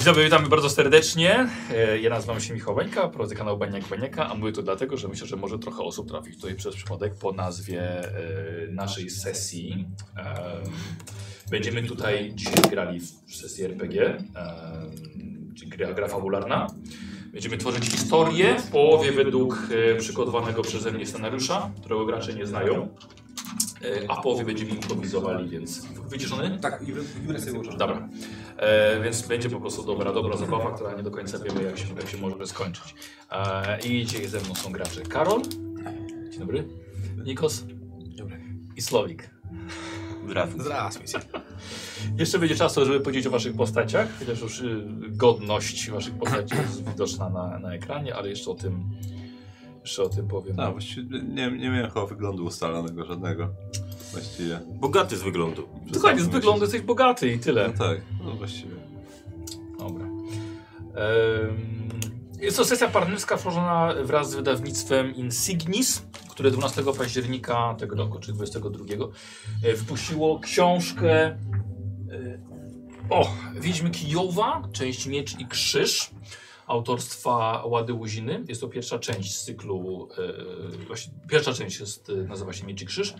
Dzień dobry, witamy bardzo serdecznie. E, Ja nazywam się Michał Bańka, prowadzę kanał Baniak Baniaka, a mówię to dlatego, że myślę, że może trochę osób trafić tutaj przez przypadek po nazwie e, naszej sesji. E, Będziemy tutaj dzisiaj grali w sesję RPG, czyli gra, gra fabularna. Będziemy tworzyć historię w połowie według przygotowanego przeze mnie scenariusza, którego gracze nie znają. A w połowie będziemy improwizowali, więc wyciszony? Tak, i Jurek sobie ułożony. Dobra. E, więc będzie po prostu dobra, dobra zabawa, która nie do końca wiemy, jak się, jak się może skończyć. E, I dzisiaj ze mną są gracze Karol. Dzień dobry. Nikos. Dobry. I Słowik. Zrasły się. Jeszcze będzie czasu, żeby powiedzieć o waszych postaciach, chociaż już y, godność waszych postaci jest widoczna na, na ekranie, ale jeszcze o tym, jeszcze o tym powiem. No, właściwie nie, nie miałem chyba wyglądu ustalonego żadnego. Właściwie. Bogaty z wyglądu. Dokładnie, z wyglądu jesteś bogaty i tyle. No tak, no właściwie. Dobra. Ehm, Jest to sesja partnerska tworzona wraz z wydawnictwem Insignis, które 12 października tego roku, czy 22, e, wypuściło książkę e, o, Wiedźmy Kijowa, część Miecz i Krzyż autorstwa Łady Łuziny. Jest to pierwsza część z cyklu, e, właśnie pierwsza część jest, e, nazywa się Miecz i Krzyż.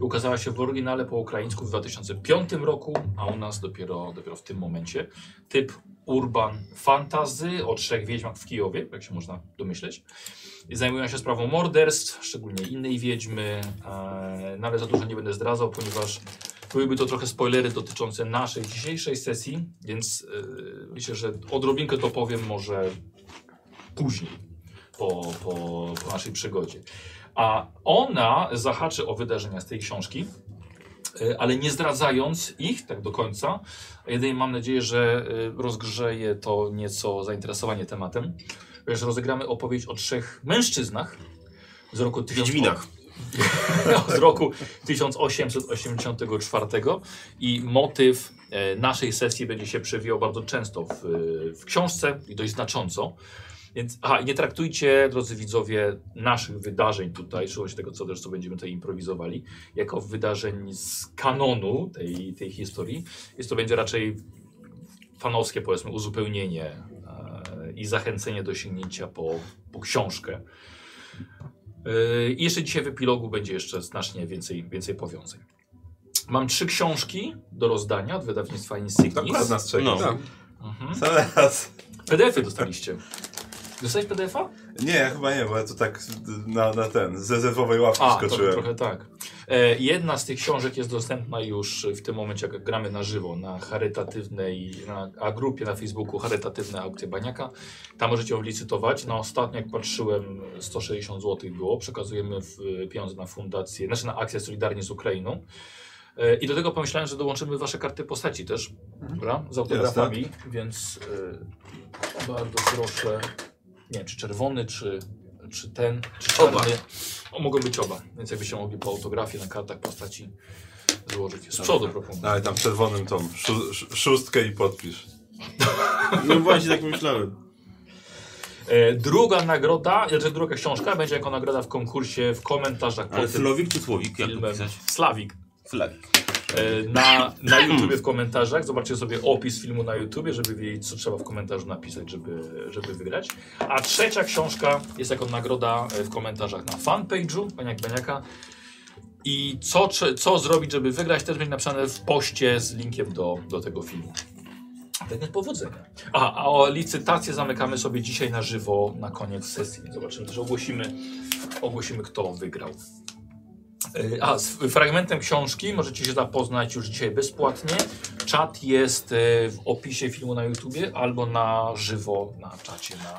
Ukazała się w oryginale po ukraińsku w 2005 roku, a u nas dopiero, dopiero w tym momencie. Typ urban fantasy o trzech wiedźmach w Kijowie, jak się można domyśleć. Zajmują się sprawą morderstw, szczególnie innej wiedźmy, e, no ale za dużo nie będę zdradzał, ponieważ byłyby to trochę spoilery dotyczące naszej dzisiejszej sesji, więc e, myślę, że odrobinkę to powiem może później, po, po, po naszej przygodzie. A ona zahaczy o wydarzenia z tej książki, e, ale nie zdradzając ich tak do końca. Jedynie mam nadzieję, że rozgrzeje to nieco zainteresowanie tematem. Wiesz, rozegramy opowieść o trzech mężczyznach z roku 1000 Wiedźminach. z roku 1884 i motyw e, naszej sesji będzie się przewijał bardzo często w, w książce i dość znacząco. Więc aha, nie traktujcie, drodzy widzowie, naszych wydarzeń tutaj, czy tego, co też co będziemy tutaj improwizowali, jako wydarzeń z kanonu tej, tej historii. Jest to będzie raczej fanowskie, powiedzmy, uzupełnienie e, i zachęcenie do sięgnięcia po, po książkę. Yy, I jeszcze dzisiaj w epilogu będzie jeszcze znacznie więcej, więcej powiązań. Mam trzy książki do rozdania od wydawnictwa Tak, Insignis. nas czeka. No. Tak. Mhm. Zaraz. PDF-y dostaliście. Dostałeś PDF-a? Nie, chyba nie, bo ja to tak na, na ten, z rezerwowej ławki A, skoczyłem. trochę tak. E, jedna z tych książek jest dostępna już w tym momencie, jak gramy na żywo, na charytatywnej, na a grupie na Facebooku Charytatywne Aukcje Baniaka. Tam możecie ją licytować. Na ostatnio, jak patrzyłem, 160 zł było. Przekazujemy w, pieniądze na fundację, znaczy na akcję Solidarnie z Ukrainą. E, I do tego pomyślałem, że dołączymy wasze karty postaci też, dobra? Z autografami, więc e, bardzo proszę, nie wiem, czy czerwony, czy, czy ten, czy Oba. O, mogą być oba, więc jakbyście mogli po autografii na kartach postaci złożyć. Z przodu proponuję. Ale tam czerwonym tą szó, sz- szóstkę i podpisz. No właśnie tak myślałem. E, druga nagroda, znaczy druga książka będzie jako nagroda w konkursie w komentarzach Ale pod tym Slowik czy Słowik? Jak to filmem. pisać? Slawik. Flawik. E, na, na YouTubie w komentarzach. Zobaczcie sobie opis filmu na YouTubie, żeby wiedzieć, co trzeba w komentarzu napisać, żeby, żeby wygrać. A trzecia książka jest jako nagroda e, w komentarzach na fanpage'u Baniak Baniaka. I co, co zrobić, żeby wygrać, też będzie napisane w poście z linkiem do, do tego filmu. Tak więc powodzenia. A, a o licytację zamykamy sobie dzisiaj na żywo na koniec sesji. Zobaczymy też, ogłosimy, ogłosimy kto wygrał. A, z fragmentem książki możecie się zapoznać już dzisiaj bezpłatnie. Czat jest y, w opisie filmu na YouTubie albo na żywo na czacie na,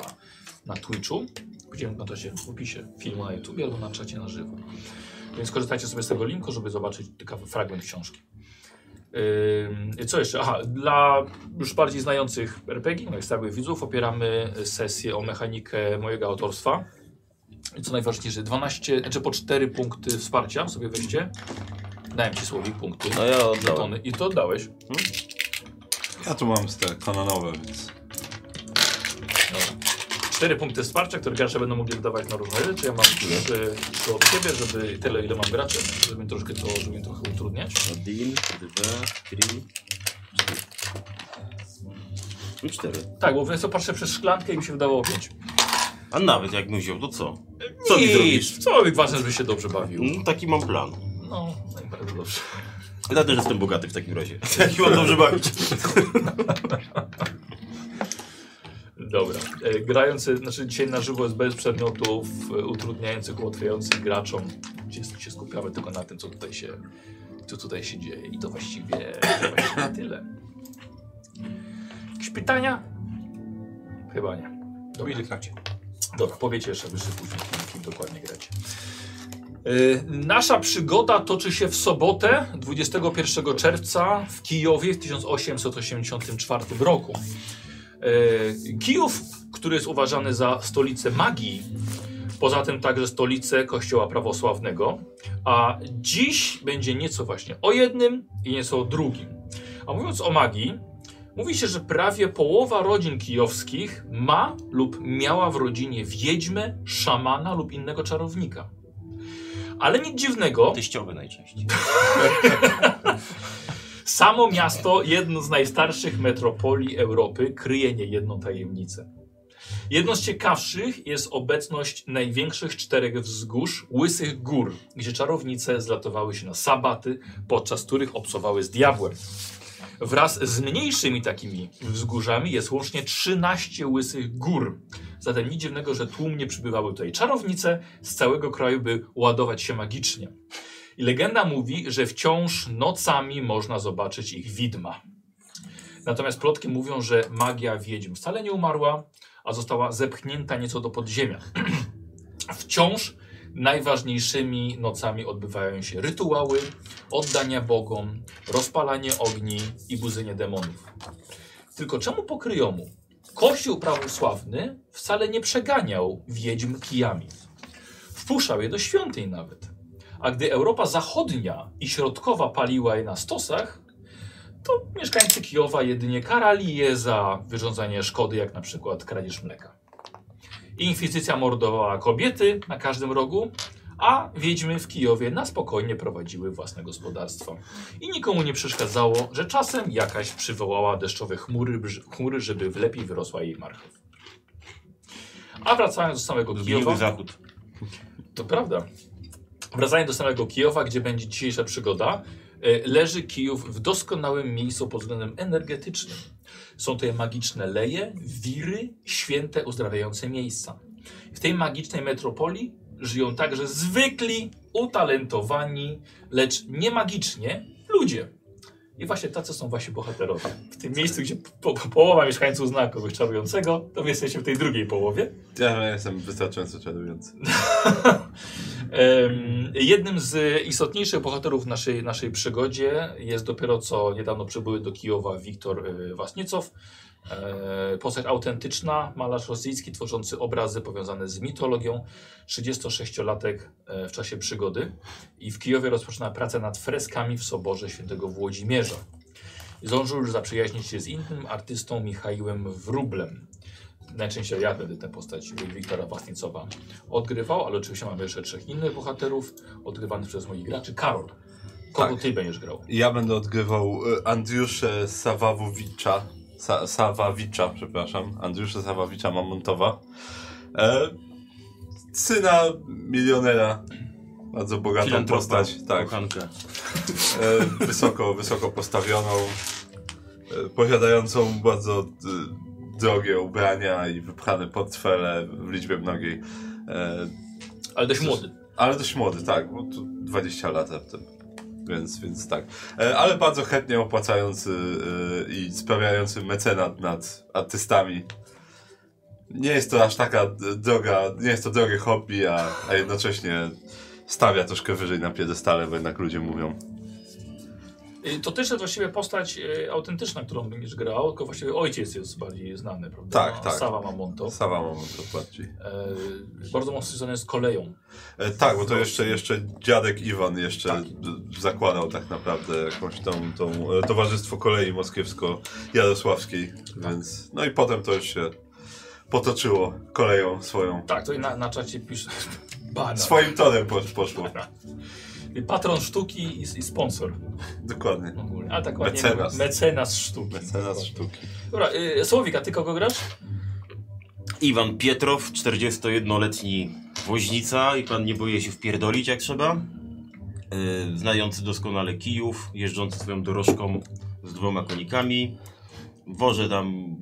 na Twitchu. Będziemy na czacie w opisie filmu na YouTubie albo na czacie na żywo. Więc korzystajcie sobie z tego linku, żeby zobaczyć fragment książki. Yy, co jeszcze? Aha, dla już bardziej znających RPG, moich stałych widzów, opieramy sesję o mechanikę mojego autorstwa co najważniejsze, 12, znaczy po 4 punkty wsparcia sobie weźcie. Dałem ci słowik punkty. No ja oddałem. I to oddałeś. Hmm? Ja tu mam te kanonowe, więc... Dobra. 4 punkty wsparcia, które gracze będą mogli wydawać na różne rzeczy. Ja mam 3, 3 od siebie, żeby tyle ile mam graczy, żeby mi troszkę to, żeby mi trochę utrudniać. 1, 2, 3, 4. I 4. Tak, bo więc to patrzę przez szklankę i mi się wydawało 5. A nawet jakbym wziął, to co? Co mi zrobisz? Co mi ważne, żeby się dobrze bawił. No, taki mam plan. No, no i bardzo dobrze. Ja też jestem bogaty w takim razie. Taki mam dobrze bawić. Dobra. E, grający, znaczy dzisiaj na żywo jest bez przedmiotów e, utrudniających, ułatwiających graczom. Gdzie się skupiamy tylko na tym, co tutaj się, co tutaj się dzieje. I to właściwie, to właściwie tyle. Jakieś pytania? Chyba nie. Dobra. Dobra, powiecie jeszcze wyższy później, kim, dokładnie gracie. Yy, nasza przygoda toczy się w sobotę, 21 czerwca w Kijowie w 1884 roku. Yy, Kijów, który jest uważany za stolicę magii, poza tym także stolicę kościoła prawosławnego, a dziś będzie nieco właśnie o jednym i nieco o drugim. A mówiąc o magii, Mówi się, że prawie połowa rodzin kijowskich ma lub miała w rodzinie wiedźmę, szamana lub innego czarownika. Ale nic dziwnego, Teściowy najczęściej. samo miasto, jedno z najstarszych metropolii Europy, kryje niejedną tajemnicę. Jedną z ciekawszych jest obecność największych czterech wzgórz, łysych gór, gdzie czarownice zlatowały się na sabaty, podczas których obcowały z diabłem. Wraz z mniejszymi takimi wzgórzami jest łącznie 13 łysych gór. Zatem nic dziwnego, że tłumnie przybywały tutaj czarownice z całego kraju, by ładować się magicznie. I legenda mówi, że wciąż nocami można zobaczyć ich widma. Natomiast plotki mówią, że magia wiedźm wcale nie umarła, a została zepchnięta nieco do podziemia. Wciąż najważniejszymi nocami odbywają się rytuały, oddania bogom, rozpalanie ogni i budzenie demonów. Tylko czemu po kryjomu? Kościół prawosławny wcale nie przeganiał wiedźm kijami. Wpuszczał je do świątyń nawet. A gdy Europa Zachodnia i Środkowa paliła je na stosach, to mieszkańcy Kijowa jedynie karali je za wyrządzanie szkody, jak na przykład kradzież mleka. Inkwizycja mordowała kobiety na każdym rogu, a wiedźmy w Kijowie na spokojnie prowadziły własne gospodarstwa. I nikomu nie przeszkadzało, że czasem jakaś przywołała deszczowe chmury, chmury żeby w lepiej wyrosła jej marchew. A wracając do samego Kijowa... Zachód. To prawda. Wracając do samego Kijowa, gdzie będzie dzisiejsza przygoda, e, leży Kijów w doskonałym miejscu pod względem energetycznym. Są to magiczne leje, wiry, święte, uzdrawiające miejsca. W tej magicznej metropolii żyją także zwykli, utalentowani, lecz nie magicznie ludzie. I właśnie tacy są właśnie bohaterowie. W tym miejscu, gdzie po, po, połowa mieszkańców zna kogoś czarującego, to wy jesteście w tej drugiej połowie. Ja jestem wystarczająco czarujący. Jednym z istotniejszych bohaterów naszej, naszej przygodzie jest dopiero co niedawno przybyły do Kijowa Wiktor e, Wasniecow. E, Postać autentyczna, malarz rosyjski tworzący obrazy powiązane z mitologią. 36-latek e, w czasie przygody i w Kijowie rozpoczyna pracę nad freskami w soborze świętego Włodzimierza. Zdążył już zaprzyjaźnić się z innym artystą Michałem Wróblem. Najczęściej ja będę tę postać Wiktora Wasnicowa odgrywał, ale oczywiście mamy jeszcze trzech innych bohaterów odgrywanych przez moich graczy. Karol, kogo Tak. ty będziesz grał? Ja będę odgrywał e, Andriusze Sawawowicza. Sa Sawawicza, przepraszam. Andriusze Sawawicza Mamontowa. E, syna milionera. Bardzo bogatą postać. Tak. E, wysoko, wysoko postawioną. E, posiadającą bardzo e, drogie ubrania i wypchane portfele w liczbie mnogiej. E, Ale dość młody. ale dość młody, tak, bo tu 20 lat raptem. Więc, więc tak. E, ale bardzo chętnie opłacający e, i sprawiający mecenat nad artystami. Nie jest to aż taka droga, nie jest to drogie hobby, a, a jednocześnie stawia troszkę wyżej na piedestale, bo jednak ludzie mówią. Y, To też jest właściwie postać y, autentyczna, którą będziesz grał, tylko właściwie ojciec jest bardziej znany, prawda? Tak, tak. Sawa Mamonto. Sawa mam to bardziej. E, bardzo mocno związany z koleją. E, tak, bo to jeszcze, jeszcze dziadek Iwan jeszcze Tak. zakładał tak naprawdę jakąś tą, tą e, Towarzystwo Kolei Moskiewsko-Jarosławskiej, więc no i potem to już się potoczyło koleją swoją. Tak, to i na, na czacie pisze. Swoim torem posz, poszło. Patron sztuki i, i sponsor Dokładnie. ogólnie. A tak ładnie Mecenas. Mecenas sztuki. Mecenas sztuki. Dobra, y, Słowik, a ty kogo grasz? Iwan Pietrow, 41-letni woźnica i pan nie boi się wpierdolić jak trzeba. Yy, znający doskonale kijów, jeżdżący swoją dorożką z dwoma konikami. Wożę tam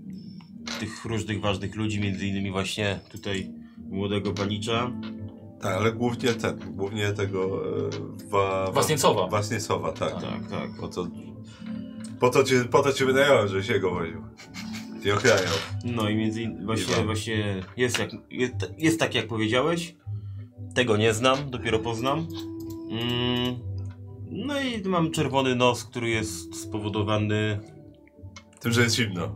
tych różnych ważnych ludzi, między innymi właśnie tutaj młodego panicza. Tak, ale głównie ten, głównie tego e, wa, Wasniecowa. Wasniecowa, tak. Tak, tak. Po to, po to cię, po to cię wynająłem, żebyś jego woził. I ochraniał. No i między innymi właśnie, Iwan. właśnie jest, jak, jest, jest tak jak powiedziałeś. Tego nie znam, dopiero poznam. Mm, no i mam czerwony nos, który jest spowodowany, Tym, że jest zimno.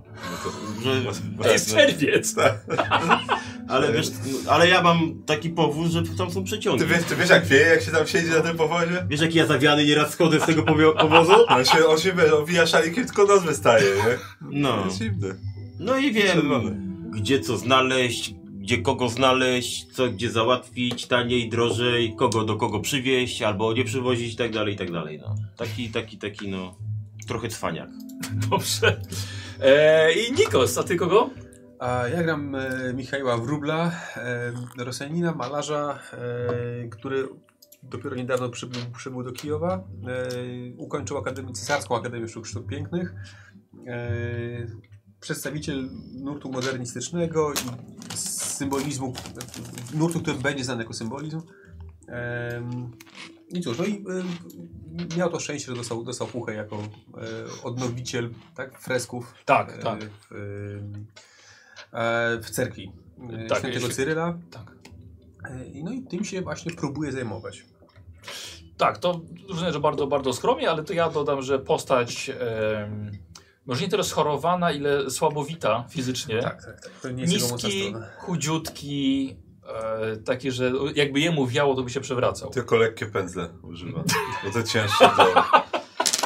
No że... to, To jest czerwiec. tak. Ale wiesz, ale ja mam taki powóz, że tam są przeciągi. Ty wiesz, ty wiesz jak wieje, jak się tam siedzi na tym powozie? Wiesz jaki ja zawiany nieraz schodzę z tego powio- powozu? On się, on się owija szalikiem, tylko nos wystaje, nie? No. Jest zimny. No i wiem, Czerwony. gdzie co znaleźć, gdzie kogo znaleźć, co gdzie załatwić, taniej, drożej, kogo do kogo przywieźć, albo nie przywozić i tak dalej, i tak dalej, no. Taki, taki, taki, no, trochę cwaniak. Dobrze. E, I Nikos, a ty kogo? Ja gram e, Michała Wróbla, e, Rosjanina, malarza, e, który dopiero niedawno przybył, przybył do Kijowa. Ukończył Akademię, Cesarską Akademię Sztuk, Sztuk Pięknych. Przedstawiciel nurtu modernistycznego i symbolizmu, nurtu, który będzie znany jako symbolizm. I cóż, no i miał to szczęście, że dostał, dostał puchę jako odnowiciel tak, fresków Tak, tak. w, w cerkwi e, Tak, świętego jeśli- Cyryla. Tak. E, i No i tym się właśnie próbuje zajmować. Tak, to różne, że bardzo, bardzo skromnie, ale to ja dodam, że postać em, może nie tyle schorowana, ile słabowita fizycznie. Tak, tak, tak. To nie jest Niski, chudziutki, e, taki, że jakby jemu wiało, to by się przewracał. Tylko lekkie pędzle używa. Bo te cięższe to...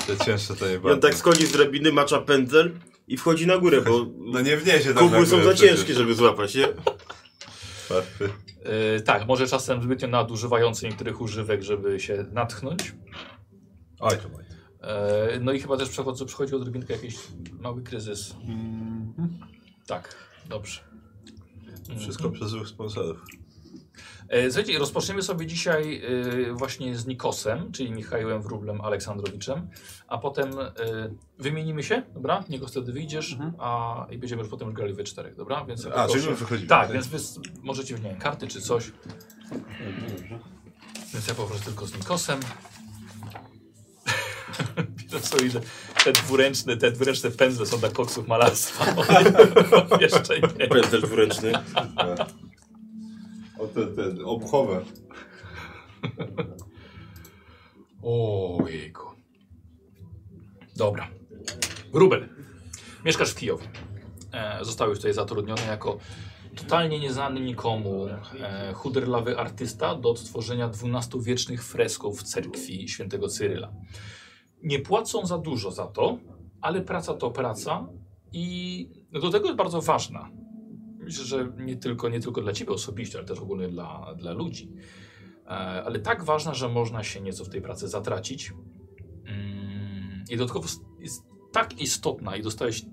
Te cięższe to nie I on bardzo. tak schodzi z drabiny, macza pędzel i wchodzi na górę, bo No nie wniesie tam kubły na są za przecież. ciężkie, żeby złapać, nie? E, tak, może czasem zbytnio nadużywający niektórych używek, żeby się natchnąć. Oj, to. E, no i chyba też przechodzi, przychodzi odrobinkę jakiś mały kryzys. Mhm. Tak, dobrze. Wszystko przez złych sponsorów. E, Słuchajcie, rozpoczniemy sobie dzisiaj e, właśnie z Nikosem, czyli Michałem Wróblem Aleksandrowiczem, a potem e, wymienimy się, dobra? Nikos, wtedy wyjdziesz, Mhm. a i będziemy już potem grali we czterech, dobra? Więc A, czyli my wychodzimy. Tak, więc wy możecie nie wiem, karty czy coś. Więc ja poproszę tylko z Nikosem. Widzę sobie, że te dwuręczne, te dwuręczne pędzle są dla koksów malarstwa. Jeszcze nie. Pędzel dwuręczny. O, te, te obuchowe. Ojejku. Dobra. Rubel. Mieszkasz w Kijowie. E, zostałeś tutaj zatrudniony jako totalnie nieznany nikomu e, chuderlawy artysta do odtworzenia 12-wiecznych fresków w cerkwi świętego Cyryla. Nie płacą za dużo za to, ale praca to praca i do tego jest bardzo ważna. Myślę, że nie tylko, nie tylko dla Ciebie osobiście, ale też ogólnie dla, dla ludzi. E, ale tak ważna, że można się nieco w tej pracy zatracić. Mm, I dodatkowo jest tak istotna i dostałeś y,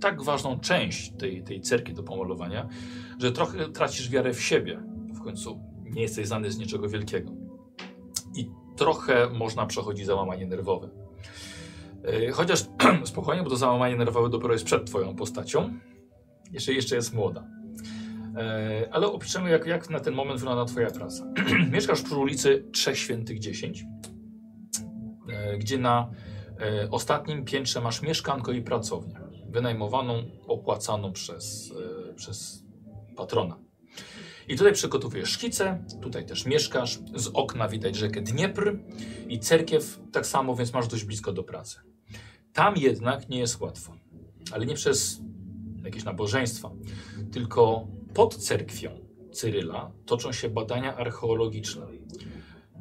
tak ważną część tej, tej cerki do pomalowania, że trochę tracisz wiarę w siebie. W końcu nie jesteś znany z niczego wielkiego. I trochę można przechodzić załamanie nerwowe. Y, chociaż spokojnie, bo to załamanie nerwowe dopiero jest przed twoją postacią. Jeszcze, jeszcze jest młoda. E, ale opiszemy, jak, jak na ten moment wygląda Twoja praca. Mieszkasz przy ulicy Trzech Świętych 10, e, gdzie na e, ostatnim piętrze masz mieszkanko i pracownię, wynajmowaną, opłacaną przez, przez patrona. I tutaj przygotowujesz szkice, tutaj też mieszkasz, z okna widać rzekę Dniepr i cerkiew tak samo, więc masz dość blisko do pracy. Tam jednak nie jest łatwo, ale nie przez jakieś nabożeństwa, tylko pod cerkwią Cyryla toczą się badania archeologiczne,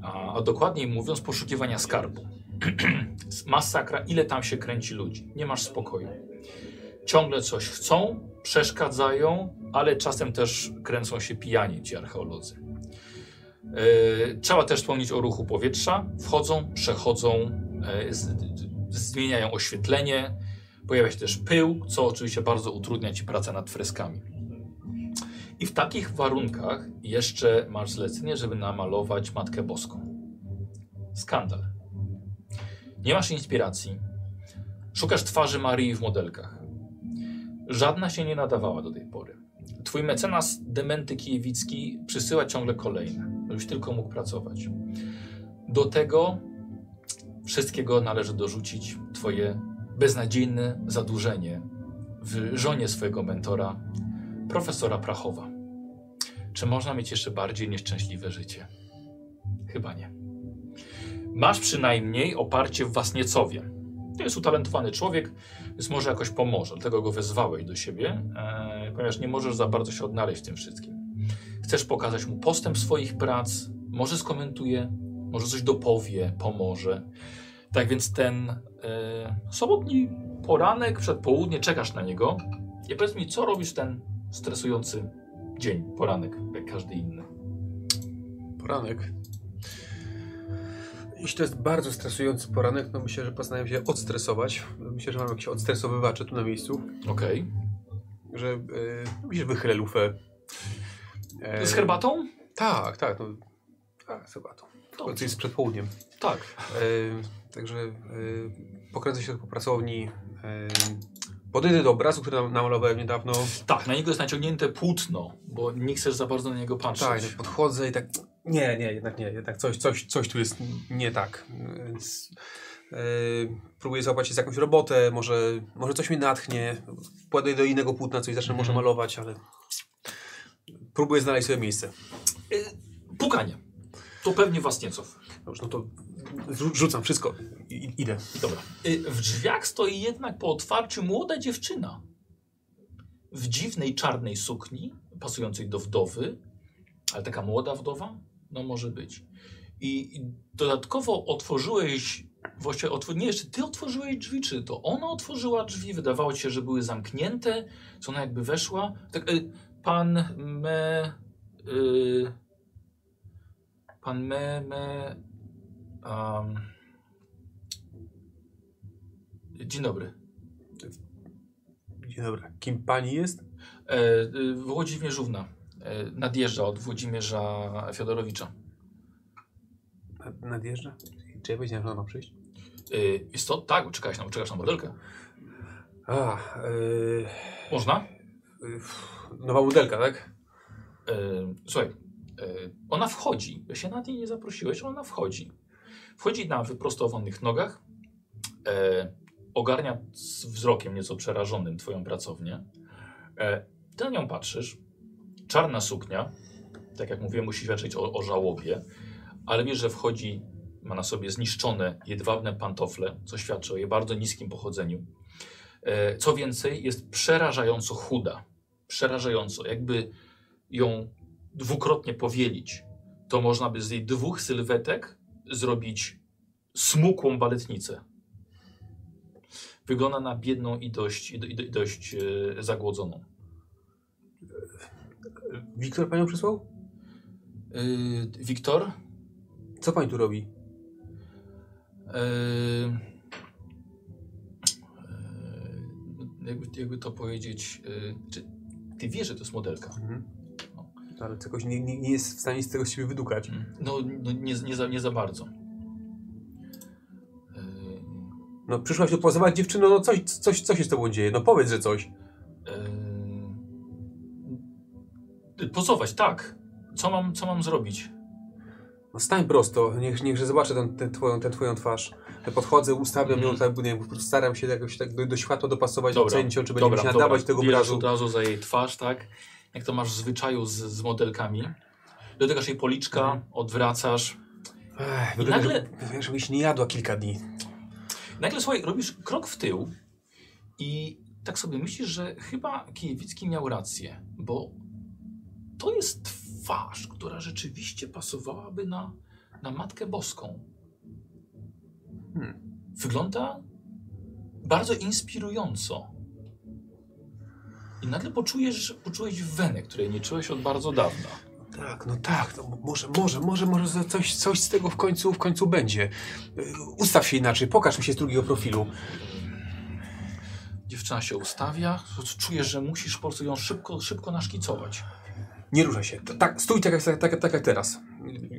a, a dokładniej mówiąc poszukiwania skarbu. Masakra, ile tam się kręci ludzi. Nie masz spokoju. Ciągle coś chcą, przeszkadzają, ale czasem też kręcą się pijani ci archeolodzy. Yy, trzeba też wspomnieć o ruchu powietrza. Wchodzą, przechodzą, yy, z, zmieniają oświetlenie, pojawia się też pył, co oczywiście bardzo utrudnia ci pracę nad freskami. I w takich warunkach jeszcze masz zlecenie, żeby namalować Matkę Boską. Skandal. Nie masz inspiracji. Szukasz twarzy Marii w modelkach. Żadna się nie nadawała do tej pory. Twój mecenas Dementy Kijewicki przysyła ciągle kolejne, żebyś tylko mógł pracować. Do tego wszystkiego należy dorzucić twoje beznadziejne zadłużenie w żonie swojego mentora, profesora Prachowa. Czy można mieć jeszcze bardziej nieszczęśliwe życie? Chyba nie. Masz przynajmniej oparcie w Wasniecowie. To jest utalentowany człowiek, więc może jakoś pomoże. Dlatego go wezwałeś do siebie, e, ponieważ nie możesz za bardzo się odnaleźć w tym wszystkim. Chcesz pokazać mu postęp swoich prac, może skomentuje, może coś dopowie, pomoże. Tak więc ten e, sobotni poranek, przedpołudnie, czekasz na niego i powiedz mi, co robisz ten stresujący dzień, poranek, jak każdy inny. Poranek. Jeśli to jest bardzo stresujący poranek, no myślę, że postanawiam się odstresować. Myślę, że mam jakieś odstresowywacze tu na miejscu, Okej. że yy, myślę, że wychylę lufę. E, Z herbatą? Tak, tak. No, tak, z herbatą. To jest przed południem. Tak. E, także e, pokręcę się po pracowni. E, podejdę do obrazu, który nam- namalowałem niedawno. Tak, na niego jest naciągnięte płótno, bo nie chcesz za bardzo na niego patrzeć. Tak, podchodzę i tak. Nie, nie, jednak nie, jednak coś, coś, coś tu jest nie tak. Więc e, próbuję złapać się z jakąś robotę, może, może coś mnie natchnie. Podejdę do innego płótna, coś zacznę może Mhm. malować, ale próbuję znaleźć sobie miejsce. Y, Pukanie. To pewnie Wasniecow. Dobrze, no to rzucam wszystko. I, idę. Dobra. Y, W drzwiach stoi jednak po otwarciu młoda dziewczyna. W dziwnej czarnej sukni, pasującej do wdowy, ale taka młoda wdowa? No może być. I dodatkowo otworzyłeś, właściwie otw nie jeszcze ty otworzyłeś drzwi, czy to ona otworzyła drzwi? Wydawało ci się, że były zamknięte, co ona jakby weszła. Tak, y, pan me... Y, pan me... me um, Dzień dobry. Dzień dobry. Kim pani jest? E, Włodzimierzówna e, nadjeżdża od Włodzimierza Fiodorowicza. Nad- Nadjeżdża? Czy ja powiedziałem, że ona ma przyjść? E, jest to? Tak, czekałeś na, czekasz na modelkę. A, yy, Można? yy, nowa modelka, tak? E, słuchaj, e, ona wchodzi. Ja się na niej nie zaprosiłeś, ona wchodzi. Wchodzi na wyprostowanych nogach. E, ogarnia z wzrokiem nieco przerażonym twoją pracownię. E, ty na nią patrzysz. Czarna suknia. Tak jak mówiłem, musi świadczyć o, o żałobie. Ale wiesz, że wchodzi, ma na sobie zniszczone, jedwabne pantofle, co świadczy o jej bardzo niskim pochodzeniu. E, co więcej, jest przerażająco chuda. Przerażająco. Jakby ją dwukrotnie powielić, to można by z jej dwóch sylwetek zrobić smukłą baletnicę. Wygląda na biedną i dość, i do- i do- i dość e, zagłodzoną. Wiktor panią przysłał? Yy, Wiktor? Co pani tu robi? Yy, yy, jakby, jakby to powiedzieć. Yy, czy ty wiesz, że to jest modelka? Mhm. Ale jakoś nie, nie, nie jest w stanie z tego z siebie wydukać. No, no nie, nie, za, nie za bardzo. Yy, No przyszłaś tu pozować dziewczyno, no coś, coś, co się z tobą dzieje? No powiedz, że coś. Yy, pozować, tak. Co mam, co mam zrobić? No stań prosto, niech, niechże zobaczę tę tę twoją, tę twoją twarz. Ja podchodzę, ustawiam ją, Mhm. tak, nie staram się jakoś tak do, do światła dopasować, Dobra, ocenić ją, czy będzie mi się nadawać tego Bierzesz obrazu. od razu za jej twarz, tak? Jak to masz w zwyczaju z, z modelkami. Dotykasz jej policzka, Mhm. odwracasz. Ech, wygląda, nagle- żeby, żebyś nie jadła kilka dni. Nagle, słuchaj, robisz krok w tył i tak sobie myślisz, że chyba Kijewicki miał rację, bo to jest twarz, która rzeczywiście pasowałaby na, na Matkę Boską. Hmm. Wygląda bardzo inspirująco. I nagle poczujesz, poczułeś wenę, której nie czułeś od bardzo dawna. Tak, no tak, no może, może, może, może coś, coś z tego w końcu, w końcu będzie. Y, Ustaw się inaczej, pokaż mi się z drugiego profilu. Dziewczyna się ustawia, czujesz, że musisz po prostu ją szybko, szybko naszkicować. Nie ruszaj się. Tak, stój tak jak, tak, tak, tak jak teraz.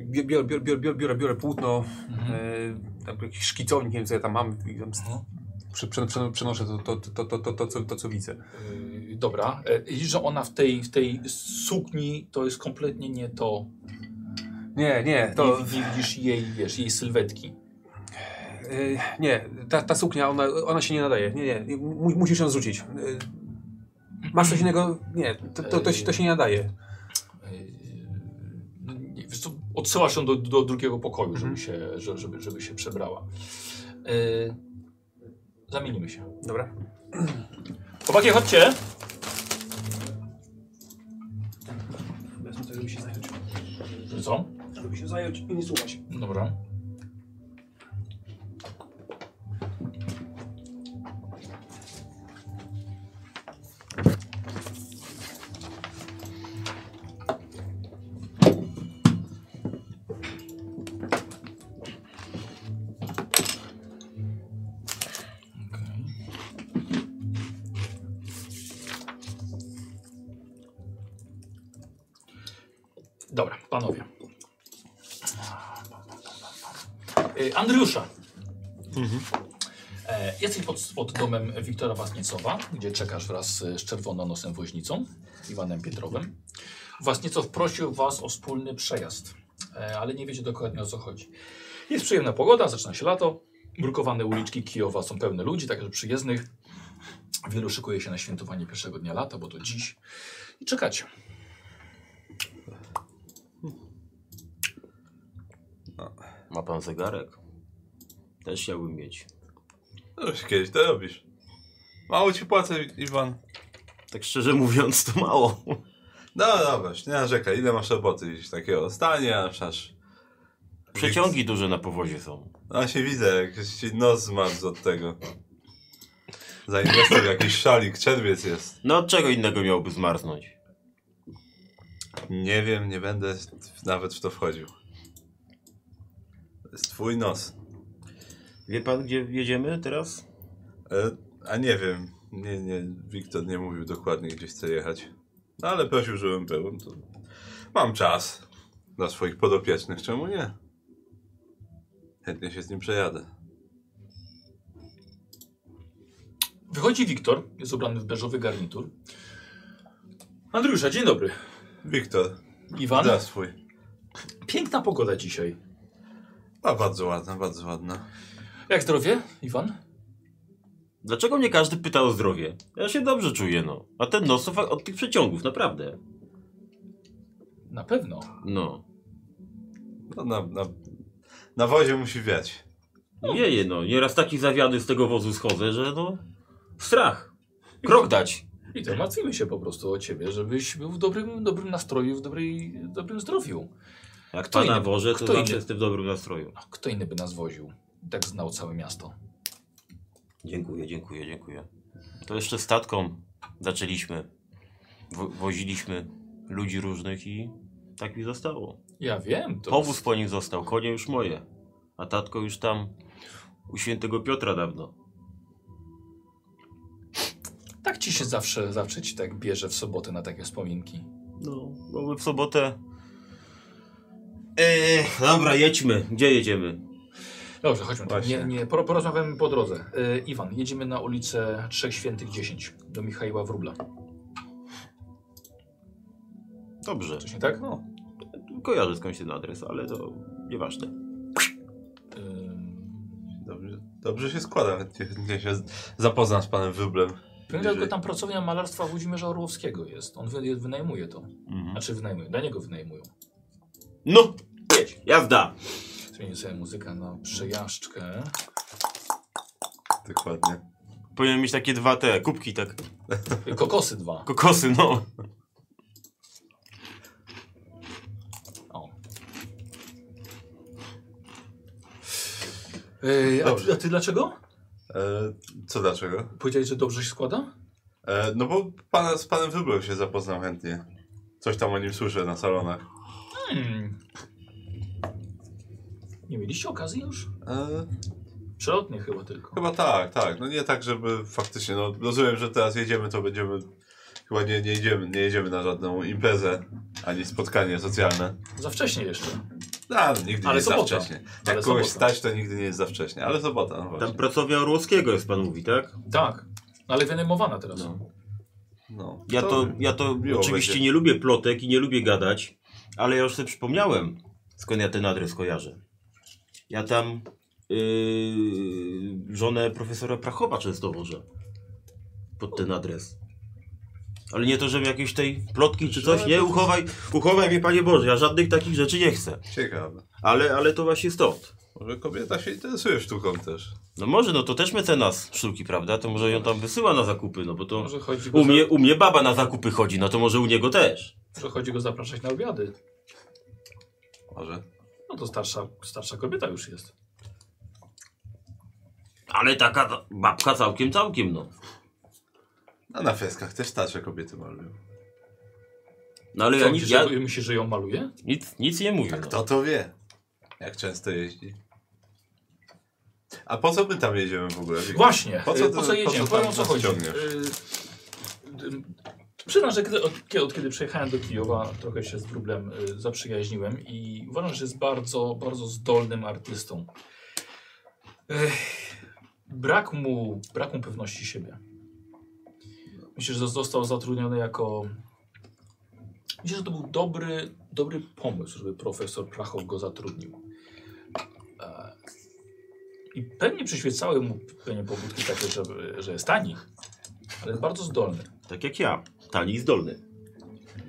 Biorę, biorę, biorę, biorę, biorę, biorę płótno, e, tam jakiś szkicownik, nie wiem co ja tam mam. Tam Mhm. przenoszę to, to, to, to, to, to, co, to, co widzę. Yy, dobra, E, widzisz, że ona w tej, w tej sukni to jest kompletnie nie to. Nie, nie, to... Nie, nie widzisz jej, wiesz, jej sylwetki. E, nie, ta, ta suknia, ona, ona się nie nadaje. Nie, nie, nie mu, musisz ją zrzucić. E, masz coś innego? Nie, to, to, to, się- to się nie nadaje. Yy, no wiesz co, odsyłasz ją do, do drugiego pokoju, Mhm. żeby, się, że- żeby, żeby się przebrała. Zamienimy się. Dobra. Chłopaki, chodźcie! Wezmę to, żeby się zająć. Co? Żeby się zająć i nie słuchać. Dobra. Domem Wiktora Wasniecowa, gdzie czekasz wraz z czerwononosem woźnicą, Iwanem Pietrowym. Wasniecow prosił was o wspólny przejazd, e, ale nie wiecie dokładnie o co chodzi. Jest przyjemna pogoda, zaczyna się lato. Brukowane uliczki Kijowa są pełne ludzi, także przyjezdnych. Wielu szykuje się na świętowanie pierwszego dnia lata, bo to dziś. I czekacie. Ma pan zegarek? Też chciałbym mieć. No już kiedyś to robisz. Mało ci płacę, Iwan. Tak szczerze mówiąc, to mało. No dobra, nie narzekaj. Ile masz roboty gdzieś takiego? Stanie, aż aż. Przeciągi duże na powozie są. No się widzę, jak ci nos zmarzł od tego. Zainwestuj w jakiś szalik, czerwiec jest. No od czego innego miałby zmarznąć? Nie wiem, nie będę nawet w to wchodził. To jest twój nos. Wie pan, gdzie jedziemy teraz? E, a nie wiem, nie, nie, Wiktor nie mówił dokładnie, gdzie chce jechać. No ale prosił, żebym był. To mam czas dla swoich podopiecznych, czemu nie? Chętnie się z nim przejadę. Wychodzi Wiktor, jest ubrany w beżowy garnitur. Andriusza, dzień dobry. Wiktor, Iwan, da swój. piękna pogoda dzisiaj. A bardzo ładna, bardzo ładna. Jak zdrowie, Iwan? Dlaczego mnie każdy pyta o zdrowie? Ja się dobrze czuję, no. A ten nos od tych przeciągów, naprawdę. Na pewno. No. No, na, na, na wozie musi wiać. Jeje, no. Nieraz taki zawiady z tego wozu schodzę, że no... Strach. Krok dać. I to martwimy się po prostu o ciebie, żebyś był w dobrym, dobrym nastroju, w dobrej, dobrym zdrowiu. Jak Kto pana inny? woże, to Kto zawsze inny? jestem w dobrym nastroju. No, Kto inny by nas woził? Tak znał całe miasto. Dziękuję, dziękuję, dziękuję. To jeszcze statką zaczęliśmy. Wo woziliśmy ludzi różnych i tak mi zostało. Ja wiem, to Powóz po nim został, konie już moje. A tatko już tam u świętego Piotra dawno. tak ci się zawsze, zawsze ci tak bierze w sobotę na takie wspominki. No, bo my w sobotę... Eee, dobra, jedźmy. Gdzie jedziemy? Dobrze, chodźmy. Właśnie. Nie, nie, por- porozmawiamy po drodze. E, Iwan, jedziemy na ulicę Trzech Świętych 10 do Michała Wróbla. Dobrze. Coś nie tak? No. Kojarzę skądś ten adres, ale to nieważne. Dobrze, dobrze się składa, chętnie się z- zapoznam z panem Wyblem. Wiem, tylko tam pracownia malarstwa Włodzimierza Orłowskiego jest. On wy, wynajmuje to. Mhm. Znaczy wynajmuje, dla niego wynajmują. No, Jedź. jazda! Zmienię sobie muzykę na przejażdżkę. Dokładnie. Powinien mieć takie dwa te kubki, tak. Kokosy dwa. Kokosy, no. O. Ej, a, ty, a ty dlaczego? E, co dlaczego? Powiedziałeś, że dobrze się składa? E, no bo pana, z panem Wyblem się zapoznam chętnie. Coś tam o nim słyszę na salonach. Hmm. Nie mieliście okazji już? E, Przelotnie chyba tylko. chyba tak, tak. No nie tak, żeby faktycznie, no rozumiem, że teraz jedziemy, to będziemy, chyba nie, nie, jedziemy, nie jedziemy na żadną imprezę, ani spotkanie socjalne. Za wcześnie jeszcze. No, nigdy nie Ale jest sobota. za wcześnie. Jak Ale kogoś sobota. stać, to nigdy nie jest za wcześnie. Ale sobota, no. Tam pracownia Orłowskiego jest pan mówi, tak? Tak. No, ale wynajmowana teraz. No. No, Ja to, ja to oczywiście będzie. nie lubię plotek i nie lubię gadać, ale ja już sobie przypomniałem, skąd ja ten adres kojarzę. Ja tam yy, żonę profesora Prachowa często wożę pod ten adres. Ale nie to, żeby jakieś tej plotki czy coś, nie, uchowaj, uchowaj mnie Panie Boże, ja żadnych takich rzeczy nie chcę. Ciekawe. Ale, ale to właśnie stąd. Może kobieta się interesuje sztuką też. No może, no to też mecenas sztuki, prawda? To może ją tam wysyła na zakupy, no bo to Może chodzi go, u mnie, za, u mnie baba na zakupy chodzi, no to może u niego też. może chodzi go zapraszać na obiady. Może. No to starsza, starsza kobieta już jest. Ale taka babka całkiem, całkiem, no. A na freskach też starsze kobiety malują. No ale Co, ja, myślisz, nic, ja że, myślisz, że ją maluje? nic, nic nie mówię. Tak no. kto to wie? Jak często jeździ? A po co my tam jedziemy w ogóle? Właśnie. Po co po co jedziemy? Powiem o co chodzi. ciągniesz? Y, Przyznam, że kiedy, od, kiedy- od kiedy przyjechałem do Kijowa, trochę się z Wróblem y, zaprzyjaźniłem i uważam, że jest bardzo, bardzo zdolnym artystą. Ech, brak, mu, brak mu pewności siebie. Myślę, że został zatrudniony jako... Myślę, że to był dobry, dobry pomysł, żeby profesor Prachow go zatrudnił. E, I pewnie przyświecały mu pewnie pobudki takie, że, że jest tani, ale jest bardzo zdolny. Tak jak ja. Tani i zdolny.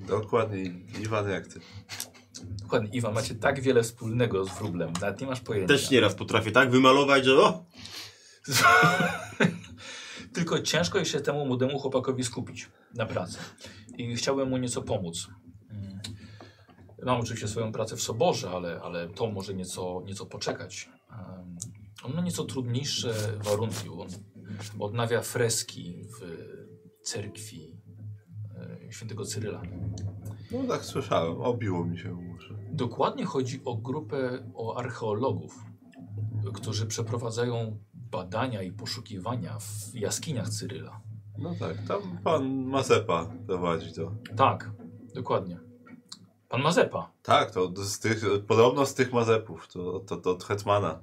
Dokładnie, Iwan jak ty. Dokładnie, Iwan, macie tak wiele wspólnego z wróblem, nawet nie masz pojęcia. Też nieraz potrafię tak wymalować, że o! Tylko ciężko jest się temu młodemu chłopakowi skupić na pracy. I chciałbym mu nieco pomóc. Mm. Mam oczywiście swoją pracę w Soborze, ale, ale to może nieco, nieco poczekać. On ma nieco trudniejsze warunki. On odnawia freski w cerkwi świętego Cyryla. No tak słyszałem, obiło mi się uszy. Dokładnie chodzi o grupę o archeologów, którzy przeprowadzają badania i poszukiwania w jaskiniach Cyryla. No tak, tam pan Mazepa prowadzi to. Tak, dokładnie. Pan Mazepa. Tak, to z tych, podobno z tych Mazepów, to, to, to od Hetmana.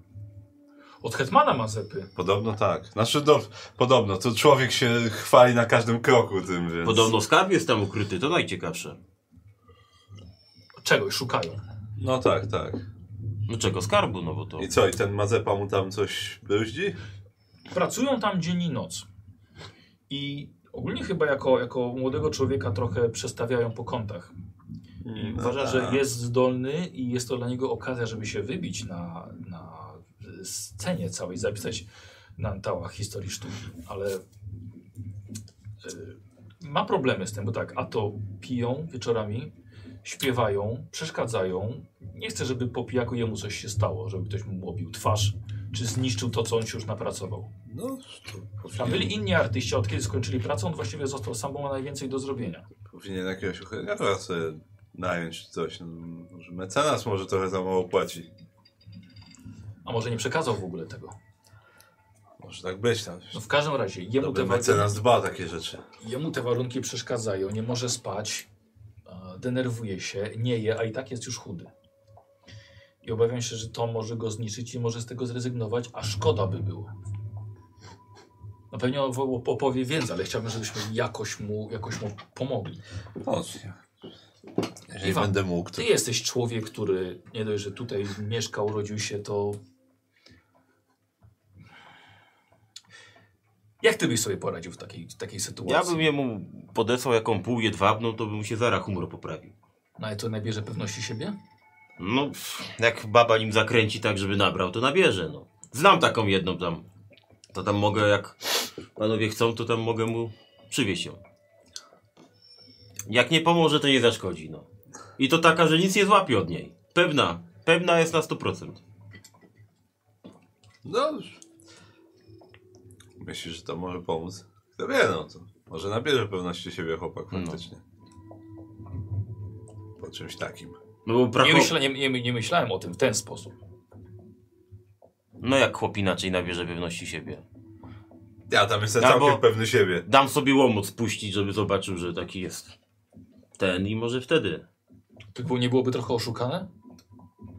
Od Hetmana Mazepy. Podobno tak. Znaczy, no, podobno, to człowiek się chwali na każdym kroku tym, więc... Podobno skarb jest tam ukryty, to najciekawsze. Czegoś szukają. No tak, tak. No czego skarbu, no bo to... I co, i ten Mazepa mu tam coś brzdzi? Pracują tam dzień i noc. I ogólnie chyba jako, jako młodego człowieka trochę przestawiają po kątach. I No uważa, tak. że jest zdolny i jest to dla niego okazja, żeby się wybić na, na scenie całej, zapisać na antałach historii sztuki. Ale y, ma problemy z tym, bo tak, a to piją wieczorami, śpiewają, przeszkadzają. Nie chce, żeby po pijaku jemu coś się stało, żeby ktoś mu obił twarz, czy zniszczył to, co on już napracował. No, to Tam byli inni artyści, od kiedy skończyli pracę, on właściwie został sam, bo ma najwięcej do zrobienia. powinien jakiegoś ochroniarza sobie nająć czy coś. No, może mecenas może trochę za mało płaci. A może nie przekazał w ogóle tego. Może tak być tam. No w każdym razie, jemu te, Dobry warunki, mecenas dba o takie rzeczy. jemu te warunki przeszkadzają, nie może spać, denerwuje się, nie je, a i tak jest już chudy. I obawiam się, że to może go zniszczyć i może z tego zrezygnować, a szkoda by było. Na pewno on opowie więcej, ale chciałbym, żebyśmy jakoś mu, jakoś mu pomogli. No, jeżeli Iwan, będę mógł, to... Ty jesteś człowiek, który nie dość, że tutaj mieszkał, urodził się, to. Jak ty byś sobie poradził w takiej, w takiej sytuacji? Ja bym jemu podesłał jaką pół jedwabną, to by mu się zara humor poprawił. No ale to nabierze pewności siebie? No, jak baba nim zakręci tak, żeby nabrał, to nabierze, no. Znam taką jedną tam. To tam mogę, jak panowie chcą, to tam mogę mu przywieźć ją. Jak nie pomoże, to nie zaszkodzi, no. I to taka, że nic nie złapie od niej. Pewna. Pewna jest na 100%. No, myślisz, że to może pomóc? Kto wie, no to może nabierze pewności siebie chłopak No. faktycznie. Po czymś takim. No bo Nie, braku... myśla, nie, nie, nie myślałem o tym w ten sposób. No jak chłop inaczej nabierze pewności siebie. Ja tam jestem Albo- całkiem pewny siebie. Dam sobie łomot spuścić, żeby zobaczył, że taki jest ten i może wtedy. To nie byłoby trochę oszukane?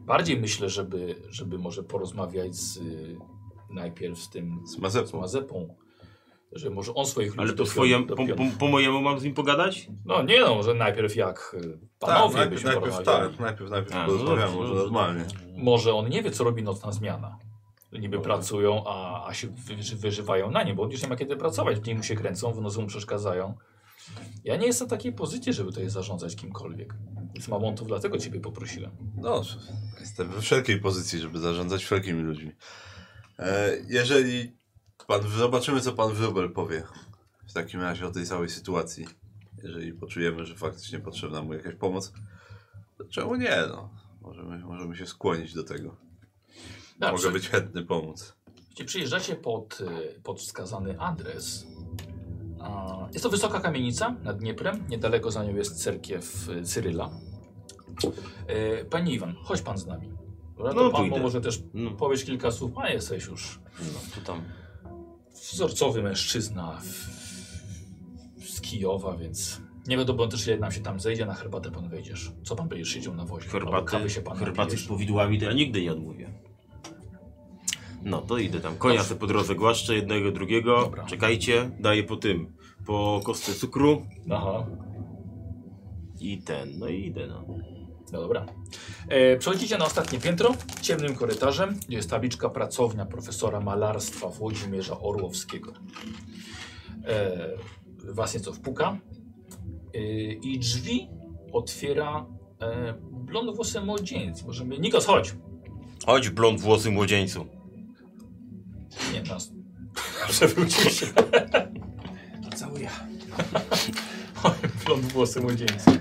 Bardziej myślę, żeby, żeby może porozmawiać z, y, najpierw z tym Z z Mazepą. Mazepą. Że może on swoich ludzi Ale to twoje, po, po, po mojemu mam z nim pogadać? No nie no, że najpierw jak y, Tak, panowie najpierw, byśmy najpierw porozmawiali. tak, najpierw, najpierw A, no porozmawiamy, dobrze, może dobrze, normalnie. Może on nie wie, co robi nocna zmiana. Niby Dobra. pracują, a, a się wy, wyżywają na nie, bo on już nie ma kiedy pracować. W dniu mu się kręcą, w nocy mu przeszkadzają. Ja nie jestem w takiej pozycji, żeby tutaj zarządzać kimkolwiek. Więc Mamontów dlatego ciebie poprosiłem. No, jestem we wszelkiej pozycji, żeby zarządzać wszelkimi ludźmi. E, jeżeli pan, zobaczymy, co pan Wróbel powie w takim razie o tej całej sytuacji. Jeżeli poczujemy, że faktycznie potrzebna mu jakaś pomoc, to czemu nie? No, możemy, możemy się skłonić do tego. Dobrze. Mogę być chętny pomóc. Jeśli przyjeżdżacie pod, y, pod wskazany adres, jest to wysoka kamienica nad Dnieprem, niedaleko za nią jest cerkiew y, Cyryla. E, Panie Iwan, chodź pan z nami. Dobra, No, to pan pójdę. może też No, powiesz kilka słów, a jesteś już no to tam. wzorcowy mężczyzna w, z Kijowa, więc nie wiadomo też ile nam się tam zejdzie, na herbatę pan wejdziesz. Co pan będziesz siedział na wozie? Herbaty, się pan herbaty z powidłami to ja nigdy nie odmówię. No to idę tam. Konia sobie po drodze głaszczę, jednego, drugiego. Dobra. Czekajcie, daję po tym. Po kostce cukru Aha. i ten. No i idę no. No dobra. E, przechodzicie na ostatnie piętro, ciemnym korytarzem, gdzie jest tabliczka pracownia profesora malarstwa Włodzimierza Orłowskiego. E, was nieco wpuka e, i drzwi otwiera e, blondowłosy młodzieniec. Możemy... Nikos, chodź! Chodź blond włosy młodzieńcu. Nie, nas. Przewrócił się. Całuję. blond włosy młodzieńca.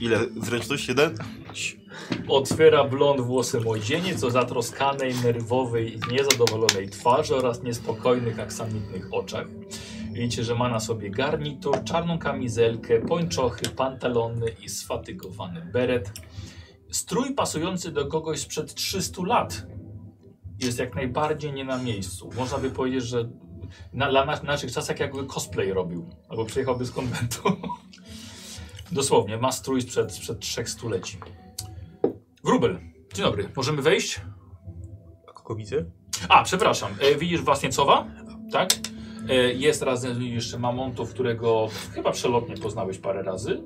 Ile? Zręczność? Jeden? Otwiera blond włosy młodzieniec o zatroskanej, nerwowej i niezadowolonej twarzy oraz niespokojnych, aksamitnych oczach. Widzicie, że ma na sobie garnitur, czarną kamizelkę, pończochy, pantalony i sfatygowany beret. Strój pasujący do kogoś sprzed 300 lat jest jak najbardziej nie na miejscu. Można by powiedzieć, że na, dla nas, naszych czasach jakby cosplay robił, albo przyjechałby z konwentu. Dosłownie, ma strój sprzed, sprzed trzech stuleci. Wróbel, dzień dobry, możemy wejść? A kogo widzę? A, przepraszam, e, widzisz Wasniecowa? Tak? E, jest razem jeszcze Mamontów, którego chyba przelotnie poznałeś parę razy.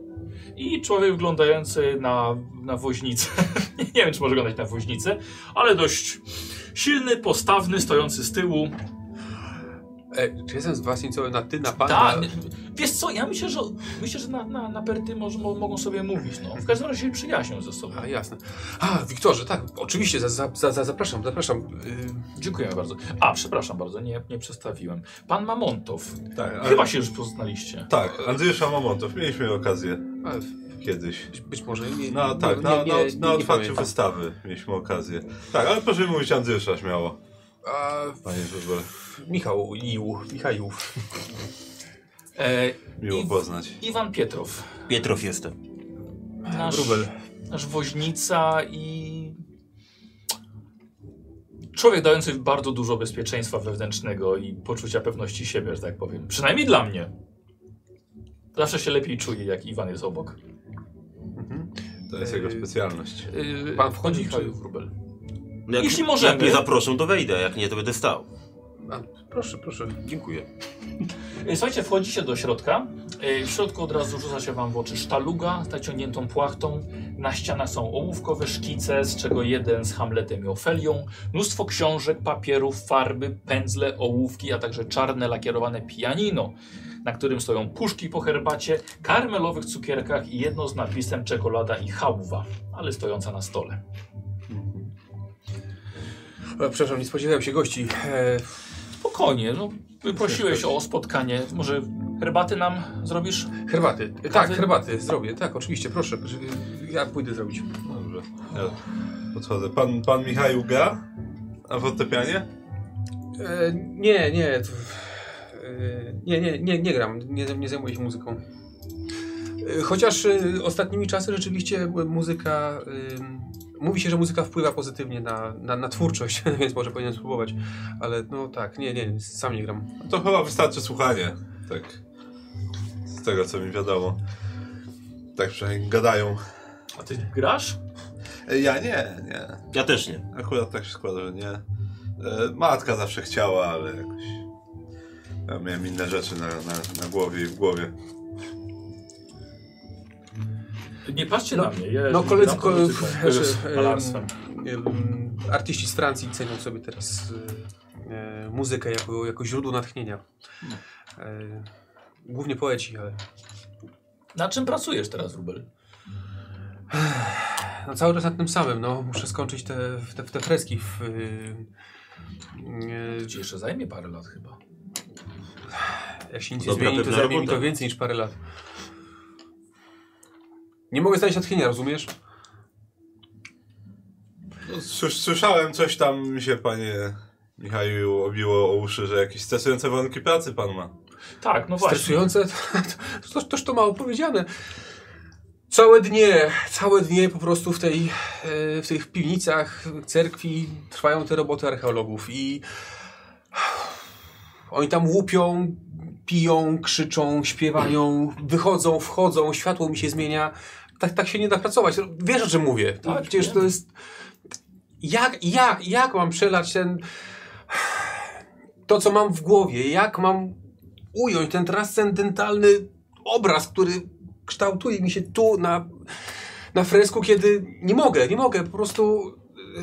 I człowiek wyglądający na, na woźnicę. Nie wiem, czy może wyglądać na woźnicę, ale dość silny, postawny, stojący z tyłu. E, czy jestem z was nieco na ty, na pan? Tak, na... wiesz co, ja myślę, że myślę, że na, na, na perty może, mo- mogą sobie mówić. No. W każdym razie się przyjaźnią ze sobą. A, jasne. A, Wiktorze, tak, oczywiście, za, za, za, za, zapraszam, zapraszam. Y, Dziękujemy bardzo. A, przepraszam bardzo, nie, nie przedstawiłem. Pan Mamontow. Tak, ale- Chyba się już poznaliście. Tak, Andrzejusza Mamontow. Mieliśmy okazję kiedyś. być, może nie. No tak, nie, na, nie, na, nie, na nie otwarciu wystawy mieliśmy okazję. Tak, ale proszę mówić Andrzejusza śmiało, A, panie Żubel. Michał Ił, Michał. E, Miło I- poznać. Iwan Pietrow. Pietrow jestem. Nasz, Wróbel. nasz woźnica i człowiek dający bardzo dużo bezpieczeństwa wewnętrznego i poczucia pewności siebie, że tak powiem. Przynajmniej dla mnie. Zawsze się lepiej czuję, jak Iwan jest obok. Mhm. To jest jego Yy, specjalność. Yy, Pan wchodzi, Michał czy- Wróbel. No jak, Jeśli możemy. Jak mnie zaproszą, to wejdę, jak nie, to będę stał. A, proszę, proszę. Dziękuję. Yy, Słuchajcie, wchodzicie do środka. Yy, W środku od razu rzuca się wam w oczy sztaluga z naciągniętą płachtą. Na ścianach są ołówkowe szkice, z czego jeden z Hamletem i Ofelią. Mnóstwo książek, papierów, farby, pędzle, ołówki, a także czarne lakierowane pianino, na którym stoją puszki po herbacie, karmelowych cukierkach i jedno z napisem czekolada i chałwa, ale stojąca na stole. E, przepraszam, nie spodziewałem się gości. E, Spokojnie, no, prosiłeś o spotkanie. Może herbaty nam zrobisz? herbaty. E, tak, Kawy? herbaty zrobię. Tak, oczywiście, proszę. Ja pójdę zrobić. Dobrze. Ja podchodzę. Pan, pan Michał gra? Na fortepianie? E, nie, nie. To, e, nie, nie, nie, nie gram. Nie, nie zajmuję się muzyką. Chociaż y, ostatnimi czasy rzeczywiście muzyka. Mówi się, że muzyka wpływa pozytywnie na, na, na twórczość, więc może powinien spróbować. Ale no tak, nie, nie, sam nie gram. To chyba wystarczy słuchanie. Tak. Z tego co mi wiadomo. Tak przynajmniej gadają. A ty grasz? Ja nie, nie. Ja też nie. Akurat tak się składa, że nie. E, Matka zawsze chciała, ale jakoś. Ja miałem inne rzeczy na, na, na głowie i w głowie. Nie patrzcie No, na mnie. Ja No koledzy, koledzy artyści z Francji cenią sobie teraz y, e, muzykę jako, jako źródło natchnienia. E, głównie poeci, ale Na czym pracujesz teraz, Rubel? no, cały czas nad tym samym. No, muszę skończyć te, te, te freski w, y, y, Ci jeszcze zajmie parę lat chyba. Jak się nic nie zmieni, to zajmie mi robota. to więcej niż parę lat. Nie mogę znaleźć natchnienia, rozumiesz? No, słys- słyszałem coś tam mi się, panie Michaju, obiło o uszy, że jakieś stresujące warunki pracy pan ma. Tak, no właśnie. Stresujące? To, toż to mało powiedziane. Całe dnie, całe dnie po prostu w, tej, e, w tych piwnicach cerkwi trwają te roboty archeologów i oni tam łupią, piją, krzyczą, śpiewają, wychodzą, wchodzą, światło mi się zmienia. Tak, tak się nie da pracować. Wiesz o czym mówię. Tak, Przecież wiem. to jest... Jak, jak, jak mam przelać ten... To, co mam w głowie, jak mam ująć ten transcendentalny obraz, który kształtuje mi się tu na, na fresku, kiedy nie mogę, nie mogę, po prostu e,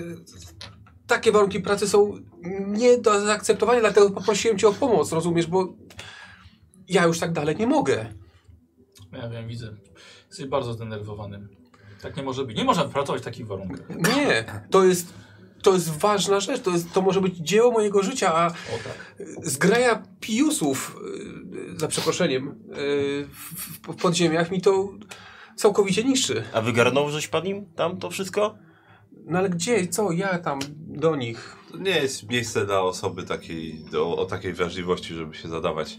takie warunki pracy są nie do zaakceptowania, dlatego poprosiłem Cię o pomoc, rozumiesz, bo ja już tak dalej nie mogę. Ja wiem, widzę. Jesteś bardzo zdenerwowany. Tak nie może być. Nie można pracować w takich warunkach. Nie, to jest, to jest ważna rzecz, to, jest, to może być dzieło mojego życia, a O tak. zgraja piusów, e, za przeproszeniem, e, w, w podziemiach mi to całkowicie niszczy. A wygarnął żeś pan im tam to wszystko? No ale gdzie, co, ja tam do nich? To nie jest miejsce dla osoby takiej, do, o takiej wrażliwości, żeby się zadawać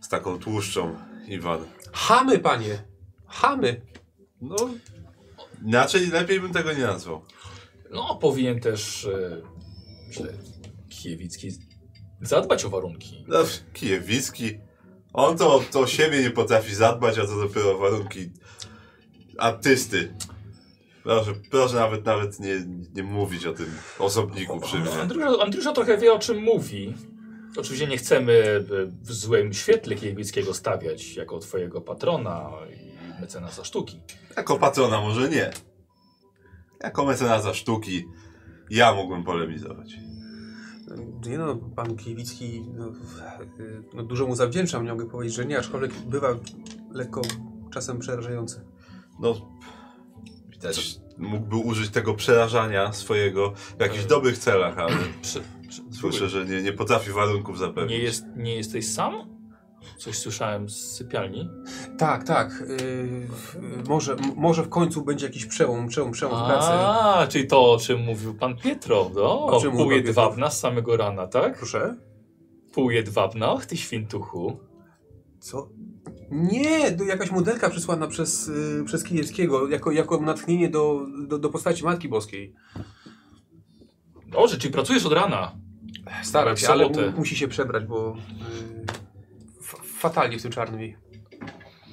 z taką tłuszczą, Iwan. Chamy, panie! Chamy! No, inaczej lepiej bym tego nie nazwał. No, powinien też, e, myślę, Kiewicki zadbać o warunki. No, Kijewicki. On to, to o siebie nie potrafi zadbać, a to dopiero o warunki artysty. Proszę, proszę nawet, nawet nie, nie mówić o tym osobniku przy mnie. Andrusza, Andrusza trochę wie, o czym mówi. Oczywiście nie chcemy e, w złym świetle Kiewickiego stawiać jako twojego patrona i mecenasa sztuki. Jako patrona może nie. Jako mecenasa sztuki ja mógłbym polemizować. Nie no, pan Kiewicki, no, no, dużo mu zawdzięczam, nie mogę powiedzieć, że nie, aczkolwiek bywa lekko czasem przerażający. No, widać, mógłby użyć tego przerażania swojego w jakichś dobrych celach, ale Przy, przy, słyszę, że nie, nie potrafi warunków zapewnić. nie, jest, nie jesteś sam? Coś słyszałem z sypialni. Tak, tak, y, y, może, może w końcu będzie jakiś przełom, przełom, przełom w pracy. A, czyli to, o czym mówił pan Pietrow, no? O czym Pół jedwabna z samego rana, tak? Proszę? Pół jedwabna, och ty świntuchu. Co? Nie, jakaś modelka przysłana przez, y, przez Kijewskiego jako, jako natchnienie do, do, do postaci Matki Boskiej. Dobrze, czyli pracujesz od rana. Staram się, ale mu, musi się przebrać, bo y, f- fatalnie w tym czarnym jej.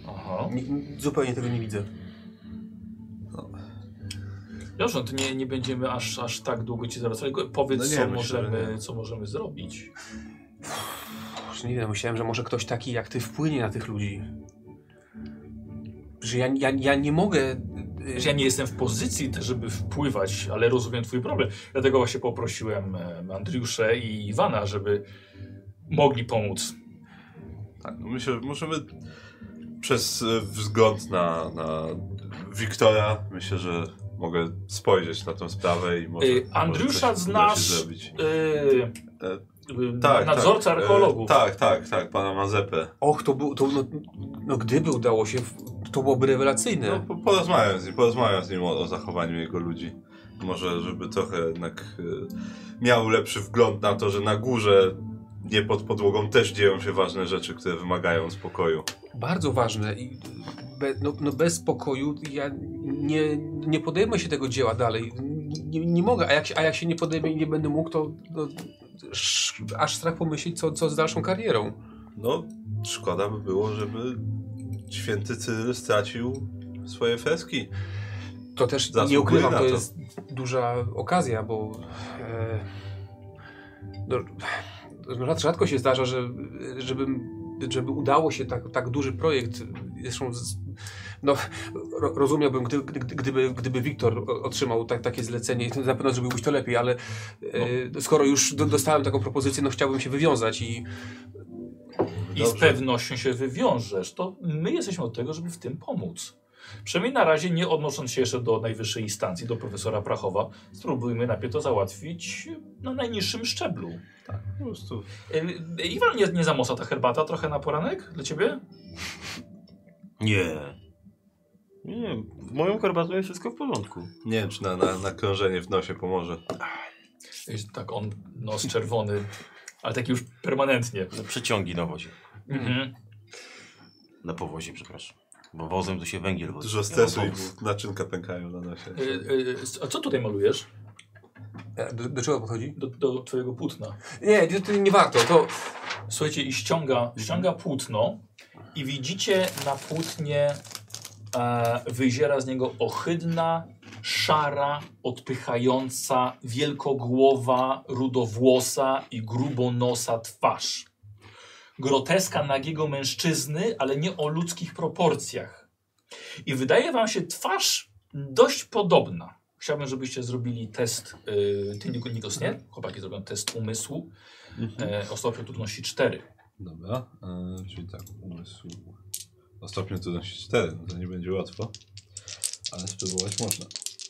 Aha. Nie- Zupełnie tego nie widzę. Dobrze, no to nie, nie będziemy aż, aż tak długo ci zwracali. Powiedz, No nie, co, myślę, możemy, nie. co możemy zrobić. Już nie wiem, myślałem, że może ktoś taki jak ty wpłynie na tych ludzi. Że ja, ja, ja nie mogę. y, Wiesz, Ja nie jestem w pozycji też, żeby wpływać, ale rozumiem twój problem. Dlatego właśnie poprosiłem em, Andriuszę i Iwana, żeby mogli pomóc. Tak, no myślę, że możemy przez e, wzgląd na, na Wiktora, myślę, że mogę spojrzeć na tą sprawę i może, Y, Andriusza może znasz, zrobić. Yy, yy, Tak, nadzorca tak, archeologów. E, tak, tak, tak, pana Mazepę. Och, to był. To, no, no, gdyby udało się, to byłoby rewelacyjne. No, po- porozmawiam z nim, porozmawiam z nim o, o zachowaniu jego ludzi. Może, żeby trochę jednak e, miał lepszy wgląd na to, że na górze, nie pod podłogą też dzieją się ważne rzeczy, które wymagają spokoju. Bardzo ważne. I be, no, no bez spokoju ja nie, nie podejmę się tego dzieła dalej. Nie, nie mogę, a jak, się- a jak się nie podejmę i nie będę mógł, to no, sz, aż strach pomyśleć, co, co z dalszą karierą. No, szkoda by było, żeby święty Cyryl stracił swoje freski. To też Zasługuje nie ukrywam, to to. jest duża okazja, bo e, no, rzadko się zdarza, że, żebym, żeby udało się tak, tak duży projekt, zresztą z, no, ro, rozumiałbym, gdy, gdy, gdyby, gdyby Wiktor otrzymał tak, takie zlecenie, to na pewno zrobiłbyś to lepiej, ale e, skoro już do, dostałem taką propozycję, no chciałbym się wywiązać i I z Dobrze. pewnością się wywiążesz. To my jesteśmy od tego, żeby w tym pomóc. Przynajmniej na razie, nie odnosząc się jeszcze do najwyższej instancji, do profesora Prachowa, spróbujmy najpierw to załatwić na najniższym szczeblu. Po prostu. E, Iwan, nie, nie zamosa ta herbata trochę na poranek dla ciebie? Nie. Nie, w moją herbatą jest wszystko w porządku. Nie wiem, czy na, na, na krążenie w nosie pomoże. Jest Tak, on nos czerwony, ale taki już permanentnie. Przeciągi na wozie. Mhm. Na powozie, przepraszam. Bo wozem to się węgiel wozi. Dużo stresu Ja i naczynka pękają na nosie. E, A co tutaj malujesz? e, do, do czego podchodzi? Do, do twojego płótna. Nie, to, to nie warto, to Słuchajcie, i ściąga, ściąga płótno i widzicie na płótnie e, wyziera z niego ohydna, szara, odpychająca, wielkogłowa, rudowłosa i grubonosa twarz. Groteska nagiego mężczyzny, ale nie o ludzkich proporcjach. I wydaje wam się twarz dość podobna. Chciałbym, żebyście zrobili test, yy, ty Nik- Nikos nie? Chłopaki zrobią test umysłu e, o stopniu trudności 4. Dobra, e, czyli tak, umysł o stopniu trudności 4, no to nie będzie łatwo, ale spróbować można.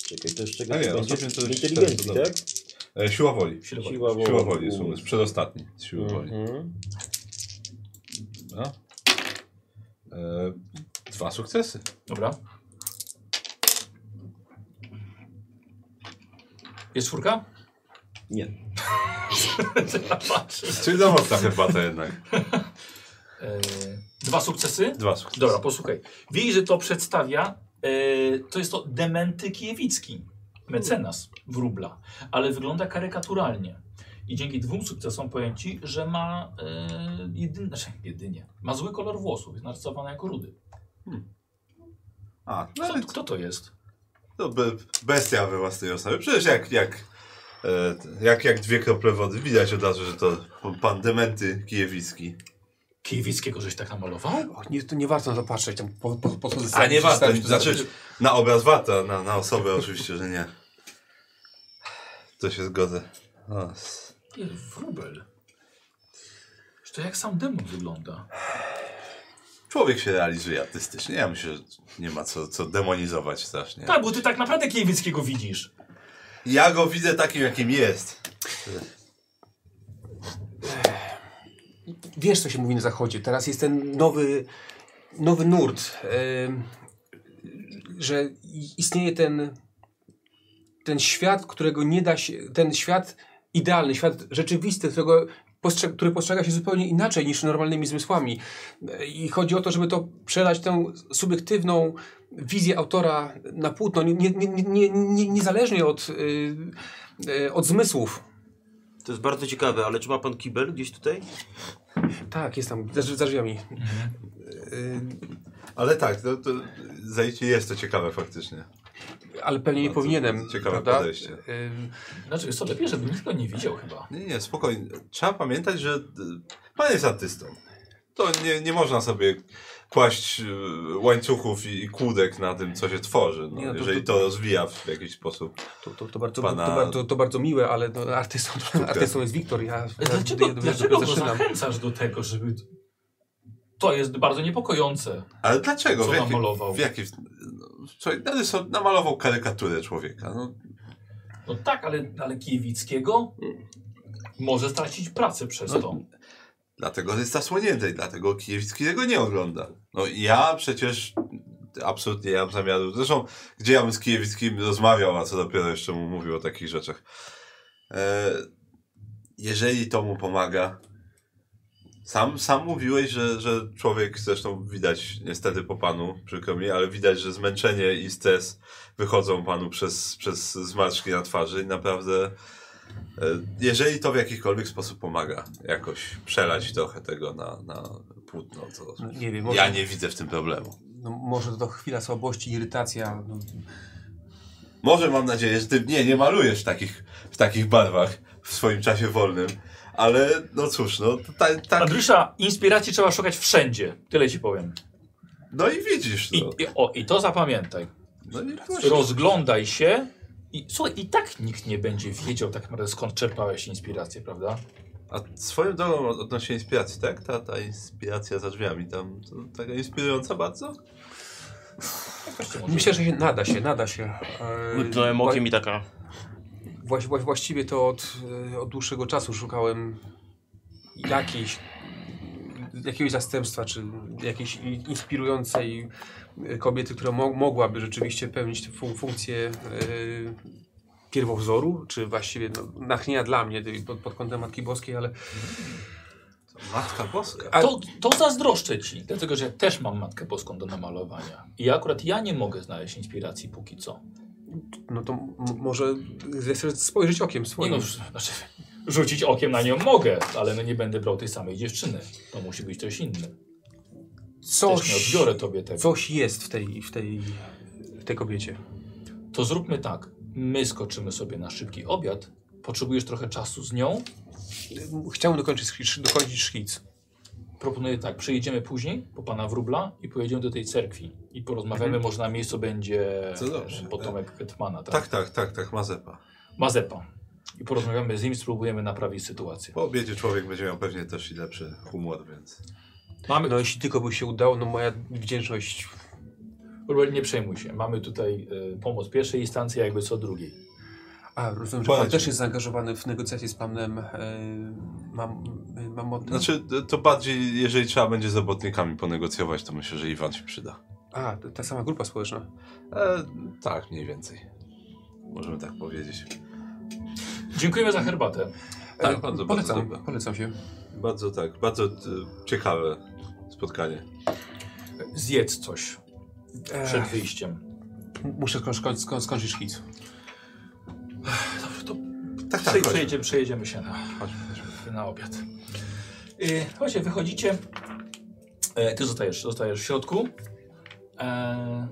Czekaj, to jeszcze A nie, będzie ostatnio to inteligencji, cztery, to tak? E, siła woli. Siła woli. Siła woli. Siła woli jest umysł, przedostatni z siły woli. Mhm. Dobra. E, dwa sukcesy. Dobra. Jest czwórka? Nie. Czyli za mocna herbata jednak. E, dwa sukcesy? Dwa sukcesy. Dobra, posłuchaj. Widzisz, że to przedstawia, e, to jest to Dementy Kiewicki, mecenas wróbla, ale wygląda karykaturalnie. I dzięki dwóm sukcesom powiem ci, że ma e, jedynie, znaczy jedynie, ma zły kolor włosów, jest narysowany jako rudy. A, no Kto, ale kto to jest? to be, bestia we własnej osobie. Przecież jak, jak, e, jak, jak dwie krople wody, widać od razu, że to pan Dementy Kijewicki. Kiewickiego żeś tak namalował? o, nie, to nie warto na to patrzeć. Tam po, po, po, A nie warto, to znaczy na obraz warto, na, na osobę oczywiście, że nie. To się zgodzę. O, Nie, wróbel. To jak sam demon wygląda. Człowiek się realizuje artystycznie. Ja myślę, że nie ma co, co demonizować strasznie. Tak, bo ty tak naprawdę Kiewickiego widzisz. Ja go widzę takim, jakim jest. Wiesz, co się mówi na zachodzie. Teraz jest ten nowy, nowy nurt, em, że istnieje ten, ten świat, którego nie da się, ten świat idealny, świat rzeczywisty, którego postrze, który postrzega się zupełnie inaczej niż normalnymi zmysłami. I chodzi o to, żeby to przelać tę subiektywną wizję autora na płótno, nie, nie, nie, nie, nie, niezależnie od, y, y, od zmysłów. To jest bardzo ciekawe, ale czy ma pan kibel gdzieś tutaj? Tak, jest tam, za, za drzwiami. Y, Ale tak, to, to zajęcie jest to ciekawe faktycznie. Ale pewnie nie powinienem. ciekawe prawda? podejście. Ym, Znaczy, jest to lepiej, żeby nikt go nie widział chyba. Nie, nie, spokojnie. Trzeba pamiętać, że y, pan jest artystą. To nie, nie można sobie kłaść y, łańcuchów i, i kłódek na tym, co się tworzy. No, Nie, no to- jeżeli to- to rozwija w jakiś sposób. To, to, to, bardzo, Pana- to, bardzo, to bardzo miłe, ale no, artystą, artystą jest Wiktor. Ja, ja, Dlaczego, ja, ja dlaczego dopiero go zaczynam. zachęcasz do tego, żeby... To jest bardzo niepokojące. Ale dlaczego? Co w jakim, namalował? w jakim, no, namalował karykaturę człowieka. No, No tak, ale, ale Kiewickiego może stracić pracę przez No, to. Dlatego jest zasłonięty i dlatego Kijewicki tego nie ogląda. No ja przecież absolutnie nie mam zamiaru. Zresztą, gdzie ja bym z Kijewickim rozmawiał, a co dopiero jeszcze mu mówił o takich rzeczach. E, jeżeli to mu pomaga, Sam, sam mówiłeś, że, że człowiek, zresztą widać niestety po panu, przykro mi, ale widać, że zmęczenie i stres wychodzą panu przez, przez zmarszczki na twarzy i naprawdę, e, jeżeli to w jakikolwiek sposób pomaga, jakoś przelać trochę tego na, na płótno, to No, nie wiem, może, ja nie widzę w tym problemu. no, może to chwila słabości, irytacja. No, Może mam nadzieję, że ty nie, nie malujesz w takich, w takich barwach w swoim czasie wolnym, ale no cóż, no to ta, tak, Andrysza, inspiracji trzeba szukać wszędzie. Tyle ci powiem. no i widzisz, I, no. i, o, i to zapamiętaj. no i właśnie. Rozglądaj się i słuchaj, i tak nikt nie będzie wiedział tak naprawdę skąd czerpałeś inspirację, prawda? A swoją drogą od- odnośnie inspiracji, tak? Ta, ta inspiracja za drzwiami, tam to taka inspirująca bardzo? Myślę, że się nada się, nada się. E, Mknąłem okiem i taka... Właś, właś, właściwie to od, e, od dłuższego czasu szukałem jakiejś, jakiegoś zastępstwa, czy jakiejś i- inspirującej kobiety, która mo mogłaby rzeczywiście pełnić tę fun funkcję e, pierwowzoru, czy właściwie no, nachnienia dla mnie pod, pod kątem Matki Boskiej, ale Matka Boska. A- To, to zazdroszczę ci, dlatego że ja też mam Matkę Boską do namalowania. I akurat ja nie mogę znaleźć inspiracji póki co. no to może zechcesz spojrzeć okiem Nie swoim. no, znaczy, rzucić okiem na nią mogę, ale no nie będę brał tej samej dziewczyny. To musi być coś inne. Też nie coś, odbiorę tobie tego. coś jest w tej, w, tej, w tej kobiecie. To zróbmy tak. My skoczymy sobie na szybki obiad. Potrzebujesz trochę czasu z nią. Chciałem dokończyć, dokończyć szkic. Proponuję tak, przyjedziemy później po pana Wróbla i pojedziemy do tej cerkwi i porozmawiamy, może na miejscu będzie Co dobrze. potomek Hetmana, tak? Tak, tak, tak, tak, Mazepa. Mazepa. I porozmawiamy z nim, spróbujemy naprawić sytuację. Po obiedzie człowiek będzie miał pewnie też i lepszy humor, więc... Mamy, No jeśli tylko by się udało, no moja wdzięczność. Nie przejmuj się, mamy tutaj e, pomoc pierwszej instancji, jakby co drugiej. A, rozumiem, że pan też jest zaangażowany w negocjacje z panem e, mam, e, Mamotem? Znaczy, to bardziej, jeżeli trzeba będzie z robotnikami ponegocjować, to myślę, że Iwan się przyda. A, ta sama grupa społeczna. E, tak, mniej więcej. Możemy tak powiedzieć. Dziękujemy za herbatę. Tak, E, bardzo, polecam, bardzo polecam się. Bardzo tak, bardzo e, ciekawe spotkanie. Zjedz coś przed Ech, wyjściem. muszę sko sko sko skończyć szkic. To Tak, chodźmy. przejedziemy, przejedziemy się na, na obiad. Yy, chodźcie, wychodzicie. E, ty zostajesz, zostajesz w środku. E,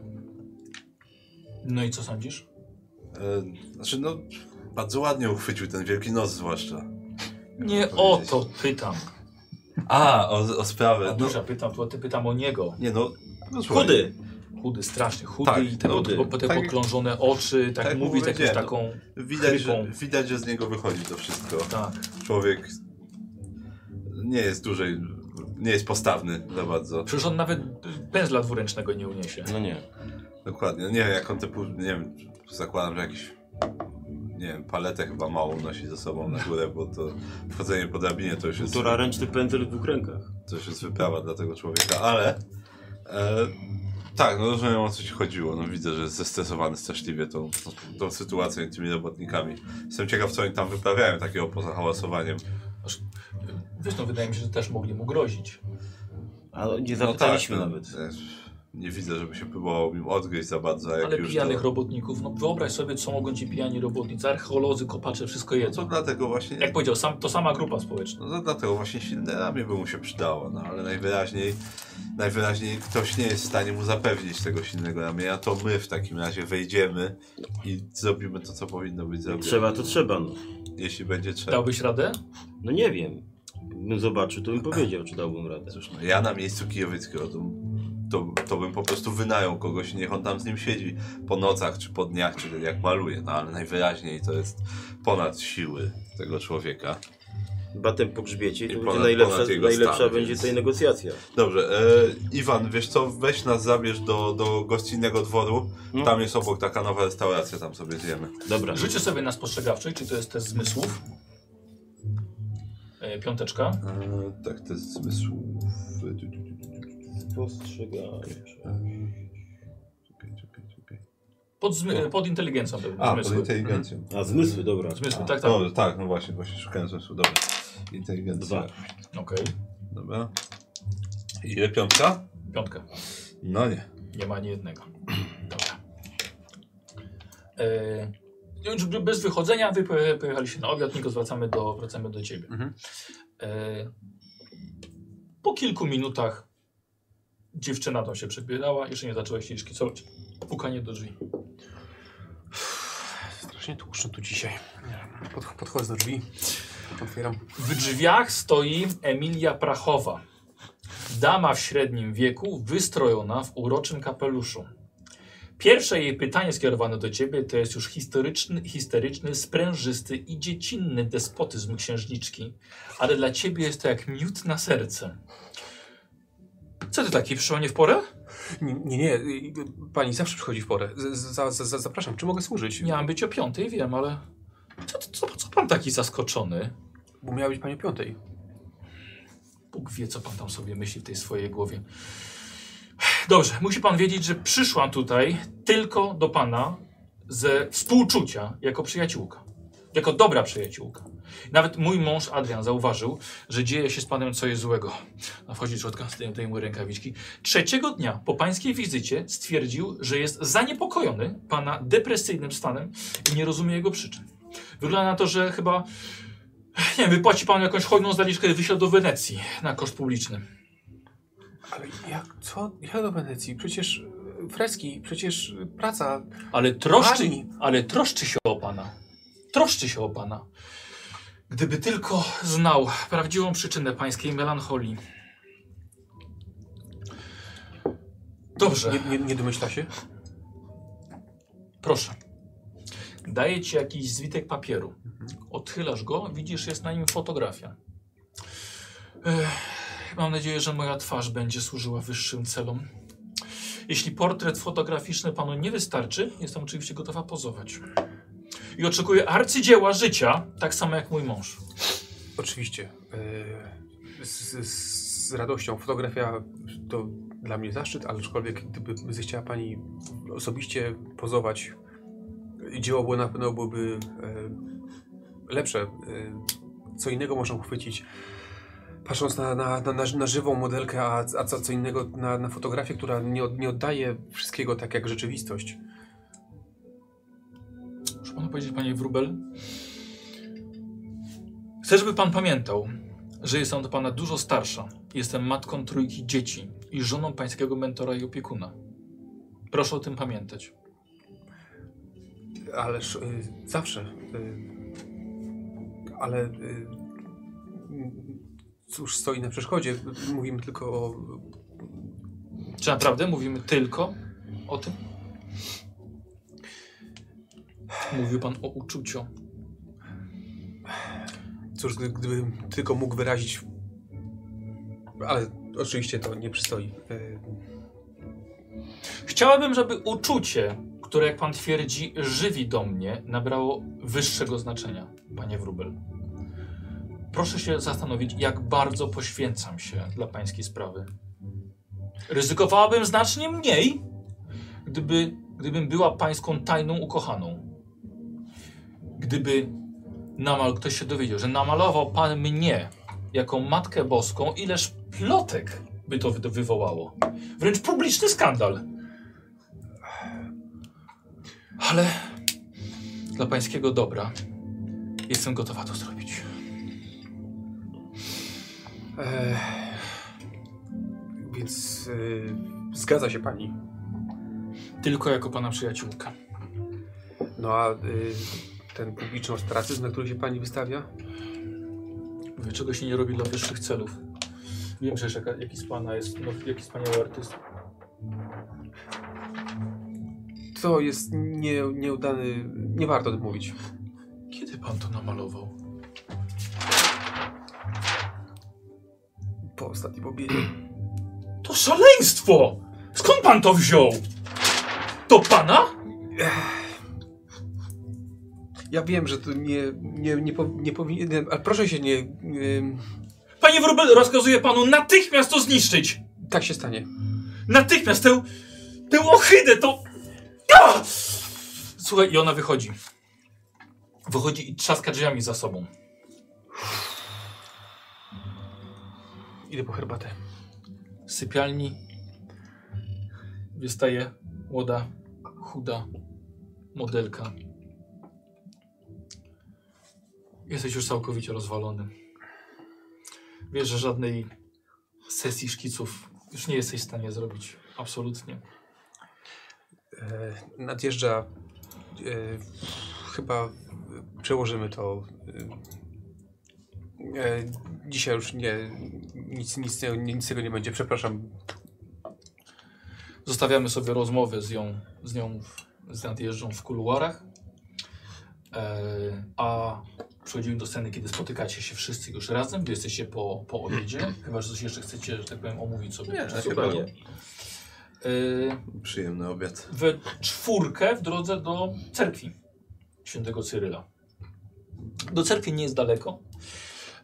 no i co sądzisz? E, znaczy, no, bardzo ładnie uchwycił ten wielki nos zwłaszcza. Nie o to pytam. A, o, o sprawę. A No, duża pytam, to ty pytam o niego. nie no, no słuchaj, Chudy! Chudy, strasznie chudy Tak, i te, chudy. po, te Tak- poklążone oczy, tak, tak mówi z jakąś powiedziałem, taką... Widać że, widać, że z niego wychodzi to wszystko. Tak. Człowiek nie jest dłużej, nie jest postawny za bardzo. Przecież on nawet pędzla dwuręcznego nie uniesie. No nie. Dokładnie. Nie wiem, jak on te, pół- nie wiem, zakładam, że jakiś, nie wiem, paletę chyba małą nosi ze sobą na górę, bo to wchodzenie po drabinie to już jest, Półtora ręczny pędzel w dwóch rękach. to już jest wyprawa dla tego człowieka, ale e, tak, no rozumiem o co ci chodziło. No widzę, że jest zestresowany straszliwie tą, tą, tą sytuacją i tymi robotnikami. Jestem ciekaw, co oni tam wyprawiają takiego poza hałasowaniem. Wiesz, no wydaje mi się, że też mogli mu grozić. Ale nie No zapytaliśmy no, nawet. e, Nie widzę, żeby się próbował im odgryźć za bardzo, a jak Ale już pijanych to... robotników, no wyobraź sobie, co mogą ci pijani robotnicy, archeolodzy, kopacze, wszystko No to jedzą. dlatego właśnie... Jak powiedział, sam, to sama grupa społeczna. No to dlatego właśnie silne ramię by mu się przydało, no ale najwyraźniej, najwyraźniej ktoś nie jest w stanie mu zapewnić tego silnego ramienia, to my w takim razie wejdziemy i zrobimy to, co powinno być zrobione. Trzeba to trzeba, no. Jeśli będzie trzeba. Dałbyś radę? No nie wiem. Bym zobaczył, to bym powiedział, czy dałbym radę. Cóż, no, ja na miejscu Kijowieckiego to, to, to bym po prostu wynajął kogoś i niech on tam z nim siedzi po nocach, czy po dniach, czy jak maluje, no ale najwyraźniej to jest ponad siły tego człowieka. Batem po grzbiecie i to I będzie ponad- najlepsza, ponad najlepsza stan, będzie więc- tutaj negocjacja. Dobrze, e, Iwan, wiesz co, weź nas zabierz do, do gościnnego dworu, No. tam jest obok taka nowa restauracja, tam sobie zjemy. Dobra. Rzućcie sobie na spostrzegawczej, czy to jest test zmysłów. E, piąteczka. E, tak, to jest zmysłów. Postrzegajcie. Czekaj, czekaj, czekaj. Pod, zmy, pod inteligencją to A, pod zmysły. inteligencją. A, zmysły, dobra. Zmysły, A, tak, tak. Dobrze, tak, no właśnie, właśnie szukałem zmysłu, dobra. Inteligencja. Dwa. Okej. Dobra. Ile piątka? Piątkę. No nie. Nie ma ani jednego. Dobra. E, już bez wychodzenia wy poje- pojechaliście na obiad, Niko, wracamy do, wracamy do ciebie. Mhm. E, po kilku minutach dziewczyna tam się przebierała, jeszcze nie zaczęła się szkicować. Pukanie do drzwi. Strasznie tłuszczę tu dzisiaj. Pod, podchodzę do drzwi. Otwieram. W drzwiach stoi Emilia Prachowa. Dama w średnim wieku, wystrojona w uroczym kapeluszu. Pierwsze jej pytanie skierowane do ciebie to jest już historyczny, historyczny, sprężysty i dziecinny despotyzm księżniczki, ale dla ciebie jest to jak miód na serce. Co ty taki przyszło nie w porę? Nie, nie, nie. Pani zawsze przychodzi w porę. Z, za, za, za, zapraszam, czy mogę służyć? Miałem być o piątej, wiem, ale... Co, co, co pan taki zaskoczony? Bo miała być pani o piątej. Bóg wie, co pan tam sobie myśli w tej swojej głowie. Dobrze, musi pan wiedzieć, że przyszłam tutaj tylko do pana ze współczucia jako przyjaciółka. Jako dobra przyjaciółka. Nawet mój mąż Adrian zauważył, że dzieje się z panem coś złego. A wchodzi czotka, zdejmuje rękawiczki. Trzeciego dnia po pańskiej wizycie stwierdził, że jest zaniepokojony pana depresyjnym stanem i nie rozumie jego przyczyn. Wygląda na to, że chyba nie wiem, wypłaci pan jakąś hojną zaliczkę i wyśle do Wenecji na koszt publiczny. Ale jak, co? Jak do Wenecji? Przecież y, freski, przecież praca. Ale troszczy, Pani! ale troszczy się o pana. Troszczy się o pana. Gdyby tylko znał prawdziwą przyczynę pańskiej melancholii. Dobrze, Nie, nie, nie domyśla się? proszę. Daję ci jakiś zwitek papieru. Odchylasz go, widzisz, jest na nim fotografia. Ech, mam nadzieję, że moja twarz będzie służyła wyższym celom. Jeśli portret fotograficzny panu nie wystarczy, jestem oczywiście gotowa pozować. I oczekuję arcydzieła życia, tak samo jak mój mąż. Oczywiście. y, Z, z, z radością. Fotografia to dla mnie zaszczyt, ale aczkolwiek gdyby zechciała pani osobiście pozować, dzieło było na pewno byłoby e, lepsze. E, co innego można uchwycić. Patrząc na, na, na, na żywą modelkę, a, a co, co innego na, na fotografię, która nie, od, nie oddaje wszystkiego tak jak rzeczywistość. Muszę panu powiedzieć, panie Wrubel. Chcę, żeby pan pamiętał, że jestem do pana dużo starsza. Jestem matką trójki dzieci i żoną pańskiego mentora i opiekuna. Proszę o tym pamiętać. Ależ y, zawsze. Y, ale y, cóż stoi na przeszkodzie? Mówimy tylko o. Czy naprawdę mówimy tylko o tym? Mówił pan o uczuciu. Cóż, gdy, gdybym tylko mógł wyrazić. Ale oczywiście to nie przystoi. Y, Chciałabym, żeby uczucie, które, jak pan twierdzi, żywi do mnie, nabrało wyższego znaczenia, panie Wrubel. Proszę się zastanowić, jak bardzo poświęcam się dla pańskiej sprawy. Ryzykowałabym znacznie mniej, gdyby, gdybym była pańską tajną ukochaną. Gdyby namal ktoś się dowiedział, że namalował pan mnie jako Matkę Boską, ileż plotek by to wy- wywołało. Wręcz publiczny skandal. Ale dla pańskiego dobra jestem gotowa to zrobić. e, więc y, zgadza się pani. Tylko jako pana przyjaciółka. No a y, ten publiczny ostracyzm, na który się pani wystawia? Mówię, czego się nie robi dla wyższych celów. Wiem, że jaka, jaki z pana jest, no, jaki wspaniały artysta. To jest nie, nieudany. Nie warto o tym mówić. Kiedy pan to namalował? Po ostatnim obiedzie. To szaleństwo! Skąd pan to wziął? To pana? Ja wiem, że to nie, nie, nie, po, nie powinienem, ale proszę się nie... ym, Panie Wróbel, rozkazuję panu natychmiast to zniszczyć! tak się stanie. Natychmiast tę, tę ohydę, to... A! Słuchaj, i ona wychodzi. Wychodzi i trzaska drzwiami za sobą. Idę po herbatę. Z sypialni wystaje młoda, chuda modelka. Jesteś już całkowicie rozwalony. Wiesz, że żadnej sesji szkiców już nie jesteś w stanie zrobić. Absolutnie. E, nadjeżdża. E, chyba przełożymy to. E, e, dzisiaj już nie. Nic, nic, nic tego nie będzie. Przepraszam. Zostawiamy sobie rozmowę z, ją, z nią z nadjeżdżą w kuluarach. E, a przechodzimy do sceny, kiedy spotykacie się wszyscy już razem, gdy jesteście po, po obiedzie. Chyba, że coś jeszcze chcecie, że tak powiem, omówić sobie. Nie, podczas chyba obiadu. E, Przyjemny obiad. we czwórkę w drodze do cerkwi świętego Cyryla. Do cerkwi nie jest daleko.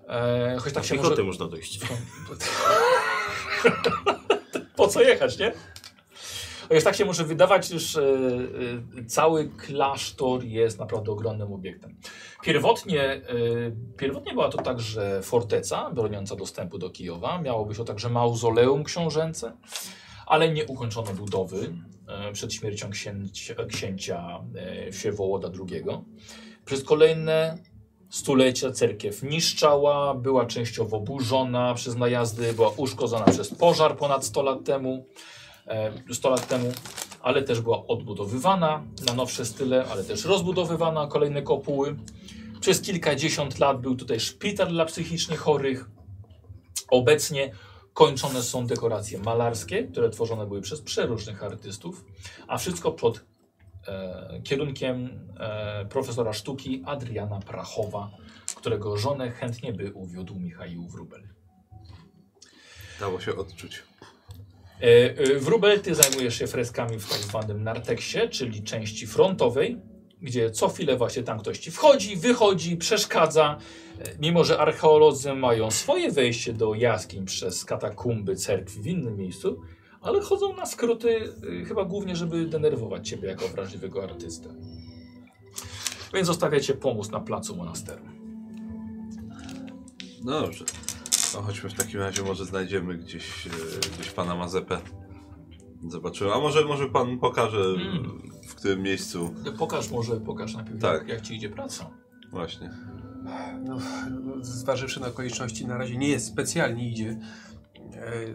E, choć tak się może... można dojść. Po co jechać, nie? Chociaż tak się może wydawać, już e, e, cały klasztor jest naprawdę ogromnym obiektem. Pierwotnie, e, pierwotnie była to także forteca broniąca dostępu do Kijowa. Miało być to także mauzoleum książęce, ale nie ukończono budowy e, przed śmiercią księcia, księcia e, Wsiewołoda II. Przez kolejne stulecia cerkiew niszczała, była częściowo burzona przez najazdy, była uszkodzona przez pożar ponad 100 lat temu, 100 lat temu, ale też była odbudowywana na nowsze style, ale też rozbudowywana, kolejne kopuły. Przez kilkadziesiąt lat był tutaj szpital dla psychicznie chorych. Obecnie kończone są dekoracje malarskie, które tworzone były przez przeróżnych artystów, a wszystko pod e, kierunkiem e, profesora sztuki Adriana Prachowa, którego żonę chętnie by uwiódł Michał Wrubel. Dało się odczuć. E, e, Wrubel, ty zajmujesz się freskami w tak zwanym narteksie, czyli części frontowej, gdzie co chwilę właśnie tam ktoś ci wchodzi, wychodzi, przeszkadza. E, Mimo, że archeolodzy mają swoje wejście do jaskiń przez katakumby cerkwi w innym miejscu, ale chodzą na skróty chyba głównie, żeby denerwować ciebie jako wrażliwego artystę. Więc zostawiacie pomóc na placu monasteru. Dobrze. No chodźmy w takim razie, może znajdziemy gdzieś, e, gdzieś pana Mazepę. Zobaczymy. A może, może pan pokaże Mm. w którym miejscu. Pokaż może, pokaż najpierw Tak. jak, jak ci idzie praca. Właśnie. No, no, zważywszy na okoliczności, na razie nie jest specjalnie idzie.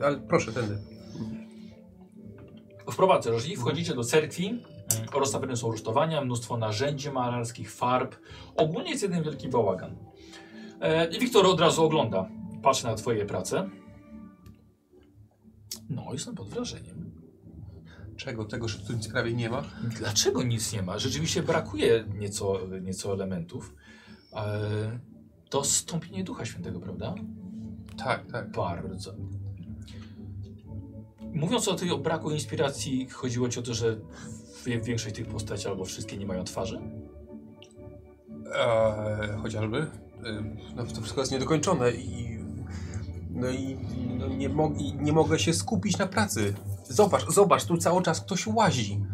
E, ale proszę, tędy. Wprowadzę, jeżeli wchodzicie do cerkwi, mm, rozstawione są rusztowania, mnóstwo narzędzi malarskich, farb. Ogólnie jest jeden wielki bałagan. E, I Wiktor od razu ogląda, patrzy na twoje prace. No, jestem pod wrażeniem. Czego? Tego, że tu nic prawie nie ma? Dlaczego nic nie ma? Rzeczywiście brakuje nieco, nieco elementów. E, to stąpienie Ducha Świętego, prawda? Tak, tak. Bardzo. Mówiąc o tej o braku inspiracji, chodziło ci o to, że w- większość tych postaci albo wszystkie nie mają twarzy? E, chociażby. E, no, to wszystko jest niedokończone i. No i no, nie, mo i nie mogę się skupić na pracy. Zobacz, zobacz, tu cały czas ktoś łazi.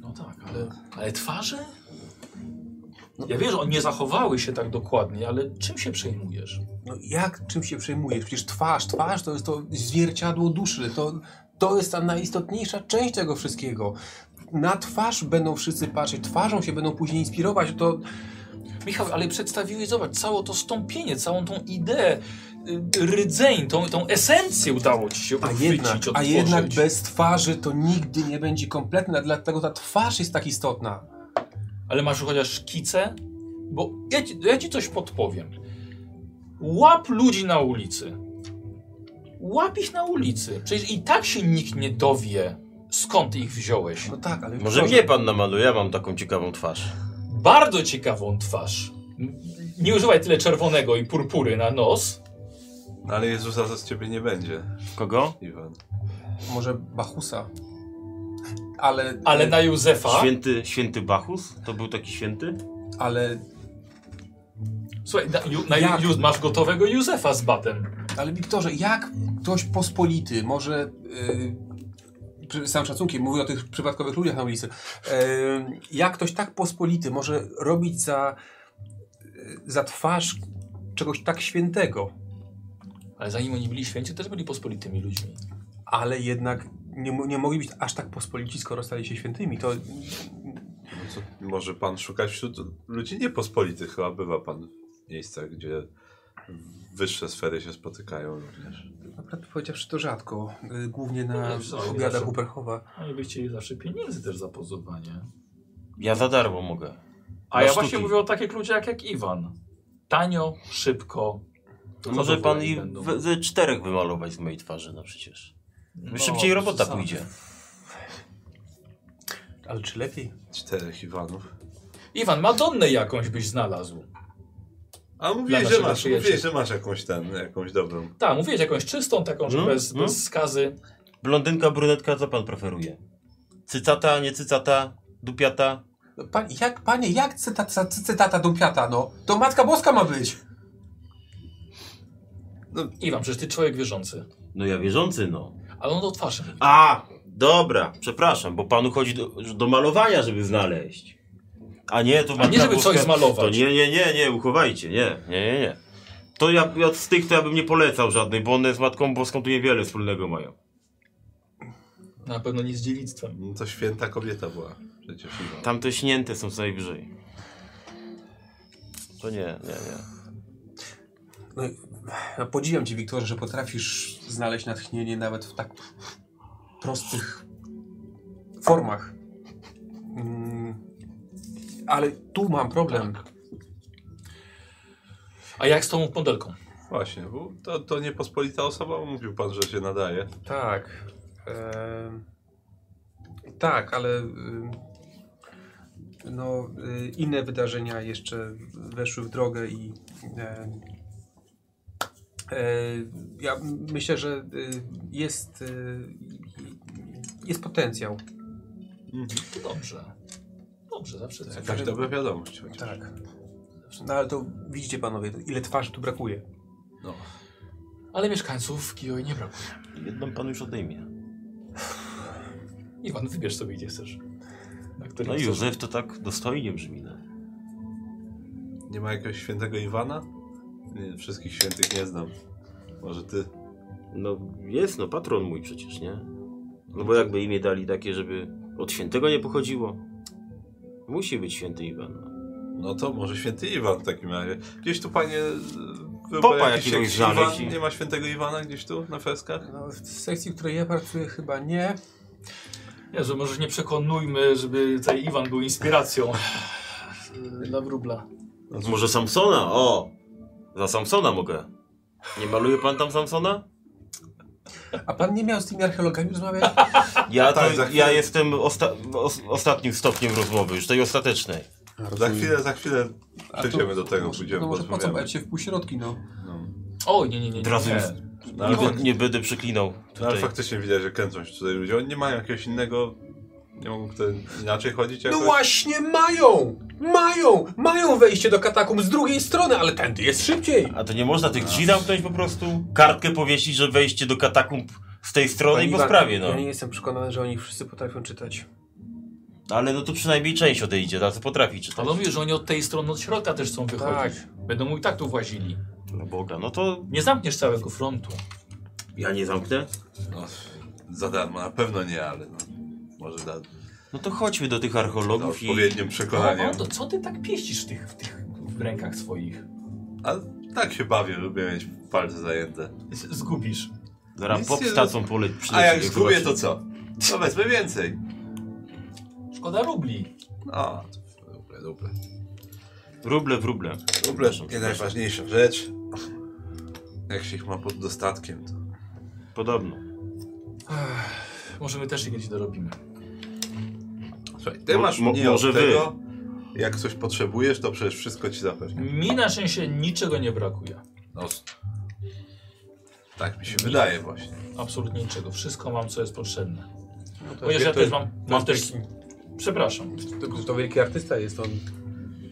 No tak, ale, ale twarze? Ja wiem, że one nie zachowały się tak dokładnie, ale czym się przejmujesz? No jak, czym się przejmujesz? Przecież twarz, twarz to jest to zwierciadło duszy. To, to jest ta najistotniejsza część tego wszystkiego. Na twarz będą wszyscy patrzeć, twarzą się będą później inspirować. To Michał, ale przedstawiłeś, zobacz, całe to stąpienie, całą tą ideę, y, rdzeń, tą, tą esencję udało ci się A uchwycić, jednak, a otworzyć. jednak bez twarzy to nigdy nie będzie kompletne, dlatego ta twarz jest tak istotna. Ale masz chociaż szkice? Bo ja ci, ja ci coś podpowiem. Łap ludzi na ulicy. Łap ich na ulicy. Przecież i tak się nikt nie dowie, skąd ich wziąłeś. No tak, ale Może mnie pan namaluje, ja mam taką ciekawą twarz. Bardzo ciekawą twarz. Nie używaj tyle czerwonego i purpury na nos. No ale Jezusa z ciebie nie będzie, Kogo? Iwan. Może Bachusa. Ale, Ale na Józefa. Święty, święty Bachus? To był taki święty? ale, Słuchaj, na, ju, na, Jak? ju, masz gotowego Józefa z batem. ale Wiktorze, jak ktoś pospolity może... Yy, z całym szacunkiem, mówię o tych przypadkowych ludziach na ulicy. Jak ktoś tak pospolity może robić za, za twarz czegoś tak świętego? Ale zanim oni byli święci, też byli pospolitymi ludźmi. Ale jednak nie, nie mogli być aż tak pospolici, skoro stali się świętymi. To No co, może pan szukać wśród ludzi niepospolitych, chyba bywa pan w miejscach, gdzie wyższe sfery się spotykają również. Naprawdę powiedziawszy to rzadko. Y, Głównie na No, obiadach zawsze- u Perchowa. Oni by chcieli zawsze pieniędzy też za pozowanie. Ja za darmo mogę. A Na ja sztuki. właśnie mówię o takich ludziach jak Iwan. Tanio, szybko. No może pan i we, ze czterech wymalować z mojej twarzy, no przecież. No, Szybciej robota pójdzie. Ale czy lepiej? Czterech Iwanów. Iwan, Madonnę jakąś byś znalazł. A mówiłeś, że masz, mówiłeś, że masz jakąś ten, jakąś dobrą. Tak, mówiłeś jakąś czystą, taką, że No, bez, no. bez skazy. Blondynka, brunetka, co pan preferuje? Cycata, nie cycata, dupiata? No, pan, jak, panie, jak cytata, cytata dumpiata, no? To Matka Boska ma być. Iwan, przecież ty człowiek wierzący. No ja wierzący, no. Ale on to twarzy mówi. A, dobra, przepraszam, bo panu chodzi do, do malowania, żeby znaleźć. A nie, to A nie, żeby coś zmalować. To nie, nie, nie, nie, uchowajcie, nie, nie, nie, nie. To ja, ja z tych to ja bym nie polecał żadnej, bo one z Matką Boską tu niewiele wspólnego mają. Na pewno nie z dziewictwem. No to święta kobieta była przecież. Tamte śnięte są co najwyżej. To nie, nie, nie. No, ja podziwiam cię, Wiktorze, że potrafisz znaleźć natchnienie nawet w tak prostych formach. Mm, ale tu mam problem. A jak z tą modelką? Właśnie, bo to, to niepospolita osoba, mówił pan, że się nadaje. Tak. em, tak, ale ym, no, y, inne wydarzenia jeszcze weszły w drogę i em, e, ja myślę, że y, jest, y, jest potencjał. Dobrze. Dobrze, zawsze coś. Jakaś dobra wiadomość. chociaż. Tak. No ale to widzicie panowie, ile twarzy tu brakuje. No. Ale mieszkańców Kijoi nie brakuje. Jedną pan już odejmie. Iwan, wybierz sobie gdzie chcesz. No chcesz. Józef to tak dostojnie brzmi, no. Nie ma jakiegoś świętego Iwana? Nie, wszystkich świętych nie znam. Może ty? No jest, no patron mój przecież, nie? No bo jakby imię dali takie, żeby od świętego nie pochodziło. Musi być święty Iwan. No. No to może święty Iwan w takim razie. Gdzieś tu panie... e, Popa jakiś- jakiś Iwan? Nie ma świętego Iwana gdzieś tu na freskach? No, w sekcji, w której ja pracuję chyba nie. Jezu, może nie przekonujmy, żeby tutaj Iwan był inspiracją dla wróbla. No Może Samsona? O! Za Samsona mogę. Nie maluje pan tam Samsona? A pan nie miał z tymi archeologami rozmawiać? Ja, to, Tak, za chwilę. ja jestem osta os ostatnim stopniem rozmowy, już tej ostatecznej. Za chwilę, za chwilę przejdziemy to- do tego, pójdziemy, No może po co bać się w półśrodki, no. No. O, nie, nie, nie. Od razu nie. już No, nie, nie będę przeklinał no, ale faktycznie widać, że kręcą się tutaj ludzie. Oni nie mają jakiegoś innego... Nie mogą tutaj inaczej chodzić jakoś? No właśnie mają! Mają! Mają wejście do katakumb z drugiej strony, ale tędy jest szybciej. A to nie można tych drzwi zamknąć po prostu? Kartkę powiesić, że wejście do katakumb z tej strony Panie i po Iwan, sprawie, no. Ja nie jestem przekonany, że oni wszyscy potrafią czytać. Ale no to przynajmniej część odejdzie, tacy potrafi czytać. Ale on mówi, że oni od tej strony, od środka też chcą wychodzić. Będą mu i tak tu włazili. Na Boga, no to Nie zamkniesz całego frontu. ja nie zamknę. No, za darmo, na pewno nie, ale no, może da, No to chodźmy do tych archeologów i... odpowiednim No, przekonaniem. no to co ty tak pieścisz w tych, w tych w rękach swoich? A tak się bawię, lubię mieć palce zajęte. Z- Zgubisz. Zaraz pop stacją pole A jak zgubię, to co? To wezmę więcej. Szkoda rubli. No, to dobre, dobre. Ruble w ruble. Dobre, Przepraszam, nie najważniejsza rzecz. Jak się ich ma pod dostatkiem, to... Podobno. Może my też się kiedyś dorobimy. Słuchaj, ty masz mo- mnie może od wy. tego, jak coś potrzebujesz, to przecież wszystko ci zapewnię. Mi na szczęście niczego nie brakuje. No, tak mi się wydaje właśnie. Absolutnie niczego. Wszystko mam, co jest potrzebne. No to, Chociaż ja to- też mam, mam też... Przepraszam. To, to wielki artysta jest on.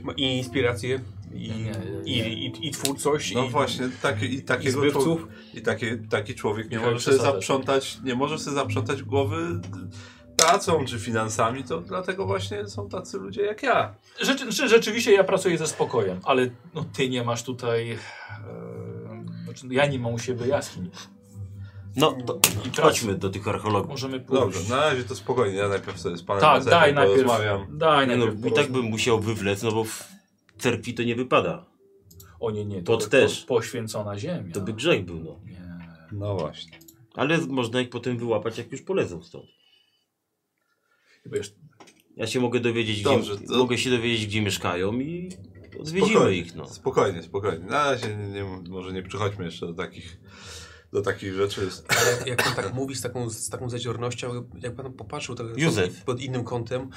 Ma i inspirację, i, Nie, nie, i, nie. i, i twórczość, No i, właśnie, taki, i i takiego zbywców. człowieka, i taki, taki człowiek nie może sobie zaprzątać, nie może sobie zaprzątać głowy pracą czy finansami, to dlatego właśnie są tacy ludzie jak ja. Rzeczy, czy rzeczywiście ja pracuję ze spokojem, ale no, ty nie masz tutaj e, Znaczy, ja nie mam u siebie jaskiń. No, to chodźmy do tych archeologów. możemy pójść. Dobrze, na razie to spokojnie, ja najpierw sobie z panem Tak, daj najpierw. porozmawiam. Daj Nie no, najpierw. i tak bym musiał wywlec, no bo w cerkwi to nie wypada. O nie, nie, to Pod też. Po, poświęcona ziemia. To by grzech był, no. Nie. No właśnie. Ale można ich potem wyłapać, jak już polecą stąd. Chyba jeszcze Ja się mogę dowiedzieć, Dobrze, gdzie, to- mogę się dowiedzieć, gdzie mieszkają i odwiedzimy Spokojnie, ich, no. Spokojnie, spokojnie. Na razie nie, nie, może nie przychodźmy jeszcze do takich, do takich rzeczy. Ale jak pan tak mówi z taką, z taką zadziornością, jak pan popatrzył tak Józef. pod innym kątem,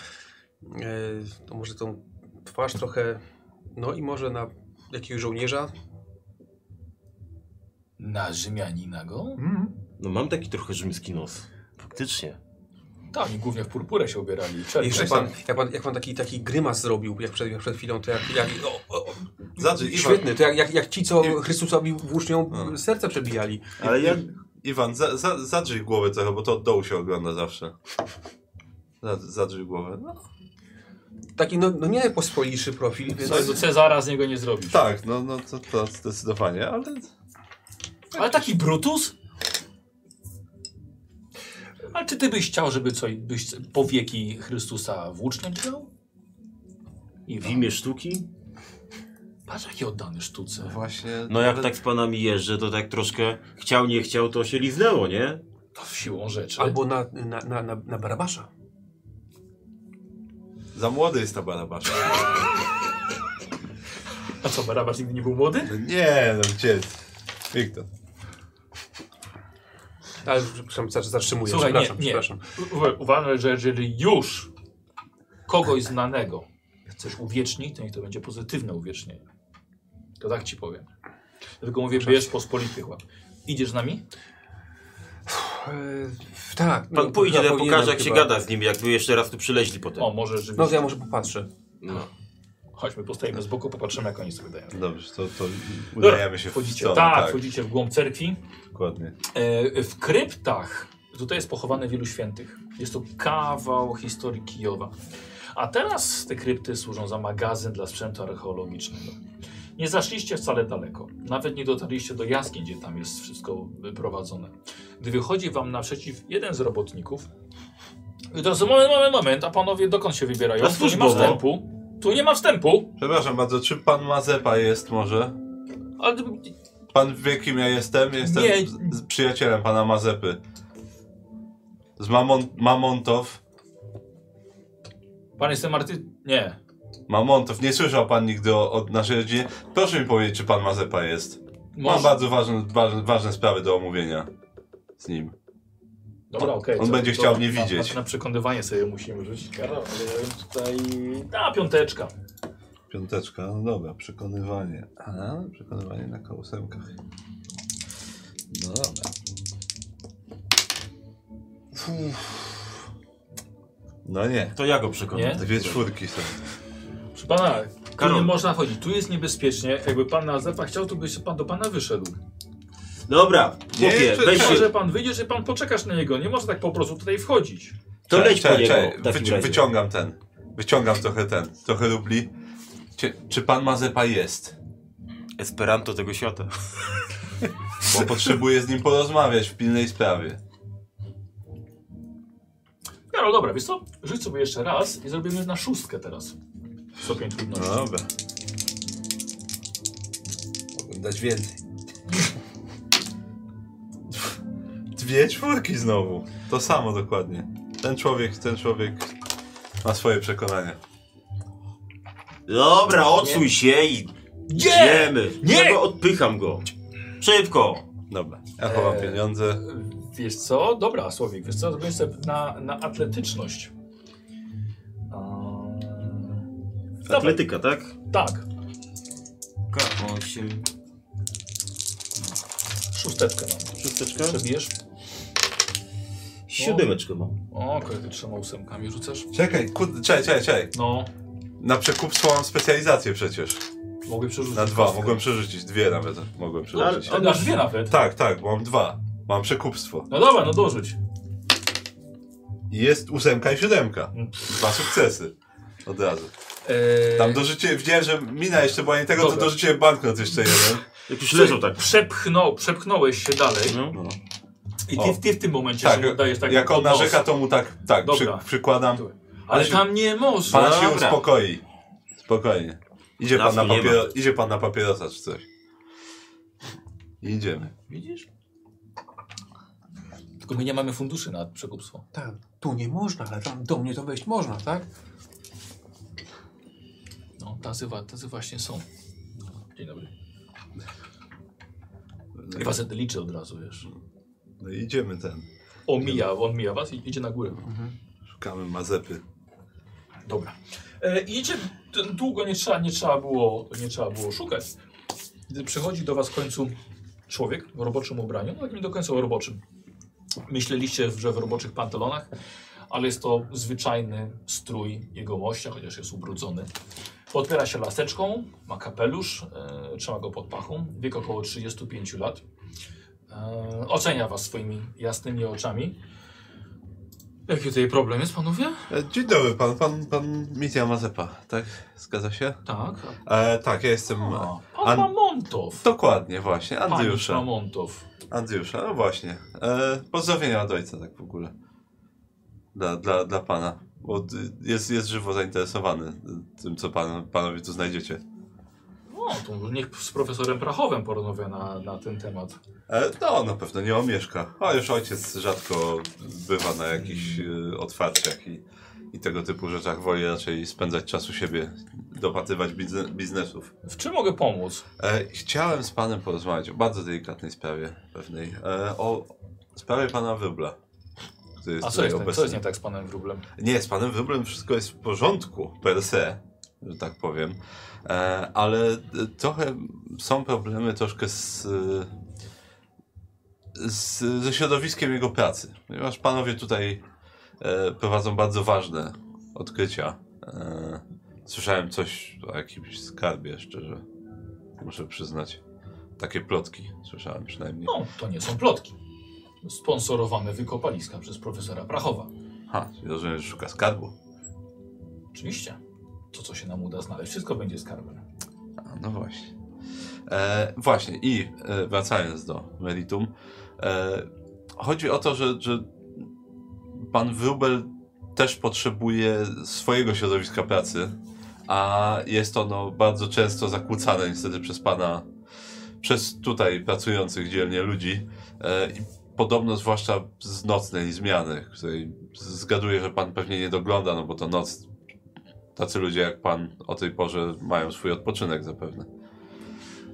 e, to może tą twarz trochę, no i może na jakiegoś żołnierza. na Rzymianina go? No mam taki trochę rzymski nos. Faktycznie. Tak, oni głównie w purpurę się ubierali. i. Jeszcze pan, jak pan, jak pan taki, taki grymas zrobił, jak przed, jak przed chwilą, to jak... jak o, o, Znaczy, Iwan, świetny, to jak, jak, jak ci, co Chrystusowi włócznią No. serce przebijali. Ale ja... Iwan, za, za, zadrzyj głowę trochę, bo to od dołu się ogląda zawsze. Za- Zadrzyj głowę. No. Taki, no, no nie najpospolitszy profil, więc... Co do Cezara z niego nie zrobisz. Tak, no, no to, to zdecydowanie, ale Ale taki Brutus? Ale czy ty byś chciał, żeby coś, byś powieki Chrystusa włócznią dźgał? I W imię sztuki? Patrz, jaki oddany sztuce. właśnie... No jak nawet- tak z panami jeżdżę, to tak troszkę chciał, nie chciał, to się liznęło, nie? To siłą rzeczy. Albo na, na, na, na, na Barabasza. Za młody jest ta Barabasza. A co, Barabasz nigdy nie był młody? No nie, no gdzie? Wiktor. Ale przepraszam, zatrz- zatrzymuję, Słuchaj, nie, przepraszam, nie. przepraszam. U- Uważaj, że jeżeli już kogoś znanego chcesz uwiecznić, to niech to będzie pozytywne uwiecznienie. To tak ci powiem. Dlatego mówię, bierz pospolitych łap. Idziesz z nami? E, tak. Pan no, pójdzie, chyba ja pokażę jak się chyba. gada z nimi, jakby jeszcze raz tu przyleźli potem. O, może rzeczywiście. No to ja może popatrzę. No. Chodźmy, postajemy z boku, popatrzymy jak oni sobie dają. Dobrze, to, to udajemy się w Wchodzicie, stronę, tak, tak, wchodzicie w głąb cerkwi. dokładnie. E, w kryptach tutaj jest pochowane wielu świętych. Jest to kawał historii Kijowa. A teraz te krypty służą za magazyn dla sprzętu archeologicznego. Nie zaszliście wcale daleko. Nawet nie dotarliście do jaskiń, gdzie tam jest wszystko prowadzone. Gdy wychodzi wam naprzeciw jeden z robotników. I teraz moment, moment, moment. A panowie dokąd się wybierają? Na Tu nie ma wstępu. Tu nie ma wstępu. Przepraszam bardzo, czy pan Mazepa jest może? Ale Pan wie kim ja jestem? Jestem Nie. z, z przyjacielem pana Mazepy. Z Mamon Mamontow. pan jestem Marty... Nie. Mamontow, nie słyszał pan nigdy o, o naszej rodzinie? Proszę mi powiedzieć, czy pan Mazepa jest. Mam Może- bardzo ważne, ważne, ważne sprawy do omówienia z nim. Dobra, okej. On będzie to chciał mnie na- widzieć. Na, na przekonywanie sobie musimy rzucić. Karol, ale ja bym tutaj... A, piąteczka. Piąteczka, no dobra, przekonywanie. A, przekonywanie na kołosemkach. No dobra. No nie. To ja go przekonam. Nie? Dwie czwórki są. Proszę pana, tu Karol. nie można chodzić. Tu jest niebezpiecznie. Jakby pan na zepa chciał, to by się pan do pana wyszedł. Dobra, Nie, chłopie, czy- weź czy- się, Może pan wyjdziesz i pan poczekasz na niego. Nie może tak po prostu tutaj wchodzić. to leć po niego czekaj, w takim wyci- razie. Wyciągam ten. Wyciągam trochę ten. Trochę rubli. Cie, czy pan Mazepa jest? Esperanto tego świata. Bo potrzebuję z nim porozmawiać w pilnej sprawie. Karol, dobra, wiesz co? Rzuć sobie jeszcze raz i zrobimy na szóstkę teraz. Stopień No trudności. dobra. Mogłem dać więcej. Dwie czwórki znowu. To samo dokładnie. Ten człowiek, ten człowiek ma swoje przekonania. Dobra, odsuń się i Nie! idziemy. Nie! Ja go odpycham go. Szybko. Dobra, ja chowam Eee, pieniądze. Wiesz co? Dobra, Słowik, wiesz co? Zrobię sobie na, na atletyczność. Eee, Dawaj. Atletyka, tak? Tak, K8. szósteczkę mam. Szósteczka? Przebijesz? Siódemeczkę mam. O, ty trzema ósemkami rzucasz? Czekaj, kurde, czekaj, czekaj, czekaj. No, Na przekupstwo mam specjalizację przecież. mogę przerzucić. Na dwa, kostkę. mogłem przerzucić. Dwie nawet mogłem przerzucić. Ale aż dwie nawet. Tak, tak, bo mam dwa. Mam przekupstwo. No dobra, no dorzuć. I jest ósemka i siódemka. Mm. Dwa sukcesy. Od razu. E, Tam dorzuciłem, widziałem, że mina jeszcze była nie tego, Dobra. to dorzuciłem banknot jeszcze jeden. Jak już leżą tak. Przepchnął, przepchnąłeś się dalej No. I ty, ty w tym momencie Tak, dajesz tak jak on narzeka, to mu tak, tak, przy, Dobra. przykładam. Ale tam nie można. Pan się Dobra. uspokoi. Spokojnie. Idzie pan, na Lasu nie ma. papiero, idzie pan na papierosa czy coś. Idziemy. Widzisz? Tylko my nie mamy funduszy na przekupstwo. Tak, tu nie można, ale tam do mnie to wejść można, tak? No, tacy, wa- tacy właśnie są. Dzień dobry. I was liczę od razu, wiesz. No i idziemy ten. Omija, on mija was i idzie na górę. Szukamy Mazepy. Dobra. E, idzie, długo nie trzeba, nie, trzeba było, nie trzeba było szukać. Gdy przychodzi do was w końcu człowiek w roboczym ubraniu, no takim nie do końca roboczym. Myśleliście, że w roboczych pantalonach, ale jest to zwyczajny strój jego mościa, chociaż jest ubrudzony. Podpiera się laseczką, ma kapelusz, e, trzyma go pod pachą, wiek około 35 lat. E, ocenia was swoimi jasnymi oczami. Jaki tutaj problem jest, panowie? E, Dzień dobry, pan, pan, pan Mitya Mazepa, tak? Zgadza się? Tak. E, tak, ja jestem... A, pan An- Mamontow. Dokładnie, właśnie, Pan Andriusza. Mamontow. Andriusza, no właśnie. E, pozdrowienia od ojca, tak w ogóle. Dla, dla, dla pana. Bo jest, jest żywo zainteresowany tym, co pan, panowie tu znajdziecie. No, niech z profesorem Prachowem porozmawia na, na ten temat. E, no, na pewno nie omieszka. A już ojciec rzadko bywa na jakichś y, otwarciach i, i tego typu rzeczach. Woli raczej spędzać czas u siebie, dopatrywać bizne, biznesów. W czym mogę pomóc? E, chciałem z panem porozmawiać o bardzo delikatnej sprawie pewnej. E, o sprawie pana Wybla. A co jest, co jest nie tak z panem Wróblem? Nie, z panem Wyblem wszystko jest w porządku, per se, że tak powiem. E, ale e, trochę są problemy troszkę z, e, z, ze środowiskiem jego pracy. Ponieważ panowie tutaj prowadzą bardzo ważne odkrycia. Słyszałem coś o jakimś skarbie, szczerze. Muszę przyznać. Takie plotki słyszałem przynajmniej. No, to nie są plotki. Sponsorowane wykopaliska przez profesora Prachowa. Ha, rozumiem, że szuka skarbu. Oczywiście. To, co się nam uda znaleźć, wszystko będzie skarbem. A, no właśnie. E, właśnie, i e, wracając do meritum, e, chodzi o to, że, że pan Wrubel też potrzebuje swojego środowiska pracy, a jest ono bardzo często zakłócane niestety przez pana, przez tutaj pracujących dzielnie ludzi. E, i podobno zwłaszcza z nocnej zmiany, której zgaduję, że pan pewnie nie dogląda, no bo to noc tacy ludzie jak pan o tej porze mają swój odpoczynek zapewne.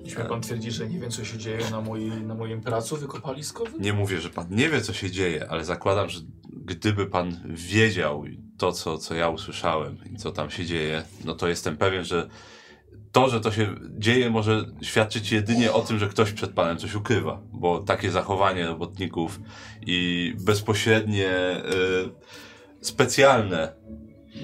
Jeśli pan twierdzi, że nie wiem, co się dzieje na, mojej, na moim pracu wykopaliskowym? Nie mówię, że pan nie wie, co się dzieje, ale zakładam, że gdyby pan wiedział to, co, co ja usłyszałem i co tam się dzieje, no to jestem pewien, że to, że to się dzieje, może świadczyć jedynie o tym, że ktoś przed panem coś ukrywa, bo takie zachowanie robotników i bezpośrednie, y, specjalne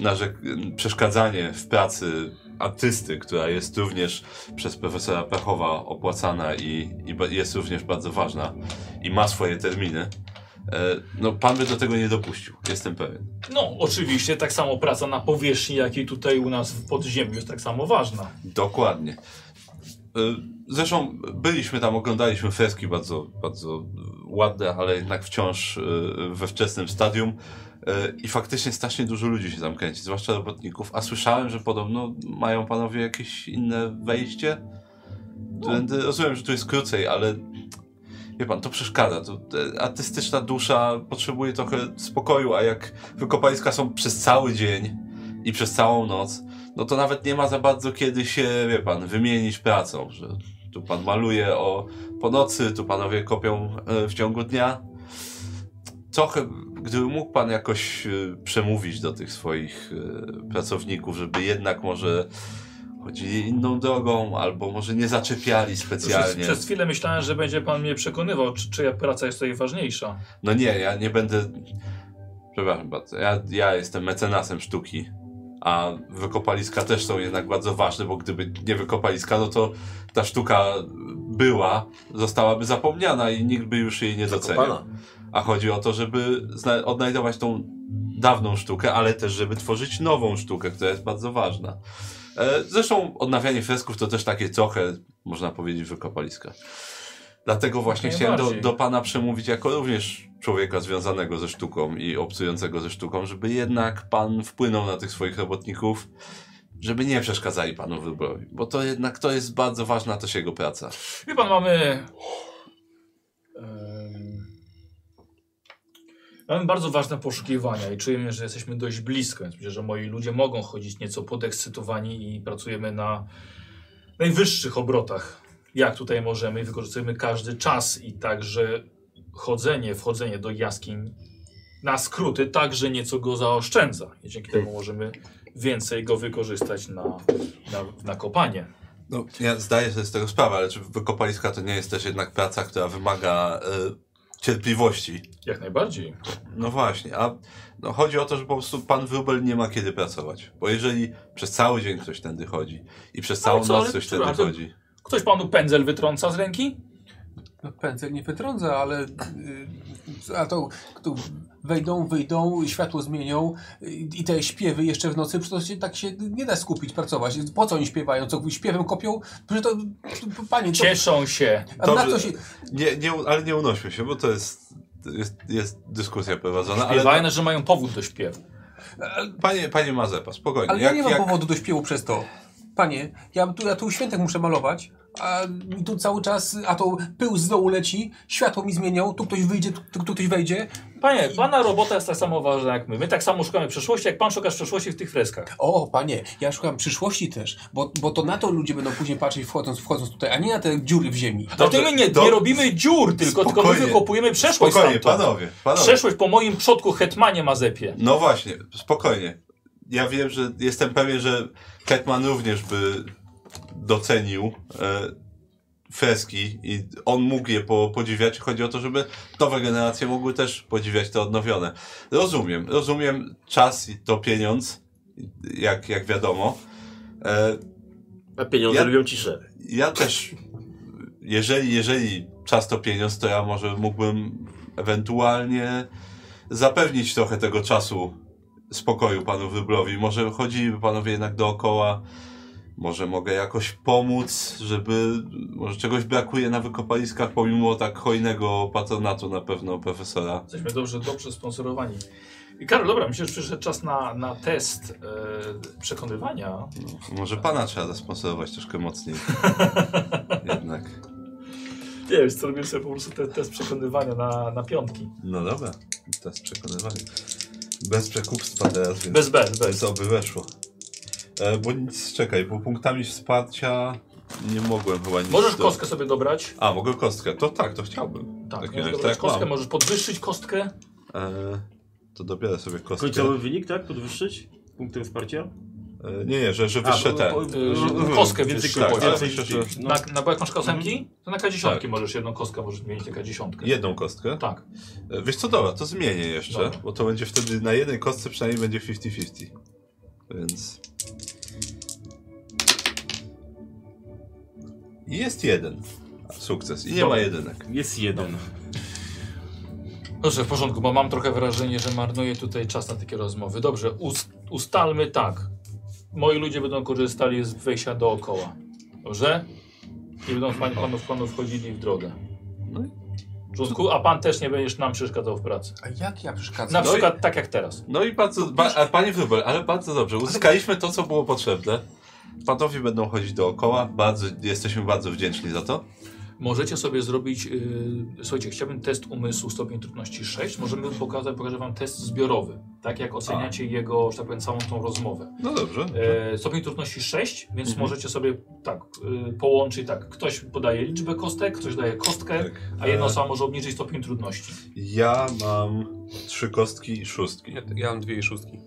narzek- przeszkadzanie w pracy artysty, która jest również przez profesora Pechowa opłacana i, i jest również bardzo ważna i ma swoje terminy, e, no pan by do tego nie dopuścił, jestem pewien. No, oczywiście, tak samo praca na powierzchni, jak i tutaj u nas w podziemiu jest tak samo ważna. Dokładnie. E, Zresztą byliśmy tam, oglądaliśmy freski bardzo, bardzo ładne, ale jednak wciąż e, we wczesnym stadium. E, I faktycznie strasznie dużo ludzi się tam kręci, zwłaszcza robotników. A słyszałem, że podobno mają panowie jakieś inne wejście. Tędy, rozumiem, że tu jest krócej, ale wie pan, to przeszkadza. To, artystyczna dusza potrzebuje trochę spokoju, a jak wykopaliska są przez cały dzień i przez całą noc, no to nawet nie ma za bardzo kiedy się, wie pan, wymienić pracą, że tu pan maluje o po nocy, tu panowie kopią e, w ciągu dnia. Trochę, gdyby mógł pan jakoś e, przemówić do tych swoich e, pracowników, żeby jednak może chodzili inną drogą, albo może nie zaczepiali Przez, specjalnie. przez chwilę myślałem, że będzie pan mnie przekonywał, czy, czyja praca jest tutaj ważniejsza. No nie, ja nie będę. Przepraszam bardzo. Ja, ja jestem mecenasem sztuki. A wykopaliska też są jednak bardzo ważne, bo gdyby nie wykopaliska, no to ta sztuka była, zostałaby zapomniana i nikt by już jej nie. Zakopana. A chodzi o to, żeby odnajdować tą dawną sztukę, ale też, żeby tworzyć nową sztukę, która jest bardzo ważna. E, Zresztą odnawianie fresków to też takie trochę, można powiedzieć, wykopaliska. Dlatego właśnie chciałem do, do Pana przemówić jako również człowieka związanego ze sztuką i obcującego ze sztuką, żeby jednak Pan wpłynął na tych swoich robotników, żeby nie przeszkadzali Panu wyborowi, bo to jednak to jest bardzo ważna też jego praca. Wie pan, mamy. Mamy bardzo ważne poszukiwania i czujemy, że jesteśmy dość blisko, więc myślę, że moi ludzie mogą chodzić nieco podekscytowani i pracujemy na najwyższych obrotach, jak tutaj możemy i wykorzystujemy każdy czas i także chodzenie, wchodzenie do jaskiń na skróty także nieco go zaoszczędza i dzięki temu możemy więcej go wykorzystać na, na, na kopanie. No, ja zdaję sobie z tego sprawę, ale czy wykopaliska to nie jest też jednak praca, która wymaga e, cierpliwości. Jak najbardziej. No właśnie, a no, chodzi o to, że po prostu pan Wróbel nie ma kiedy pracować. Bo jeżeli przez cały dzień ktoś tędy chodzi i przez całą co, noc ktoś tędy chodzi. Ktoś panu pędzel wytrąca z ręki? No, pędzel nie wytrąca, ale y, a to, to wejdą, wyjdą, światło zmienią i te śpiewy jeszcze w nocy, przecież to się, tak się nie da skupić, pracować. Po co oni śpiewają? Co śpiewem kopią? Przecież to, to panie, to, Cieszą się. Dobrze. się... Nie, nie, ale nie unośmy się, bo to jest, jest, jest dyskusja prowadzona. Ale Śpiewają, że mają powód do śpiewu. panie, panie Mazepa, spokojnie. Ale ja nie mam powodu do śpiewu przez to. Panie, ja tu, ja tu świętek muszę malować, a mi tu cały czas, a to pył z dołu leci, światło mi zmienią, tu ktoś wyjdzie, tu, tu ktoś wejdzie. Panie, pana robota jest tak samo ważna jak my. My tak samo szukamy przeszłości, jak pan szukasz przeszłości w tych freskach. O, panie, ja szukam przyszłości też, bo, bo to na to ludzie będą później patrzeć wchodząc, wchodząc tutaj, a nie na te dziury w ziemi. Dlatego my nie, to- nie robimy dziur, tylko, tylko my wykopujemy przeszłość Spokojnie, stamtąd. panowie, panowie. Przeszłość po moim przodku Hetmanie Mazepie. No właśnie, spokojnie. Ja wiem, że jestem pewien, że Hetman również by docenił e, freski i on mógł je po, podziwiać. Chodzi o to, żeby nowe generacje mogły też podziwiać te odnowione. Rozumiem, rozumiem czas to pieniądz, jak, jak wiadomo. E, A pieniądze Ja- lubią ciszę. ja też, jeżeli, jeżeli czas to pieniądz, to ja może mógłbym ewentualnie zapewnić trochę tego czasu spokoju panu Wyblowi. Może chodziliby panowie jednak dookoła, może mogę jakoś pomóc, żeby, może czegoś brakuje na wykopaliskach, pomimo tak hojnego patronatu na pewno profesora. Jesteśmy dobrze, dobrze sponsorowani. I Karol, dobra, myślę, że przyszedł czas na, na test e, przekonywania. No, może pana trzeba zasponsorować troszkę mocniej. jednak. Nie wiem, co robię sobie po prostu te, test przekonywania na, na piątki. No dobra, teraz przekonywamy. Bez przekupstwa teraz, więc... Bez bez, bez. Bez oby weszło. E, bo nic, czekaj, bo punktami wsparcia nie mogłem chyba nic... Możesz do- kostkę sobie dobrać. A, mogę kostkę. To tak, to chciałbym. Tak, Takim możesz dobrać tak kostkę, mam. możesz podwyższyć kostkę. E, to dobiorę sobie kostkę. Końcowy wynik, tak? Podwyższyć? Punktem wsparcia? E, nie, nie, że, że wyższe A, ten. po- po- Y, kostkę więcej wyższy poziom. Myślę, że- no. Na, na, bo jak masz to na K10 Tak. możesz jedną kostkę możesz mieć na K10. Jedną kostkę. Tak. E, Wiesz co, dobra, to zmienię jeszcze, Dobra. bo to będzie wtedy na jednej kostce przynajmniej będzie 50-50. Więc... I jest jeden sukces. I nie Dobra. ma jedynek. Jest jeden. Dobrze, w porządku, bo mam trochę wrażenie, że marnuję tutaj czas na takie rozmowy. Dobrze, ust, ustalmy tak. Moi ludzie będą korzystali z wejścia dookoła. Dobrze? I będą panów, panów wchodzili w drogę. No i- A pan też nie będziesz nam przeszkadzał w pracy. A jak ja przeszkadzam? Na No i- przykład tak jak teraz. No i bardzo, ba, a panie Wróbel, ale bardzo dobrze. Uzyskaliśmy to, co było potrzebne. Panowie będą chodzić dookoła. Bardzo, jesteśmy bardzo wdzięczni za to. Możecie sobie zrobić, yy, słuchajcie, chciałbym test umysłu stopień trudności 6. Możemy pokazać, pokażę wam test zbiorowy. Tak jak oceniacie jego, że tak powiem, całą tą rozmowę. No dobrze. E, stopień trudności 6, więc Mhm. możecie sobie tak y, połączyć tak. Ktoś podaje liczbę kostek, ktoś daje kostkę, Tak. a jedna osoba może obniżyć stopień trudności. Ja mam trzy kostki i szóstki. Ja, ja mam dwie i szóstki.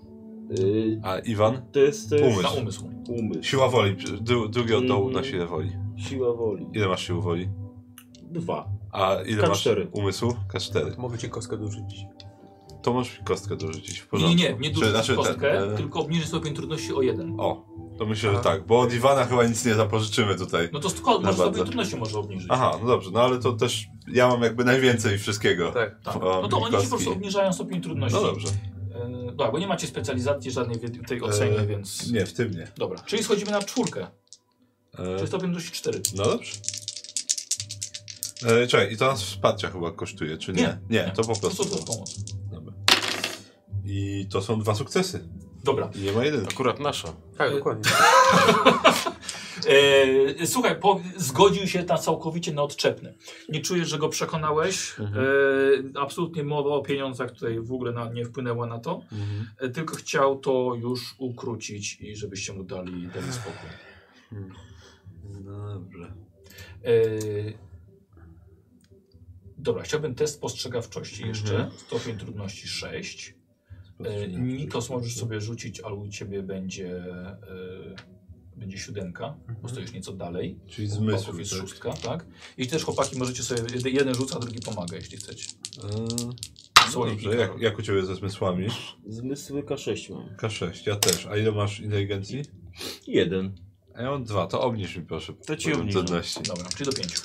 Yy, A Iwan? to jest, Umysł. Na umysł. umysł. Siła woli. Dru, drugi od dołu Mhm. na siłę woli. Siła woli. Ile masz siły woli? Dwa. A ile K4. masz umysłu? K4. Mogę ci kostkę dorzucić. To możesz kostkę dorzucić w Nie, porządku. nie, nie, nie dorzucić znaczy ten, kostkę, e, tylko obniżyć stopień trudności o jeden. O, to myślę, że Aha. tak, bo od Iwana chyba nic nie zapożyczymy tutaj. No to sto- może stopień trudności może obniżyć. Aha, no dobrze, no ale to też ja mam jakby najwięcej wszystkiego. Tak. Tak. No to oni ci po kostki. prostu obniżają stopień trudności. No dobrze. E, dobra, bo nie macie specjalizacji żadnej w tej ocenie, E, więc... Nie, w tym nie. Dobra, czyli schodzimy na czwórkę. E, Czyli stopień dość 4. no dobrze. E, czekaj, i to nas wsparcia chyba kosztuje, czy nie? Nie, to po prostu. To, to pomoc. I to są dwa sukcesy. Dobra. I nie ma jedynki. Akurat nasza. Tak, dokładnie. E, słuchaj, po, zgodził się na całkowicie na odczepny. Nie czujesz, że go przekonałeś. E, absolutnie mowa o pieniądzach tutaj w ogóle na, nie wpłynęła na to. E, tylko chciał to już ukrócić i żebyście mu dali, dali spokój. Dobrze. E, dobra, chciałbym test spostrzegawczości jeszcze. Stopień trudności 6. E, Nikos możesz sobie rzucić, ale u ciebie będzie, e, będzie siódemka, bo stoisz nieco dalej. Czyli U zmysł. chłopaków jest tak? szóstka, tak? I też chłopaki możecie sobie, jed- jeden rzuca, drugi pomaga, jeśli chcecie. E, no dobrze, jak, jak u ciebie ze zmysłami? Zmysły K6 mam. K6, ja też. A ile masz inteligencji? Jeden. A ja mam dwa, to obniż mi proszę. To ci trudności. Dobra, czyli do pięciu.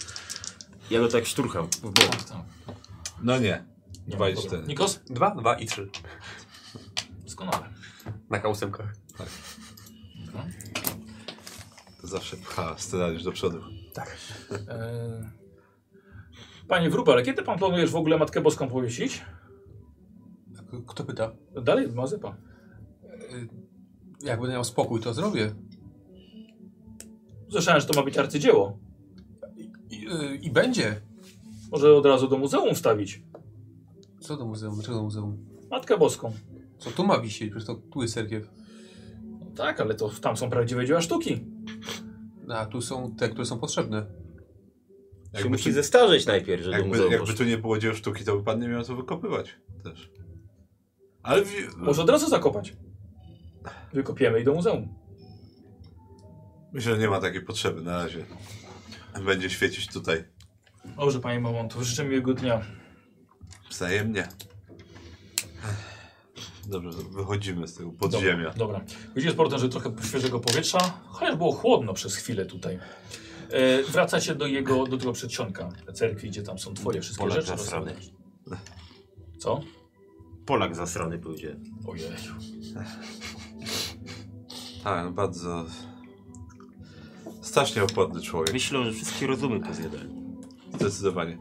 Ja go tak szturcham w bok. Tak. No nie. Nie Dwa i cztery. Nikos? Dwa, dwa i trzy. Doskonale. Na K8. Dobra. To zawsze pcha scenariusz do przodu. E... Panie Wróbel, kiedy pan planujesz w ogóle Matkę Boską powiesić? Kto pyta? Dalej, Mazepa. Y, Jak będę miał spokój, to zrobię. Słyszałem, że to ma być arcydzieło. I, y, i będzie. Może od razu do muzeum wstawić. Co do muzeum? Dlaczego do muzeum? Matkę Boską. Co tu ma wisieć? Przecież to tu jest cerkiew. No tak, ale to tam są prawdziwe dzieła sztuki. A tu są te, które są potrzebne. Się Jakby musi tu, zestarzeć najpierw, że do jakby, muzeum jakby tu nie było dzieł sztuki, to by pan nie miał co wykopywać też. Ale wi- Może od razu zakopać. Wykopiemy i do muzeum. myślę, że nie ma takiej potrzeby na razie. Będzie świecić tutaj Dobrze, panie Mamon, to życzę miłego dnia. wzajemnie. Dobrze, wychodzimy z tego podziemia. Dobra. Widzicie z portem, że trochę świeżego powietrza, chociaż było chłodno przez chwilę tutaj. E, wracacie do jego, do tego przedsionka cerkwi, gdzie tam są twoje wszystkie Polak rzeczy. zasrany. Co? Polak zasrany pójdzie. Ojej. Tak, bardzo... Strasznie opłodny człowiek. Myślę, że wszystkie rozumy pozjadali. Zdecydowanie.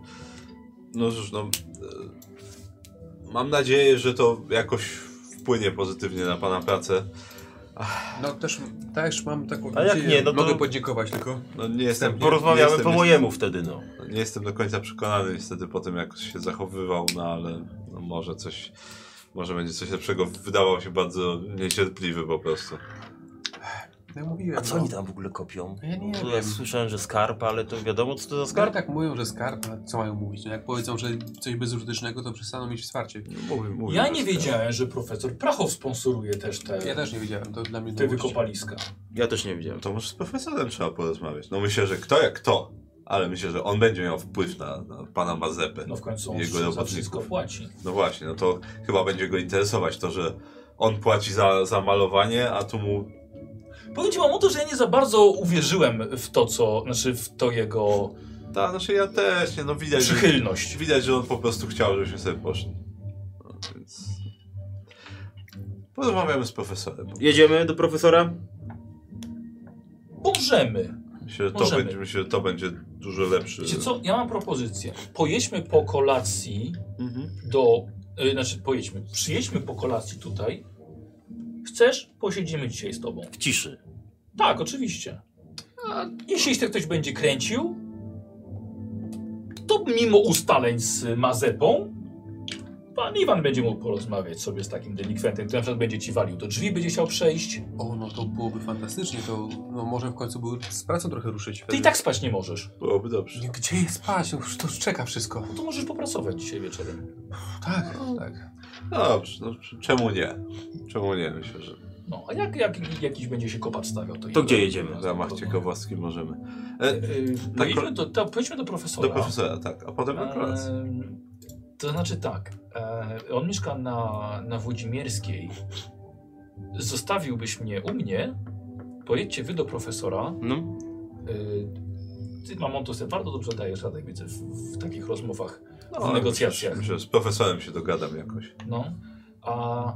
No cóż, no... e, Mam nadzieję, że to jakoś wpłynie pozytywnie na pana pracę. No też, też mam taką A jak nadzieję. nie, no to- Mogę podziękować tylko. No nie jestem... nie- nie Porozmawiamy jestem, po mojemu wtedy, no. Nie jestem do końca przekonany niestety po tym, jak się zachowywał, no ale no może coś... Może będzie coś lepszego. Wydawał się bardzo niecierpliwy po prostu. No ja mówiłem. A co no. oni tam w ogóle kopią? Ja nie wiem. słyszałem, że skarb, ale to wiadomo, co to za Skarb skarb. tak mówią, że skarb, a co mają mówić? No jak powiedzą, że coś bezużytecznego, to przestaną mieć wsparcie. Mówi, mówi, Ja że nie wiedziałem, że profesor Prachow sponsoruje też te, Ja też nie wiedziałem, to dla mnie te wykopaliska. Ja też nie wiedziałem. To może z profesorem trzeba porozmawiać. No myślę, że kto jak kto, ale myślę, że on będzie miał wpływ na, na pana Mazepę. No w końcu on Jego za wszystko płaci. No właśnie, no to chyba będzie go interesować to, że on płaci za, za malowanie, a tu mu... Powiem ci mam o to, że ja nie za bardzo uwierzyłem w to, co, znaczy w to jego Ta, znaczy ja też, nie, no widać, że, przychylność. widać, że on po prostu chciał, żebyśmy sobie poszli. No, więc... Porozmawiamy z profesorem. Jedziemy do profesora? Możemy. Myślę, że to Możemy. będzie, myślę, że to będzie dużo lepszy. Wiecie co, ja mam propozycję. Pojedźmy po kolacji Mhm. do, y, znaczy pojedźmy, przyjedźmy po kolacji tutaj. Chcesz? Posiedzimy dzisiaj z tobą. W ciszy. Tak, oczywiście. A jeśli się ktoś będzie kręcił, to mimo ustaleń z Mazepą, pan Iwan będzie mógł porozmawiać sobie z takim delikwentem, który na przykład będzie ci walił do drzwi, będzie chciał przejść. O, no to byłoby fantastycznie, to no, może w końcu by z pracą trochę ruszyć. Ty i tak spać nie możesz. Byłoby dobrze. Gdzie jest spać? No, już to już czeka wszystko. No to możesz popracować dzisiaj wieczorem. Tak, tak. No dobrze, no, czemu nie? Czemu nie? Myślę, że No, a jak, jak jakiś będzie się kopat stawiał, to... To gdzie jedziemy? w ramach ciekawostki możemy. E, E, e, pojedźmy, do, to, pojedźmy do profesora. do profesora, tak, a potem na kolację. Em, To znaczy tak, e, on mieszka na, na Włodzimierskiej. Zostawiłbyś mnie u mnie, pojedźcie wy do profesora. No. E, ty, Mamon, to sobie bardzo dobrze dajesz radę, widzę, w, w takich rozmowach, No. Myślę, że z profesorem się dogadam jakoś. No, a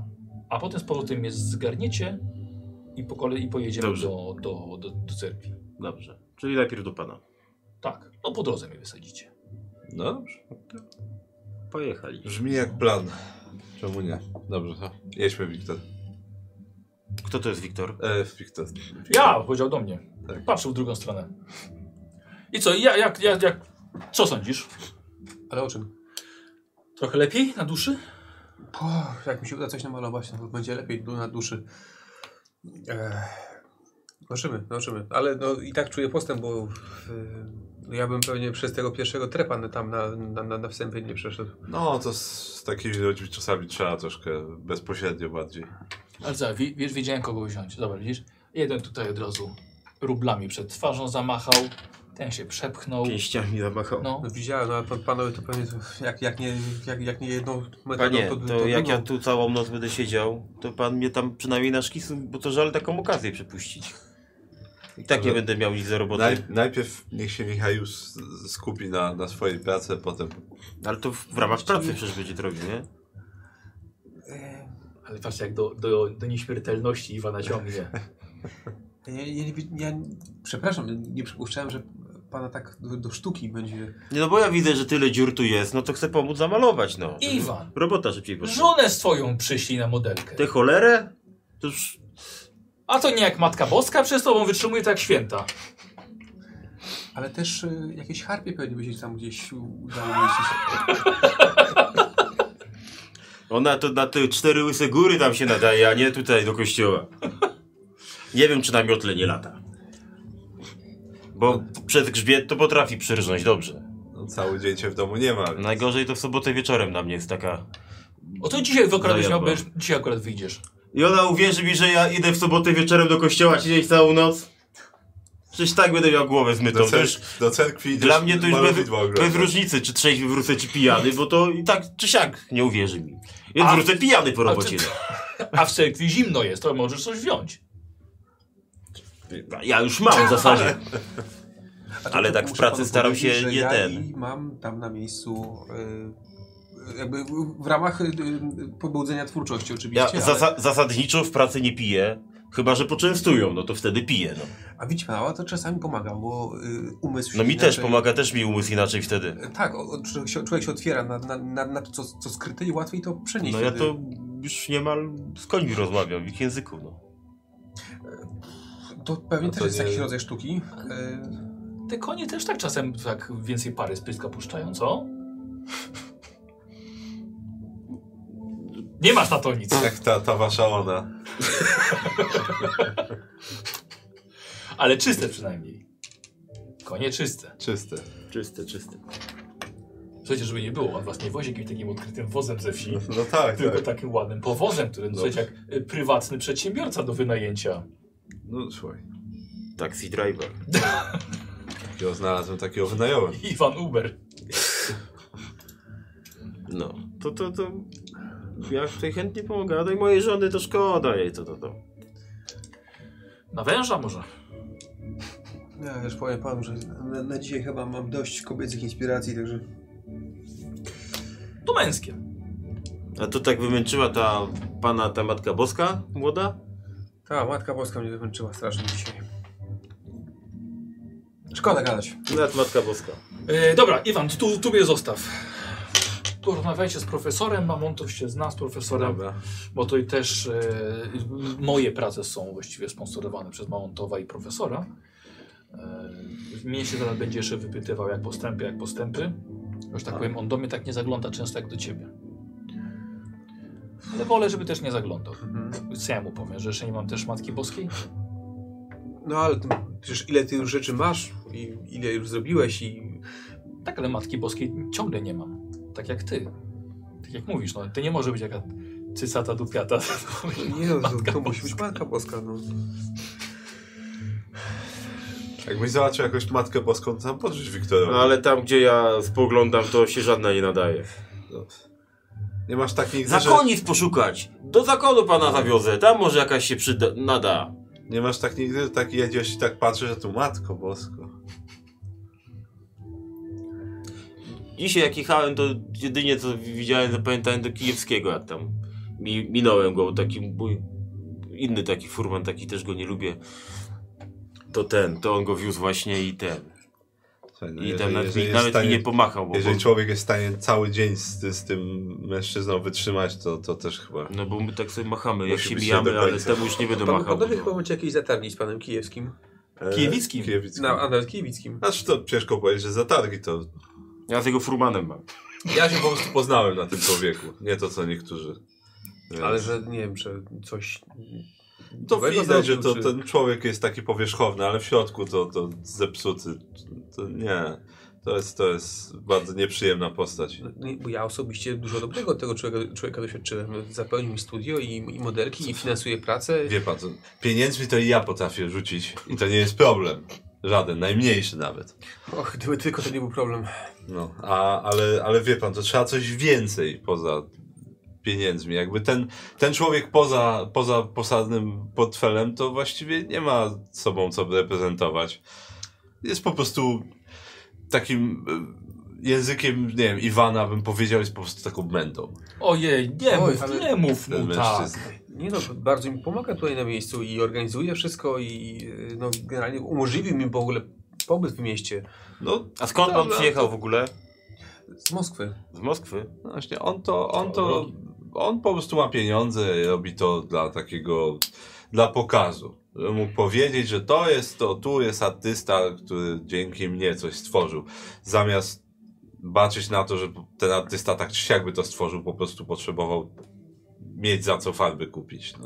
a potem z powrotem je zgarniecie i po kolei pojedziemy Dobrze. do, do, do, do cerkwi. Dobrze. Czyli najpierw do pana. Tak, no po drodze mnie wysadzicie. No dobrze. Pojechali. Brzmi jak plan. Czemu nie? Dobrze, to jedźmy, Wiktor. Kto to jest Wiktor? E, Wiktor. Ja, powiedział do mnie. Tak. Patrzył w drugą stronę. I co, ja, jak, jak, jak, co sądzisz? Ale o czym? Trochę lepiej na duszy? Po, jak mi się uda coś namalować, to będzie lepiej na duszy. Eee, zobaczymy, zobaczymy. Ale no, i tak czuję postęp, bo yy, ja bym pewnie przez tego pierwszego trepa tam na, na, na, na wstępie nie przeszedł. No, to z, z takimi ludźmi czasami trzeba troszkę bezpośrednio bardziej. Ale co, wi- wiesz, wiedziałem kogo wziąć. Dobra, widzisz? Jeden tutaj od razu rublami przed twarzą zamachał, ten się przepchnął. Pięściami zamachał. No, No, widziałem, no, a pan, panowie to pewnie to jak, jak, nie, jak, jak nie jedną metodą, Panie, to, to jak ja tu całą noc będę siedział, to pan mnie tam przynajmniej na szkicu, bo to żal taką okazję przepuścić. I tak nie będę miał nic za robotę. Naj, najpierw niech się Michał już skupi na, na swojej pracy, potem... Ale to w, w ramach pracy przecież będzie to robił, nie? Eee, ale patrz jak do, do, do nieśmiertelności Iwana ciągnie. Ja, ja, ja, ja, przepraszam, nie przypuszczałem, że pana tak do, do sztuki będzie. Nie, no bo ja widzę, że tyle dziur tu jest, no to chcę pomóc zamalować, no. Iwan. Robota szybciej poszła. Żonę swoją przyszli na modelkę. Tę cholerę? To już... A to nie jak Matka Boska przez tobą wytrzymuje to jak święta. Ale też e, jakieś harpie pewnie by się tam gdzieś udało mieścić. Ona to na te cztery łyse góry tam się nadaje, a nie tutaj do kościoła. Nie wiem, czy na miotle nie lata. Bo przed grzbiet to potrafi przyrżnąć dobrze. No, cały dzień cię w domu nie ma. Więc... Najgorzej to w sobotę wieczorem na mnie jest taka... O to dzisiaj akurat, byś miał, będziesz- dzisiaj akurat wyjdziesz. I ona uwierzy mi, że ja idę w sobotę wieczorem do kościoła siedzieć całą noc? Przecież tak będę miał głowę zmytą. Do, cer już, do cerkwi dla mnie to już bez, bez różnicy, czy trzeźwy wrócę, czy pijany, bo to i tak czy siak nie uwierzy mi. Więc A- wrócę pijany po a robocie. ty- A w cerkwi zimno jest, to możesz coś wziąć. Ja już mam w zasadzie. Ale tak w pracy staram się nie ja ten. I mam tam na miejscu e, jakby w ramach e, pobudzenia twórczości oczywiście. Ja ale, zasa zasadniczo w pracy nie piję, chyba że poczęstują, no to wtedy piję. No, A widzi pan, a to czasami pomaga, bo y, umysł no mi inaczej- też pomaga, też mi umysł inaczej wtedy. Tak, o, o, człowiek, się, otwiera na, na, na, na to, co, co skryte i łatwiej to przenieść. No ja wtedy. to już niemal z końmi rozmawiam, w ich języku. No. To pewnie No też to jest nie- jakiś rodzaj sztuki. E, Te konie też tak czasem tak więcej pary z pyska puszczają, co? Nie masz na to nic. Jak ta, ta wasza ona. Ale czyste przynajmniej. Konie czyste. Czyste. Czyste, czyste. Słuchajcie, żeby nie było, on was nie wozi jakimś takim odkrytym wozem ze wsi, No, no tak, tylko tak. takim ładnym powozem, który, no, słuchajcie, jak y, prywatny przedsiębiorca do wynajęcia. No słuchaj. Taxi driver. Takiego znalazłem, takiego wynająłem. Iwan Uber. No, to, to, to... Ja tutaj chętnie pomogę, a tej mojej żony to szkoda jej, to, to, to. Na węża może. ja już powiem panu, że na, na dzisiaj chyba mam dość kobiecych inspiracji, także... To męskie. A to tak wymęczyła ta pana, ta matka boska młoda? Ta Matka Boska mnie wymęczyła strasznie dzisiaj. Szkoda gadać. Nawet matka boska. E, dobra, Iwan, tu, tu mnie zostaw. Porozmawiajcie z profesorem, Mamontow się zna z profesorem, Dobra. bo to i też e, moje prace są właściwie sponsorowane przez Mamontowa i profesora. E, mnie się zaraz będzie jeszcze wypytywał, jak postępy, jak postępy. Już tak powiem, on do mnie tak nie zagląda często jak do ciebie. Ale wolę, żeby też nie zaglądał. Mhm. Co ja mu powiem, że jeszcze nie mam też Matki Boskiej? No ale ty, przecież ile ty już rzeczy masz i ile już zrobiłeś i... Tak, ale Matki Boskiej ciągle nie mam. Tak jak ty. Tak jak mówisz, no, to nie może być jaka cycata dupiata. Nie no, to, Matka to musi być Matka Boska, no. Jakbyś zobaczył jakąś matkę boską, to tam podrzuć Wiktorowi. No ale tam, gdzie ja spoglądam, to się żadna nie nadaje. No. Nie masz tak nigdy, że... Zakonic poszukać! Do zakonu pana zawiozę, tam może jakaś się przyda, nada. Nie masz tak nigdy, że tak jedziesz i tak patrzysz, że tu matko bosko. Dzisiaj jak jechałem, to jedynie co widziałem, zapamiętałem do Kijewskiego, jak tam Mi, minąłem go, taki mój inny taki furman, taki też go nie lubię. To ten, to on go wiózł właśnie i ten. Słuchaj, no I jeżeli- nawet, jeżeli nawet stanie- mi nie pomachał, bo, Jeżeli bo, człowiek jest w stanie cały dzień z, z tym mężczyzną wytrzymać, to, to też chyba. no bo my tak sobie machamy, jak się mijamy, ale temu już nie będę Pan, machał. panowie chyba to- macie jakieś zatargi z panem Kijewskim. E, Kijewickim. Kijewickim. Na, a nawet Kijewickim. Znaczy to ciężko powiedzieć, że zatargi to. Ja z jego furmanem mam. Ja się po prostu poznałem na tym człowieku. Nie to co niektórzy. Więc- Ale że nie wiem, że coś... To widać, że to, czy- ten człowiek jest taki powierzchowny, ale w środku to, to zepsuty. To nie. To jest, to jest bardzo nieprzyjemna postać. No, nie, Bo ja osobiście dużo dobrego od tego człowieka, człowieka doświadczyłem. Zapełnił mi studio i, i modelki, i finansuje pracę. Wie pan, to pieniędzmi to i ja potrafię rzucić. I to nie jest problem. Żaden, najmniejszy nawet. Och, gdyby tylko to nie był problem. No, a, ale, ale wie pan, to trzeba coś więcej poza pieniędzmi. Jakby ten, ten człowiek poza, poza posadnym portfelem to właściwie nie ma sobą co reprezentować. Jest po prostu takim e, językiem, nie wiem, Iwana bym powiedział, jest po prostu taką mędą. Ojej, nie Oj, mów, ale nie mów mu tak. Nie no, bardzo mi pomaga tutaj na miejscu i organizuje wszystko i no, generalnie umożliwił mi w ogóle pobyt w mieście No, A skąd pan Dobra, przyjechał to- w ogóle? z Moskwy. Z Moskwy? no właśnie, on to, on to. On po prostu ma pieniądze i robi to dla takiego, dla pokazu. Żeby Mógł powiedzieć, że to jest to, tu jest artysta, który dzięki mnie coś stworzył. Zamiast baczyć na to, że ten artysta tak czy siak by to stworzył, po prostu potrzebował mieć za co farby kupić. No,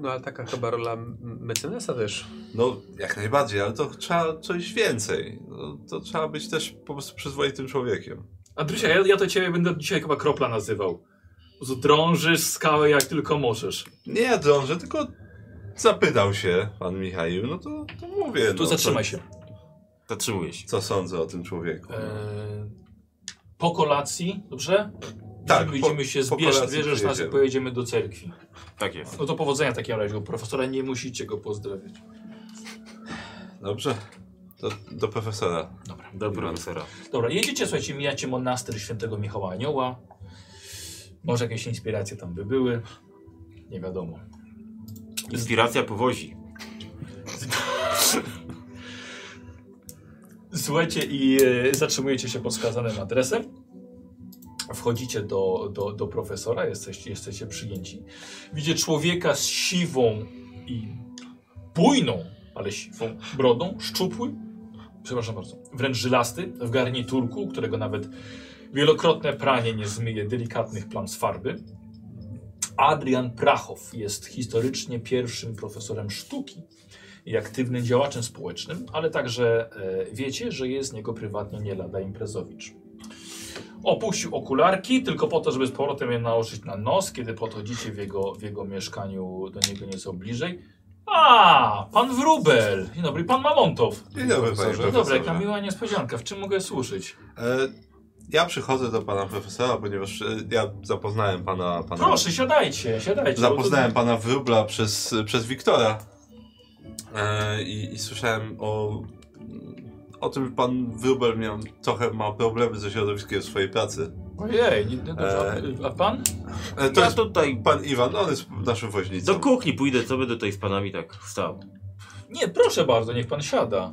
No, ale taka chyba rola m- mecenasa też. no jak najbardziej, ale to trzeba coś więcej. No, to trzeba być też po prostu przyzwoitym człowiekiem. Andrysia, ja, ja to ciebie będę dzisiaj chyba kropla nazywał. Po prostu Drążysz skałę jak tylko możesz. Nie drążę, tylko zapytał się pan Michał, no to, to mówię. Tu no, zatrzymaj co, się. Zatrzymuję się. Co sądzę o tym człowieku. Eee, po kolacji, dobrze? Tak, idziemy się po zbierz, kolacji bierzesz nas i pojedziemy. do cerkwi. Tak jest. No to powodzenia w takim razie profesora, nie musicie go pozdrawiać. Dobrze. To do profesora. Dobra. Do profesora. Dobra, jedziecie, słuchajcie, mijacie monastyr świętego Michała Anioła. Może jakieś inspiracje tam by były. Nie wiadomo. Inspiracja powozi. Słuchajcie i e, zatrzymujecie się pod wskazanym adresem. Wchodzicie do, do, do profesora, jesteście, jesteście przyjęci. Widzicie człowieka z siwą i bujną, ale siwą brodą, szczupły, przepraszam bardzo, wręcz żylasty, w garniturku, którego nawet wielokrotne pranie nie zmyje delikatnych plam z farby. Adrian Prachow jest historycznie pierwszym profesorem sztuki i aktywnym działaczem społecznym, ale także e, wiecie, że jest z niego prywatnie nie lada imprezowicz. Opuścił okularki tylko po to, żeby z powrotem je nałożyć na nos, kiedy podchodzicie w jego, w jego mieszkaniu do niego nieco bliżej. A, pan Wrubel. Dzień dobry, pan Mamontow. Dzień dobry, panie Dzień dobry, profesorze. jaka miła niespodzianka. W czym mogę służyć? E, ja przychodzę do pana profesora, ponieważ e, ja zapoznałem pana... pana Proszę, siadajcie, siadajcie. Zapoznałem pana Wróbla przez, przez Wiktora e, i, i słyszałem o, o tym, że pan Wróbel miał trochę ma problemy ze środowiskiem w swojej pracy. Ojej, nie, dobrze. A, a pan? E, to Ja jest tutaj pan Iwan, on jest naszym woźnicą. do kuchni pójdę, co będę tutaj z panami tak stał. Nie, proszę bardzo, niech pan siada.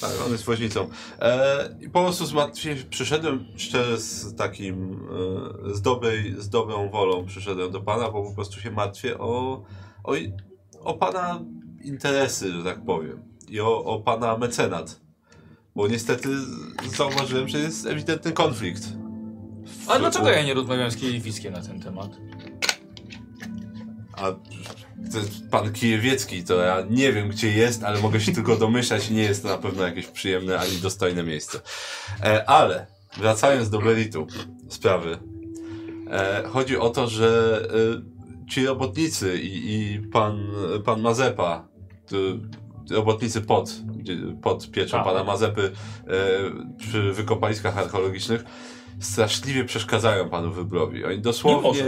Tak, on jest woźnicą. E, I po prostu zmartwię, przyszedłem szczerze z takim, e, z, dobrej, z dobrą wolą przyszedłem do pana, bo po prostu się martwię o, o, o pana interesy, że tak powiem. I o, o pana mecenat. Bo niestety zauważyłem, że jest ewidentny konflikt. A dlaczego ja nie rozmawiałem z Kieliwickiem na ten temat? A pan Kijewiecki, to ja nie wiem gdzie jest, ale mogę się tylko domyślać i nie jest to na pewno jakieś przyjemne ani dostojne miejsce. E, ale wracając do meritu sprawy, e, chodzi o to, że e, ci robotnicy i, i pan, pan Mazepa, robotnicy pod, pod pieczą Tak. pana Mazepy e, przy wykopaliskach archeologicznych straszliwie przeszkadzają panu Wybrowi. Oni Nie dosłownie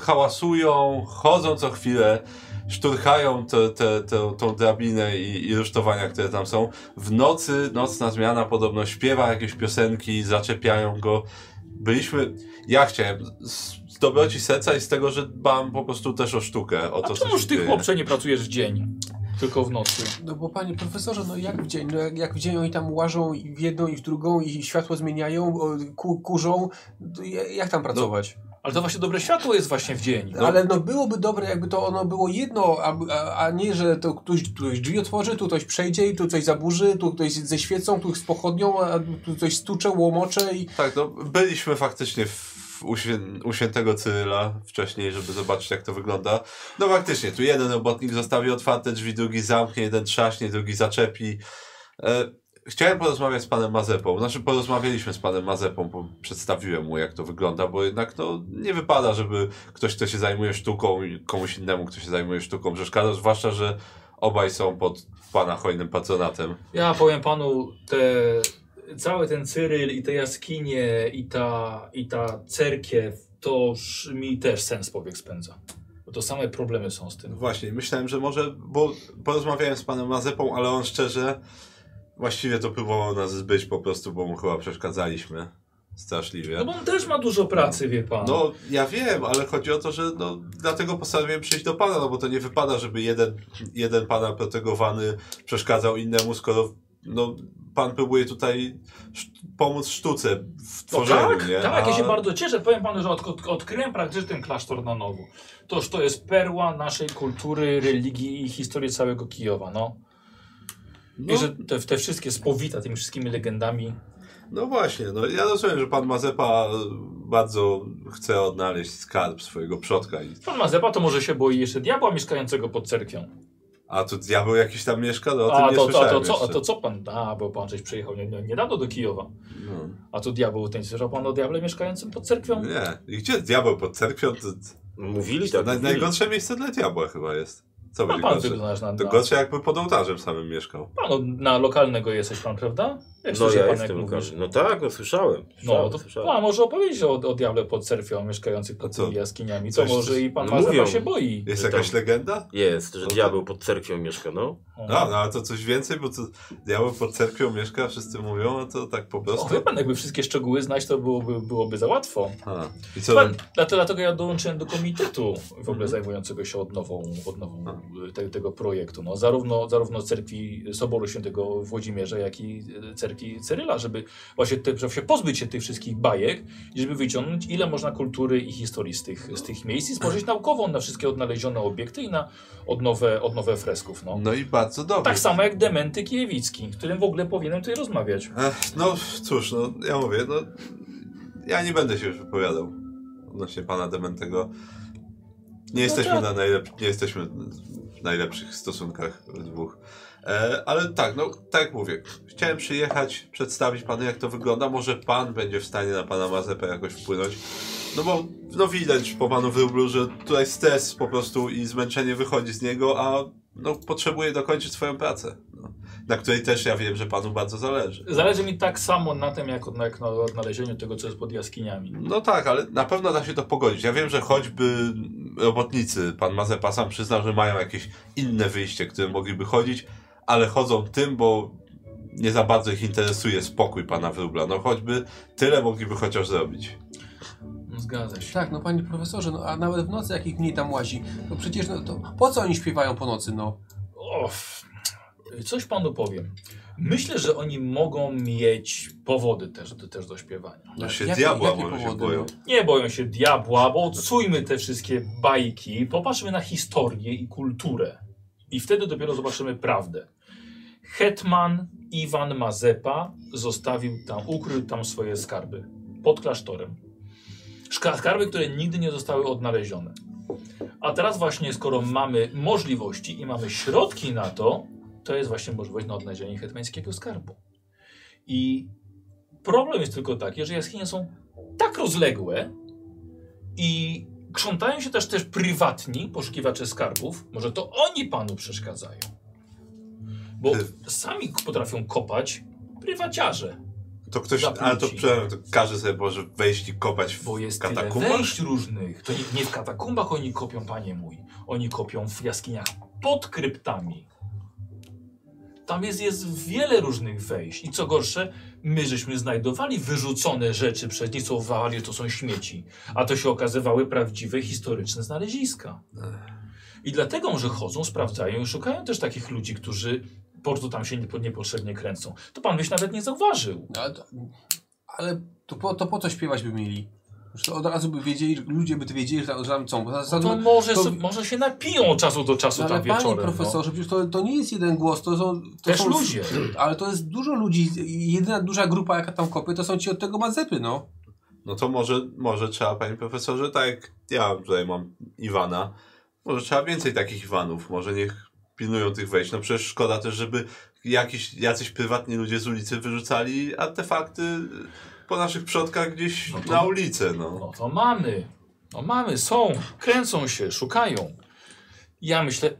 hałasują, chodzą co chwilę, szturchają te, te, te, tą drabinę i, i rusztowania, które tam są. W nocy, nocna zmiana podobno śpiewa jakieś piosenki, zaczepiają go. byliśmy, ja chciałem z dobroci serca i z tego, że dbam po prostu też o sztukę, o A to, czemuż się ty, chłopcze, nie pracujesz w dzień? Tylko w nocy. No bo panie profesorze, no jak w dzień, no jak, jak w dzień oni tam łażą i w jedną i w drugą i światło zmieniają, ku, kurzą, jak tam pracować? Ale to właśnie dobre światło jest właśnie w dzień. Ale no byłoby dobre, jakby to ono było jedno, a, a, a nie, że to ktoś, ktoś drzwi otworzy, tu ktoś przejdzie i tu coś zaburzy, tu ktoś ze świecą, tu z pochodnią, a tu coś stucze, łomocze i... Tak, no byliśmy faktycznie w, świę, u świętego Cyryla wcześniej, żeby zobaczyć jak to wygląda. No faktycznie, tu jeden robotnik zostawi otwarte drzwi, drugi zamknie, jeden trzaśnie, drugi zaczepi. E, chciałem porozmawiać z panem Mazepą, znaczy porozmawialiśmy z panem Mazepą, przedstawiłem mu jak to wygląda, bo jednak no nie wypada, żeby ktoś, kto się zajmuje sztuką komuś innemu, kto się zajmuje sztuką przeszkadzał, zwłaszcza, że obaj są pod pana hojnym patronatem. Ja powiem panu, te, cały ten Cyryl i te jaskinie i ta, i ta cerkiew, to mi też sens powiek spędza. Bo to same problemy są z tym. Właśnie, myślałem, że może, bo porozmawiałem z panem Mazepą, ale on szczerze właściwie to próbował nas zbyć po prostu, bo mu chyba przeszkadzaliśmy straszliwie. No bo on też ma dużo pracy, wie pan. No, ja wiem, ale chodzi o to, że no, dlatego postanowiłem przyjść do pana, no bo to nie wypada, żeby jeden, jeden pana protegowany przeszkadzał innemu, skoro no, pan próbuje tutaj sz- pomóc sztuce w No tworzeniu, tak, nie? tak, ja A- się bardzo cieszę. Powiem panu, że od, od, odkryłem praktycznie ten klasztor na nowo. Toż to jest perła naszej kultury, religii i historii całego Kijowa, no. No, I że te, te wszystkie spowita tymi wszystkimi legendami. no właśnie, no ja rozumiem, że pan Mazepa bardzo chce odnaleźć skarb swojego przodka. I, Pan Mazepa to może się boi jeszcze diabła mieszkającego pod cerkwią. A tu diabeł jakiś tam mieszka? No o A nie to, a, to, co, a to co pan? A, bo pan żeś przyjechał nie, nie, niedawno do Kijowa. No. A tu diabeł, ten słyszał pan o diable mieszkającym pod cerkwią? Nie, i gdzie jest diabeł pod cerkwią? To, Mówili to tak. najgorsze miejsce dla diabła chyba jest. Co A będzie pan gorsze? wyglądasz na... To na gorsze jakby pod ołtarzem samym mieszkał. pan no, na lokalnego jesteś pan, prawda? Jak No ja jestem. Łukasz. No tak, no słyszałem. No, słyszałem, to słyszałem. pan może opowiedzieć o, o diable pod cerkwią mieszkających A pod co? tymi jaskiniami. To Coś- może i pan no Mazepa mówią. się boi. Jest Że jakaś tam- legenda? Jest, że No to- diabeł pod cerkwią mieszka, no. O. No, no, ale to coś więcej, bo to diabeł pod cerkwią mieszka, wszyscy mówią, no to tak po prostu. wie pan, jakby wszystkie szczegóły znać, to byłoby, byłoby za łatwo. A, I co? Pan, dlatego, dlatego ja dołączyłem do komitetu w ogóle Mhm. zajmującego się odnową, odnową A. te, tego projektu. No, zarówno, zarówno cerkwi Soboru Świętego Włodzimierza, jak i e, cerkwi Cyryla, żeby właśnie te, żeby się pozbyć się tych wszystkich bajek i żeby wyciągnąć ile można kultury i historii z tych, z tych miejsc i spojrzeć naukowo na wszystkie odnalezione obiekty i na odnowę, odnowę fresków. No. No i bardzo dobrze. Tak samo jak Dementy Kiewicki, którym w ogóle powinienem tutaj rozmawiać. Ech, no cóż, no ja mówię, no ja nie będę się już wypowiadał odnośnie pana Dementego. Nie jesteśmy tak. na najlep- nie jesteśmy w najlepszych stosunkach dwóch. E, ale tak, no tak jak mówię, chciałem przyjechać, przedstawić panu jak to wygląda. Może pan będzie w stanie na pana Mazepę jakoś wpłynąć. No bo no widać po panu wróblu, że tutaj stres po prostu i zmęczenie wychodzi z niego, a no potrzebuje dokończyć swoją pracę. No, na której też ja wiem, że panu bardzo zależy. Zależy mi tak samo na tym, jak, od, jak na odnalezieniu tego, co jest pod jaskiniami. No tak, ale na pewno da się to pogodzić. Ja wiem, że choćby robotnicy, pan Mazepa sam przyznał, że mają jakieś inne wyjście, które mogliby chodzić, ale chodzą tym, bo nie za bardzo ich interesuje spokój pana wróbla. No choćby tyle mogliby chociaż zrobić. No, Zgadza się. Tak, no panie profesorze, no a nawet w nocy jak ich mniej tam łazi, to przecież no to po co oni śpiewają po nocy, no? Coś panu powiem. Myślę, że oni mogą mieć powody też, do, też do śpiewania. No się Jakie- diabła jakie może się powody, boją. no? Nie boją się diabła, bo odsujmy te wszystkie bajki, popatrzmy na historię i kulturę. I wtedy dopiero zobaczymy prawdę. Hetman Iwan Mazepa zostawił tam, ukrył tam swoje skarby pod klasztorem. Skarby, które nigdy nie zostały odnalezione. A teraz właśnie, skoro mamy możliwości i mamy środki na to, to jest właśnie możliwość na odnalezienie hetmańskiego skarbu. I problem jest tylko taki, że jaskinie są tak rozległe i krzątają się też też prywatni poszukiwacze skarbów. Może to oni panu przeszkadzają. Bo sami potrafią kopać prywaciarze. To ktoś, ale to, to każdy sobie może wejść i kopać w Bo jest tyle wejść różnych. To nie, nie w katakumbach oni kopią, panie mój. Oni kopią w jaskiniach pod kryptami. Tam jest, jest wiele różnych wejść. I co gorsze, my żeśmy znajdowali wyrzucone rzeczy przez nich, co uważali, że to są śmieci. A to się okazywały prawdziwe, historyczne znaleziska. I dlatego może chodzą, sprawdzają i szukają też takich ludzi, którzy po prostu tam się niepo- niepotrzebnie kręcą. To pan byś nawet nie zauważył. No, ale to, ale to, po, to po co śpiewać by mieli? Już to od razu by wiedzieli, ludzie by to wiedzieli, że tam, są. Bo za- za- No To może, to- sobie, może się napiją od czasu do czasu No, ale tam panie wieczorem. profesorze, przecież to, to nie jest jeden głos, to są... To Też są, ludzie. Ale to jest dużo ludzi, jedyna duża grupa jaka tam kopie, to są ci od tego Mazepy, no. No to może, może trzeba, panie profesorze, tak jak ja tutaj mam Iwana, może trzeba więcej takich Iwanów, może niech pilnują tych wejść. No przecież szkoda też, żeby jakiś, jacyś prywatni ludzie z ulicy wyrzucali artefakty po naszych przodkach gdzieś No to- na ulicę, no. No to mamy. No mamy, są, kręcą się, szukają. Ja myślę,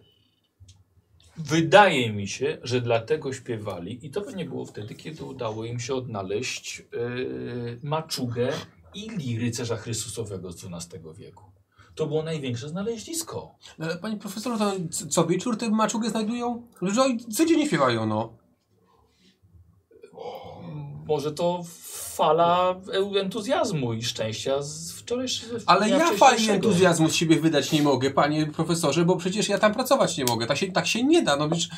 wydaje mi się, że dlatego śpiewali i to by nie było wtedy, kiedy udało im się odnaleźć yy, maczugę i liry rycerza Chrystusowego z XII wieku. To było największe znalezisko. No, Ale panie profesorze, to co wieczór te maczugę znajdują? Oni codziennie śpiewają, no. Może to fala entuzjazmu i szczęścia z wczorajszego Ale ja fali entuzjazmu z siebie wydać nie mogę, panie profesorze, bo przecież ja tam pracować nie mogę. Tak się, tak się nie da. No przecież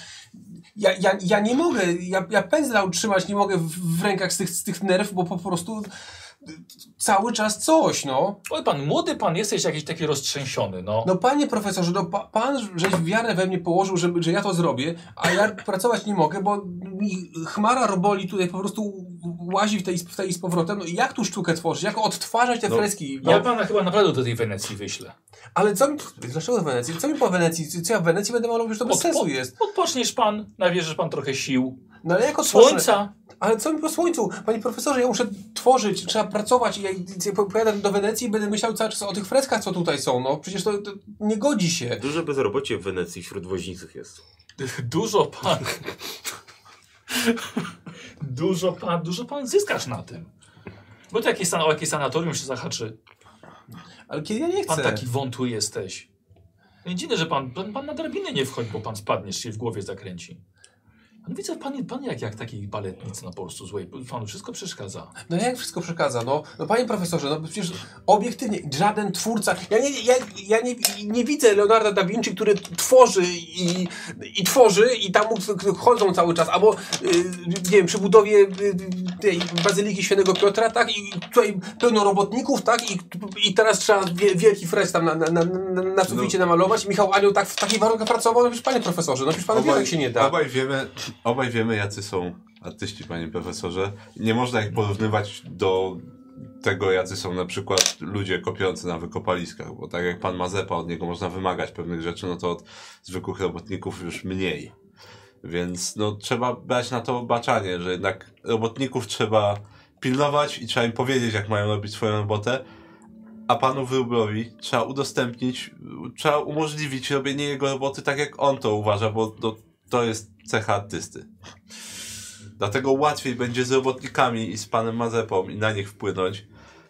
ja, ja, ja nie mogę, ja, ja pędzla utrzymać nie mogę w, w rękach z tych, z tych nerw, bo po prostu cały czas coś, no. Oj pan, młody pan jesteś jakiś taki roztrzęsiony, no. No panie profesorze, no pa, pan żeś wiarę we mnie położył, że, że ja to zrobię, a ja pracować nie mogę, bo mi chmara roboli tutaj po prostu łazi w tej, w tej z powrotem. No i jak tu sztukę tworzyć? Jak odtwarzać te No, freski? Ja pana chyba naprawdę do tej Wenecji wyślę. Ale co mi... Dlaczego w Wenecji? Co mi po Wenecji? Co ja w Wenecji będę malował? Już to bez Odpo- sensu jest. Odpoczniesz pan, nabierzesz pan trochę sił. No ale jak? Słońca. Ale co mi po słońcu? Panie profesorze, ja muszę tworzyć, trzeba pracować i ja i pojadę do Wenecji i będę myślał cały czas o tych freskach, co tutaj są. No przecież to, to nie godzi się. Duże bezrobocie w Wenecji wśród woźniców jest. Dużo pan. dużo pan, dużo pan zyskasz na tym. Bo to jakieś, san- o jakieś sanatorium się zahaczy. Ale kiedy ja nie Pan chcę. taki wątły jesteś. Nie dziwne, że pan, pan, pan na drabinę nie wchodzi, bo pan spadniesz, się w głowie zakręci. Pan widzę, pan, pan jak, jak takiej baletnicy na po prostu złej. Panu wszystko przeszkadza. No jak wszystko przeszkadza, no. No panie profesorze, no przecież obiektywnie żaden twórca, ja nie, ja, ja nie, nie widzę Leonarda da Vinci, który tworzy i, i tworzy i tam mu chodzą cały czas, albo y, nie wiem, przy budowie y, tej Bazyliki Świętego Piotra, tak, i tutaj pełno robotników, tak, i, i teraz trzeba wie, wielki frez tam na, na, na, na, na suficie namalować. Michał Anioł tak w takich warunkach pracował, no przecież panie profesorze, no przecież pan wie, jak się nie da. Obaj wiemy, obaj wiemy, jacy są artyści, panie profesorze. Nie można ich porównywać do tego, jacy są na przykład ludzie kopiący na wykopaliskach, bo tak jak pan Mazepa, od niego można wymagać pewnych rzeczy, no to od zwykłych robotników już mniej. Więc no, trzeba brać na to baczanie, że jednak robotników trzeba pilnować i trzeba im powiedzieć, jak mają robić swoją robotę, a panu Wróblowi trzeba udostępnić, trzeba umożliwić robienie jego roboty tak, jak on to uważa, bo to, to jest cecha artysty. Dlatego łatwiej będzie z robotnikami i z panem Mazepą i na nich wpłynąć,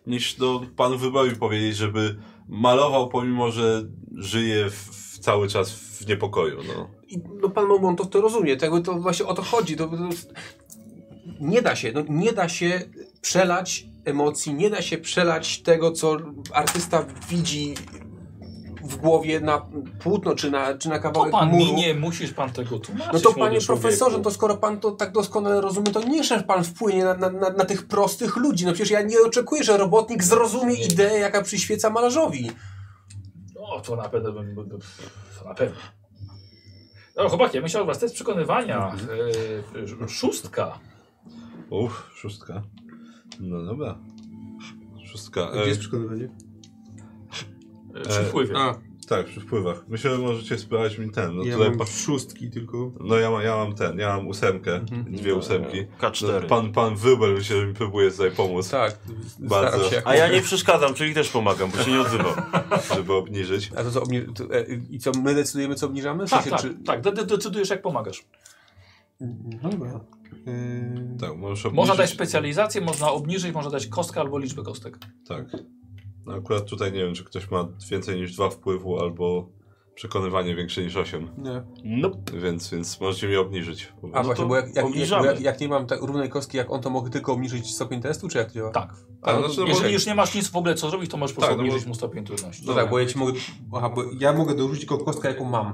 niż do panu Wróblowi powiedzieć, żeby malował, pomimo że żyje w cały czas w niepokoju. No. I no pan Momontow to rozumie, tego to właśnie o to chodzi. To, to, nie da się, no, nie da się przelać emocji, nie da się przelać tego, co artysta widzi w głowie na płótno czy na, czy na To kawałek pan muru. mi nie musisz pan tego tłumaczyć. No to panie człowieku. profesorze, to skoro pan to tak doskonale rozumie, to niechże pan wpłynie na, na, na, na tych prostych ludzi. No przecież ja nie oczekuję, że robotnik zrozumie ideę, jaka przyświeca malarzowi. No, to na pewno bym. bym- To na pewno. No, chłopaki, ja myślałem, was test przekonywania. E, szóstka. Uff, szóstka. No dobra. Szóstka. Gdzie E, jest przekonywanie? E, przy wpływie. A, tak, przy wpływach. Myślę, że możecie sprawdzić mi ten. No, ja tutaj mam pa- szóstki tylko. no ja, mam, ja mam ten, ja mam ósemkę, Mhm. dwie ósemki. K4. No, pan, pan Wróbel myślę, że mi próbuje tutaj pomóc, Tak, Bardzo. się A ja nie przeszkadzam, czyli też pomagam, bo się nie odzywam. żeby obniżyć. A to co, obni- to, e, I co, my decydujemy, co obniżamy? W Tak, sensie, tak, czy- tak. de- de- Decydujesz, jak pomagasz. No dobra. Yy, Tak. Można dać specjalizację, można obniżyć, można dać kostkę albo liczbę kostek. Tak. No akurat tutaj nie wiem, czy ktoś ma więcej niż dwa wpływu, albo przekonywanie większe niż 8, Nie. Nope. więc, więc możecie mi obniżyć. po A właśnie, bo jak, jak, jak, bo jak, jak nie mam tak równej kostki jak on, to mogę tylko obniżyć stopień testu, czy jak to działa? Tak. A, no znaczy, no, Jeżeli może- już nie masz nic w ogóle co zrobić, to możesz po Tak, prostu no bo- obniżyć mu stopień trudności. No tak, bo ja ci mogę. Aha, bo ja mogę dorzucić tylko kostkę, jaką mam.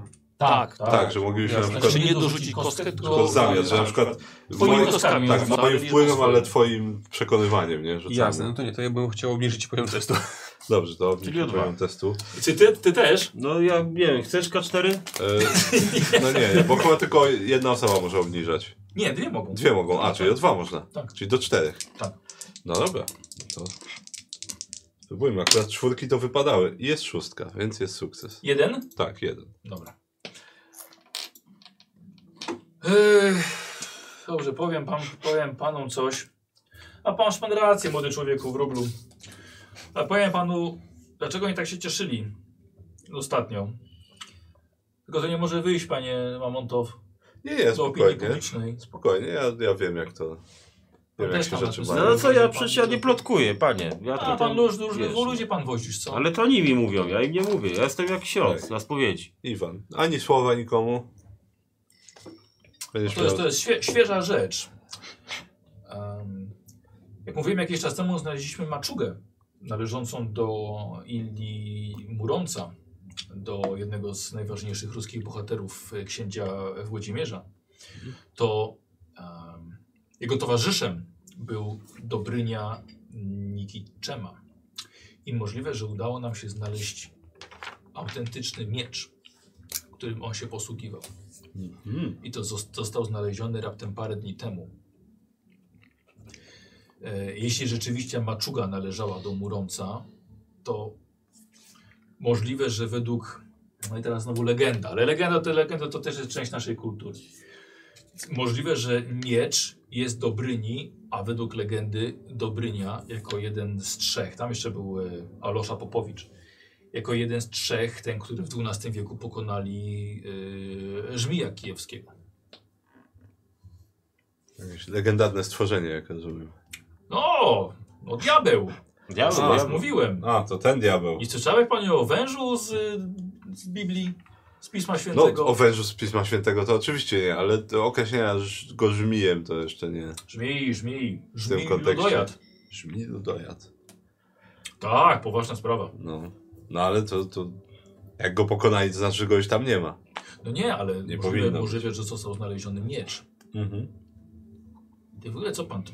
Tak, Tak, że moglibyśmy na przykład Znaczy nie dorzucić kostkę, tylko tylko zamiast, że na przykład Twoimi moim- kostkami. tak, moim wpływem, ale twoim przekonywaniem, nie? Że Jasne, no to nie, to ja bym chciał obniżyć poziom testu. Dobrze, to Czyli o dwa. poziom testu. Czy ty, ty też? No ja nie wiem, chcesz K4? E, no nie, nie, bo chyba tylko jedna osoba może obniżać. Nie, dwie mogą. Dwie mogą, a, czyli o dwa można. Tak. Czyli do czterech. Tak. No dobra, to spróbujmy. Akurat czwórki to wypadały. I jest szóstka, więc jest sukces. Jeden? Tak, jeden. Dobra. Dobrze, powiem, pan, powiem panom coś. A pan masz pan rację, młody człowieku w rublu. A powiem panu, dlaczego oni tak się cieszyli ostatnio. Tylko to nie może wyjść, panie Mamontow, Nie, nie, spokojnie. publicznej. Spokojnie, ja, ja wiem jak to... Wiem jak też się rzeczy napisałem. No mają. co ja, przecież ja nie plotkuję, panie. Ja A pan luź, luź, wiesz, o ludzie pan wozisz, co? Ale to oni mi mówią, ja im nie mówię. Ja jestem jak ksiądz Tak. na spowiedzi. Iwan, ani słowa nikomu. Będziesz To jest, to jest świe, świeża rzecz. Em, jak mówiłem jakiś czas temu, znaleźliśmy maczugę należącą do Illi Muronca, do jednego z najważniejszych ruskich bohaterów e, księcia Włodzimierza. To em, jego towarzyszem był Dobrynia Nikiczema. I możliwe, że udało nam się znaleźć autentyczny miecz, którym on się posługiwał. Mhm. I to zos- został znaleziony raptem parę dni temu. E, jeśli rzeczywiście maczuga należała do Muronca, to możliwe, że według. No i teraz znowu legenda, ale legenda to legenda to też jest część naszej kultury. Możliwe, że miecz jest Dobryni, a według legendy Dobrynia jako jeden z trzech, tam jeszcze był e, Alosza Popowicz, jako jeden z trzech, ten, który w XII wieku pokonali yy, Żmija Kijewskiego. Jakieś legendarne stworzenie, jak rozumiem. No, no diabeł, Ja co A, no. mówiłem. A, to ten diabeł. I słyszałeś panie o wężu z, z Biblii, z Pisma No, Świętego? o wężu z Pisma Świętego to oczywiście nie, ale to określenia go żmijem to jeszcze nie. Żmij, żmij, żmij ludojad. Żmij ludojad. Tak, poważna sprawa. No. No ale to, to jak go pokonali, to znaczy, że go już tam nie ma. No nie, ale Nie możliwe, powinno możliwe, że został znaleziony miecz. Mhm. Ty w ogóle co pan tu...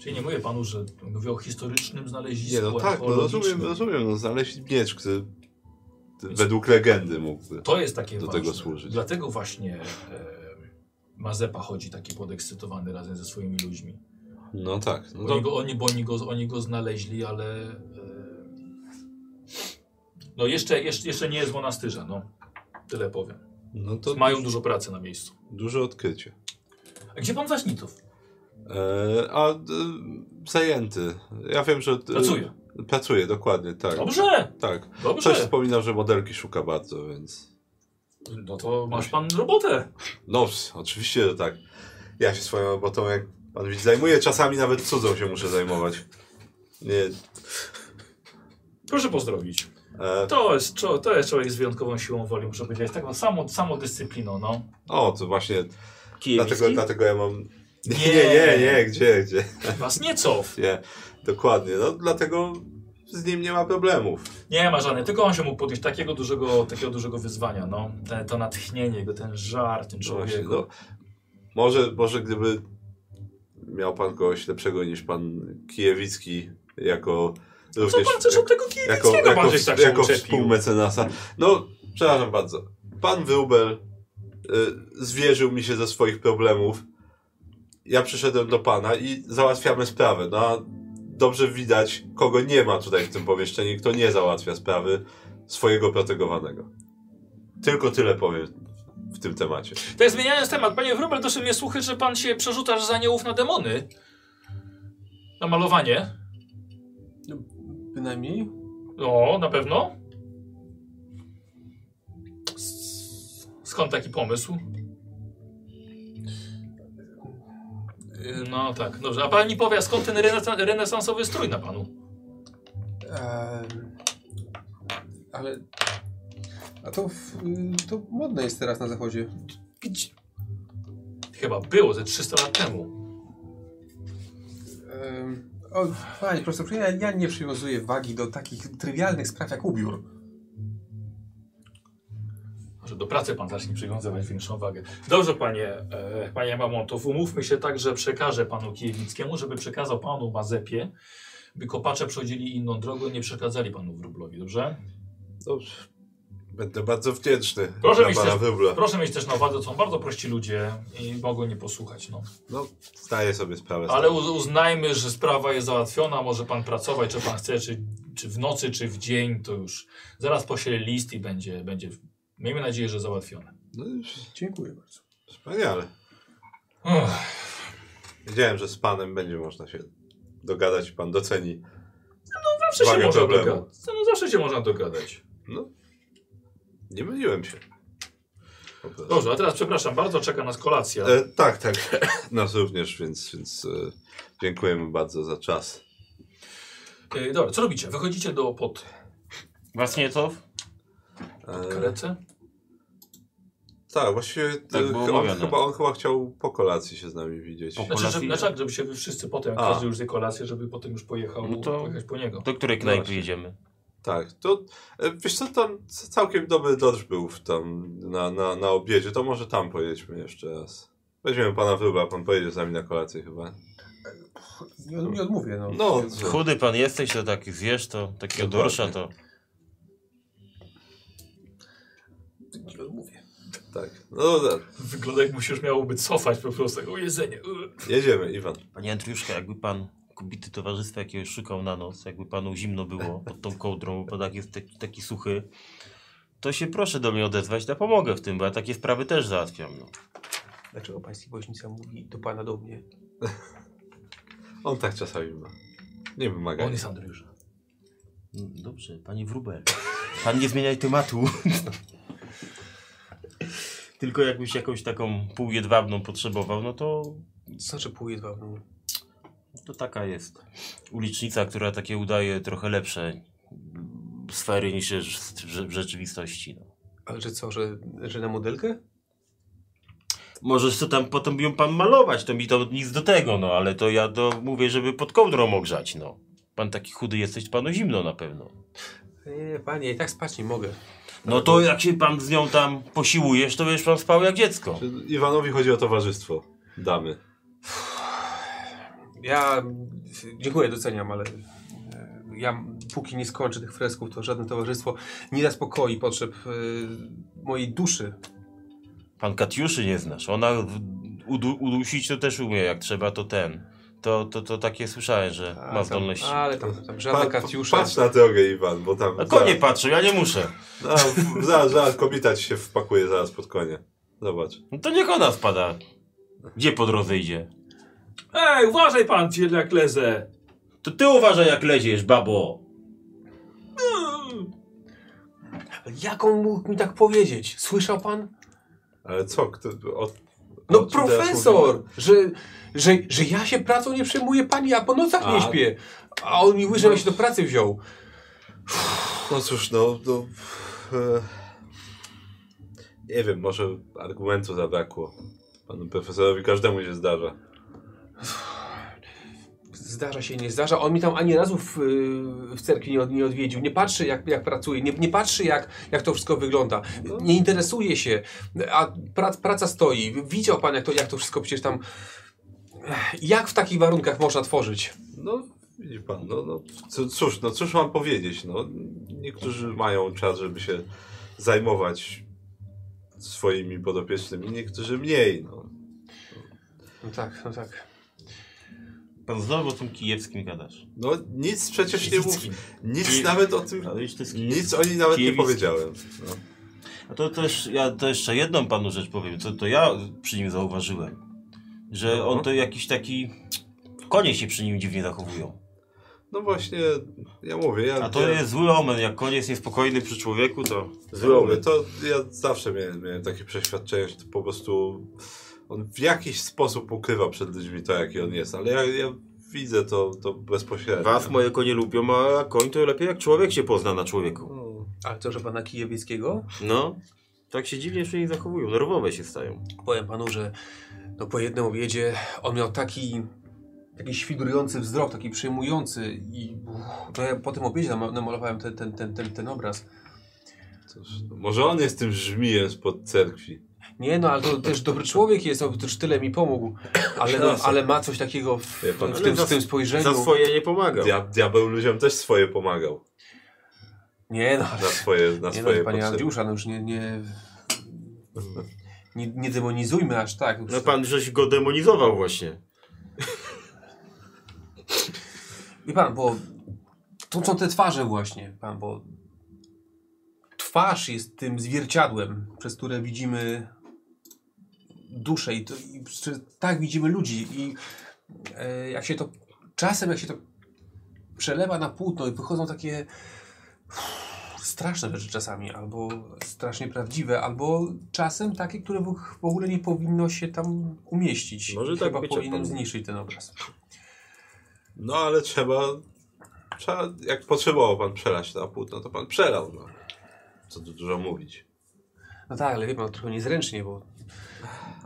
Czyli nie mówię panu, że mówię o historycznym znalezisku Nie, no tak, no rozumiem, rozumiem. No, znaleźli miecz, który według legendy mógłby. To jest takie do ważne. tego służyć. Dlatego właśnie e, Mazepa chodzi taki podekscytowany razem ze swoimi ludźmi. No tak. No Oni, to, go, oni, bo oni, go, oni go znaleźli, ale e, no jeszcze, jeszcze, jeszcze nie jest w monastyrze, no. Tyle powiem. no to Mają dużo pracy na miejscu. duże odkrycie. A gdzie pan Zaśnitów? E, a e, zajęty. Ja wiem, że... e, Pracuje. Pracuje, dokładnie, tak. Dobrze, Tak. dobrze. Coś wspominał, że modelki szuka bardzo, więc... No to masz pan robotę. No, oczywiście, że tak. Ja się swoją robotą, jak pan widzi, zajmuję. Czasami nawet cudzą się muszę zajmować. Nie. Proszę pozdrowić. E, To jest, to jest człowiek z wyjątkową siłą woli, muszę powiedzieć. Taką samą, samodyscypliną, no. o, to właśnie Kijewski? dlatego, dlatego ja mam... Nie, Nie. nie, nie, gdzie, gdzie? Was nie cof. Nie, dokładnie. No, dlatego z nim nie ma problemów. Nie ma żadnej, tylko on się mógł podjąć takiego dużego, takiego dużego wyzwania, no. Te, to natchnienie go, ten żar, ten No człowiek. no, może, może gdyby miał pan kogoś lepszego niż pan Kijewicki jako Co również pan chcesz od tego jako, kijewickiego? jako, Pan żeś tak się jako uczepił. współmecenasa. No, przepraszam bardzo. Pan Wróbel y, zwierzył mi się ze swoich problemów. Ja przyszedłem do pana i załatwiamy sprawę. No, a dobrze widać, kogo nie ma tutaj w tym pomieszczeniu, kto nie załatwia sprawy swojego protegowanego. Tylko tyle powiem w tym temacie. To jest zmieniając temat. Panie Wróbel, doszły mnie słuchy, że pan się przerzucasz z aniołów na demony. Na malowanie. Bynajmniej. No, na pewno. Skąd taki pomysł? No tak, dobrze. A pan mi powie, a skąd ten renesa- renesansowy strój na panu? Ale A to, w, to modne jest teraz na zachodzie. Gdzie? Chyba było ze 300 lat temu. Ym, o, panie profesor, ja, ja nie przywiązuję wagi do takich trywialnych spraw jak ubiór. Może do pracy pan zacznie przywiązywać większą wagę. Dobrze, panie, e, panie Mamontow, umówmy się tak, że przekażę panu Kijewickiemu, żeby przekazał panu Mazepie, by kopacze przechodzili inną drogą i nie przeszkadzali panu Wróblowi, dobrze? Dobrze. Będę bardzo wdzięczny Proszę mieć też-. Proszę mieć też na uwadze, to są bardzo prości ludzie i mogą nie posłuchać, no. No, zdaję sobie sprawę. Ale uz- uznajmy, że sprawa jest załatwiona, może pan pracować, czy pan chce, czy, czy w nocy, czy w dzień, to już zaraz poślę list i będzie, będzie miejmy nadzieję, że załatwione. No Dziękuję bardzo. wspaniale. Uff. Wiedziałem, że z panem będzie można się dogadać i pan doceni. Zawsze się można dogadać. No, zawsze się można dogadać. No, nie myliłem się. Dobrze, a teraz przepraszam bardzo, czeka nas kolacja. E, tak, tak. Nas również, więc, więc e, dziękujemy bardzo za czas. E, dobra, co robicie? Wychodzicie do pod Właśnie co? E, karetce? tak, właściwie Tak e, było on, chyba, on chyba chciał po kolacji się z nami widzieć. Po- Znaczy, żeby, znaczy, tak, żeby się wy wszyscy potem, jak A. każdy już zje kolację, żeby potem już pojechał No to- pojechać po niego. Do której No knajpy właśnie. jedziemy? Tak, to e, wiesz co, tam całkiem dobry dodż był w tam na, na, na obiedzie, to może tam pojedźmy jeszcze raz. Weźmiemy pana wróbla, pan pojedzie z nami na kolację chyba. Nie, nie odmówię, no. No? Chudy pan jesteś, to taki zjesz, to takiego Dokładnie. dorsza to... Nie odmówię. Tak, no dobra, Wygląda jak musisz miałoby cofać po prostu tego jedzenie. jedziemy Iwan. Panie Andriuszka, jakby pan kubity towarzystwa jakiegoś szukał na noc, jakby panu zimno było pod tą kołdrą, bo tak jest taki, taki suchy, to się proszę do mnie odezwać, ja pomogę w tym, bo ja takie sprawy też załatwiam. No. Dlaczego pański woźnica mówi do pana do mnie? On tak czasami ma. Nie wymaga. On jest Andriusz. Mm, Dobrze, panie Wróbel. Pan nie zmieniaj tematu. Tylko jakbyś jakąś taką półjedwabną potrzebował, no to, Co znaczy pół jedwabną? To taka jest ulicznica, która takie udaje trochę lepsze sfery niż w, rzeczywistości. No. Ale że co, że, że na modelkę? Możesz co tam potem ją pan malować, to mi to nic do tego, no ale to ja to mówię, żeby pod kołdrą ogrzać, no. Pan taki chudy jesteś, panu zimno na pewno. Nie, panie, i tak spać nie mogę. No to jak się pan z nią tam posiłujesz, to będziesz pan spał jak dziecko. Czy Iwanowi chodzi o towarzystwo. Damy. Ja dziękuję, doceniam, ale e, ja póki nie skończę tych fresków, to żadne towarzystwo nie da spokoi potrzeb e, mojej duszy. Pan Katiuszy nie znasz. Ona udu, udusić to też umie, jak trzeba, to ten. To, to, to takie słyszałem, że A, ma tam- zdolność. Ale tam, tam żadne Pa- Katiusze. Patrz na drogę Iwan, bo tam... A konie patrzą, ja nie muszę. No, zaraz, zaraz kobieta ci się wpakuje zaraz pod konie. Zobacz. No to niech ona spada. Gdzie po drodze idzie? Ej, uważaj pan, jak lezę. To ty uważaj jak leziesz, babo. Jak on mógł mi tak powiedzieć? Słyszał pan? Ale co? Kto, o, No o czym teraz profesor, że, że, że ja się pracą nie przejmuję pani, a po nocach nie A. śpię. A on mi łyżę, ja się do pracy wziął. No cóż, no... no e, nie wiem, może argumentu zabrakło. Panu profesorowi każdemu się zdarza. Zdarza się, nie zdarza. On mi tam ani razu w, y, w cerkwi nie, od, nie odwiedził. Nie patrzy, jak, jak pracuje. Nie, nie patrzy, jak, jak to wszystko wygląda. Nie interesuje się. A prac, praca stoi. Widział pan, jak to, jak to wszystko przecież tam... Jak w takich warunkach można tworzyć? No, widzi pan, no, no cóż, no cóż mam powiedzieć, no, niektórzy mają czas, żeby się zajmować swoimi podopiecznymi, niektórzy mniej, no. No tak, no tak. Pan znowu o tym kijewskim gadasz. No, nic przecież nie mów, nic nawet o tym, nic o niej nawet nie powiedziałem. No. A to też, ja to jeszcze jedną panu rzecz powiem, co to ja przy nim zauważyłem. Że No. on to jakiś taki... Konie się przy nim dziwnie zachowują. no właśnie, ja mówię, ja... A to ja, jest zły omen, jak jest niespokojny przy człowieku, to zły ja omen. to ja zawsze miałem, miałem takie przeświadczenie, że to po prostu on w jakiś sposób ukrywa przed ludźmi to, jaki on jest, ale ja, ja widzę to, to bezpośrednio. Was moje konie lubią, a koń to lepiej jak człowiek się pozna na człowieku. No, Ale co, że pana Kijewieckiego? No, tak się dziwnie jeszcze nie zachowują, nerwowe się stają. Powiem panu, że no po jednym obiedzie on miał taki, taki świdrujący wzrok, taki przejmujący i uff, to ja po tym obiedzie nam- namalowałem ten, ten, ten, ten, ten obraz. Cóż, no, może on jest tym żmijem spod cerkwi. Nie no, ale to też dobry człowiek jest, no też tyle mi pomógł. Ale, no, ale ma coś takiego w, pan, w, tym, za- w tym spojrzeniu. Za swoje nie pomagał. Dia diabeł ludziom też swoje pomagał. Nie no, Na swoje, na nie swoje no, panie. Andriusza, no już nie, nie, nie, nie demonizujmy aż tak. No pan żeś go demonizował właśnie. Wie pan, bo to są te twarze właśnie, pan, bo twarz jest tym zwierciadłem, przez które widzimy duszę i, to, i tak widzimy ludzi i e, jak się to, czasem jak się to przelewa na płótno i wychodzą takie straszne rzeczy czasami, albo strasznie prawdziwe, albo czasem takie, które w, ogóle nie powinno się tam umieścić. Może I tak Chyba mówi. zniszczyć ten obraz. No ale trzeba, trzeba, jak potrzebował pan przelać na płótno, to pan przelał. No. Co tu dużo mówić. No tak, ale wie pan, trochę niezręcznie, bo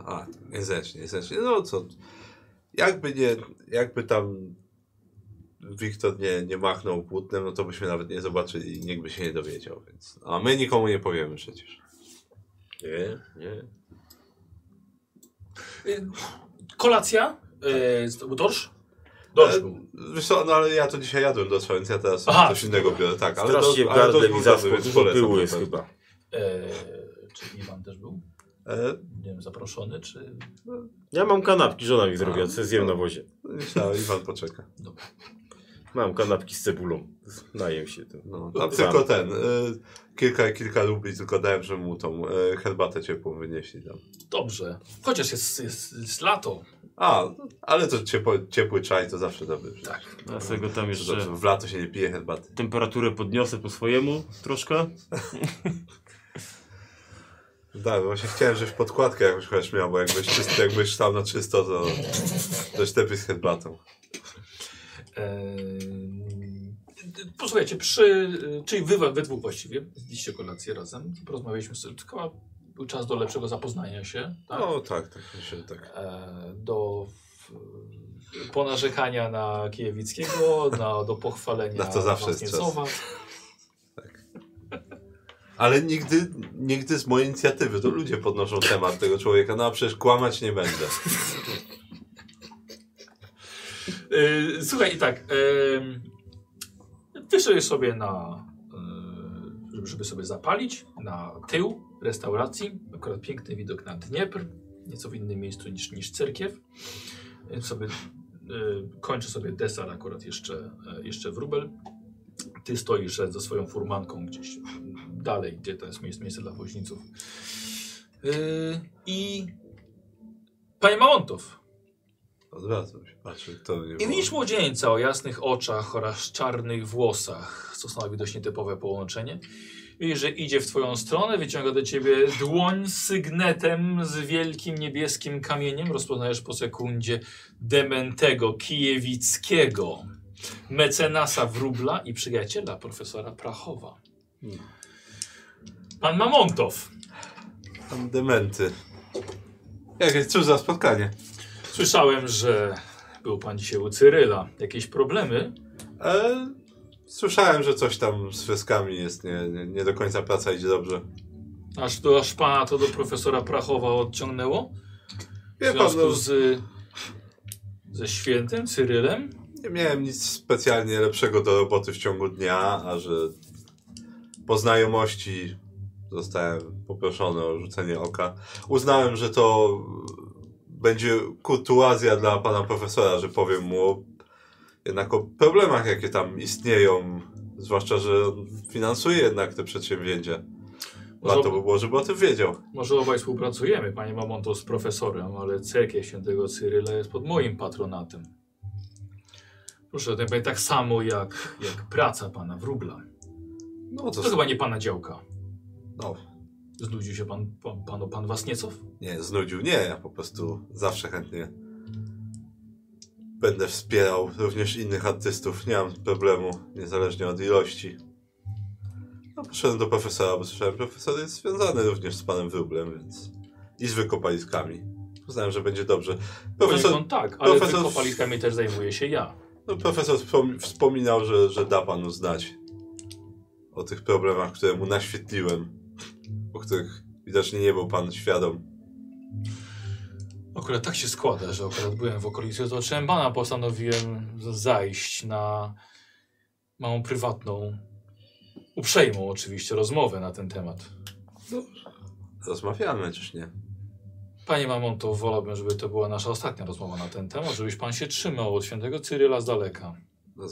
A, niezręcznie, niezręcznie. No co, jakby nie, jakby tam Wiktor nie, nie machnął płótnem, no to byśmy nawet nie zobaczyli i nikt by się nie dowiedział, więc... A my nikomu nie powiemy przecież. Nie, nie. Y, Kolacja? Y, z- dorsz? Dorsz E, był. Wiesz co, no ale ja to dzisiaj jadłem do więc ja teraz Aha. coś innego biorę, tak. Ale Strasznie do, ale gardle dorsz mi był zaschło, dobry, więc dużo polecam pyłu na jest pewno. chyba. E, czy Iwan też był? E, Nie wiem, zaproszony, czy... Ja mam kanapki, żona mi zrobiła, co zjem na wozie. myślałem, Iwan poczeka. Dobra. Mam kanapki z cebulą. Najem się tym. No, tam tylko ten, e, kilka, kilka rubli tylko dałem, że mu tą e, herbatę ciepłą wynieśli tam. Dobrze. Chociaż jest, jest, jest lato. A, ale to ciepły, ciepły czaj to zawsze dobry. Tak. Ja sobie go tam Jeszcze... jeszcze W lato się nie pije herbaty. temperaturę podniosę po swojemu troszkę. Tak, właśnie chciałem, żebyś podkładkę jakąś chociaż miał, bo jakbyś, czysty, jakbyś stał na czysto, to też lepiej z herbatą. Eee, posłuchajcie, przy, czyli wy we dwóch właściwie zjedliście kolację razem, porozmawialiśmy sobie, chyba był czas do lepszego zapoznania się, tak? No tak, tak, myślę, tak. Eee, do ponarzekania na Kijewickiego, na, do pochwalenia Na to zawsze jest Wasniecowa. Ale nigdy, nigdy z mojej inicjatywy, to ludzie podnoszą temat tego człowieka, no a przecież kłamać nie będę. Yy, Słuchaj, i tak. Yy, wyszedłeś sobie na. Yy, żeby- sobie zapalić, na tył restauracji. Akurat piękny widok na Dniepr. Nieco w innym miejscu niż, niż cerkiew. Więc sobie yy, kończy sobie desar akurat jeszcze, yy, jeszcze wróbel. Ty stoisz ze swoją furmanką gdzieś dalej, gdzie to jest miejsce, miejsce dla woźniców. Yy, I. Panie Mamontow, Odwracam się, patrzę, kto mnie i widzisz młodzieńca o jasnych oczach oraz czarnych włosach, co stanowi dość nietypowe połączenie. Widzisz, że idzie w twoją stronę, wyciąga do ciebie dłoń z sygnetem z wielkim niebieskim kamieniem. Rozpoznajesz po sekundzie Dementego Kijewickiego, mecenasa Wróbla i przyjaciela profesora Prachowa. Pan Mamontow. Tam dementy. Jakie, cóż za spotkanie. Słyszałem, że był pan dzisiaj u Cyryla. Jakieś problemy? E, słyszałem, że coś tam z freskami jest, nie, nie, nie do końca praca idzie dobrze. Aż, do, aż pana to do profesora Prachowa odciągnęło? W Wie pan, związku no, z, ze świętym Cyrylem? nie miałem nic specjalnie lepszego do roboty w ciągu dnia, a że po znajomości zostałem poproszony o rzucenie oka. Uznałem, że to będzie kurtuazja dla pana profesora, że powiem mu jednak o problemach, jakie tam istnieją, zwłaszcza, że finansuje jednak te przedsięwzięcia. Warto by było, żeby o tym wiedział. może obaj współpracujemy, panie Mamonto, z profesorem, ale cerkiew świętego Cyryla jest pod moim patronatem. Proszę, to tak samo jak, jak praca pana Wróbla. No to, To chyba nie pana działka. No, Znudził się pan, pan, panu pan Wasniecow? nie, znudził. Nie, ja po prostu zawsze chętnie będę wspierał również innych artystów. Nie mam problemu, niezależnie od ilości. No, poszedłem do profesora, bo słyszałem, że profesor jest związany również z panem Wróblem, więc... I z wykopaliskami. Uznałem, że będzie dobrze. Profesor, Poniekąd tak, ale profesor- wykopaliskami też zajmuję się ja. no, profesor wspom wspominał, że, że da panu znać o tych problemach, które mu naświetliłem, o których widocznie nie był pan świadom. Akurat tak się składa, że akurat byłem w okolicy pana, postanowiłem zajść na małą prywatną, uprzejmą oczywiście rozmowę na ten temat. Rozmawiamy, czyż nie? Panie Mamonto, wolałbym, żeby to była nasza ostatnia rozmowa na ten temat, żebyś pan się trzymał od świętego Cyryla z daleka. No,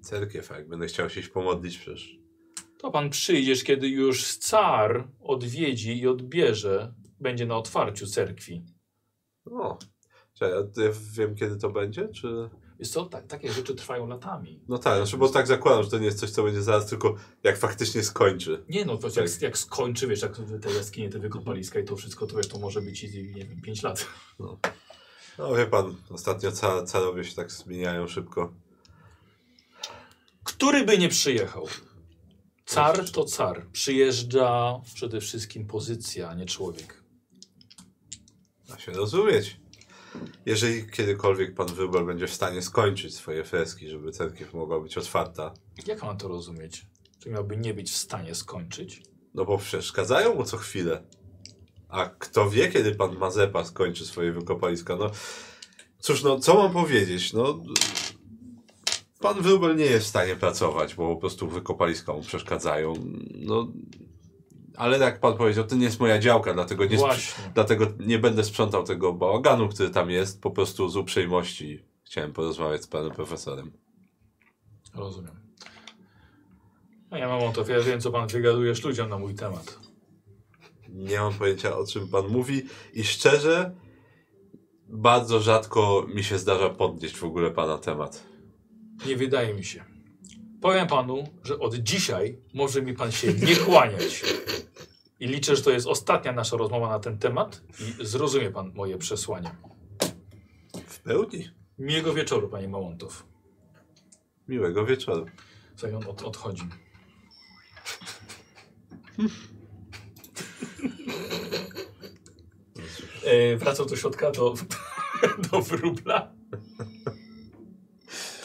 cerkiew, jak będę chciał się pomodlić przecież. To pan przyjdziesz, kiedy już car odwiedzi i odbierze, będzie na otwarciu cerkwi. O, czekaj, a ja wiem kiedy to będzie, czy... Jest co, tak, takie rzeczy trwają latami. No tak, znaczy, bo tak zakładam, że to nie jest coś, co będzie zaraz, tylko jak faktycznie skończy. Nie no, to jak, jak skończy, wiesz, jak te jaskinie, te wykopaliska i to wszystko, to wiesz, to może być, i, nie wiem, 5 lat. No wie pan, ostatnio ca carowie się tak zmieniają szybko. Który by nie przyjechał? Car to car. Przyjeżdża przede wszystkim pozycja, a nie człowiek. Da się rozumieć. Jeżeli kiedykolwiek pan Wróbel będzie w stanie skończyć swoje freski, żeby cerkiew mogła być otwarta, Jak mam to rozumieć? Czy miałby nie być w stanie skończyć? no bo przeszkadzają mu co chwilę. A kto wie, kiedy pan Mazepa skończy swoje wykopaliska? No cóż, no co mam powiedzieć? No pan Wróbel nie jest w stanie pracować, bo po prostu wykopaliska mu przeszkadzają. No ale jak pan powiedział, to nie jest moja działka, dlatego nie, dlatego nie będę sprzątał tego bałaganu, który tam jest. Po prostu z uprzejmości chciałem porozmawiać z panem profesorem. Rozumiem. No ja mam to, ja wiem, co pan wygadujesz ludziom na mój temat. Nie mam pojęcia o czym pan mówi i szczerze bardzo rzadko mi się zdarza podnieść w ogóle pana temat. Nie wydaje mi się. Powiem panu, że od dzisiaj może mi pan się nie kłaniać. I liczę, że to jest ostatnia nasza rozmowa na ten temat i zrozumie pan moje przesłanie. W pełni. Miłego wieczoru, panie Małontow. Miłego wieczoru. Słuchaj, on od, odchodzi. E, wracał do środka, do, do wróbla.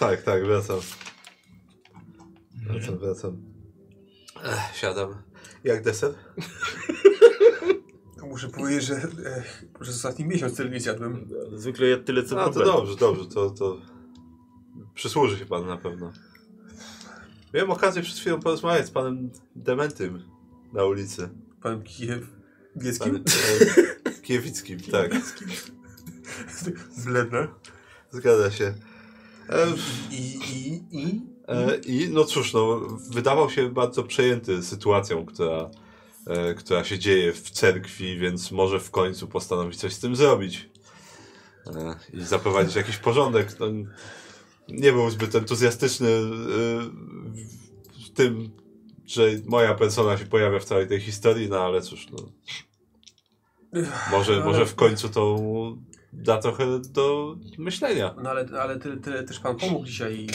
Tak, tak, wracam. Wracam, wracam. Ech, siadam. Jak deser? Muszę powiedzieć, że e, przez ostatni miesiąc tyle nie zjadłem. Zwykle ja tyle co A, to dobrze, dobrze, to, to przysłuży się pan na pewno. Miałem okazję przed chwilą porozmawiać z panem Dementym na ulicy. Panem Kijew... Gieckim? Panem e, Kiewickim, tak. Bledne. Zgadza się. I, i, i? E, I no cóż, no, wydawał się bardzo przejęty sytuacją, która, e, która się dzieje w cerkwi, więc może w końcu postanowić coś z tym zrobić e, i zaprowadzić jakiś porządek. No, nie był zbyt entuzjastyczny w tym, że moja persona się pojawia w całej tej historii, no ale cóż, no, może, Ale- może w końcu to mu da trochę do myślenia. No ale, ale tyle, tyle też pan pomógł dzisiaj.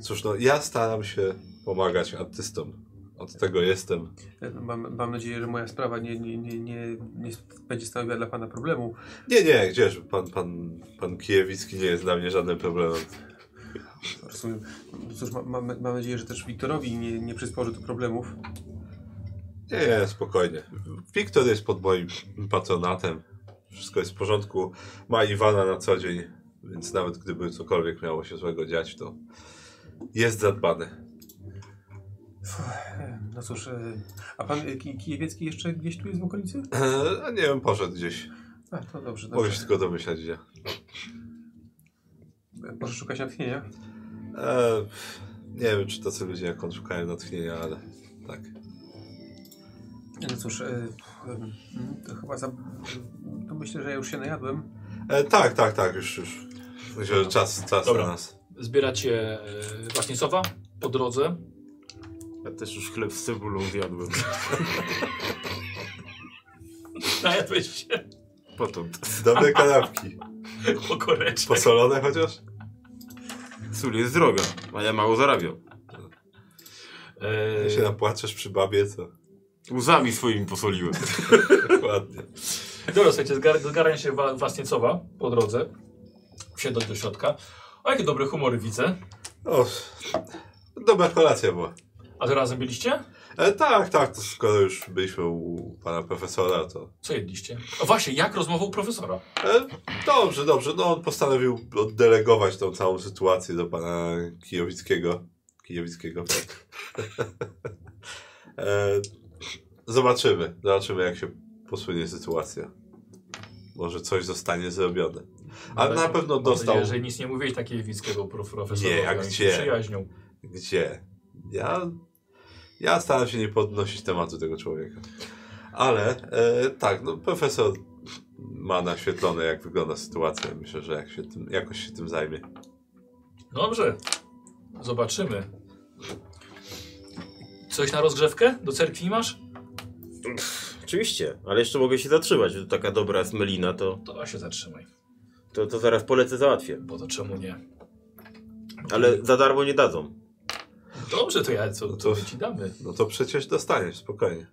Cóż, no, ja staram się pomagać artystom. Od tego jestem. Mam, mam nadzieję, że moja sprawa nie, nie, nie, nie, nie będzie stanowiła dla pana problemu. Nie, nie, gdzież? Pan, pan, pan Kijewicki nie jest dla mnie żadnym problemem. Rozumiem. Cóż, mam, mam, mam nadzieję, że też Wiktorowi nie, nie przysporzy to problemów. Nie, nie, spokojnie. Wiktor jest pod moim patronatem. Wszystko jest w porządku. Ma Iwana na co dzień, więc nawet gdyby cokolwiek miało się złego dziać, to jest zadbany. No cóż, e, a pan e, Ki- Kijewiecki jeszcze gdzieś tu jest w okolicy? A nie wiem, poszedł gdzieś. A, to dobrze, Mogę dobrze. się tylko domyślać, gdzie. Proszę szukać natchnienia. Eee, nie wiem, czy tacy ludzie jak on szukają natchnienia, ale tak. No cóż, e, e, to chyba za... To myślę, że ja już się najadłem. E, tak, tak, tak, już, już. Myślę, że czas, czas Dobra. na nas. Zbieracie e, Waśnicowa po drodze. Ja też już chleb z cebulą zjadłem. Najadłeś się Potąd. Dobre kanapki. po koreczce. Posolone chociaż? Sól jest droga, a ja mało zarabiam. E, Jak się napłaczesz przy babie, to Łzami swoimi posoliłem. dokładnie. Dobra, słuchajcie, zgar zgarnia się wa po drodze. Wsiadać do środka. O, jakie dobre humory widzę. O, dobra kolacja była. A to razem byliście? E, tak, tak, to skoro już byliśmy u pana profesora, to... Co jedliście? O właśnie, jak rozmowa u profesora? E, dobrze, dobrze, no on postanowił oddelegować tą całą sytuację do pana Kijowickiego. Kijowickiego, tak. e, zobaczymy, zobaczymy jak się posunie sytuacja. Może coś zostanie zrobione. Ale na pewno dostał... nadzieję, że nic nie mówiłeś takiego Ewickiego prof profesorowi. Nie, się gdzie? przyjaźnią. Gdzie? Ja, ja staram się nie podnosić tematu tego człowieka. Ale e, tak, no profesor ma naświetlone, jak wygląda sytuacja. Myślę, że jak się tym, jakoś się tym zajmie. Dobrze. Zobaczymy. Coś na rozgrzewkę? Do cerkwi masz? Oczywiście, ale jeszcze mogę się zatrzymać. To taka dobra jest melina, to, To się zatrzymaj. to, to zaraz polecę załatwię. Bo to czemu nie? Ale za darmo nie dadzą. Dobrze, to ja co, No co ci damy? No to przecież dostaniesz, spokojnie.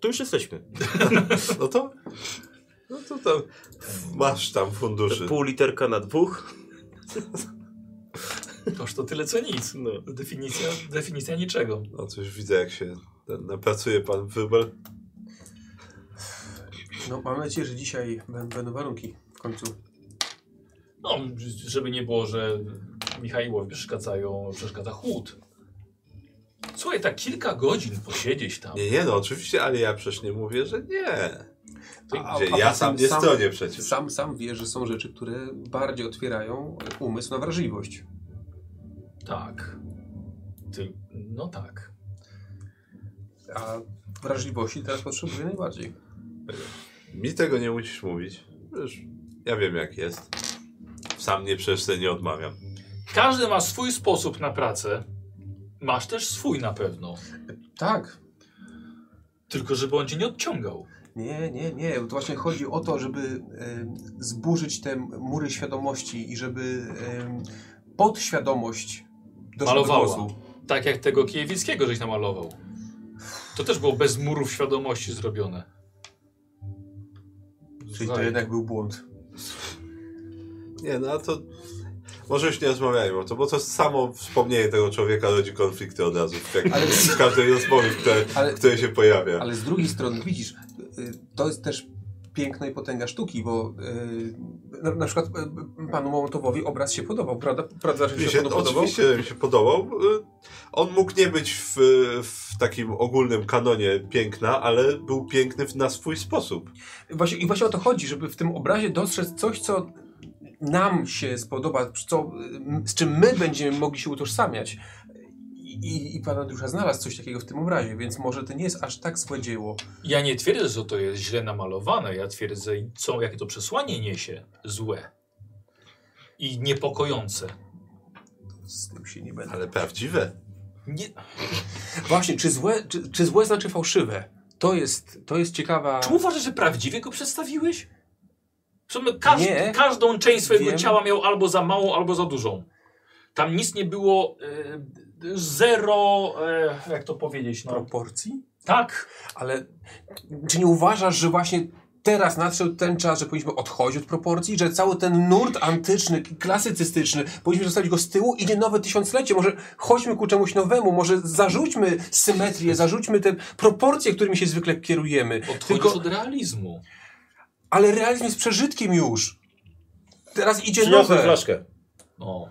Tu już jesteśmy. No to, no to tam masz tam funduszy. Pół literka na dwóch. Toż to tyle co nic. No. Definicja, definicja niczego. No coś widzę, jak się napracuje pan wróbel. No, mam nadzieję, że dzisiaj bę- będą warunki w końcu. No, żeby nie było, że Michaiłowi przeszkadzają, przeszkadza chłód. Słuchaj, tak kilka godzin posiedzieć tam. Nie, nie, no oczywiście, ale ja przecież nie mówię, że nie. A- Gdzie a ja sam nie stronię przecież. Sam, sam wie, że są rzeczy, które bardziej otwierają umysł na wrażliwość. Tak. Ty, no tak. A wrażliwości teraz potrzebuję najbardziej. Mi tego nie musisz mówić. Wiesz, ja wiem jak jest. Sam nie przecież sobie nie odmawiam. Każdy ma swój sposób na pracę. Masz też swój na pewno. Tak. Tylko żeby on cię nie odciągał. Nie, nie, nie. To właśnie chodzi o to, żeby zburzyć te mury świadomości i żeby podświadomość doszła do Malowała. głosu. Tak jak tego Kijewickiego żeś namalował. To też było bez murów świadomości zrobione. Czyli to jednak był błąd. Nie, no a to... Może już nie rozmawiajmy o to, bo to samo wspomnienie tego człowieka rodzi konflikty od razu. Jak Ale- w każdej rozmowie, w której, Ale- w której się pojawia. Ale z drugiej strony, widzisz, y, to jest też piękno i potęga sztuki, bo y, na, na przykład y, panu Mołotowowi obraz się podobał, prawda? Prawda, że się, się, podobał? oczywiście mi się podobał. Y, On mógł nie być w, w takim ogólnym kanonie piękna, ale był piękny na swój sposób. Właśnie, I właśnie o to chodzi, żeby w tym obrazie dostrzec coś, co nam się spodoba, co, z czym my będziemy mogli się utożsamiać. I, I pan Andrusza znalazł coś takiego w tym obrazie, więc może to nie jest aż tak złe dzieło. Ja nie twierdzę, że to jest źle namalowane. Ja twierdzę, co, jakie to przesłanie niesie. Złe. I niepokojące. Z tym się nie będę. Ale prawdziwe. Nie, Właśnie, czy złe, czy, czy złe znaczy fałszywe? To jest, to jest ciekawa... Czy uważasz, że prawdziwie go przedstawiłeś? W sumie każd Nie. każdą część swojego Wiem. ciała miał albo za małą, albo za dużą. Tam nic nie było e, zero, e, jak to powiedzieć, no. proporcji? Tak, Ale czy nie uważasz, że właśnie teraz nadszedł ten czas, że powinniśmy odchodzić od proporcji, że cały ten nurt antyczny, klasycystyczny, powinniśmy zostawić go z tyłu, idzie nowe tysiąclecie, może chodźmy ku czemuś nowemu, może zarzućmy symetrię, zarzućmy te proporcje, którymi się zwykle kierujemy. odchodzisz Tylko, od realizmu. ale realizm jest przeżytkiem już. Teraz idzie Przyniosłem nowe. flaszkę. No.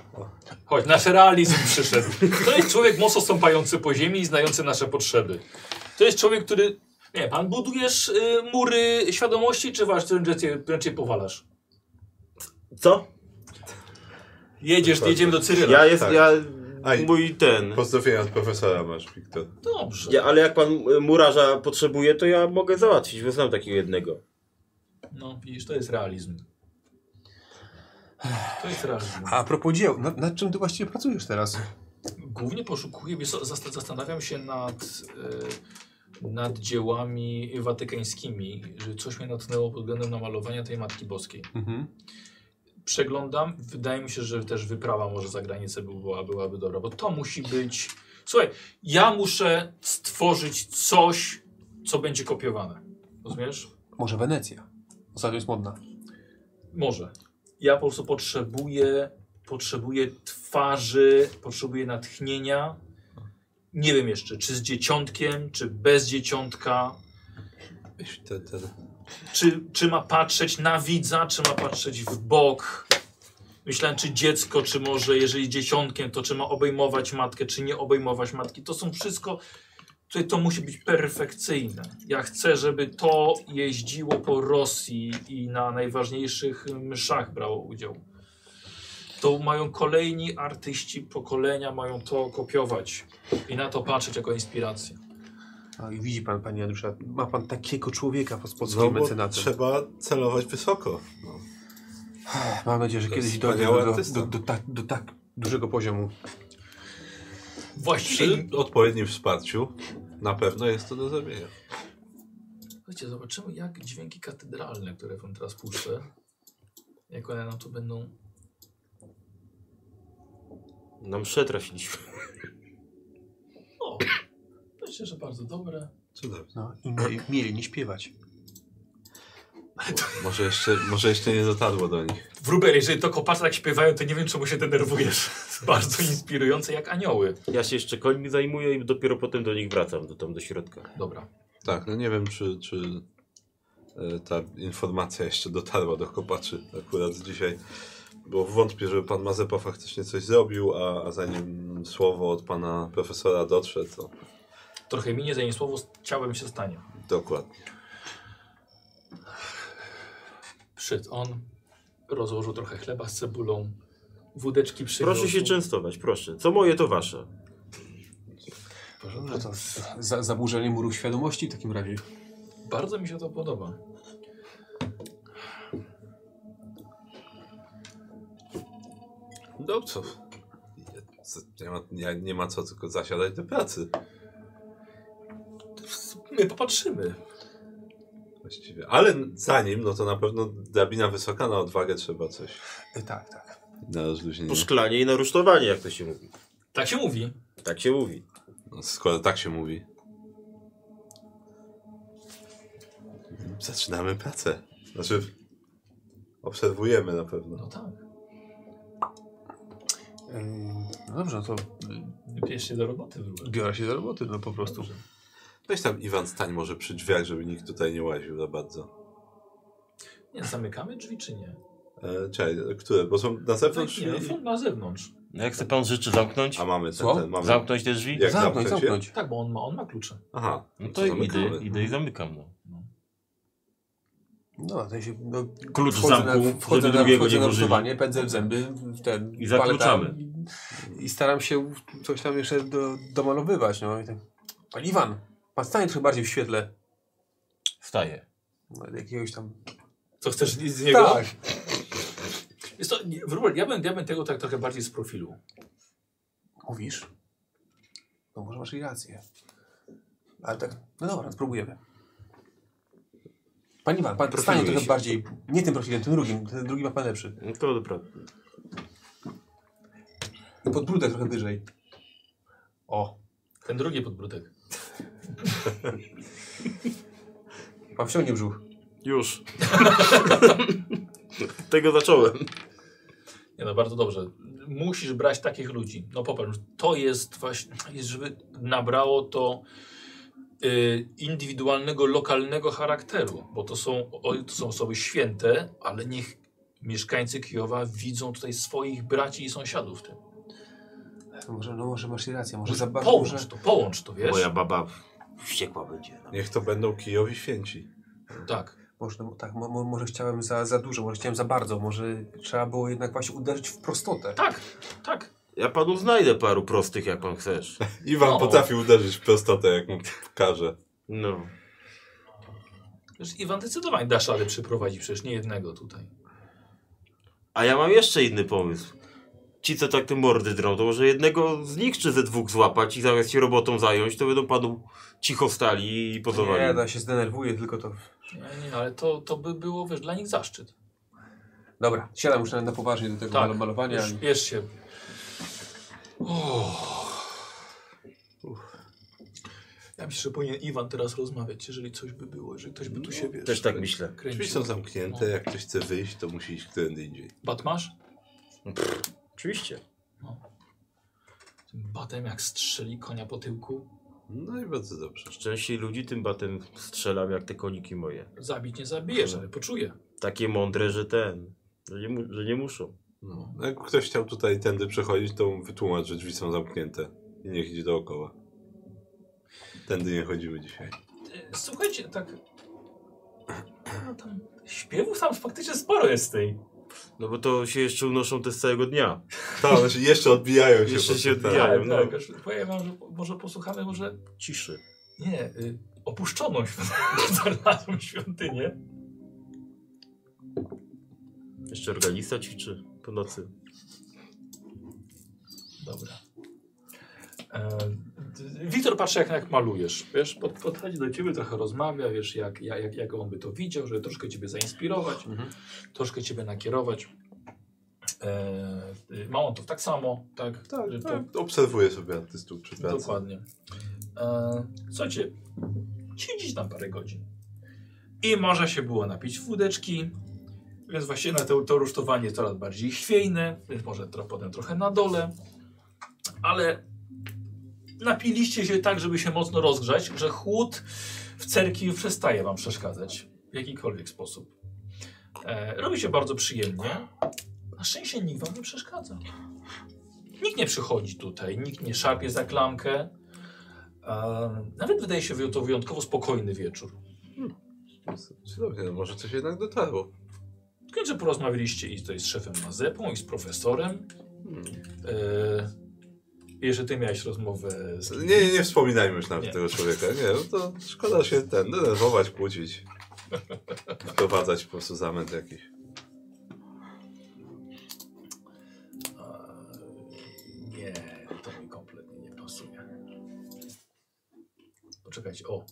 Chodź, nasz realizm przyszedł. To jest człowiek mocno stąpający po ziemi i znający nasze potrzeby. To jest człowiek, który... Nie, pan budujesz y, mury świadomości, czy właśnie wręcz wręcz powalasz? Co? Jedziesz, jedziemy do Cyryla. Ja jest, tak. ja, Aj. mój ten. Pozdrowienia od profesora masz, Wiktor. Dobrze. Ja, ale jak pan y, murarza potrzebuje, to ja mogę załatwić, bo znam takiego jednego. No, widzisz, to jest realizm. To jest realizm. A propos dzieł, nad, nad czym ty właściwie pracujesz teraz? Głównie poszukuję, zastanawiam się nad, e, nad dziełami watykańskimi, że coś mnie natchnęło pod względem namalowania tej Matki Boskiej. Mhm. Przeglądam, wydaje mi się, że też wyprawa może za granicę by była, byłaby dobra, bo to musi być Słuchaj, ja muszę stworzyć coś, co będzie kopiowane. Rozumiesz? Może Wenecja. Ostatnio jest modna. Może. Ja po prostu potrzebuję, potrzebuję twarzy, potrzebuję natchnienia. Nie wiem jeszcze, czy z dzieciątkiem, czy bez dzieciątka. Czy, czy ma patrzeć na widza, czy ma patrzeć w bok. Myślałem, czy dziecko, czy może, jeżeli dzieciątkiem, to czy ma obejmować matkę, czy nie obejmować matki. To są wszystko, tutaj to musi być perfekcyjne. Ja chcę, żeby to jeździło po Rosji i na najważniejszych mszach brało udział. To mają kolejni artyści pokolenia, mają to kopiować i na to patrzeć jako inspirację. A, I widzi pan, panie Janusza, ma pan takiego człowieka pod, pod No, trzeba celować wysoko. No. Mam nadzieję, że To kiedyś dojdzie do, do, do, tak, do tak dużego poziomu. Właściwie Przy odpowiednim wsparciu na pewno jest to do zrobienia. Słuchajcie, zobaczymy jak dźwięki katedralne, które wam teraz puszczę, jak one nam tu będą... Na mszę trafiliśmy. O, myślę, że bardzo dobre. Cudownie. No, i mieli, mieli nie śpiewać. Może jeszcze, może jeszcze nie dotarło do nich. Wróbel, jeżeli to kopacze tak śpiewają, to nie wiem, czemu się denerwujesz. Bardzo inspirujące jak anioły. Ja się jeszcze końmi zajmuję i dopiero potem do nich wracam, do, tam do środka. Dobra. Tak, no nie wiem, czy, czy e, ta informacja jeszcze dotarła do kopaczy akurat dzisiaj. Bo wątpię, żeby pan Mazepa faktycznie coś zrobił, a, a zanim słowo od pana profesora dotrze, to Trochę minie, zanim słowo z ciałem się stanie. dokładnie. Przyszedł on, rozłożył trochę chleba z cebulą, wódeczki przyniósł. Proszę się częstować, proszę. Co moje, to wasze. No to za, zaburzenie muru świadomości w takim razie. Bardzo mi się to podoba. No co? Nie ma, nie, nie ma co tylko zasiadać do pracy. My popatrzymy. Właściwie. Ale zanim, no to na pewno drabina wysoka na odwagę trzeba coś E, tak, tak. na rozluźnienie. Po szklanie i na rusztowanie, jak to się mówi. Tak się mówi. Tak się mówi. No, skoro tak się mówi. Zaczynamy pracę. Znaczy, obserwujemy na pewno. No tak. Ym, No dobrze, no to Bierz się do roboty. Wróbel. biorę się do roboty, no po prostu. Dobrze. Weź tam Iwan stań może przy drzwiach, żeby nikt tutaj nie łaził za bardzo. Nie, zamykamy drzwi czy nie? E, czekaj, które? Bo są na zewnątrz nie, no, drzwi? są na zewnątrz. No jak chce pan życzy zamknąć? A mamy ten, Co? ten mamy. Zamknąć te drzwi? Jak zamknąć, zamknąć je? zamknąć. Tak, bo on ma, on ma klucze. Aha. No to to idę, idę i zamykam. No. No, to się, no, Klucz w wchodzę zamku, na, wchodzę żeby na, drugiego wchodzę nie rusztowanie, pędzę w zęby, w ten, I zakluczamy. I, I staram się coś tam jeszcze do, domalowywać, no. I tak. Pan Iwan, pan stanie trochę bardziej w świetle. Wstaję. No, jakiegoś tam... Co chcesz z niego? Tak. Jest to, nie, Wróbel, ja bym, ja bym tego tak trochę bardziej z profilu. Mówisz? No może masz i rację. Ale tak, no dobra, spróbujemy. Pan Iwan, pan stanie trochę się. bardziej, nie tym profilem, tym drugim, ten drugi ma pan lepszy. No to dobra. I podbródek trochę wyżej. O, Ten drugi podbródek. pan wciągnie brzuch. Już. Tego zacząłem. Nie no, bardzo dobrze. Musisz brać takich ludzi. No popatrz, to jest właśnie, jest, żeby nabrało to y, indywidualnego, lokalnego charakteru, bo to są, to są osoby święte, ale niech mieszkańcy Kijowa widzą tutaj swoich braci i sąsiadów w tym. No może, no może masz rację, może za bardzo... Połącz Może... to, połącz to, wiesz? Moja baba wściekła będzie. Niech to będą Kijowi święci. Tak. Może, no, tak, mo, mo, może chciałem za, za dużo, może chciałem za bardzo, może trzeba było jednak właśnie uderzyć w prostotę. Tak, tak. Ja panu znajdę paru prostych, jak pan chcesz. Iwan No. potrafi uderzyć w prostotę, jak mu każe. No. Wiesz, Iwan zdecydowanie dasz radę przyprowadzić przecież nie jednego tutaj. A ja mam jeszcze inny pomysł. Ci, co tak te mordy drą, to może jednego z nich czy ze dwóch złapać i zamiast się robotą zająć, to będą panu cicho stali i pozowali. Nie, da się zdenerwuję, tylko to... Nie, nie, ale to, to by było, wiesz, dla nich zaszczyt. Dobra, siadam już na, na poważnie do tego Tak, mal- malowania. Już, bierz się. Ja myślę, że powinien Iwan teraz rozmawiać, jeżeli coś by było, jeżeli ktoś by tu się wiesz, Też tak myślę. Drzwi kręcił. są zamknięte, jak ktoś chce wyjść, to musi iść którędy indziej. Bat masz? Oczywiście. Tym batem jak strzeli konia po tyłku. No i bardzo dobrze. Częściej ludzi tym batem strzelam jak te koniki moje. Zabić nie zabijesz, ale poczuję. Takie mądre, że ten, że nie, mu, że nie muszą. No. Jak ktoś chciał tutaj tędy przechodzić, to wytłumacz, że drzwi są zamknięte. I niech idzie dookoła. Tędy nie chodzimy dzisiaj. Słuchajcie, tak... No tam śpiewów tam faktycznie sporo jest tej. No bo to się jeszcze unoszą te z całego dnia. Tak, się jeszcze odbijają się. Jeszcze się tym, odbijają. tak. no. tak, aż powiem wam, że może posłuchamy może... Ciszy. Nie, y, opuszczoną świątynię. Jeszcze organista ćwiczy po nocy. Dobra. E, Wiktor patrzy jak, jak malujesz, wiesz, pod, podchodzi do ciebie, trochę rozmawia, wiesz, jak, jak, jak on by to widział, żeby troszkę ciebie zainspirować, Mhm. troszkę ciebie nakierować. E, y, Małontów tak samo, tak? Tak, Że to- tak. Obserwuję sobie artystów przy pracy. Dokładnie. E, słuchajcie, siedzieć tam parę godzin. I można się było napić wódeczki, więc właściwie na to, to rusztowanie jest coraz bardziej chwiejne, więc może tro, potem trochę na dole. Ale napiliście się tak, żeby się mocno rozgrzać, że chłód w cerkwi przestaje wam przeszkadzać w jakikolwiek sposób. E, robi się bardzo przyjemnie. Na szczęście nikt wam nie przeszkadza. Nikt nie przychodzi tutaj, nikt nie szarpie za klamkę. E, nawet wydaje się to wyjątkowo spokojny wieczór. Cudownie, no może coś jednak dotarło. W końcu porozmawialiście i tutaj z szefem Mazepą i z profesorem. Hmm. E, że ty miałeś rozmowę z... Nie, nie, nie wspominajmy już nawet Nie. tego człowieka. Nie, no to szkoda się ten, denerwować, kłócić. Wprowadzać po prostu zamęt jakiś. Nie, to mi kompletnie nie pasuje. Poczekajcie, o.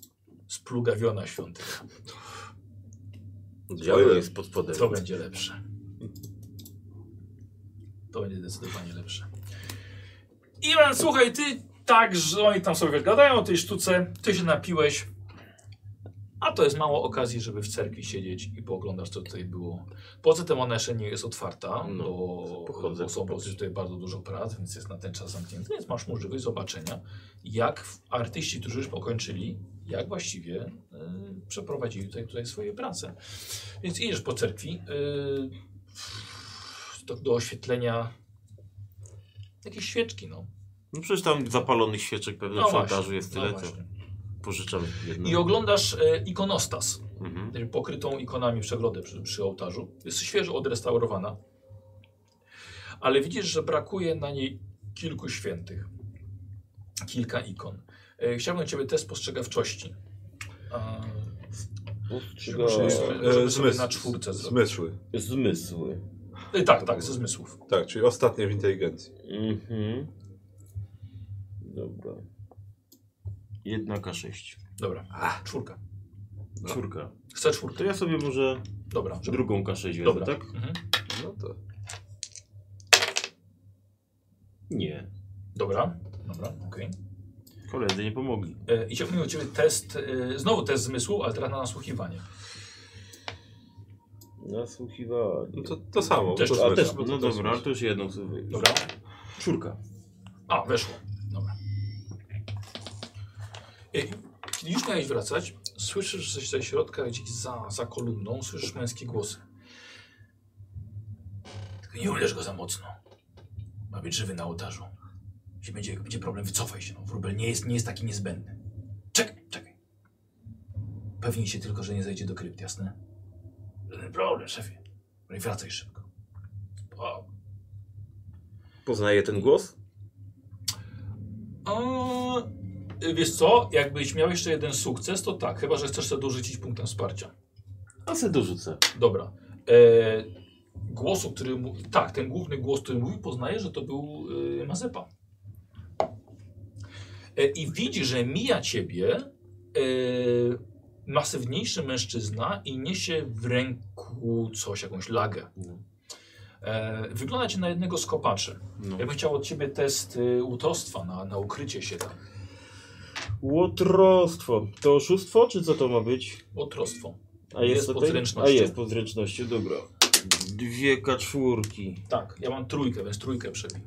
Splugawiona świątynia. Diabeł jest pod spodem. To będzie lepsze. To będzie zdecydowanie lepsze. Iwan, słuchaj, ty tak, że oni tam sobie gadają o tej sztuce, ty się napiłeś, a to jest mało okazji, żeby w cerkwi siedzieć i pooglądasz, co tutaj było. Poza tym ona jeszcze nie jest otwarta, No, bo, pochodzę, bo są popatrzę. tutaj bardzo dużo prac, więc jest na ten czas zamknięty, więc masz możliwość zobaczenia, jak artyści, którzy już pokończyli, jak właściwie y, przeprowadzili tutaj, tutaj swoje prace. Więc idziesz po cerkwi y, do, do oświetlenia jakieś świeczki, no. No przecież tam zapalonych świeczek pewnie No w jest no tyle, to właśnie. pożyczam jedno. I oglądasz e, ikonostas, Mhm. pokrytą ikonami przegrodę przy, przy ołtarzu. Jest świeżo odrestaurowana. Ale widzisz, że brakuje na niej kilku świętych. Kilka ikon. E, chciałbym Ciebie test spostrzegawczości. A, Postrzega... Żeby- E, żeby sobie zmysł- na czwórce zrobić. Zmysły. Zmysły. E, tak, tak, ze zmysłów. Tak, czyli ostatnie w inteligencji. Mhm. Dobra. Jedna K6. Dobra, czwórka. No. Czwórka. Chcę To czwórkę. ja sobie może Dobra, żeby... drugą K6 wezmę, Dobra. tak? Mhm. No to. Nie. Dobra, dobra, okej. Koledzy nie pomogli. E, I chciałbym od Ciebie test, e, znowu test zmysłu, ale teraz na nasłuchiwanie. Nasłuchiwanie. No to, to samo. Też- to a też, to no też dobra, zmysł. to już jedną sobie. Dobra. Czwórka. A, weszło. Dobra. E, Kiedy już miałeś wracać, słyszysz coś ze środka, gdzieś za, za kolumną, słyszysz męskie głosy. Tylko nie uderz go za mocno. Ma być żywy na ołtarzu. Jeśli będzie, będzie problem, wycofaj się. No, wróbel nie jest, nie jest taki niezbędny. Czekaj, czekaj. Pewnij się tylko, że nie zejdzie do krypt, jasne? Żaden problem, szefie. No i wracaj szybko. O, Poznaje ten głos? A, wiesz co, jakbyś miał jeszcze jeden sukces, to tak, chyba że chcesz sobie dorzucić punktem wsparcia. A se dorzucę. Dobra. E, głosu, który mówi, tak, ten główny głos, który mówi, poznaje, że to był e, Mazepa. E, I widzi, że mija ciebie e, masywniejszy mężczyzna i niesie w ręku coś, jakąś lagę. No. E, wygląda na jednego z kopaczy. No. Ja bym chciał od ciebie test y, na, na ukrycie się tam. Łotrostwo. To oszustwo, czy co to ma być? Łotrostwo. A jest, Jest to pod tej- zręcznością. A jest pod zręcznością, dobra. Dwie kaczwórki. Tak, ja mam trójkę, więc trójkę przebij.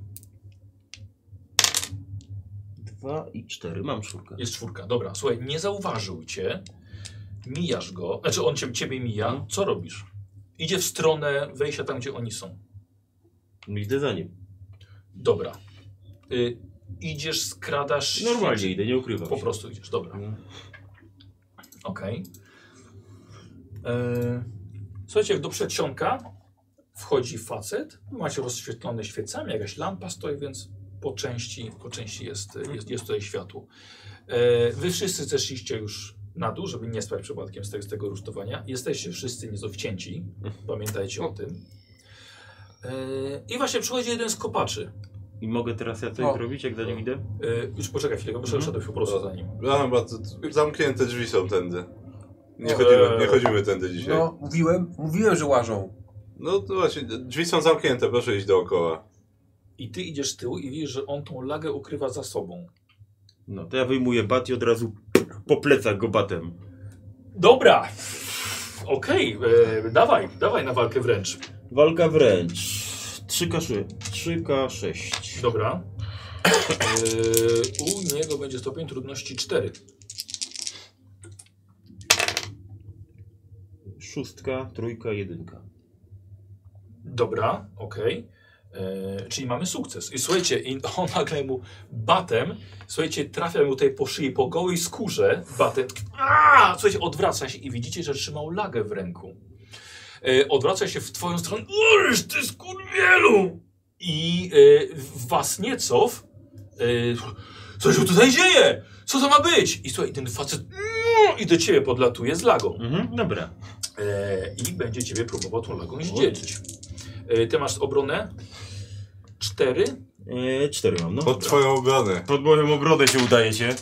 Dwa i cztery. Mam czwórkę. Jest czwórka. Dobra, słuchaj, nie zauważył cię. Mijasz go. Znaczy on cię, ciebie mija. Co robisz? Idzie w stronę wejścia tam, gdzie oni są. Idę za nim. Dobra. Y, idziesz, skradasz. Normalnie idę, nie ukrywam Po się. prostu idziesz, dobra. No. Okej. E, Słuchajcie, do przedsionka wchodzi facet. Macie rozświetlone świecami, jakaś lampa stoi, więc po części, po części jest, jest, jest tutaj światło. E, Wy wszyscy zeszliście już na dół, żeby nie spać przypadkiem z tego, z tego rusztowania. Jesteście wszyscy nieco wcięci. Pamiętajcie o tym. E, I właśnie przychodzi jeden z kopaczy. I mogę teraz ja coś O. zrobić, jak za nim idę? E, Już poczekaj chwilę, bo Mhm. szedłeś po prostu za nim. T- t- zamknięte drzwi są tędy. Nie O, chodzimy, nie chodzimy tędy dzisiaj. No. No, mówiłem, mówiłem, że łażą. to właśnie, drzwi są zamknięte, proszę iść dookoła. I ty idziesz z tyłu i widzisz, że on tą lagę ukrywa za sobą. No, to ja wyjmuję bat i od razu po plecach go batem. Dobra! Okej, e, dawaj, dawaj na walkę wręcz. Walka wręcz. 3K6. 3K6. Dobra. E, u niego będzie stopień trudności 4. Szóstka, trójka, jedynka. Dobra, okej. E, Czyli mamy sukces. I słuchajcie, i on nagle mu batem, słuchajcie, trafia mu tutaj po szyi, po gołej skórze, batem. Aaa! Słuchajcie, odwraca się i widzicie, że trzymał lagę w ręku. E, odwraca się w twoją stronę. Uż, ty skurwielu! I e, was niecow. E, co się tutaj dzieje? Co to ma być? I słuchaj, ten facet mm, i do ciebie podlatuje z lagą. Mhm, dobra. E, I będzie ciebie próbował tą lagą zdzielić. E, ty masz obronę? Cztery. E, cztery mam, no. Pod twoją obronę. Pod moją obronę się udaje się.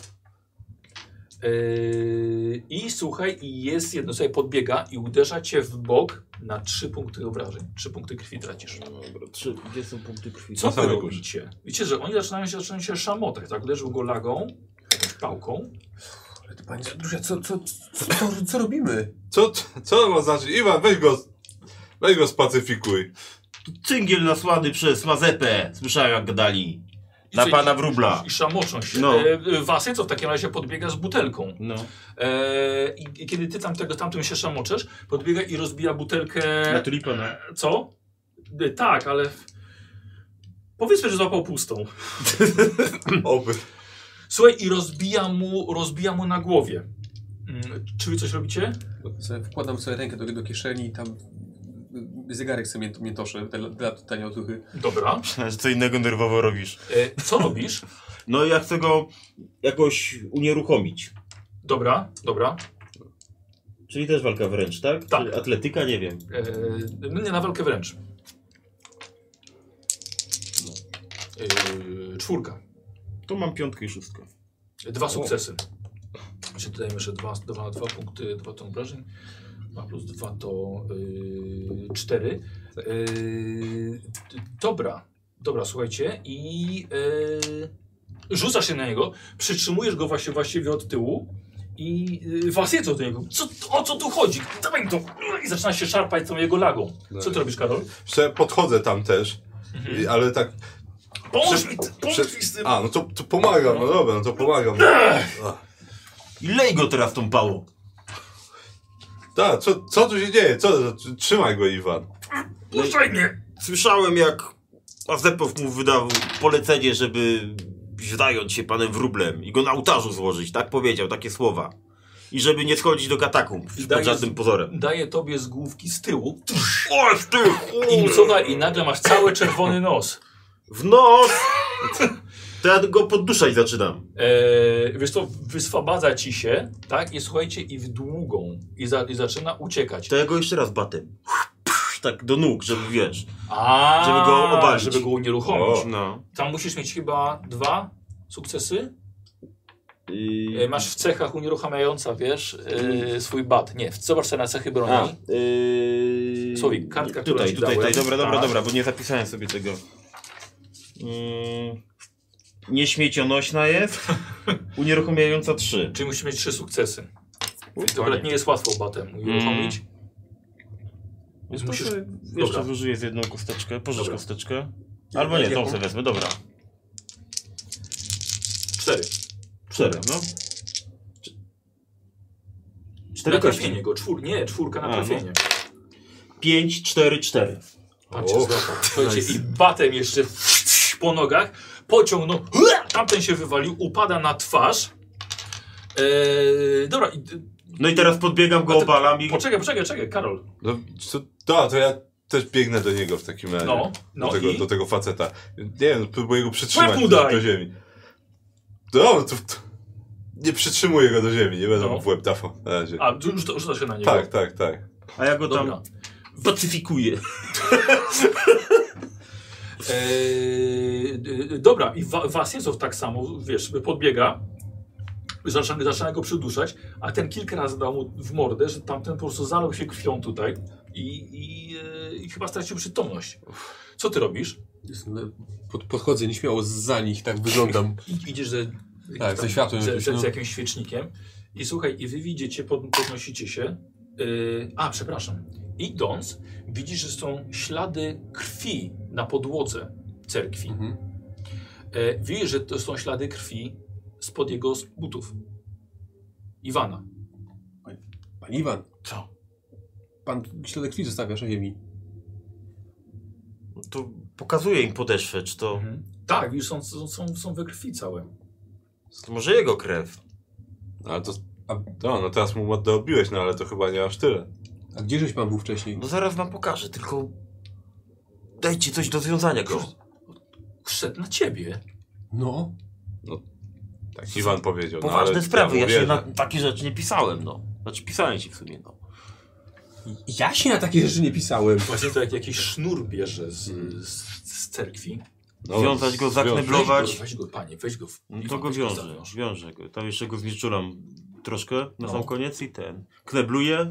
Yy, I słuchaj, i jest jedno, sobie podbiega i uderza cię w bok na trzy punkty obrażeń. Trzy punkty krwi tracisz. Dobra, trzy. Gdzie są punkty krwi? Co wy robicie? Wiecie, że oni zaczynają się, zaczynają się szamotać, tak? Uderzył go lagą, pałką. Ale to panie Andrusia, co, co, co, co, co robimy? Co, co to ma znaczyć? Iwan, weź go, weź go spacyfikuj. Cyngiel nasłany przez Mazepę. Słyszałem jak gadali. I Na co, pana i- wróbla. I szamoczą się. No. E, Wasy, co w takim razie podbiega z butelką. No. E, i, I kiedy ty tam tego, tamtym się szamoczesz, podbiega i rozbija butelkę. Na tulipana. Co? E, Tak, ale. Powiedzmy, że złapał pustą. Oby. Słuchaj, i rozbija mu, rozbija mu na głowie. Mm, Czy wy coś robicie? Sobie wkładam sobie rękę do, do kieszeni i tam zegarek sobie mięt, miętoszę dla, dla tanie otuchy. Dobra. Że co innego nerwowo robisz. E, co robisz? No ja chcę go jakoś unieruchomić. Dobra, dobra. Czyli też walka wręcz, tak? Tak. Czy atletyka? Nie wiem. E, no nie na walkę wręcz. E, czwórka. To mam piątkę i szóstkę. Dwa sukcesy. Czyli dodajemy jeszcze dwa, dwa, dwa punkty, dwa to obrażeń. 2 plus 2 to yy, 4. Yy, dobra, dobra, słuchajcie. I yy, rzucasz się na niego, przytrzymujesz go właśnie właściwie od tyłu i yy, was do niego. Co, o co tu chodzi? Dawaj to! I zaczyna się szarpać tą jego lagą. Co ty robisz, Karol? Jeszcze podchodzę tam też, i, ale tak... Pomóż Prze- mi, pomóż prze- mi z tym! A, no to, to pomagam, no dobra, no to pomagam. I lej go teraz tą pałą. Tak, co, co tu się dzieje? Co, trzymaj go, Iwan. Puszczaj mnie! Słyszałem jak Mazepow mu wydał polecenie, żeby zająć się panem wróblem i go na ołtarzu złożyć. Tak powiedział, takie słowa. I żeby nie schodzić do katakumb I pod daje- żadnym pozorem. Daję tobie z główki z tyłu Oż ty! i, słuchaj, i nagle masz cały czerwony nos. W nos! To ja go podduszać zaczynam. Eee, wiesz to wyswabadza ci się, tak? I słuchajcie, i w długą. I, za, i zaczyna uciekać. To ja go jeszcze raz batem. Tak do nóg, żeby wiesz. A, żeby go obalić. Żeby go unieruchomić. O. No. Tam musisz mieć chyba dwa sukcesy. Yy... E, masz w cechach unieruchamiająca, wiesz, e, swój bat. Nie, zobacz sobie na cechy broni. A, yy... Słowik, kartka, Tutaj, ci tutaj, tutaj, dobra, dobra, Tak. dobra, bo nie zapisałem sobie tego. Yy... Nieśmiecionośna jest. Unieruchamiająca 3. Czyli musi mieć trzy sukcesy. To akurat nie jest łatwo batem uruchomić. Więc musisz... Musisz... Dobra. Jeszcze zużyję z jedną kosteczkę. Pożycz Dobra. kosteczkę. Albo nie, tą sobie wezmę, dobra. Cztery. Cztery, no. Cz- Cztery Na kości. trafienie go. Czwór... Nie, czwórka na A, no. trafienie. Pięć, cztery, cztery. Patrzcie, O, złapał. Słuchajcie, i batem jeszcze po nogach pociągnął. Tamten się wywalił, upada na twarz. Eee, dobra, i, No i teraz podbiegam go, obalam i... poczekaj, poczekaj, czekaj, Karol. No, co, to, to ja też biegnę do niego w takim razie. No, no do, tego, i? do tego faceta. Nie wiem, próbuję go przytrzymać Łeb mu do, daj! do ziemi. No, to, to, nie przytrzymuję go do ziemi, nie będę No. mu w łeb dafał na razie. A, rzuca, rzuca się na niego. tak, tak, tak. A ja go tam Dobra. pacyfikuję. Eee, d- dobra, i wa, Wasiecow tak samo, wiesz, podbiega, zaczyna, zaczyna go przyduszać, a ten kilka razy dał mu w mordę, że tamten po prostu zalał się krwią tutaj i, i, e, i chyba stracił przytomność. Co ty robisz? E, Pod, podchodzę nieśmiało za nich, tak wyglądam. Idziesz ze, Tak, ze światłem ze, jakimś, no. z jakimś świecznikiem i słuchaj, i wy widzicie, pod, podnosicie się, yy, a przepraszam, idąc, widzisz, że są ślady krwi na podłodze cerkwi. Mhm. E, widzisz, że to są ślady krwi spod jego butów. Iwana. Pan Iwan, Co? pan śladek krwi zostawiasz na ziemi. No To pokazuję im podeszwę, czy to... Tak, widzisz, są, są, są, są we krwi całe. to może jego krew. Ale to, A- no, no teraz mu mordę obiłeś, no ale to chyba nie aż tyle. A gdzieżeś pan był wcześniej? No zaraz wam pokażę, tylko... Dajcie coś do związania go. Szedł na ciebie. No. Tak Iwan powiedział. no, Poważne ale sprawy, ja się na takie rzeczy nie pisałem, no. Znaczy pisałem ci w sumie, no. Ja się na takie rzeczy nie pisałem. Właśnie to jak jakiś sznur bierze z, z, z cerkwi. No, Związać go, zakneblować. Weź go, weź go, panie, weź go. W, No to go zawiąż. wiążę go. Tam jeszcze go znieczulam troszkę na No. sam koniec i ten. Knebluję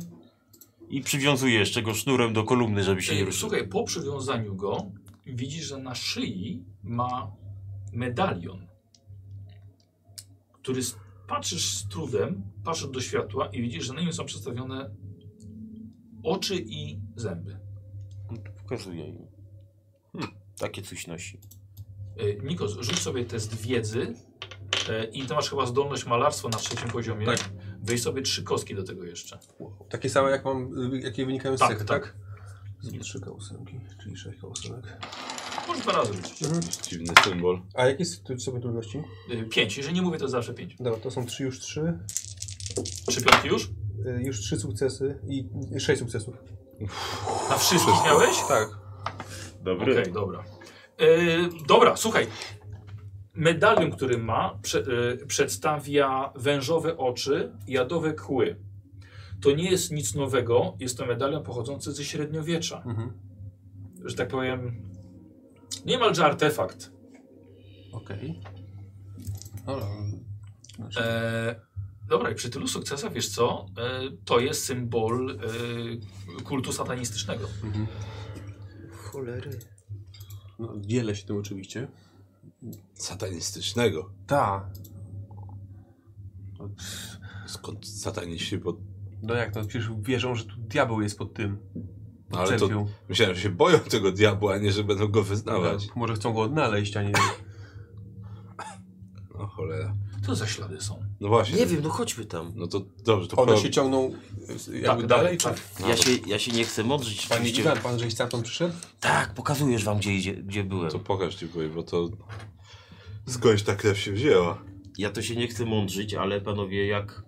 i przywiązuję jeszcze go sznurem do kolumny, żeby się nie Ej, ruszył. Słuchaj, po przywiązaniu go widzisz, że na szyi ma medalion, który patrzysz z trudem, patrzysz do światła i widzisz, że na nim są przedstawione oczy i zęby. To Pokazuję im. Hmm, takie coś nosi. E, Nikos, rzuć sobie test wiedzy e, i ty masz chyba zdolność malarstwa na trzecim poziomie. Tak. Weź sobie trzy kostki do tego jeszcze. Takie same jak mam, y, jakie wynikają z Tak, cechy, tak. tak? Trzy kołsunki, czyli sześć kołusenek. Może dwa razy rzucić. Dziwny symbol. A jakie jest tu sobie trudności? E, Pięć, jeżeli nie mówię, to zawsze pięć. Dobra, to są trzy już trzy. Trzy piątki już? Y, Już trzy sukcesy i sześć sukcesów. Na wszystkich miałeś? Tak. Dobry. Okej, dobra. E, dobra, słuchaj. Medalion, który ma, prze, e, przedstawia wężowe oczy i jadowe kły. To nie jest nic nowego, jest to medalion pochodzący ze średniowiecza. Mhm. Że tak powiem, niemalże artefakt. Okej. Dobra. Znaczy, E, dobra, i przy tylu sukcesach, wiesz co, e, to jest symbol e, kultu satanistycznego. mhm. Cholery. No, dzielę się tym oczywiście. Satanistycznego. Ta. Skąd sataniści pod... No jak to? Przecież wierzą, że tu diabeł jest pod tym. No, ale to myślałem, że się boją tego diabła, a nie, że będą go wyznawać. No, może chcą go odnaleźć, a nie... No cholera. Co za ślady są? No właśnie. Nie wiem, no chodźmy tam. No to dobrze, to One pro- się ciągną y, jakby Tak, dalej? tak, czy- Ja się, ja się nie chcę mądrzyć. Panie oczywiście. Iwan, pan żeś stamtąd przyszedł? Tak, pokazujesz wam, gdzie, idzie, gdzie byłem. To pokaż ci powiem, bo to... Skądś ta krew się wzięła. Ja to się nie chcę mądrzyć, ale panowie, jak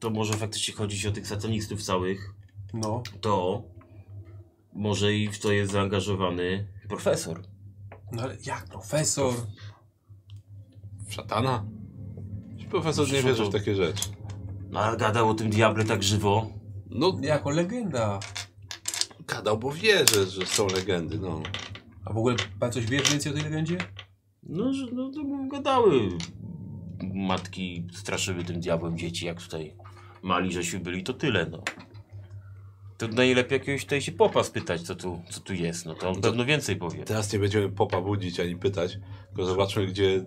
to może faktycznie chodzić o tych satanistów całych, No. to może i w to jest zaangażowany profesor. No ale jak profesor? W szatana? Profesor nie wierzy w takie rzeczy. No, ale gadał o tym diable tak żywo. No, Jako legenda. gadał, bo wierzy, że są legendy, no. A w ogóle pan coś wiesz więcej o tej legendzie? No, że no, to gadały. Matki straszyły tym diabłem dzieci, jak tutaj mali żeśmy byli, to tyle, no. To najlepiej jakiegoś tutaj się popa spytać, co tu, co tu jest, no to on To- pewno więcej powie. Teraz nie będziemy popa budzić ani pytać, tylko zobaczmy, gdzie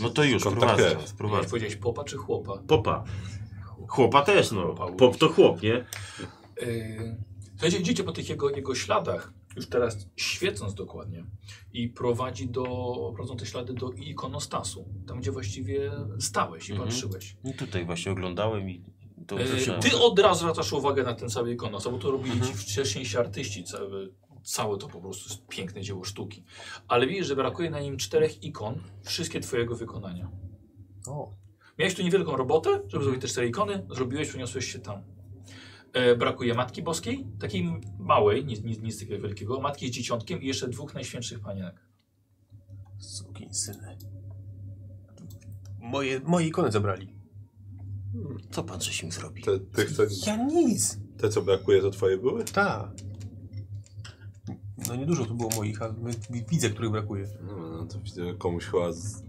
No to już, Jak prowadzę. powiedziałeś popa czy chłopa? Popa. Chłopa też, no. Pop to chłop, nie? Yy, Słuchajcie, idziecie po tych jego, jego śladach, już teraz świecąc dokładnie i prowadzi do, prowadzą te ślady do ikonostasu, tam gdzie właściwie stałeś i Mhm. patrzyłeś. I tutaj właśnie oglądałem i to Yy, ty od razu zwracasz uwagę na ten cały ikonostas, bo to robili Mhm. ci wcześniejsi artyści, całe, całe to po prostu jest piękne dzieło sztuki. Ale widzisz, że brakuje na nim czterech ikon, wszystkie twojego wykonania. O, Miałeś tu niewielką robotę, żeby Mhm. zrobić te cztery ikony, zrobiłeś, przeniosłeś się tam. E, brakuje Matki Boskiej, takiej małej, nic, nic, nic takiego wielkiego, Matki z Dzieciątkiem i jeszcze dwóch najświętszych panienek. syny. Moje, moje ikony zabrali. Co pan coś im zrobi? Te, tych, co, Ja nic. te, co brakuje, to twoje były? Tak. No niedużo tu było moich, ale wi- widzę, których brakuje. No, no to widzę, że komuś chyba z,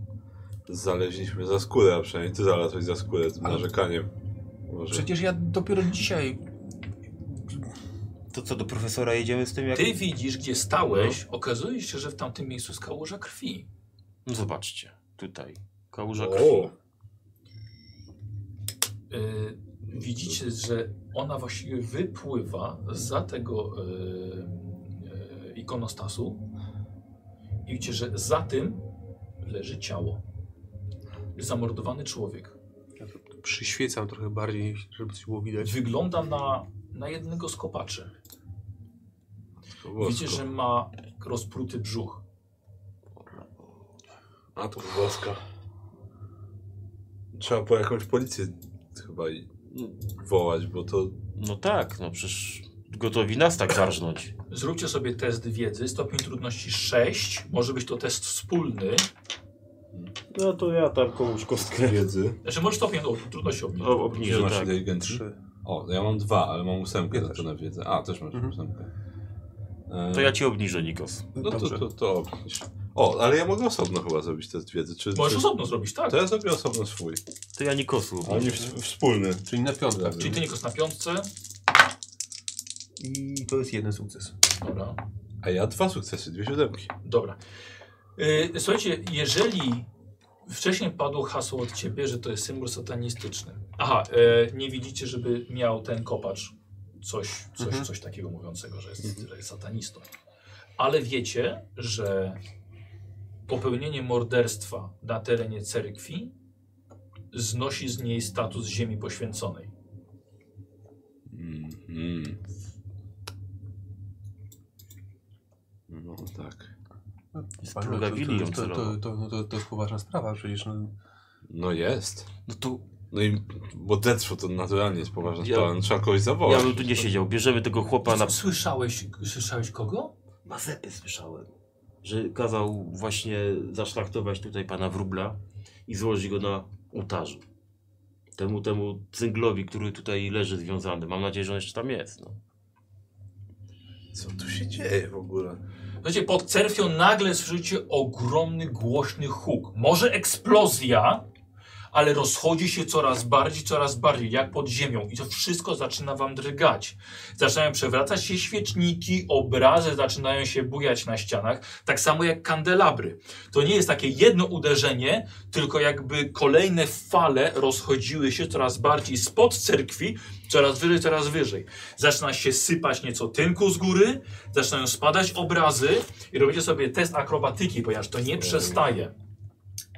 zaleźliśmy za skórę, a przynajmniej ty znalazłeś za skórę z narzekaniem. Może. Przecież ja dopiero dzisiaj... To co, do profesora jedziemy z tym jak... Ty widzisz, gdzie stałeś, okazuje się, że w tamtym miejscu jest kałuża krwi. No zobaczcie, tutaj. Kałuża O! krwi. E, widzicie, że ona właściwie wypływa za tego e, ikonostasu i widzicie, że za tym leży ciało. Zamordowany człowiek. Ja to przyświecam trochę bardziej, żeby coś było widać. Wygląda na, na jednego z kopaczy. Widzicie, że ma rozpruty brzuch. A to woska. Trzeba po jakąś policję chyba i wołać, bo to... No tak, no przecież gotowi nas tak zarżnąć. Zróbcie sobie test wiedzy, stopień trudności 6. Może być to test wspólny. No to ja tam komuś kostkę Wiedzy. Znaczy może stopień o, trudności obniżyć. o, obniżę, masz tak. inteligencji? O, ja mam dwa, ale mam ósemkę Ja na wiedzę. A, też masz Mhm. ósemkę. E, To ja ci obniżę, Nikos. No to, Dobrze. to, to obniż. O, ale ja mogę osobno chyba zrobić test wiedzy. Czy, Możesz czy... osobno zrobić, tak. To ja zrobię osobno swój. To ja Nikosu A w, wspólny. Czyli na piątkę. Czyli ty Nikos na piątce. I to jest jeden sukces. Dobra. A ja dwa sukcesy, dwie siódemki. Dobra. Yy, słuchajcie, jeżeli wcześniej padło hasło od ciebie, że to jest symbol satanistyczny. Aha, yy, nie widzicie, żeby miał ten kopacz coś, coś, Mhm. coś takiego mówiącego, że jest, że jest satanistą. Ale wiecie, że popełnienie morderstwa na terenie cerkwi znosi z niej status ziemi poświęconej. Mhm. No tak. Splugawili ją to, to, to, no to, to jest poważna sprawa, przecież no, No jest. No to No i morderstwo to naturalnie jest poważna Ja- sprawa. No, trzeba kogoś zawołać. ja bym tu nie siedział. Bierzemy tego chłopa na... Słyszałeś, słyszałeś kogo? Mazepy słyszałem. Że kazał właśnie zaszlachtować tutaj pana Wróbla i złożyć go na ołtarzu. Temu, temu cynglowi, który tutaj leży związany. Mam nadzieję, że on jeszcze tam jest. No. Co tu się dzieje w ogóle? Słuchajcie, pod cerfią nagle słyszycie ogromny, głośny huk. Może eksplozja, ale rozchodzi się coraz bardziej, coraz bardziej, jak pod ziemią. I to wszystko zaczyna wam drgać. Zaczynają przewracać się świeczniki, obrazy zaczynają się bujać na ścianach, tak samo jak kandelabry. To nie jest takie jedno uderzenie, tylko jakby kolejne fale rozchodziły się coraz bardziej spod cerkwi, coraz wyżej, coraz wyżej. Zaczyna się sypać nieco tynku z góry, zaczynają spadać obrazy i robicie sobie test akrobatyki, ponieważ to nie przestaje.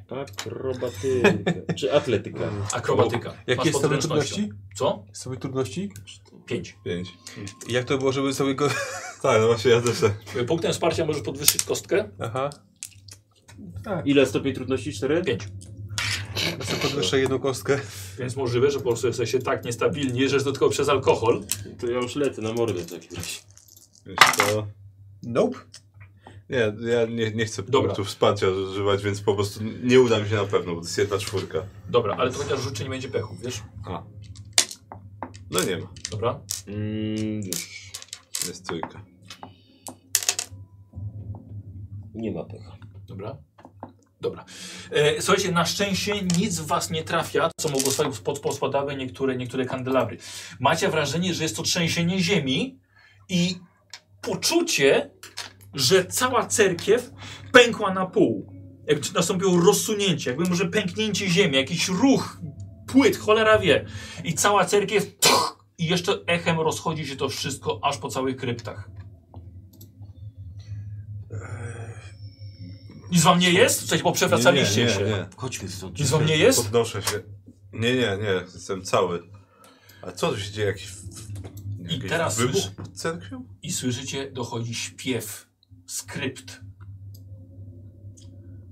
Akrobatyka. Czy atletyka? Akrobatyka. Jakie jest sobie trudności? Co? Sobie trudności? Pięć. Pięć. Jak to było, żeby sobie go... Tak, no właśnie ja też. Punktem wsparcia możesz podwyższyć kostkę. Aha. Tak, Ile stopień trudności? 4? Pięć. ja sobie podwyższę jedną kostkę. Więc możliwe, że po prostu jesteście tak niestabilni, że tylko przez alkohol. To ja już lecę na mordę w takim razie. Wiesz co? Nope. Nie, ja nie, nie chcę Dobra. punktów wsparcia używać, więc po prostu nie uda mi się na pewno, bo to jest jedna czwórka. Dobra, ale to chociaż rzucie nie będzie pechu, wiesz? A. No nie ma. Dobra. Mm, już. Jest trójka. Nie ma pecha. Dobra. Dobra. E, słuchajcie, na szczęście nic w was nie trafia, co mogło stać pod pospadały niektóre, niektóre kandelabry. Macie wrażenie, że jest to trzęsienie ziemi i poczucie, że cała cerkiew pękła na pół. Jakby nastąpiło rozsunięcie, jakby może pęknięcie ziemi, jakiś ruch płyt, cholera wie. I cała cerkiew i jeszcze echem rozchodzi się to wszystko aż po całych kryptach. Nic wam nie jest? Słuchajcie, bo przewracaliście nie, nie, się. Nie, nie. Chodźmy stąd. Nic wam nie jest? Podnoszę się. Nie, nie, nie, jestem cały. A co tu się dzieje? Jakiś, I jakiś teraz wybuch cerkwią? I słyszycie, dochodzi śpiew, skrypt.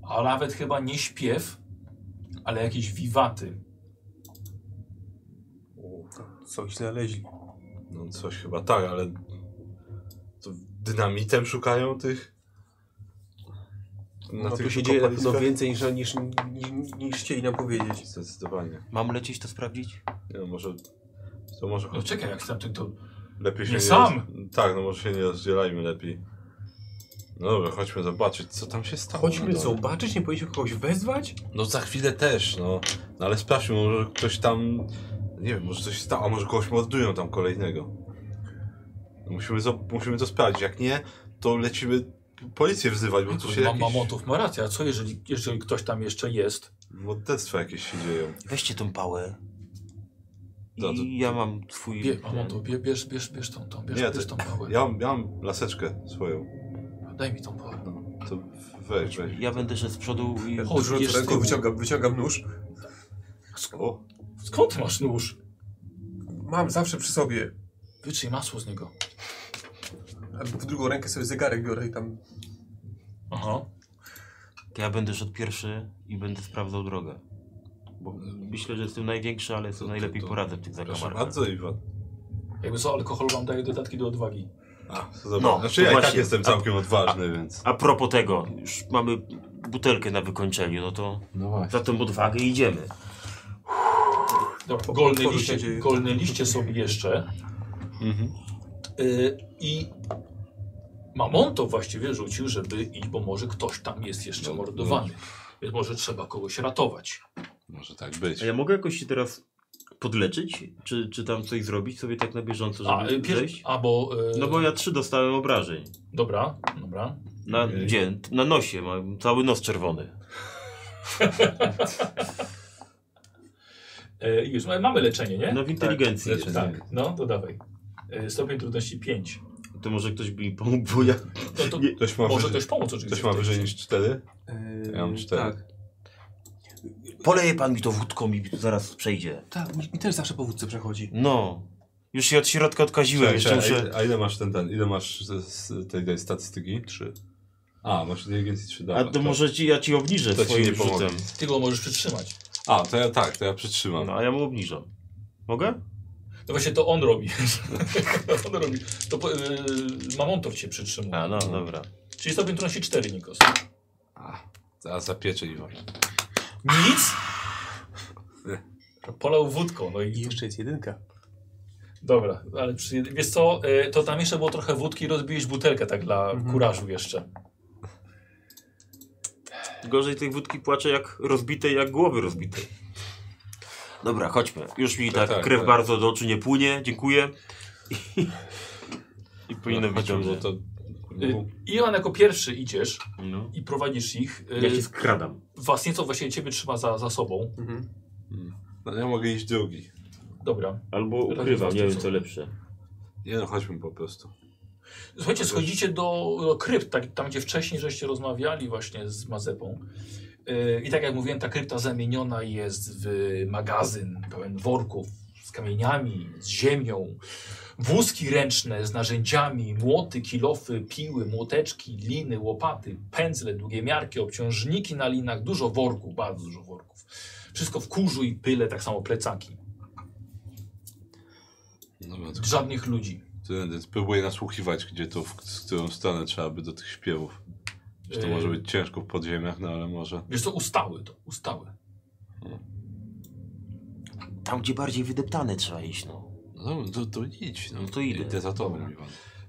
A nawet chyba nie śpiew, ale jakieś wiwaty. Coś znaleźli. No coś chyba tak, ale... To dynamitem szukają tych... No tu tych się dzieje na pewno więcej niż, niż, niż, niż chcieli nam powiedzieć. Zdecydowanie. Mam lecieć to sprawdzić? Nie, no może... To może No czekaj, jak tam to, lepiej się nie sam. roz- Tak, no może się nie rozdzielajmy lepiej. No dobra, chodźmy zobaczyć, co tam się stało. Chodźmy dole. zobaczyć, nie powinniśmy kogoś wezwać? No za chwilę też, no. no ale sprawdźmy, może ktoś tam... Nie wiem, może coś się stało, a może kogoś mordują tam kolejnego. No Musimy, zo- musimy to sprawdzić, jak nie, to lecimy policję wzywać, bo tu się Mam jakieś Mamotów ma rację, a co jeżeli, jeżeli ktoś tam jeszcze jest? morderstwa jakieś się dzieją. Weźcie tą pałę. I To- to- ja mam twój... Bie, Mamotów, bie, bierz, bierz, bierz tą, tą, bierz, Nie, bierz tą pałę. Ja, mam- ja mam laseczkę swoją. Daj mi tą pałę. No, to weź, weź. Ja będę szedł z przodu i... Chodź, z ręką wyciągam, wyciągam nóż. O, Skąd masz nóż? Mam zawsze przy sobie. Wytrzyj masło z niego. A w drugą rękę sobie zegarek biorę i tam... Aha. To ja będę szedł pierwszy i będę sprawdzał drogę. Bo myślę, że jestem największy, ale sobie najlepiej to- poradzę w tych zakamarkach. bardzo, Iwan. Jakby co, alkohol wam daje dodatki do odwagi. A, to dobra. No, znaczy ja i tak właśnie. jestem A- całkiem odważny, więc... A propos tego, już mamy butelkę na wykończeniu, no to No właśnie. za tą odwagę idziemy. Dobra, golne Otworzył liście, się dzieje. golne liście sobie jeszcze. Mhm. Y, I Mamon to właściwie rzucił, żeby iść, bo może ktoś tam jest jeszcze No, mordowany. Więc może trzeba kogoś ratować. Może tak być. A ja mogę jakoś się teraz podleczyć? Czy, czy tam coś zrobić sobie tak na bieżąco, żeby A, y, pier... zejść? A bo. y, No bo ja trzy dostałem obrażeń. Dobra, dobra. Na, gdzie? Na nosie, mam cały nos czerwony. Y, już ma- mamy leczenie, nie? No w inteligencji Tak, jest. leczenie. Tak, no to dawaj. Y, stopień trudności 5. To może ktoś by mi pomógł, bo ja... No to Ktoś ma, może wyżej, ktoś pomóc oczywiście. ktoś ma wyżej niż 4? Yy, Ja mam cztery. Tak, Poleje pan mi to wódką i zaraz przejdzie. tak mi, mi też zawsze po wódce przechodzi. No. Już się od środka odkaziłem, jeszcze Cześć, muszę... a, a ile masz ten, ten, ile masz z, z tej, tej statystyki? 3. A, masz inteligencji 3, A to może ci, ja ci obniżę to ci swoim nie pomogę. rzutem. Ty go możesz przytrzymać. A, to ja tak, to ja przytrzymam. No, a ja mu obniżam. Mogę? No właśnie to on robi. on robi. To po- y, Mamontow cię przytrzymuje. A, no, dobra. Czyli stopień trudności 4, Nikos. A, zaraz zapieczę Iwan. Nic? Polał wódką, no I i jeszcze jest jedynka. dobra, ale przy, wiesz co, y, to tam jeszcze było trochę wódki, rozbiłeś butelkę tak dla Mhm. kurażu jeszcze. Gorzej tej wódki płacze jak rozbitej, jak głowy rozbitej. Dobra, chodźmy. Już mi Tak, tak, tak, krew tak. bardzo do oczu nie płynie. Dziękuję. I, i powinno być Chodźmy, dobrze. bo to... Y, Iwan jako pierwszy idziesz No. i prowadzisz ich. Y, Ja się skradam. Was nieco właściwie ciebie trzyma za, za sobą. Mhm. No, ja mogę iść drugi. Dobra. Albo ukrywam, nie wiem co lepsze. Nie no, chodźmy po prostu. Słuchajcie, schodzicie do, do krypt, tak, tam gdzie wcześniej żeście rozmawiali właśnie z Mazepą. Yy, I tak jak mówiłem, ta krypta zamieniona jest w magazyn pełen worków z kamieniami, z ziemią, wózki ręczne z narzędziami, młoty, kilofy, piły, młoteczki, liny, łopaty, pędzle, długie miarki, obciążniki na linach, dużo worków, bardzo dużo worków. Wszystko w kurzu i pyle, tak samo plecaki. To Żadnych ludzi. Tędy spróbuję nasłuchiwać, gdzie to, w, z którą stronę trzeba by do tych śpiewów. Że to Yy. może być ciężko w podziemiach, no ale może. Wiesz co, ustały to, ustały. Tam, gdzie bardziej wydeptane trzeba iść, no. No to, to idź. No, No to idę. Idę za tobą, Dobra. Iwan.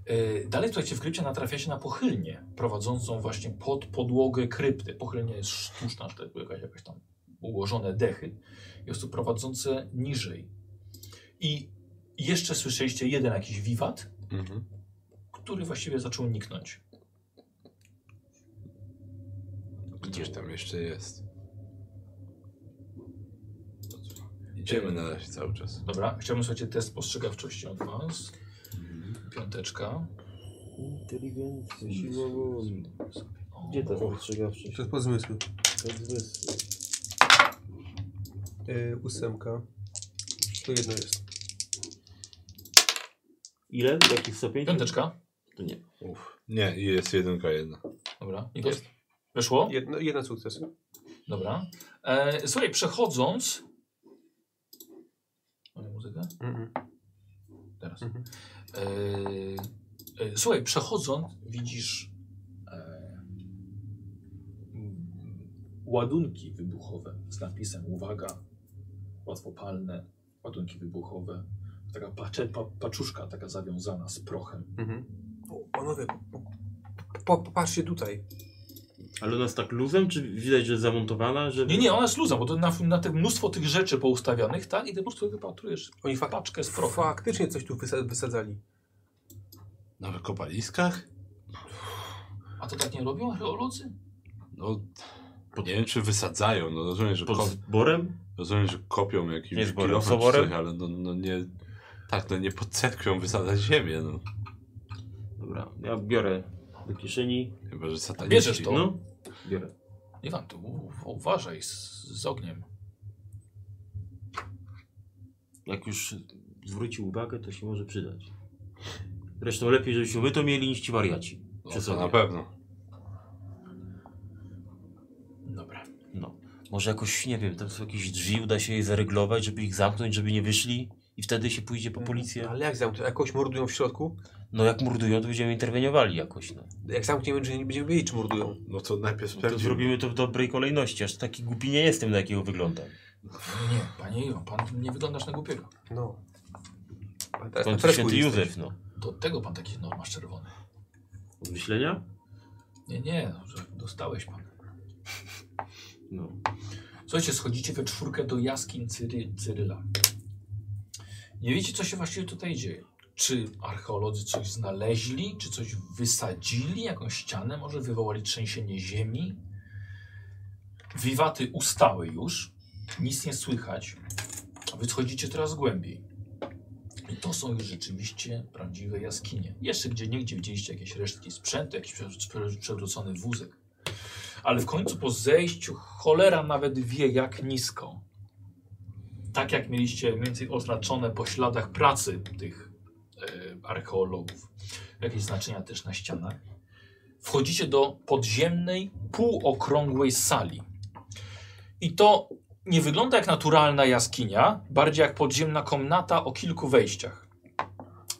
Yy, Dalej słuchajcie, w krypcie natrafiacie na pochylnię, prowadzącą właśnie pod podłogę krypty. Pochylnia jest sztuczna, jest jakaś, jakaś tam ułożone dechy. Jest to prowadzące niżej. I jeszcze słyszeliście jeden jakiś wiwat, Mhm. który właściwie zaczął niknąć. Gdzieś tam jeszcze jest. Idziemy na razie cały czas. Dobra, chciałbym słuchajcie test postrzegawczości od was. Piąteczka. Inteligencja, siła woli. Gdzie ta spostrzegawczość? To jest po zmysły. To zmysły. Yy, ósemka. To jedno jest. Ile? Jaki stopień? Piąteczka. To nie. Uf. Nie, i jest jedynka jedna. Dobra. Nikos? Weszło? Jedno, jeden sukces. Dobra. E, słuchaj, przechodząc... Mamy muzykę? Mhm. Teraz. Mhm. E, e, słuchaj, przechodząc widzisz e, mm, ładunki wybuchowe z napisem uwaga, łatwopalne ładunki wybuchowe. Taka pacze, pa, paczuszka taka zawiązana z prochem. Mhm. Panowie, po, po, popatrzcie tutaj. Ale ona jest tak luzem, czy widać, że jest zamontowana? Żeby... Nie, nie, ona jest luzem, bo to na, na te mnóstwo tych rzeczy poustawianych, tak? I ty po prostu wypatrujesz Oni paczkę z prochem. faktycznie coś tu wysa wysadzali. Na wykopaliskach? A to tak nie robią archeolodzy? No, nie wiem czy wysadzają, no rozumiem, że, Pod zborem? rozumiem, że kopią Nie jakimś soborem? coś, ale no, no nie... Tak, no nie pod cerkwią wysadzać ziemię, no. Dobra, ja biorę do kieszeni. Chyba, że sataniści. Bierzesz to? No, biorę. Iwan, tu uważaj z, z ogniem. Jak już zwrócił uwagę, to się może przydać. Zresztą lepiej, żebyśmy my to mieli niż ci wariaci. No, to sobie. na pewno. Dobra. No. Może jakoś, nie wiem, tam są jakieś drzwi, uda się je zaryglować, żeby ich zamknąć, żeby nie wyszli i wtedy się pójdzie po policję. Ale jak zamknąć? Jakoś mordują w środku? No jak mordują, to będziemy interweniowali jakoś, no. Jak zamkniemy drzwi, nie będziemy wiedzieć, czy mordują. No to najpierw To sprawdzimy. zrobimy to w dobrej kolejności, aż taki głupi nie jestem, na jakiego wyglądam. Nie, panie Iwan, pan nie wyglądasz na głupiego. No. Pan W teraz na końcu fresku święty jesteś. Józef, no. Do tego pan taki normasz czerwony. Od myślenia? Nie, nie, no, że dostałeś pan. No. Słuchajcie, schodzicie we czwórkę do jaskiń Cyry, Cyryla. Nie wiecie, co się właściwie tutaj dzieje. Czy archeolodzy coś znaleźli, czy coś wysadzili, jakąś ścianę, może wywołali trzęsienie ziemi? Wiwaty ustały już, nic nie słychać, a wy schodzicie coraz głębiej. I to są już rzeczywiście prawdziwe jaskinie. Jeszcze gdzie niegdzie widzieliście jakieś resztki sprzętu, jakiś prze- prze- przewrócony wózek. Ale w końcu po zejściu cholera nawet wie jak nisko. Tak jak mieliście mniej więcej oznaczone po śladach pracy tych archeologów. Jakieś znaczenia też na ścianach. Wchodzicie do podziemnej, półokrągłej sali. I to nie wygląda jak naturalna jaskinia, bardziej jak podziemna komnata o kilku wejściach.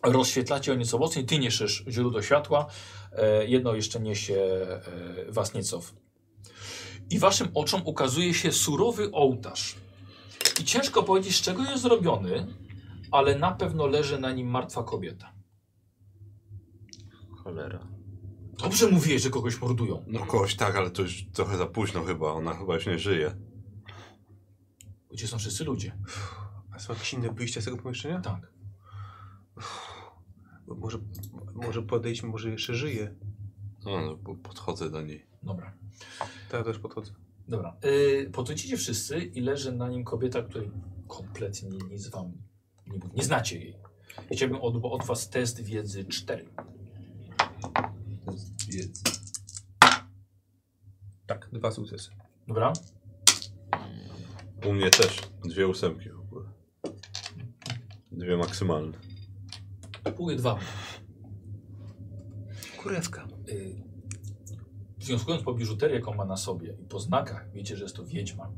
Rozświetlacie o nieco mocniej, ty niesiesz źródło światła, e, jedno jeszcze niesie e, Wasniecow. I waszym oczom ukazuje się surowy ołtarz. I ciężko powiedzieć, z czego jest zrobiony, ale na pewno leży na nim martwa kobieta. Cholera. Dobrze mówiłeś, że kogoś mordują. No kogoś tak, ale to już trochę za późno chyba. Ona chyba już nie żyje. Gdzie są wszyscy ludzie? A są jakieś inne wyjścia z tego pomieszczenia? Tak. Może, może podejdźmy, może jeszcze żyje. No, no bo podchodzę do niej. Dobra. Tak, też podchodzę. Dobra. Yy, podchodzicie wszyscy i leży na nim kobieta, której kompletnie nic wam nie mówi. Nie znacie jej. Chciałbym od, od was test wiedzy 4. Tak, dwa sukcesy. Dobra? U mnie też. Dwie ósemki w ogóle. Dwie maksymalne. Pół dwa. Kurewka. Yy, związkując po biżuterię, jaką ma na sobie i po znakach, wiecie, że jest to wiedźma.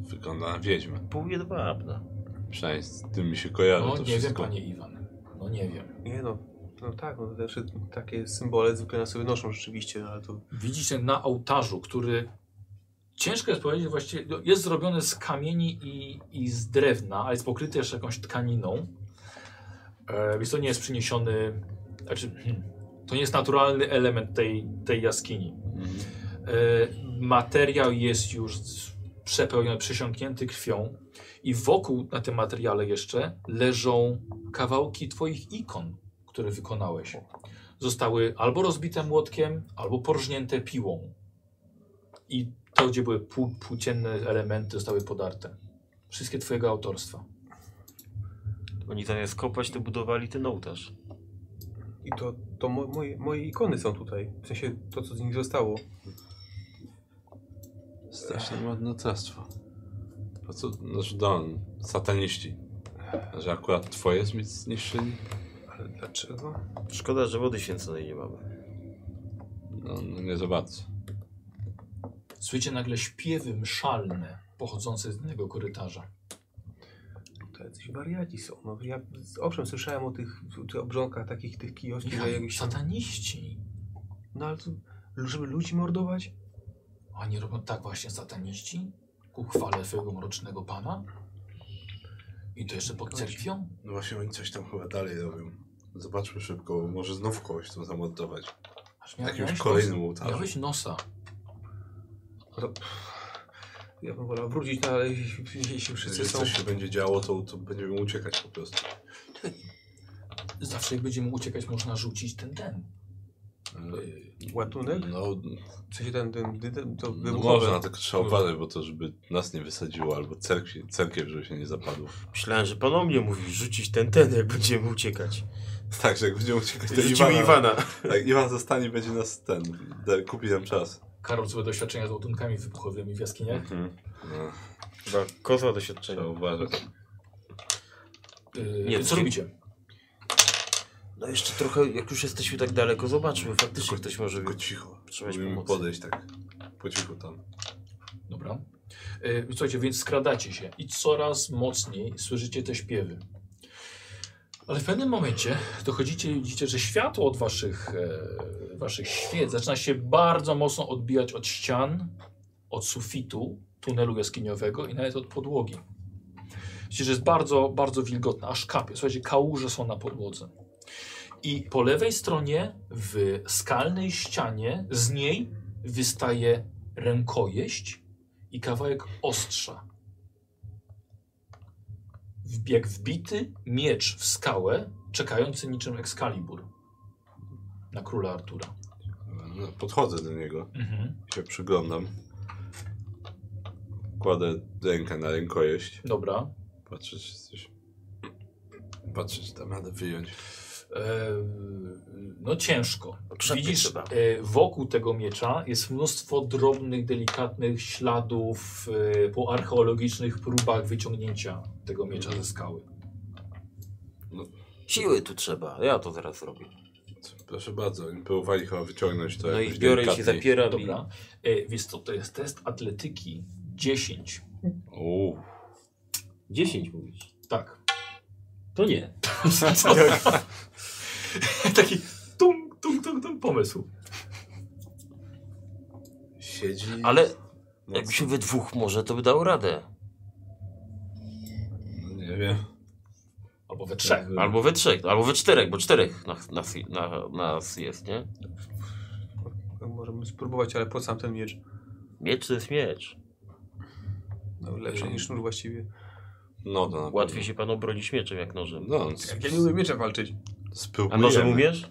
Wygląda na wiedźmę. Pół jedwabna. Przynajmniej z tym mi się kojarzy No to nie wiem, wszystko. panie Iwan. No nie wiem. Nie no, no tak, no znaczy, takie symbole zwykle na sobie noszą rzeczywiście, no ale to... Widzicie na ołtarzu, który ciężko jest powiedzieć właściwie, no, jest zrobiony z kamieni i, i z drewna, ale jest pokryty jeszcze jakąś tkaniną. E, więc to nie jest przyniesiony, znaczy, hmm, to nie jest naturalny element tej, tej jaskini. E, materiał jest już przepełniony, przesiąknięty krwią i wokół na tym materiale jeszcze leżą kawałki twoich ikon, które wykonałeś. zostały albo rozbite młotkiem, albo porżnięte piłą. I to, gdzie były pół, płócienne elementy, zostały podarte. Wszystkie twojego autorstwa. Oni zamiast kopać, to budowali ten ołtarz. I to, to mo, moje, moje ikony są tutaj. W sensie to, co z nich zostało. Strasznie marnotrawstwo. Po co, znaczy Don, sataniści. Że akurat twoje zniszczyli? Ale dlaczego? Szkoda, że wody święconej nie mamy. No, no nie za bardzo. Słyszycie nagle śpiewy mszalne pochodzące z innego korytarza. To jacyś wariaci są. No, ja owszem słyszałem o tych, tych obrządkach takich tych kioskich, że jakieś... Sataniści. No ale to, żeby ludzi mordować? Oni robią tak właśnie sataniści? Ku chwale swojego mrocznego pana? I to jeszcze pod cerkwią? No właśnie oni coś tam chyba dalej robią. Zobaczmy szybko, może znów kogoś chcą zamordować. Aż Na mia- jakimś miałeś kolejnym nosa. ołtarzu. Miałeś nosa. No pff, ja bym wolał wrócić, no ale jeśli jeśli wszyscy Jeżeli są... coś się będzie działo, to, to będziemy uciekać po prostu. Zawsze jak będziemy uciekać, można rzucić ten ten. E, Łatunek? No, W sensie ten, ten, ten, to no można, tylko trzeba uważać, bo to żeby nas nie wysadziło, albo cerkwie, cerkiew, żeby się nie zapadło. Myślałem, że pan o mnie mówi, rzucić ten, ten, jak będziemy uciekać. Tak, że jak będziemy uciekać, to Rzucimy Iwana. Iwana. Jak Iwan zostanie, będzie nas ten, da- kupi nam czas. Karol swoje doświadczenia z ładunkami wybuchowymi w jaskiniach. Mhm. No, Chyba kozła doświadczenia. trzeba uważać. Yy, Nie, co robicie? No jeszcze trochę, jak już jesteśmy tak daleko, zobaczmy, faktycznie ktoś może Tylko być. cicho. Pomocy. podejść tak po cichu tam. Dobra. Yy, słuchajcie, więc skradacie się i coraz mocniej słyszycie te śpiewy. Ale w pewnym momencie dochodzicie i widzicie, że światło od waszych, e, waszych świec zaczyna się bardzo mocno odbijać od ścian, od sufitu tunelu jaskiniowego i nawet od podłogi. Widzicie, że jest bardzo, bardzo wilgotne, aż kapie. Słuchajcie, kałuże są na podłodze. I po lewej stronie w skalnej ścianie z niej wystaje rękojeść i kawałek ostrza. W- Jak wbity miecz w skałę, czekający niczym Excalibur na króla Artura. No, podchodzę do niego, Mhm. się przyglądam. Kładę rękę na rękojeść. Dobra. Patrzę, czy coś... Patrzę, czy tam radę wyjąć. E, no ciężko. Krzepy Widzisz, e, wokół tego miecza jest mnóstwo drobnych, delikatnych śladów e, po archeologicznych próbach wyciągnięcia tego miecza ze skały. Siły tu trzeba, ja to zaraz zrobię. Proszę bardzo, oni próbowali chyba wyciągnąć to No i biorę i się delikatniej. zapieram. Dobra. E, więc to, to jest test atletyki 10. Uuu, I 10 mówisz. Tak. To nie. Taki tung, tung, tung, tung pomysł. siedzi... Ale mocno. jakbyśmy we dwóch może, to by dał radę. No, nie wiem. Albo we trzech. Albo we trzech, albo we czterech, bo czterech nas, nas, na, nas jest, nie? Możemy spróbować, ale po sam ten miecz. Miecz to jest miecz. No, lepszy niż sznur właściwie. No to Łatwiej się pan obronić mieczem jak nożem. No, Jak ja nie umiem mieczem walczyć. A spróbujemy. nożem umiesz?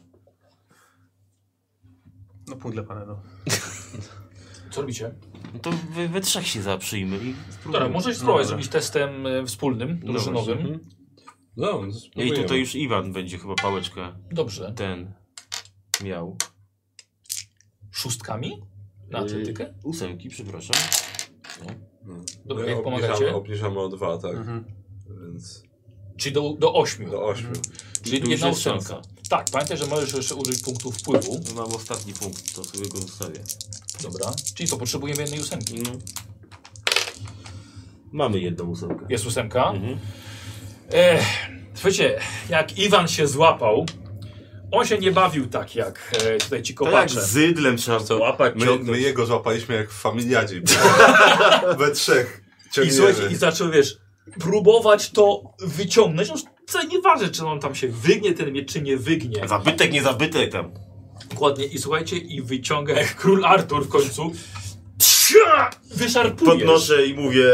No punkt dla pana, no. Co robicie? No to we, we trzech się zaprzyjmy i Dobra, możesz No spróbować dobra. zrobić testem e, wspólnym, drużynowym. Mhm. No, No i spróbujemy. tutaj już Iwan będzie chyba pałeczkę Dobrze. ten miał. Szóstkami? Na Yy, atletykę? Ósemki, przepraszam. No. Dobra, My jak obniżamy, pomagacie? obniżamy o dwa, tak. Mhm. Więc Czyli do, do ośmiu. do ośmiu. Mhm. Czyli Tu jedna ósemka. Tak, pamiętaj, że możesz jeszcze użyć punktu wpływu. No Mam ostatni punkt, to sobie go zostawię. Dobra. Czyli to potrzebujemy jednej ósemki. No. Mamy jedną ósemkę. Jest ósemka. Mhm. Ech, słuchajcie, jak Iwan się złapał, on się nie bawił tak jak e, tutaj ci To jak kopacze. zydlem trzeba Co? łapać, My, my jego złapaliśmy jak w familiadzie. We trzech. I słuchajcie, i zaczął, wiesz, próbować to wyciągnąć. No, co nieważne, czy on tam się wygnie ten miecz, czy nie wygnie. Zabytek, nie zabytek tam. Dokładnie. I słuchajcie, i wyciąga jak król Artur w końcu. Trza! Wyszarpujesz Podnoszę i mówię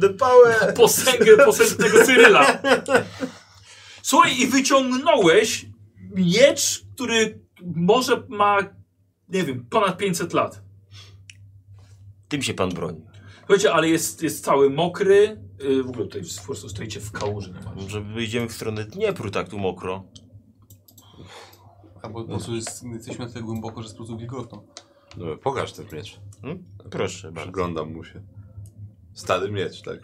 the power. posęgę posęgnego Cyryla. Słuchaj, i wyciągnąłeś miecz, który może ma, nie wiem, ponad 500 lat. Tym się pan broni. Słuchajcie, ale jest, jest cały mokry. Yy, w ogóle tutaj po prostu stoicie w kałuży. Może wyjdziemy w stronę Dniepru, tak tu mokro. Albo po prostu jest, jesteśmy na tyle głęboko, że jest po prostu wilgotno. No, pokaż ten miecz. Hmm? Proszę bardzo. Przyglądam mu się. Stary miecz, tak?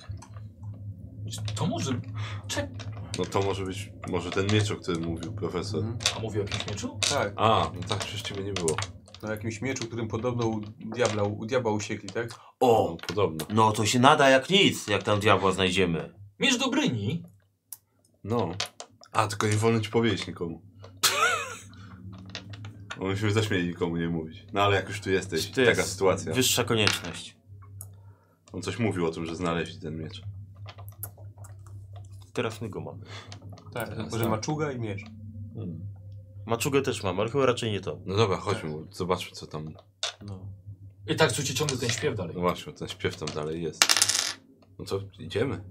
To może... Czek... No to może być, może ten miecz, o którym mówił profesor. Mhm. A mówi o jakimś mieczu? Tak, A, no tak, przecież ciebie nie było. Na jakimś mieczu, którym podobno u diabla, u diabła usiekli, tak? O! podobno. No to się nada jak nic, jak tam diabła znajdziemy. Miecz Dobryni. No. A, tylko nie wolno ci powiedzieć nikomu. Bo Myśmy też mieli nikomu nie mówić. No ale jak już tu jesteś, To taka jest sytuacja. Wyższa konieczność. On coś mówił o tym, że znaleźli ten miecz. Teraz my go mamy. Tak, Tak, tylko że tak. maczuga i miecz. Maczugę też mam, ale chyba raczej nie to. No dobra, chodźmy, zobaczmy co tam. No. I tak słuchajcie, ciągle ten śpiew dalej. No właśnie, ten śpiew tam dalej jest. No to idziemy.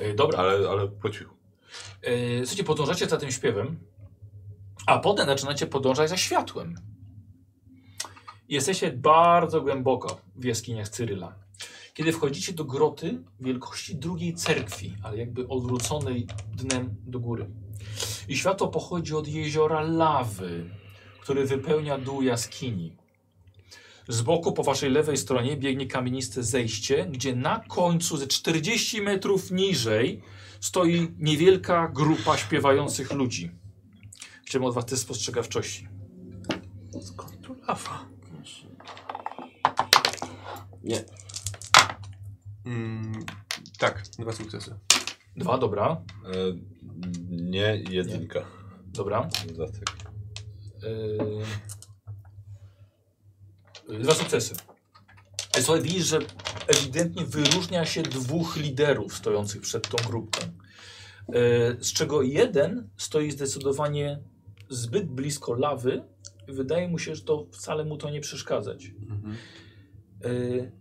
Yy, dobra. Ale, ale po cichu. Yy, słuchajcie, podążacie za tym śpiewem, a potem zaczynacie podążać za światłem. Jesteście bardzo głęboko w jaskiniach Cyryla. Kiedy wchodzicie do groty wielkości drugiej cerkwi, ale jakby odwróconej dnem do góry. I światło pochodzi od jeziora lawy, który wypełnia dół jaskini. Z boku po waszej lewej stronie biegnie kamieniste zejście, gdzie na końcu ze 40 metrów niżej stoi niewielka grupa śpiewających ludzi. Chciałbym od was test spostrzegawczości. Skąd tu lawa? Nie. Mm, tak, dwa sukcesy. Dwa, dobra. E, nie, jedynka. Dobra. Dodatek. Dwa sukcesy. E, Słuchaj, widzisz, że ewidentnie wyróżnia się dwóch liderów stojących przed tą grupką. Yy, z czego jeden stoi zdecydowanie zbyt blisko lawy. i Wydaje mu się, że to wcale mu to nie przeszkadzać. Mhm. Yy,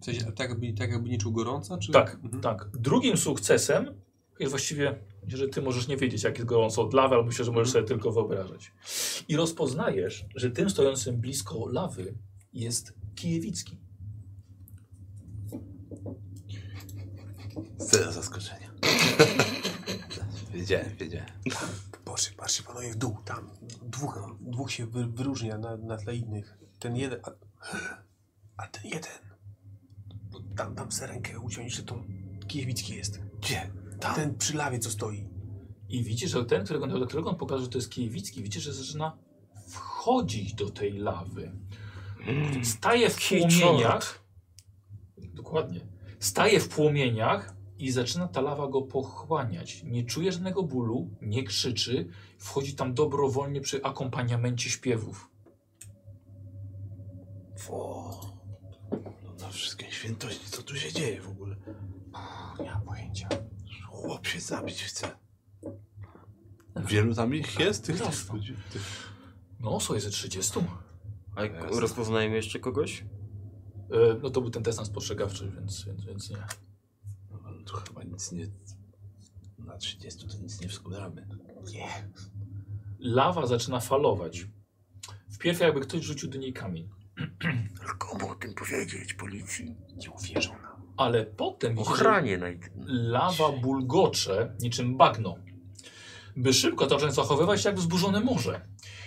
W sensie, tak jakby, tak jakby nie czuł gorąca? Czy... Tak, Mhm. tak. Drugim sukcesem jest właściwie, że ty możesz nie wiedzieć, jak jest gorąco od lawy, ale myślę, że możesz sobie tylko wyobrażać. I rozpoznajesz, że tym stojącym blisko lawy jest Kijewicki. Zero zaskoczenia. wiedziałem, wiedziałem. Boże, patrzcie panowie w dół, tam. Dwóch, dwóch się wy, wyróżnia na, na tle innych. Ten jeden, a, a ten jeden. No, tam, tam za rękę uciąć, że to Kijewicki jest. Gdzie? Tam. Ten przy lawie, co stoi. I widzisz, że ten, którego, do którego on pokaże, że to jest Kijewicki, widzisz, że zaczyna wchodzić do tej lawy. Staje w płomieniach. Dokładnie. Staje w płomieniach i zaczyna ta lawa go pochłaniać. Nie czuje żadnego bólu, nie krzyczy. Wchodzi tam dobrowolnie przy akompaniamencie śpiewów. O, no na wszystkie świętości, co tu się dzieje w ogóle? Nie mam pojęcia. Chłop się zabić chce. Wielu tam ich jest, tych, tych ludzi. Tych... No, są jest ze 30. A jak Jasne. rozpoznajemy jeszcze kogoś? E, no to był ten test na spostrzegawczy, więc, więc, więc nie. No, ale tu chyba nic nie... Na 30 to nic nie wskładamy. Nie. Lawa zaczyna falować. Wpierw jakby ktoś rzucił do niej kamień. Komu o tym powiedzieć? Policji? Nie uwierzą. Ale potem Ochranie naj... lawa bulgocze niczym bagno. By szybko zacząć zachowywać się jak wzburzone morze.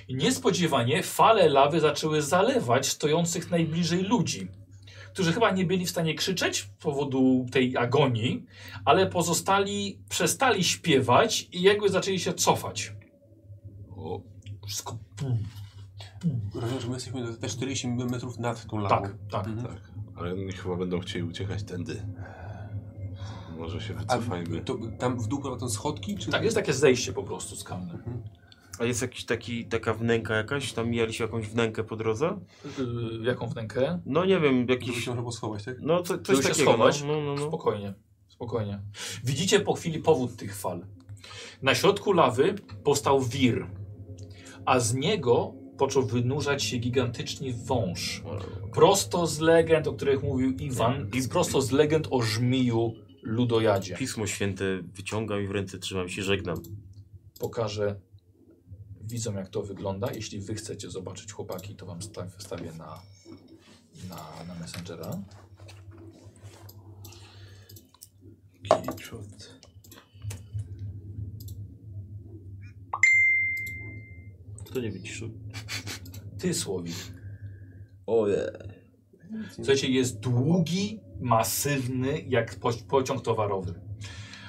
I niespodziewanie fale lawy zaczęły zalewać stojących najbliżej ludzi, którzy chyba nie byli w stanie krzyczeć z powodu tej agonii, ale pozostali przestali śpiewać i jakby zaczęli się cofać. O, Wszystko. Rozumiem, że my jesteśmy te 40 metrów nad tą lawą. Tak, tak. Mhm. tak. Ale oni chyba będą chcieli uciekać tędy. Może się A wycofajmy. to, tam w dół prowadzą schodki? Czy... Tak, jest takie zejście po prostu skalne. A jest jakiś taki, taka wnęka jakaś? Tam mijaliście jakąś wnękę po drodze? Yy, jaką wnękę? No nie wiem, Żeby jakiś... się można było schować, tak? No co, Żeby coś się takiego, schować? no, no, no, no. Spokojnie, spokojnie. Widzicie po chwili powód tych fal. Na środku lawy powstał wir, a z niego począł wynurzać się gigantyczny wąż. Prosto z legend, o których mówił Iwan, i prosto z legend o żmiju ludojadzie. Pismo Święte wyciągam i w ręce trzymam się, żegnam. Pokażę widzą jak to wygląda. Jeśli wy chcecie zobaczyć chłopaki, to wam staw, wstawię na, na, na Messengera. Kto nie wyciszył? Ty, Słowik. Oje. Słuchajcie, jest długi, masywny, jak po, pociąg towarowy.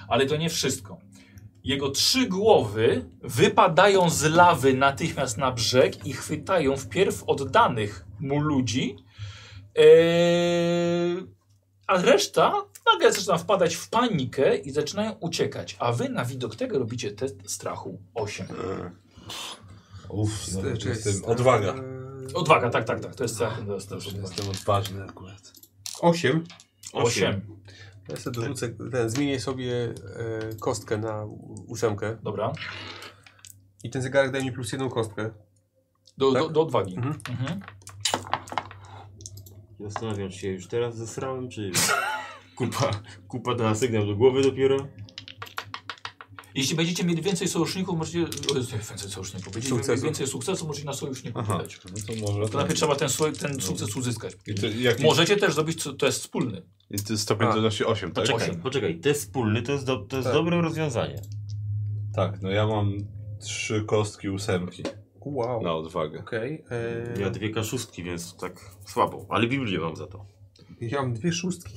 Ale to nie wszystko. Jego trzy głowy wypadają z lawy natychmiast na brzeg i chwytają wpierw oddanych mu ludzi, eee, a reszta nagle zaczyna wpadać w panikę i zaczynają uciekać. A wy na widok tego robicie test strachu 8. Uff, no, jestem jest- odwaga. Odwaga, tak, tak, tak. To jest strach. To jest, to jest odwaga. Jestem odważny akurat. Osiem. 8. Ja sobie dorzucę, ten, zmienię sobie e, kostkę na ósemkę Dobra. i ten zegarek daje mi plus jedną kostkę. Do, Tak? do, do odwagi. Mhm. Mhm. Zastanawiam się, już teraz zesrałem, czy kupa, kupa dała sygnał do głowy dopiero? Jeśli będziecie mieli więcej sojuszników, możecie. Więcej sojuszników. Będziecie mieli Sukcesu. więcej sukcesu, możecie na sojuszników Aha, wydać. no to może. To najpierw trzeba ten, swo- ten sukces uzyskać. I to, jaki, Możecie też zrobić co- test wspólny. I to stopień A. trudności 8, tak? Poczekaj, Osiem. poczekaj, test wspólny to jest, do, to jest Tak. dobre rozwiązanie. Tak, no ja mam trzy kostki ósemki Wow. na odwagę. Okej. e, Ja dwie kaszustki, więc tak słabo, ale Biblię mam za to. ja mam dwie szóstki.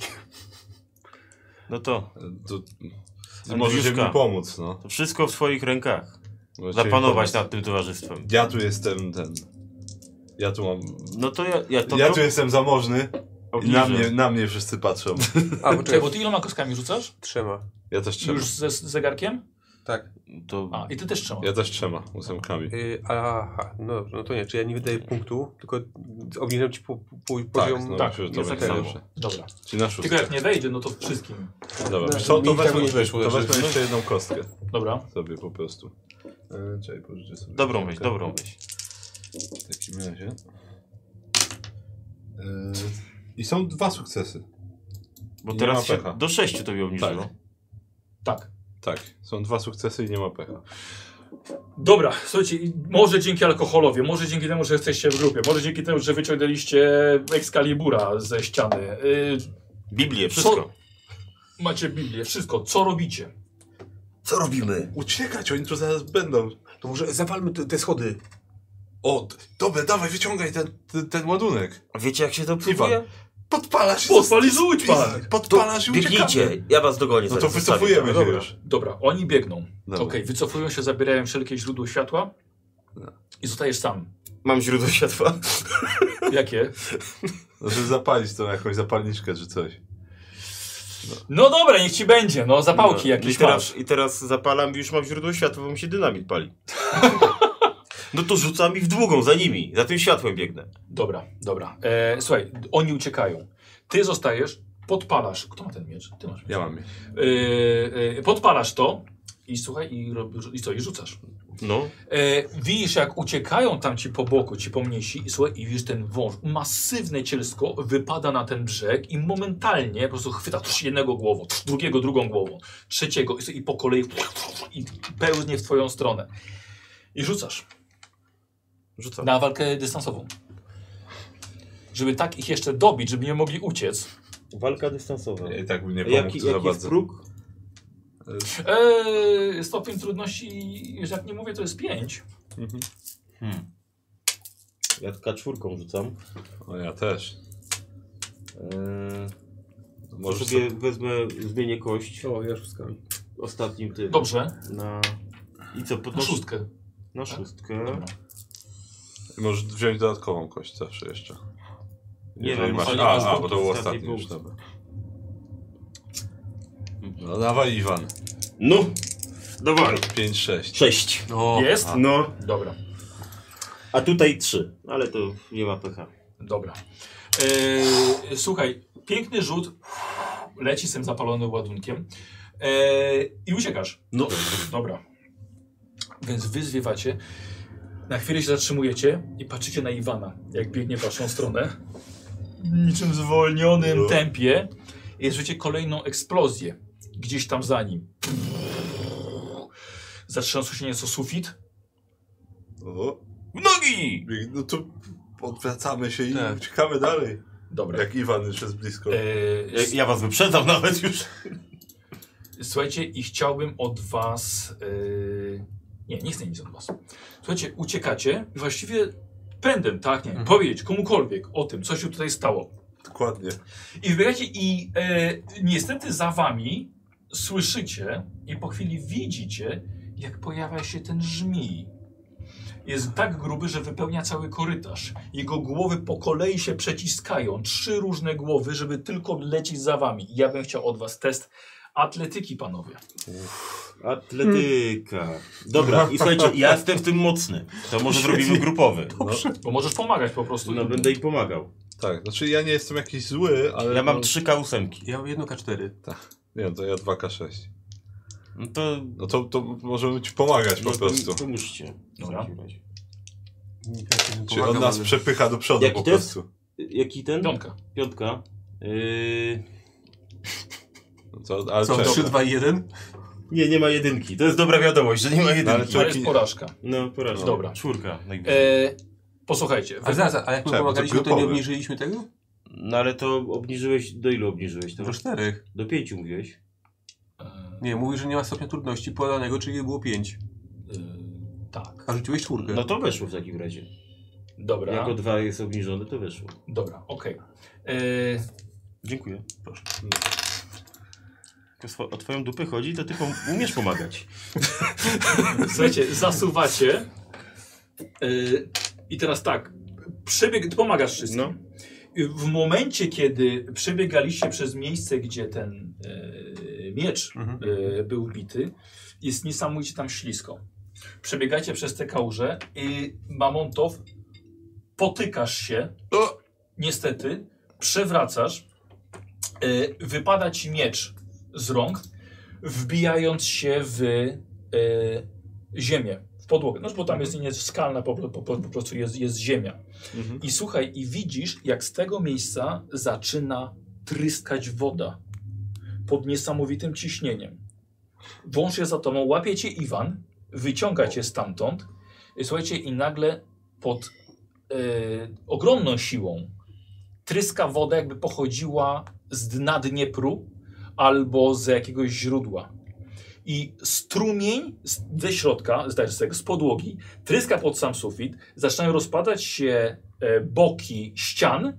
No to, To, Andrzejówka. Możecie mi pomóc, no. to wszystko w twoich rękach. Możecie Zapanować nad tym towarzystwem. Ja tu jestem ten. Ja tu mam. No to ja, ja to ja tu jestem zamożny i na obniżę. mnie, na mnie wszyscy patrzą. A, Czekaj, poczekaj, bo ty iloma kostkami rzucasz? trzema. Ja też trzema. Już ze z zegarkiem? Tak. To, A, i ty też trzema. Ja też trzema ósemkami. Y, aha, no, no to nie, czy ja nie wydaję punktu, tylko obniżam ci po, po, po, Tak, poziom... no tak, myślę, że to jest będzie tak. Dobra. Czyli na Tylko jak nie wejdzie, no to wszystkim. Dobra, No, mi to tak wezmę, to wezmę jeszcze jedną kostkę Dobra. sobie po prostu. E, czekaj, pożyczę sobie. dobrą myśl, dobrą myśl. W takim razie. E, I są dwa sukcesy. Bo Nie teraz się do sześciu tobie obniżyło. Tak. Tak. Tak, są dwa sukcesy i nie ma pecha. Dobra, słuchajcie, może dzięki alkoholowi, może dzięki temu, że jesteście w grupie, może dzięki temu, że wyciągnęliście Excalibura ze ściany. Yy, Biblię, wszystko. macie Biblię, wszystko. Co robicie? Co robimy? Uciekać, oni tu zaraz będą. To może zawalmy te, te schody. O, dobra, dawaj, wyciągaj ten, ten, ten ładunek. A wiecie jak się to Iwan, próbuje? Podpalasz Podpalizujcie pan! Podpalasz i. Biegnijcie, ja was dogonię. No to zaraz wycofujemy się Dobra. już. Dobra, oni biegną. Okej, Dobra. wycofują się, zabierają wszelkie źródło światła No. i zostajesz sam. Mam źródło światła. Jakie? No, żeby zapalić tą jakąś zapalniczkę czy coś. No dobra, niech ci będzie, no zapałki No, jakieś i teraz, masz. I teraz zapalam i już mam źródło światła, bo mi się dynamit pali. no to rzucam ich w długą, za nimi. Za tym światłem biegnę. Dobra, dobra. E, słuchaj, oni uciekają. Ty zostajesz, podpalasz. Kto ma ten miecz? Ty masz. Ja mam je. E, e, podpalasz to i słuchaj, i, rob- i co, i rzucasz. No. E, widzisz, jak uciekają tam ci po boku, ci pomniejsi, i słuchaj, i widzisz ten wąż, masywne cielsko wypada na ten brzeg i momentalnie po prostu chwyta jednego głową, drugiego drugą głową, trzeciego i, i po kolei i pełznie w twoją stronę. I rzucasz Rzucam. na walkę dystansową. Żeby tak ich jeszcze dobić, żeby nie mogli uciec. Walka dystansowa. I tak bym nie pomógł Jaki, za jaki jest bardzo. próg? Eee, stopień trudności, że jak nie mówię, to jest 5. Mhm. Hmm. Ja tylko czwórką rzucam. O, ja też. Eee, Może sobie wezmę, zmienię kość O, ja szóstkami. ostatnim tym. Dobrze, Na... I co, na szóstkę. Na szóstkę. Dobra. Możesz wziąć dodatkową kość zawsze jeszcze. Nie Jeżeli mam, masz. ale A, a, bo to było ostatni ostatnie już, dobra. No dawaj Iwan. No! Dawaj. 5-6. Sześć. No, Jest? No. Dobra, A tutaj trzy. Ale to nie ma pecha. dobra. Eee, słuchaj, piękny rzut, leci z tym zapalonym ładunkiem eee, i uciekasz. No. Dobra. Więc wy zwiewacie, na chwilę się zatrzymujecie i patrzycie na Iwana, jak biegnie w waszą stronę. Niczym w zwolnionym No. tempie. I słyszycie kolejną eksplozję gdzieś tam za nim. Zatrzęsł się nieco sufit. O, W nogi! no to odwracamy się i Tak. dalej. Dobra. Jak Iwan już jest blisko. E, Ja, ja was wyprzedzam nawet już. Słuchajcie, i chciałbym od was. Yy... Nie, nie chcę nic od was. Słuchajcie, uciekacie i właściwie pędem, tak? Nie, Mhm. powiedzieć komukolwiek o tym, co się tutaj stało. Dokładnie. I wybiegacie, i e, niestety za wami słyszycie i po chwili widzicie, jak pojawia się ten żmij. Jest tak gruby, że wypełnia cały korytarz. Jego głowy po kolei się przeciskają. Trzy różne głowy, żeby tylko lecieć za wami. Ja bym chciał od was test atletyki, panowie. Atletyka. Dobra, i słuchajcie, ja jestem w tym mocny. To może zrobimy grupowy. Bo możesz pomagać po prostu. No będę im pomagał. Tak, znaczy ja nie jestem jakiś zły, ale... Ja mam no, 3 K8. Ja mam jedno K4. Nie wiem, to ja 2K6. No to... No to, to możemy ci pomagać po no to prostu. Pomóżcie. W Dobra. Czy on nas przepycha do przodu Jaki po to prostu. Jaki ten? Piątka. Piątka. Yy... No to, ale Co, czekaj. 3, 2 i 1? Nie, nie ma jedynki. To jest dobra wiadomość, że nie ma jedynki. ale To jest porażka. No, porażka. Dobra. Czwórka. E, posłuchajcie. Ale zaraz, a jak my pomagaliśmy, to nie obniżyliśmy tego? No ale to obniżyłeś, do ilu obniżyłeś to? Do 4. Do pięciu mówiłeś. E, Nie, mówi, że nie ma stopnia trudności podanego, czyli było 5. e, tak. A rzuciłeś czwórkę. No to weszło w takim razie. Dobra. Jako dwa jest obniżone, to weszło. Dobra, okej. E, Dziękuję. Proszę. O twoją dupę chodzi, to ty pom- umiesz pomagać. Słuchajcie, zasuwacie. Yy, I teraz tak. Przebieg, ty pomagasz wszystkim. No. W momencie, kiedy przebiegaliście przez miejsce, gdzie ten yy, miecz Mhm. yy, był bity, jest niesamowicie tam ślisko. Przebiegacie przez te kałuże i Mamontow potykasz się, niestety, przewracasz, wypada ci miecz z rąk, wbijając się w e, ziemię, w podłogę. No bo tam jest nie skalna, po, po, po, prostu jest, jest ziemia. Mhm. I słuchaj, i widzisz, jak z tego miejsca zaczyna tryskać woda pod niesamowitym ciśnieniem. Wąż jest za tobą, łapie cię Iwan, wyciąga cię stamtąd. I Słuchajcie, i nagle pod e, ogromną siłą tryska woda, jakby pochodziła z dna Dniepru albo z jakiegoś źródła. I strumień ze środka, z, z, tego, z podłogi, tryska pod sam sufit, zaczynają rozpadać się e, boki ścian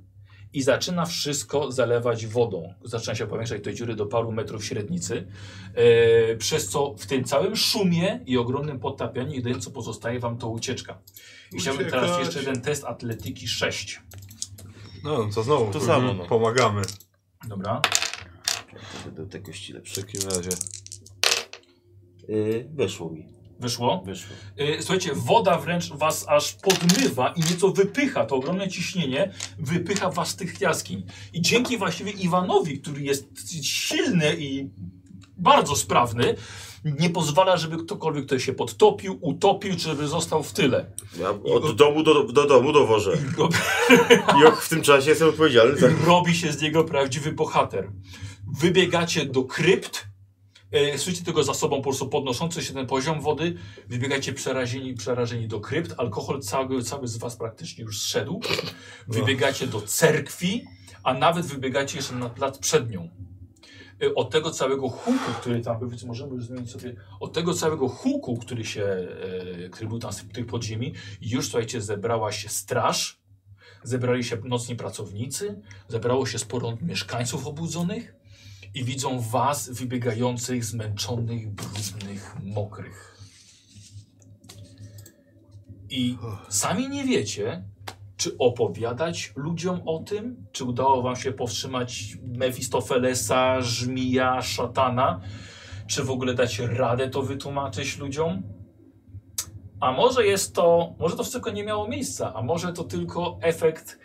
i zaczyna wszystko zalewać wodą. Zaczyna się powiększać te dziury do paru metrów średnicy, e, przez co w tym całym szumie i ogromnym podtapianiu jedyne co pozostaje wam to ucieczka. I chciałbym teraz jeszcze jeden test atletyki 6. No, to znowu To to samo, no. pomagamy Dobra. Do te kości w lepsze. takim razie. Yy, weszło mi. Wyszło? Weszło. Y, Słuchajcie, woda wręcz was aż podmywa i nieco wypycha, to ogromne ciśnienie wypycha was z tych jaskiń. I dzięki właściwie Iwanowi, który jest silny i bardzo sprawny, nie pozwala, żeby ktokolwiek tutaj się podtopił, utopił, czy żeby został w tyle. Ja od domu do, do domu dowożę. I robi, I w tym czasie jestem odpowiedzialny za... robi się z niego prawdziwy bohater. Wybiegacie do krypt, e, słyszycie tego za sobą po prostu podnoszący się ten poziom wody, wybiegacie przerażeni, przerażeni do krypt, alkohol cały, cały z was praktycznie już zszedł, wybiegacie do cerkwi, a nawet wybiegacie jeszcze na plac przed nią. E, Od tego całego huku, który tam był, więc możemy już zmienić sobie, od tego całego huku, który się, e, który był tam z tych podziemi, już słuchajcie, zebrała się straż, zebrali się nocni pracownicy, zebrało się sporo mieszkańców obudzonych i widzą was wybiegających, zmęczonych, brudnych, mokrych. I sami nie wiecie, czy opowiadać ludziom o tym, czy udało wam się powstrzymać Mefistofelesa, żmija, szatana, czy w ogóle dać radę to wytłumaczyć ludziom? A może jest to, może to wszystko nie miało miejsca, a może to tylko efekt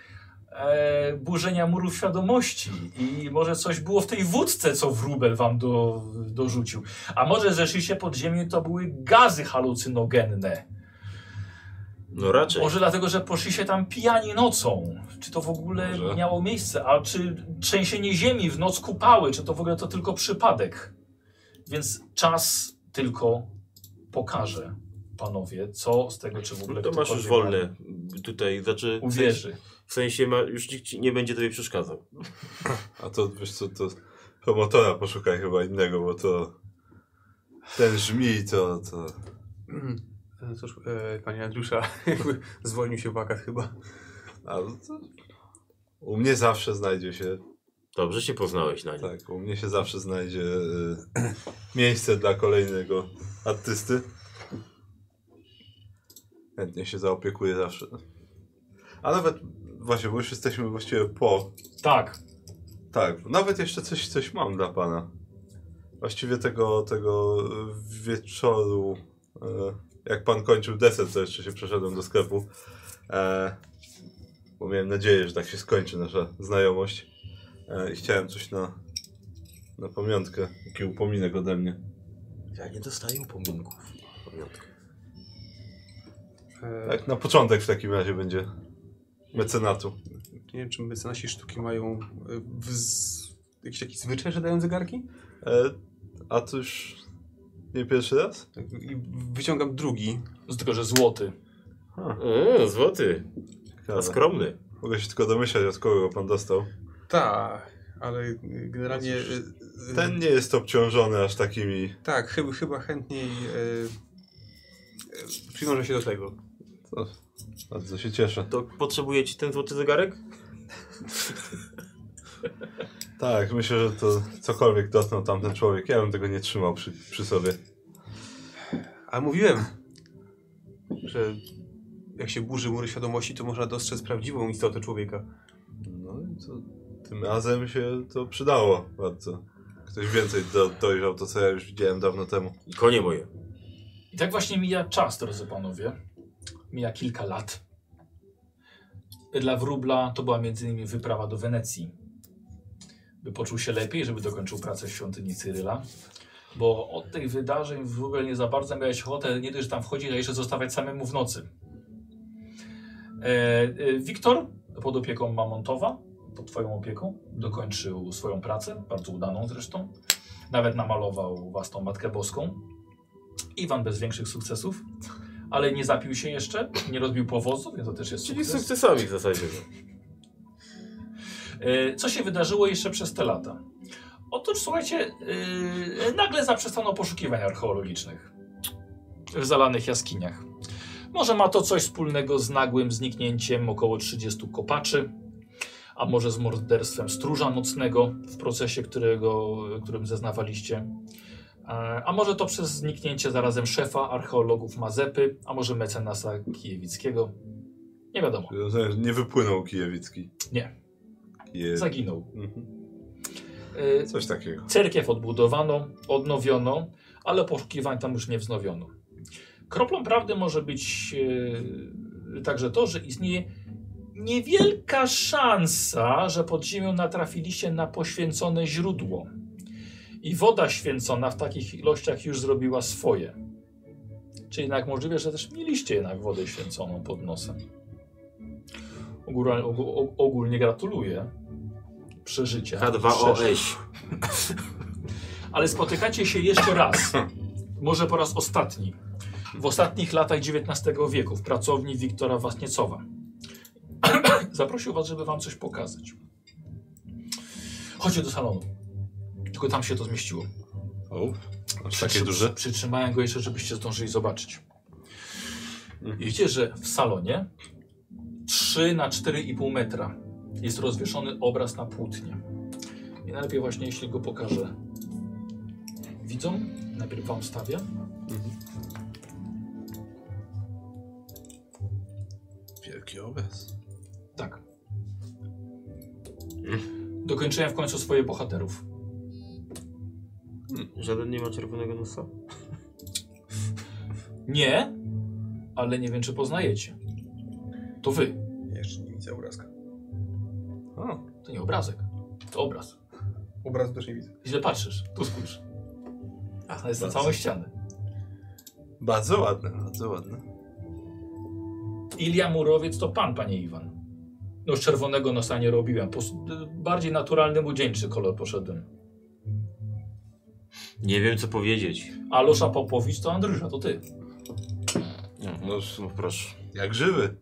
e, burzenia murów świadomości i może coś było w tej wódce, co wróbel wam do, dorzucił. A może zeszliście pod ziemię, to były gazy halucynogenne. No raczej. Może dlatego, że poszli się tam pijani nocą. Czy to w ogóle Może. miało miejsce? A czy trzęsienie ziemi w noc kupały, czy to w ogóle to tylko przypadek? Więc czas tylko pokaże. panowie, co z tego, czy w ogóle No to masz już wolne. Tutaj, znaczy Uwierzy. W sensie ma, już nikt ci nie będzie tobie przeszkadzał. A to wiesz co, to promotora poszukaj chyba innego, bo to ten żmi to, to... E, Cóż, e, panie Andrusza, jakby zwolnił się wakat chyba. A no to u mnie zawsze znajdzie się, Dobrze się poznałeś na nim. tak, u mnie się zawsze znajdzie y, miejsce dla kolejnego artysty. Chętnie się zaopiekuję zawsze. A nawet, właśnie, bo już jesteśmy właściwie po Tak, Tak, nawet jeszcze coś, coś mam dla pana. Właściwie tego, tego wieczoru, e, jak pan kończył deser, to jeszcze się przeszedłem do sklepu. E, bo miałem nadzieję, że tak się skończy nasza znajomość. E, I chciałem coś na, na pamiątkę, taki upominek ode mnie. Ja nie dostaję upominków. Pamiątka. E, Tak, na początek w takim razie będzie mecenatu. Nie wiem, czy mecenasi sztuki mają e, wz... jakiś taki zwyczaj, że dają zegarki? E, a to już nie pierwszy raz? I wyciągam drugi. z tylko, że złoty. A, O, złoty. A ciekawe. skromny. Mogę się tylko domyślać, od kogo go pan dostał. Tak, ale e, generalnie... e, e, Ten nie jest obciążony aż takimi. Tak, chyba, chyba chętniej e, e, przywiążę się do tego. To bardzo się cieszę. To potrzebuje ci ten złoty zegarek? Tak, myślę, że to cokolwiek dotknął tamten człowiek. Ja bym tego nie trzymał przy, przy sobie. Ale mówiłem, że jak się burzy mury świadomości, to można dostrzec prawdziwą istotę człowieka. No i to tym razem się to przydało bardzo. Ktoś więcej do, dojrzał to, co ja już widziałem dawno temu. I konie moje. I tak właśnie mija czas, drodzy panowie. Mija kilka lat. Dla Wróbla to była między innymi wyprawa do Wenecji. By poczuł się lepiej, żeby dokończył pracę w świątyni Cyryla. Bo od tych wydarzeń Wróbel nie za bardzo miałeś ochotę nie dość, że tam wchodzić, ale jeszcze zostawać samemu w nocy. E, e, Wiktor pod opieką Mamontowa, pod twoją opieką, dokończył swoją pracę, bardzo udaną zresztą. Nawet namalował własną Matkę Boską. Iwan bez większych sukcesów, ale nie zapił się jeszcze, nie rozbił powozu, więc to też jest Czyli sukces. sukcesami w zasadzie. E, Co się wydarzyło jeszcze przez te lata? Otóż słuchajcie, e, nagle zaprzestano poszukiwań archeologicznych w zalanych jaskiniach. Może ma to coś wspólnego z nagłym zniknięciem około 30 kopaczy, a może z morderstwem stróża nocnego w procesie, którego, którym zeznawaliście. E, A może to przez zniknięcie zarazem szefa archeologów Mazepy, a może mecenasa Kijewickiego. Nie wiadomo. Nie wypłynął Kijewicki. Nie. Je... Zaginął. Mhm. E, Coś takiego. Cerkiew odbudowano, odnowiono, ale poszukiwań tam już nie wznowiono. Kroplą prawdy może być e, także to, że istnieje niewielka szansa, że pod ziemią natrafiliście na poświęcone źródło. I woda święcona w takich ilościach już zrobiła swoje. Czyli jednak możliwe, że też mieliście jednak wodę święconą pod nosem. Ogólnie, ogólnie gratuluję przeżycia. H2OŚ. Ale spotykacie się jeszcze raz. Może po raz ostatni. W ostatnich latach XIX wieku w pracowni Wiktora Wasniecowa. Zaprosił was, żeby wam coś pokazać. Chodźcie do salonu. Tylko tam się to zmieściło. O, aż takie duże? Przytrzymałem go jeszcze, żebyście zdążyli zobaczyć. Widzicie, że w salonie 3 na 4,5 metra jest rozwieszony obraz na płótnie. I najlepiej właśnie, jeśli go pokażę. Widzą? Najpierw wam stawię. Wielki obraz. Tak. Dokończyłem w końcu swoje bohaterów. Żaden nie ma czerwonego nosa? Nie, ale nie wiem, czy poznajecie. To wy. Jeszcze nie widzę obrazka. O, To nie obrazek. To obraz. Obrazu też nie widzę. Źle patrzysz. Tu spójrz. A, to jest na całą ścianę. bardzo ładne, bardzo ładne. Ilia Murowiec to pan, panie Iwan. No z czerwonego nosa nie robiłem. Po, bardziej naturalny, młodzieńczy kolor poszedłem. Nie wiem co powiedzieć. A Losza Popowicz to Andryża, to ty. No, No, no proszę. Jak żywy.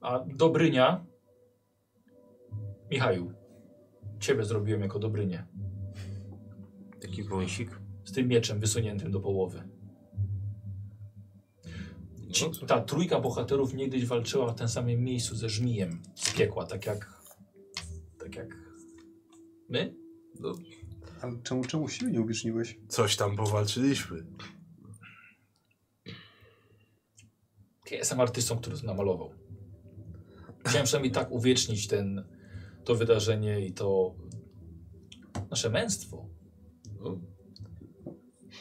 A Dobrynia... Michaju, ciebie zrobiłem jako Dobrynię. Taki wąsik. Z tym mieczem wysuniętym do połowy. Ci, No, ta trójka bohaterów niegdyś walczyła w tym samym miejscu ze żmijem z piekła, tak jak... Tak jak... My? no, Ale czemu, czemu siebie nie uwieczniłeś? coś tam powalczyliśmy. Ja jestem artystą, który to namalował. Chciałem przynajmniej tak uwiecznić ten, to wydarzenie i to nasze męstwo. No,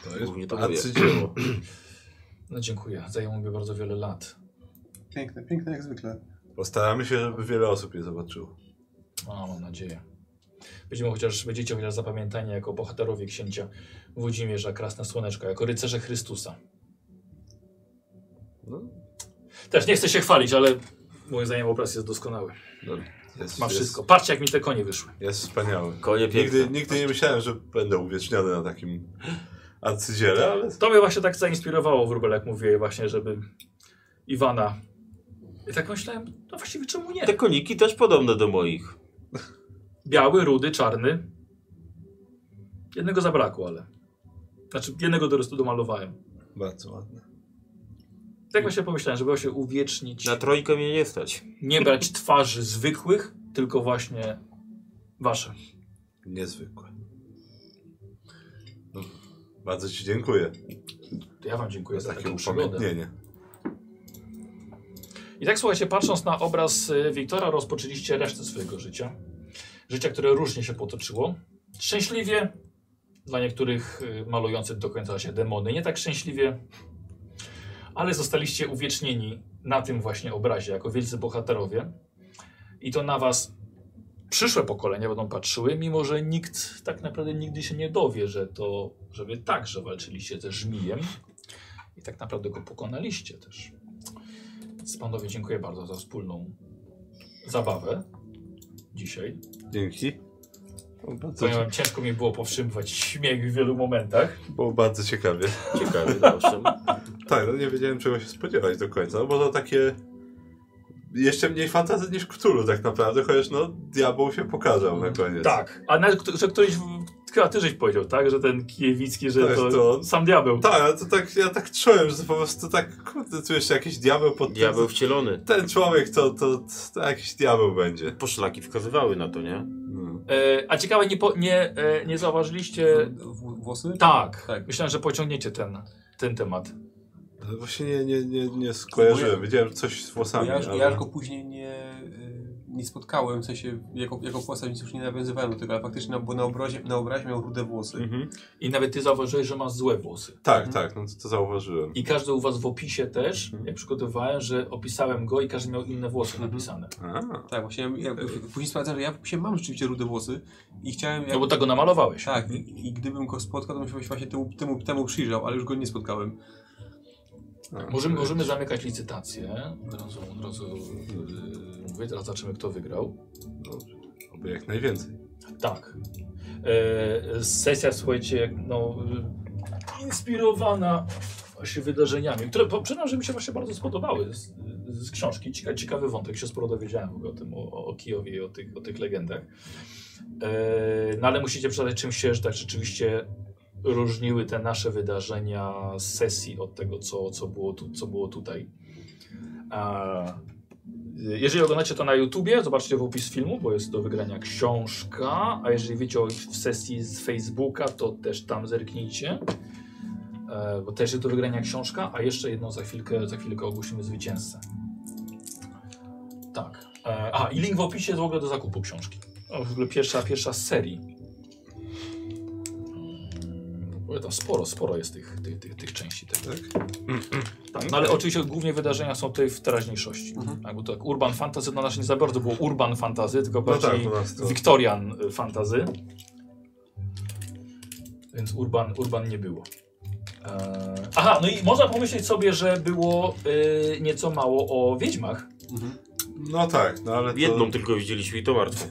to jest Głównie to arcydzieło. No dziękuję. Zajęło mi bardzo wiele lat. Piękne, piękne jak zwykle. Postaramy się, żeby wiele osób je zobaczyło. O, mam nadzieję. Będziemy chociaż, będziecie chociaż zapamiętani jako bohaterowie księcia Włodzimierza Krasne Słoneczko, jako rycerze Chrystusa. No, Też nie chcę się chwalić, ale moim zdaniem obraz jest doskonały. no, jest, Ma jest, wszystko. Patrzcie, jak mi te konie wyszły. Jest wspaniały. Konie piękne. Nigdy, nigdy nie myślałem, że będę uwieczniony na takim arcydziele, ale To mnie właśnie tak zainspirowało w Rubel, jak mówię, właśnie, żeby Iwana. I tak myślałem, no właściwie czemu nie? Te koniki też podobne do moich. Biały, rudy, czarny. Jednego zabrakło, ale. Znaczy, jednego do restu domalowałem. bardzo ładne. Tak właśnie pomyślałem, żeby się uwiecznić. Na trojkę mnie nie stać. Nie brać twarzy zwykłych, tylko właśnie wasze. Niezwykłe. No, bardzo Ci dziękuję To ja wam dziękuję za za takie upamiętnienie. I tak słuchajcie, patrząc na obraz y, Wiktora, rozpoczęliście resztę swojego życia. Życia, które różnie się potoczyło. Szczęśliwie, dla niektórych y, malujących do końca się demony, nie tak szczęśliwie, ale zostaliście uwiecznieni na tym właśnie obrazie, jako wielcy bohaterowie. I to na was przyszłe pokolenia będą patrzyły, mimo że nikt tak naprawdę nigdy się nie dowie, że to, że wy także walczyliście ze żmijem i tak naprawdę go pokonaliście też. Więc panowie dziękuję bardzo za wspólną zabawę dzisiaj. Dzięki. Bardzo, Powiem ciężko mi było powstrzymywać śmiech w wielu momentach. było bardzo ciekawie. Ciekawe, proszę. Tak, no nie wiedziałem czego się spodziewać do końca, no bo to takie jeszcze mniej fantazy niż Cthulhu tak naprawdę, chociaż no diabeł się pokazał na koniec. Tak, a nawet że ktoś, chyba ty żeś powiedział, tak, że ten Kijewicki, że Tak, to, to- sam diabeł. Tak, ale to tak, ja tak czułem, że to po prostu tak, kurde, tu jeszcze jakiś diabeł pod Diabeł wcielony. Ten człowiek to, to, to jakiś diabeł będzie. Poszlaki wskazywały na to, nie? No. E, a ciekawe, nie, po, nie, e, nie zauważyliście... W- Włosy? Tak, Tak. myślałem, że pociągniecie ten, ten temat. Właśnie nie, nie, nie, nie skojarzyłem. Wiedziałem, że coś z włosami, ja, już- ale... ja już go później nie, y, nie spotkałem, w sensie jako, jako postać już nie nawiązywałem do tego, ale faktycznie na, bo na obrazie, na obrazie miał rude włosy. Mhm. I nawet ty zauważyłeś, że masz złe włosy. Tak, tak, no to, to zauważyłem. I każdy u was w opisie też, Mhm. jak przygotowywałem, że opisałem go i każdy miał inne włosy Mhm. napisane. A, Tak, właśnie ja, ja, później sprawdzałem, że ja w opisie mam rzeczywiście rude włosy i chciałem... Jak, No bo tego namalowałeś. Tak, i, i gdybym go spotkał, to bym się właśnie temu, temu, temu przyjrzał, ale już go nie spotkałem. A, Możemy, możemy zamykać licytację. Od razu, od razu yy, mówię, teraz zobaczymy, kto wygrał. Dobrze. Oby jak najwięcej. Tak. E, sesja, słuchajcie, no, inspirowana właśnie wydarzeniami, które przyznam, że mi się właśnie bardzo spodobały z, z książki. Cieka, ciekawy wątek, się sporo dowiedziałem o tym, o, o Kijowie i o tych, o tych legendach. E, no ale musicie przyznać czymś się, że tak rzeczywiście różniły te nasze wydarzenia z sesji od tego, co, co, było, tu, co było tutaj. Jeżeli oglądacie to na YouTubie, zobaczcie w opis filmu, bo jest do wygrania książka, a jeżeli wiecie o w sesji z Facebooka, to też tam zerknijcie, e, bo też jest do wygrania książka, a jeszcze jedną za chwilkę, za chwilkę ogłosimy zwycięzcę. Tak. E, a, i link w opisie jest w ogóle do zakupu książki. O, w ogóle pierwsza, pierwsza z serii. Ogóle tam sporo, sporo jest tych, tych, tych, tych części tego. Tak? Tak, no ale oczywiście głównie wydarzenia są tutaj w teraźniejszości. Mhm. Tak, bo tak Urban Fantasy no nasz nie za bardzo było Urban Fantasy, tylko No bardziej tak, nas to... Victorian y, Fantasy. Więc Urban, Urban nie było. Eee, aha, no i można pomyśleć sobie, że było y, nieco mało o wiedźmach. Mhm. No tak, no ale to, Jedną tylko widzieliśmy i to martwą.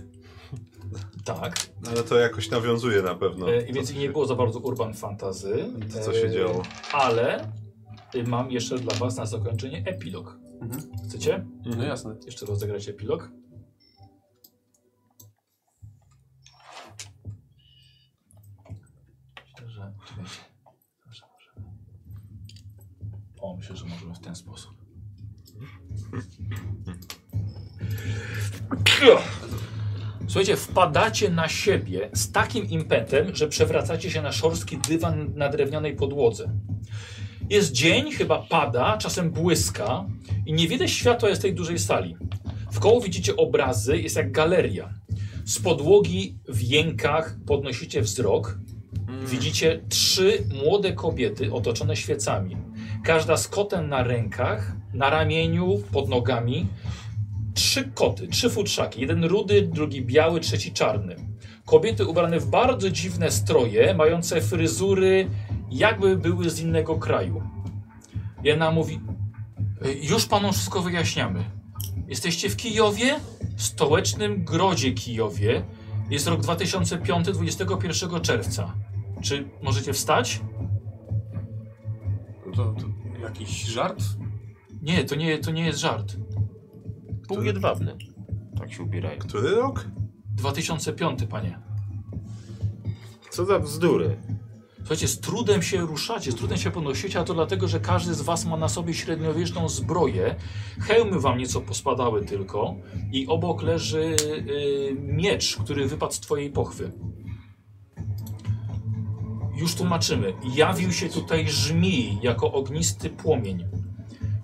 Tak. ale to jakoś nawiązuje na pewno. E, I więc i nie było za bardzo Urban Fantasy. To, co się E, działo. Ale y, mam jeszcze dla was na zakończenie epilog. Mhm. Chcecie? No jasne. Jeszcze rozegrać epilog? Myślę, że... Czekajcie. Dobrze, możemy. O, myślę, że możemy w ten sposób. Słuchajcie, wpadacie na siebie z takim impetem, że przewracacie się na szorstki dywan na drewnianej podłodze. Jest dzień, chyba pada, czasem błyska i nie widać światła z tej dużej sali. W koło widzicie obrazy, jest jak galeria. Z podłogi w jękach podnosicie wzrok. Widzicie trzy młode kobiety otoczone świecami. Każda z kotem na rękach, na ramieniu, pod nogami. Trzy koty, trzy futrzaki. Jeden rudy, drugi biały, trzeci czarny. Kobiety ubrane w bardzo dziwne stroje, mające fryzury, jakby były z innego kraju. Jedna mówi: "Y, Już panu wszystko wyjaśniamy. Jesteście w Kijowie, w stołecznym grodzie Kijowie. Jest rok 2005, 21 czerwca. Czy możecie wstać? To, to jakiś żart? Nie, to nie, to nie jest żart. Pół jedwabny. Tak się ubierają. Który rok? 2005, panie. Co za bzdury. Słuchajcie, z trudem się ruszacie, z trudem się podnosicie, a to dlatego, że każdy z was ma na sobie średniowieczną zbroję. Hełmy wam nieco pospadały tylko i obok leży y, miecz, który wypadł z twojej pochwy. Już tłumaczymy. Jawił się tutaj żmij jako ognisty płomień.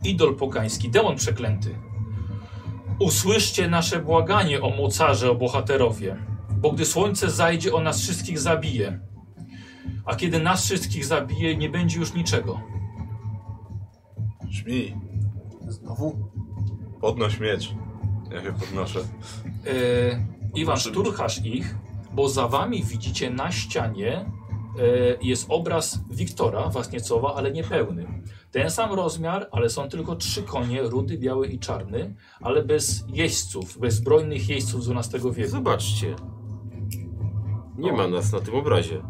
Idol pogański, demon przeklęty. Usłyszcie nasze błaganie o mocarze, o bohaterowie, bo gdy słońce zajdzie, o nas wszystkich zabije. A kiedy nas wszystkich zabije, nie będzie już niczego. Żmi, Znowu? podnoś miecz. Ja się podnoszę. E, Iwan, szturchasz ich, bo za wami widzicie na ścianie e, jest obraz Wiktora Wasniecowa, ale niepełny. Ten sam rozmiar, ale są tylko trzy konie, rudy, biały i czarny, ale bez jeźdźców, bez zbrojnych jeźdźców z XII wieku. Zobaczcie. Nie ma nas na tym obrazie.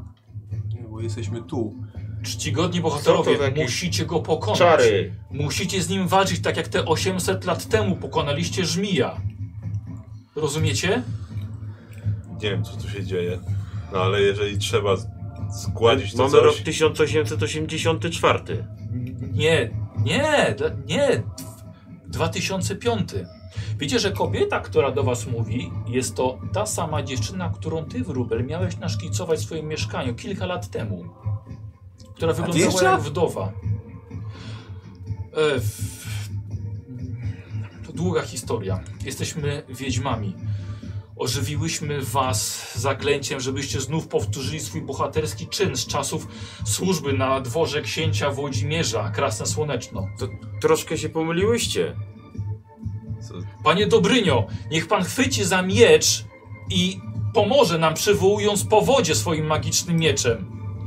Nie, bo jesteśmy tu. Czcigodni bohaterowie, to musicie go pokonać. Czary. Musicie z nim walczyć tak jak te 800 lat temu pokonaliście żmija. Rozumiecie? Nie wiem, co tu się dzieje. No ale jeżeli trzeba z- zgładzić to Mamy rok coś... 1884. Nie, nie, nie. 2005. Wiecie, że kobieta, która do was mówi, jest to ta sama dziewczyna, którą ty, Wróbel, miałeś naszkicować w swoim mieszkaniu kilka lat temu. Która wyglądała jak wdowa. E, w... To długa historia. Jesteśmy wiedźmami. Ożywiłyśmy was zaklęciem, żebyście znów powtórzyli swój bohaterski czyn z czasów służby na dworze księcia Włodzimierza, Krasne Słoneczno. To troszkę się pomyliłyście. Co? Panie Dobrynio, niech pan chwyci za miecz i pomoże nam przywołując powodzie swoim magicznym mieczem.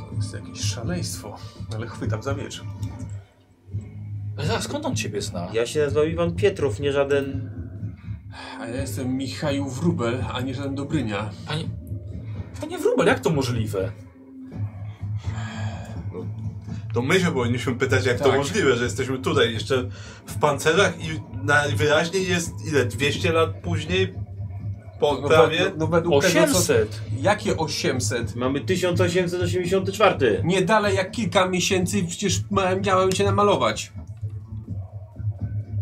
To jest jakieś szaleństwo. Ale chwytam za miecz. Ale zaraz, skąd on ciebie zna? Ja się nazywam Iwan Pietrow, nie żaden... A ja jestem Michał Wróbel, a nie żaden Dobrynia. Panie, panie Wróbel, jak to możliwe? To my się powinniśmy pytać, jak to Tak. możliwe, że jesteśmy tutaj jeszcze w pancerzach i najwyraźniej jest ile? 200 lat później? Po No, prawie? no, no według tego, co... 800! Jakie 800? Mamy 1884. Nie dalej jak kilka miesięcy przecież miałem cię namalować.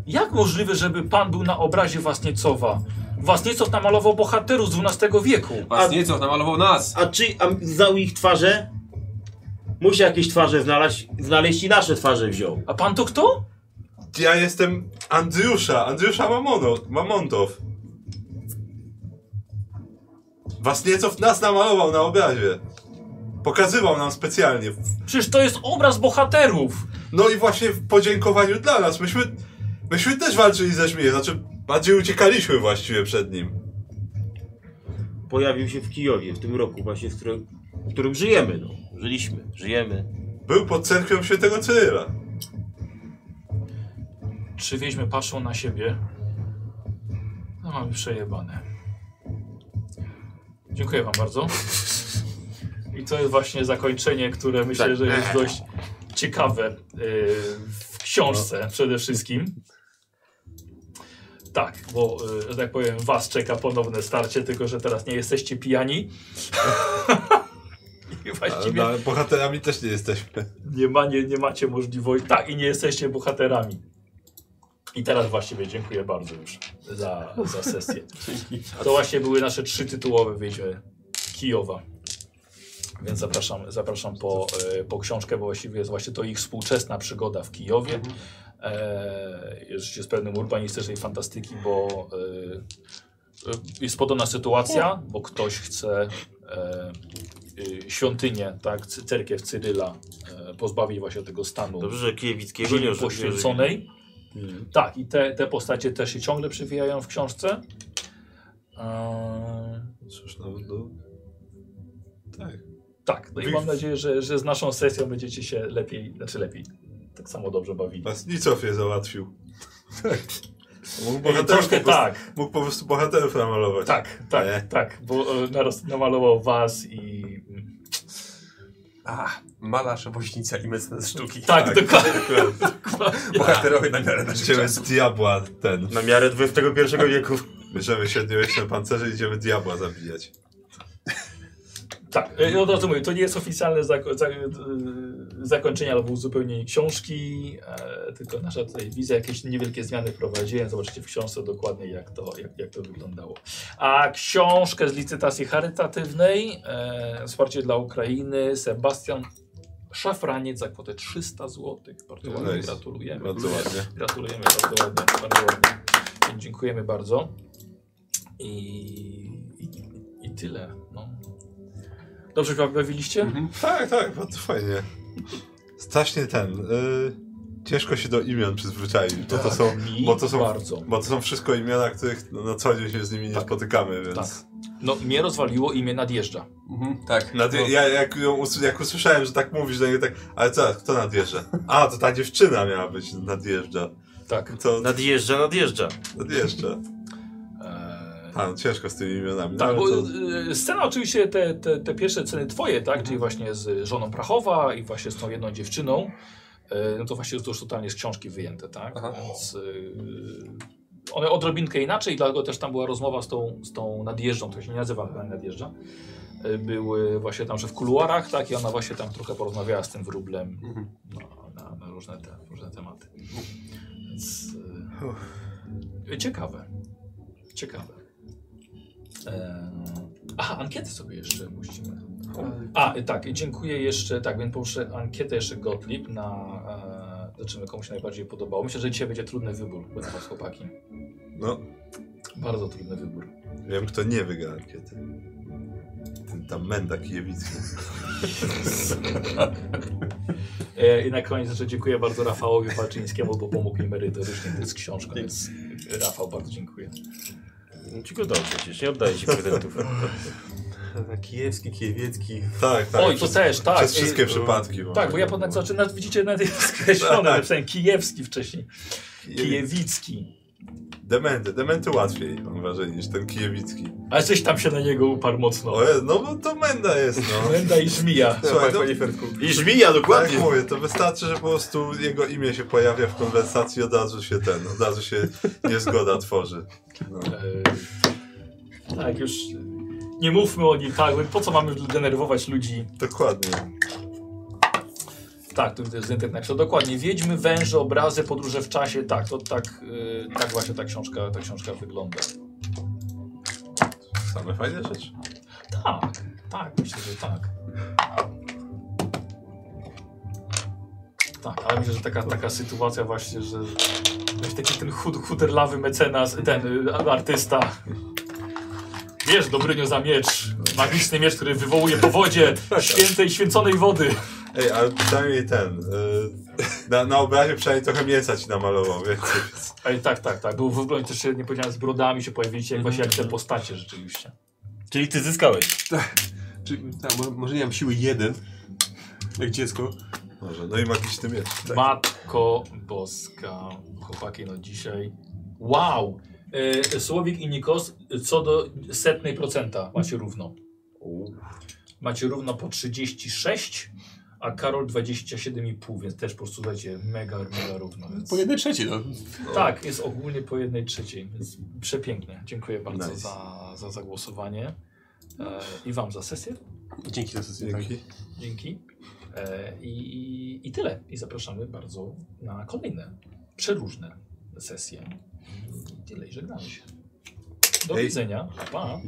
Jak możliwe, żeby pan był na obrazie Wasniecowa? Wasniecow namalował bohaterów z XII wieku. Was A- nieco namalował nas. A czy a znał ich twarze? Musi jakieś twarze znaleźć, znaleźć i nasze twarze wziął. A pan to kto? Ja jestem Andriusza, Andriusza Mamono, Mamontow. Wasniecow nas namalował na obrazie. Pokazywał nam specjalnie. Przecież to jest obraz bohaterów! No i właśnie w podziękowaniu dla nas. Myśmy, myśmy też walczyli ze żmijem, znaczy bardziej uciekaliśmy właściwie przed nim. Pojawił się w Kijowie w tym roku właśnie, w którym, w którym żyjemy. No. Żyliśmy, żyjemy. Był pod cerkwią świętego Cyryla. Trzy wieźmy patrzą na siebie. No mamy przejebane. Dziękuję wam bardzo. I to jest właśnie zakończenie, które myślę, Tak. że jest dość ciekawe y, w książce przede wszystkim. Tak, bo, y, że tak powiem, was czeka ponowne starcie, tylko że teraz nie jesteście pijani. I właściwie no, bohaterami też nie jesteśmy. nie, ma, nie, nie macie możliwości. Tak, i nie jesteście bohaterami. I teraz właściwie dziękuję bardzo już za, za sesję. To właśnie były nasze trzy tytułowe wiedźmy Kijowa. Więc zapraszam, zapraszam po, e, po książkę, bo właściwie jest właśnie to ich współczesna przygoda w Kijowie. E, jest z pewnym urbanistycznej fantastyki, bo e, e, jest podobna sytuacja, bo ktoś chce e, y, świątynię, tak, cerkiew Cyryla e, pozbawić właśnie tego stanu Dobrze, że Kijewickiego nie ziemi poświęconej. Tak, i te, te postacie też się ciągle przewijają w książce. Eee, Cóż, no, no. Tak. tak, no i mam nadzieję, że, że z naszą sesją będziecie się lepiej, znaczy lepiej, tak samo dobrze bawili. Was Nicow je załatwił. Mógł Ej, bohaterów Troszkę po prostu, tak, Mógł po prostu bohaterów namalować. tak, tak, Nie. tak, bo e, naraz namalował was i... A, malarz, woźnica i mecenas sztuki. Tak, Tak. dokładnie. Bohaterowie na miarę naszych Idziemy z diabła ten. Na miarę XXI wieku. Bierzemy średniowieczne pancerze i idziemy diabła zabijać. Tak, e, od razu mówię, to nie jest oficjalne zako za e, zakończenie albo uzupełnienie książki, e, tylko nasza tutaj wizja, jakieś niewielkie zmiany wprowadziłem. Zobaczycie w książce dokładnie, jak to, jak, jak to wyglądało. A książkę z licytacji charytatywnej, e, wsparcie dla Ukrainy, Sebastian Szafraniec za kwotę 300 zł. Bardzo ładnie, Nice. gratulujemy. Bardzo ładnie. Gratulujemy, bardzo ładnie, bardzo ładnie. Dziękujemy bardzo. I, i, i tyle. No. Dobrze bawiliście? Mhm. Tak, tak, bardzo fajnie. Strasznie ten. Y, ciężko się do imion przyzwyczaić, bo to są. Bo to są, bardzo. bo to są wszystko imiona, których no, na co dzień się z nimi nie Tak. spotykamy, więc. Tak. No, mnie rozwaliło imię nadjeżdża. Mhm, tak. Nad, No. ja jak, jak usłyszałem, że tak mówisz, to nie tak, ale co, kto nadjeżdża? A, to ta dziewczyna miała być nadjeżdża. Tak. To Nadjeżdża, nadjeżdża. nadjeżdża. A, no, ciężko z tymi imionami. tak, no, bo to, y, scena oczywiście, te, te, te pierwsze sceny twoje, tak? Czyli właśnie z żoną Prachowa i właśnie z tą jedną dziewczyną. e, No to właśnie to już totalnie z książki wyjęte, tak? Aha. Więc y, one odrobinkę inaczej, dlatego też tam była rozmowa z tą, z tą nadjeżdżą, to się nie nazywa chyba nadjeżdża. Były właśnie tam, że w kuluarach, tak? I ona właśnie tam trochę porozmawiała z tym wróblem Mhm. no, na, na różne, te, różne tematy. Więc, y, ciekawe. Ciekawe. Eee, aha, ankiety sobie jeszcze musimy. A, y, tak, dziękuję jeszcze, tak, więc poproszę ankietę jeszcze Gottlieb na, e, zobaczymy komu się najbardziej podobało. Myślę, że dzisiaj będzie trudny wybór dla was chłopaki. no, Bardzo trudny wybór. wiem kto nie wygra ankiety. Ten tam Menda Kijewicki. E, I na koniec jeszcze dziękuję bardzo Rafałowi Palczyńskiemu, bo pomógł mi merytorycznie z książką, więc Rafał, bardzo dziękuję. No Ci go dał przecież, nie oddaję ci prezentów. Kijewski, Kijewiecki. Tak, tak. Oj, to przez, też, tak. Przez I- wszystkie przypadki. Tak, bo ja potem znaczy, nawet widzicie, nawet jest skreślone, Tak. napisałem Kijewski wcześniej. Kijewi- Kijewicki. Dementy, dementy łatwiej, mam wrażenie, niż ten kijewicki. Ale coś tam się na niego uparł mocno. No bo to Menda jest, no. Menda i żmija. Słuchaj, Fertku. I żmija, tak dokładnie. mówię, to wystarczy, że po prostu jego imię się pojawia w konwersacji i od razu się ten, od razu się niezgoda tworzy. No. E, tak, już nie mówmy o nim, tak, po co mamy denerwować ludzi? Dokładnie. Tak, tu jest Zentek napisał, dokładnie, Wiedźmy, węże, obrazy, podróże w czasie, tak, to tak, y, tak właśnie ta książka, ta książka wygląda. Same fajne rzeczy. Tak, tak, myślę, że tak. Tak, ale myślę, że taka, taka sytuacja właśnie, że weź taki ten chud, chuderlawy mecenas, ten y, artysta. Wiesz, Dobrynio za miecz, magiczny miecz, który wywołuje powodzie świętej, święconej wody. Ej, ale przynajmniej ten, y, na, na obrazie przynajmniej trochę mięsa ci namalował, wiesz? Ej, tak, tak, tak, był w ogóle też się, nie powiedziałem, z brodami się pojawiliście, jak właśnie jak te postacie rzeczywiście. Czyli ty zyskałeś. Tak, mo- może nie mam siły jeden, jak dziecko. Może, no i magiczny miecz. Tak. Matko Boska, chłopaki, no dzisiaj. Wow! E, Słowik i Nikos, co do setnej procenta macie równo. Macie równo po 36, a Karol 27,5, więc też po prostu słuchajcie, mega, mega równo. Więc... Po jednej trzeciej, no. Tak, jest ogólnie po jednej trzeciej, więc przepięknie. Dziękuję bardzo Nice. za, za zagłosowanie e, i Wam za sesję. Dzięki za sesję. Dzięki. Dzięki. E, i, i, I tyle. I zapraszamy bardzo na kolejne, przeróżne sesje. I tyle, i żegnamy się. Do Hej. widzenia. Pa.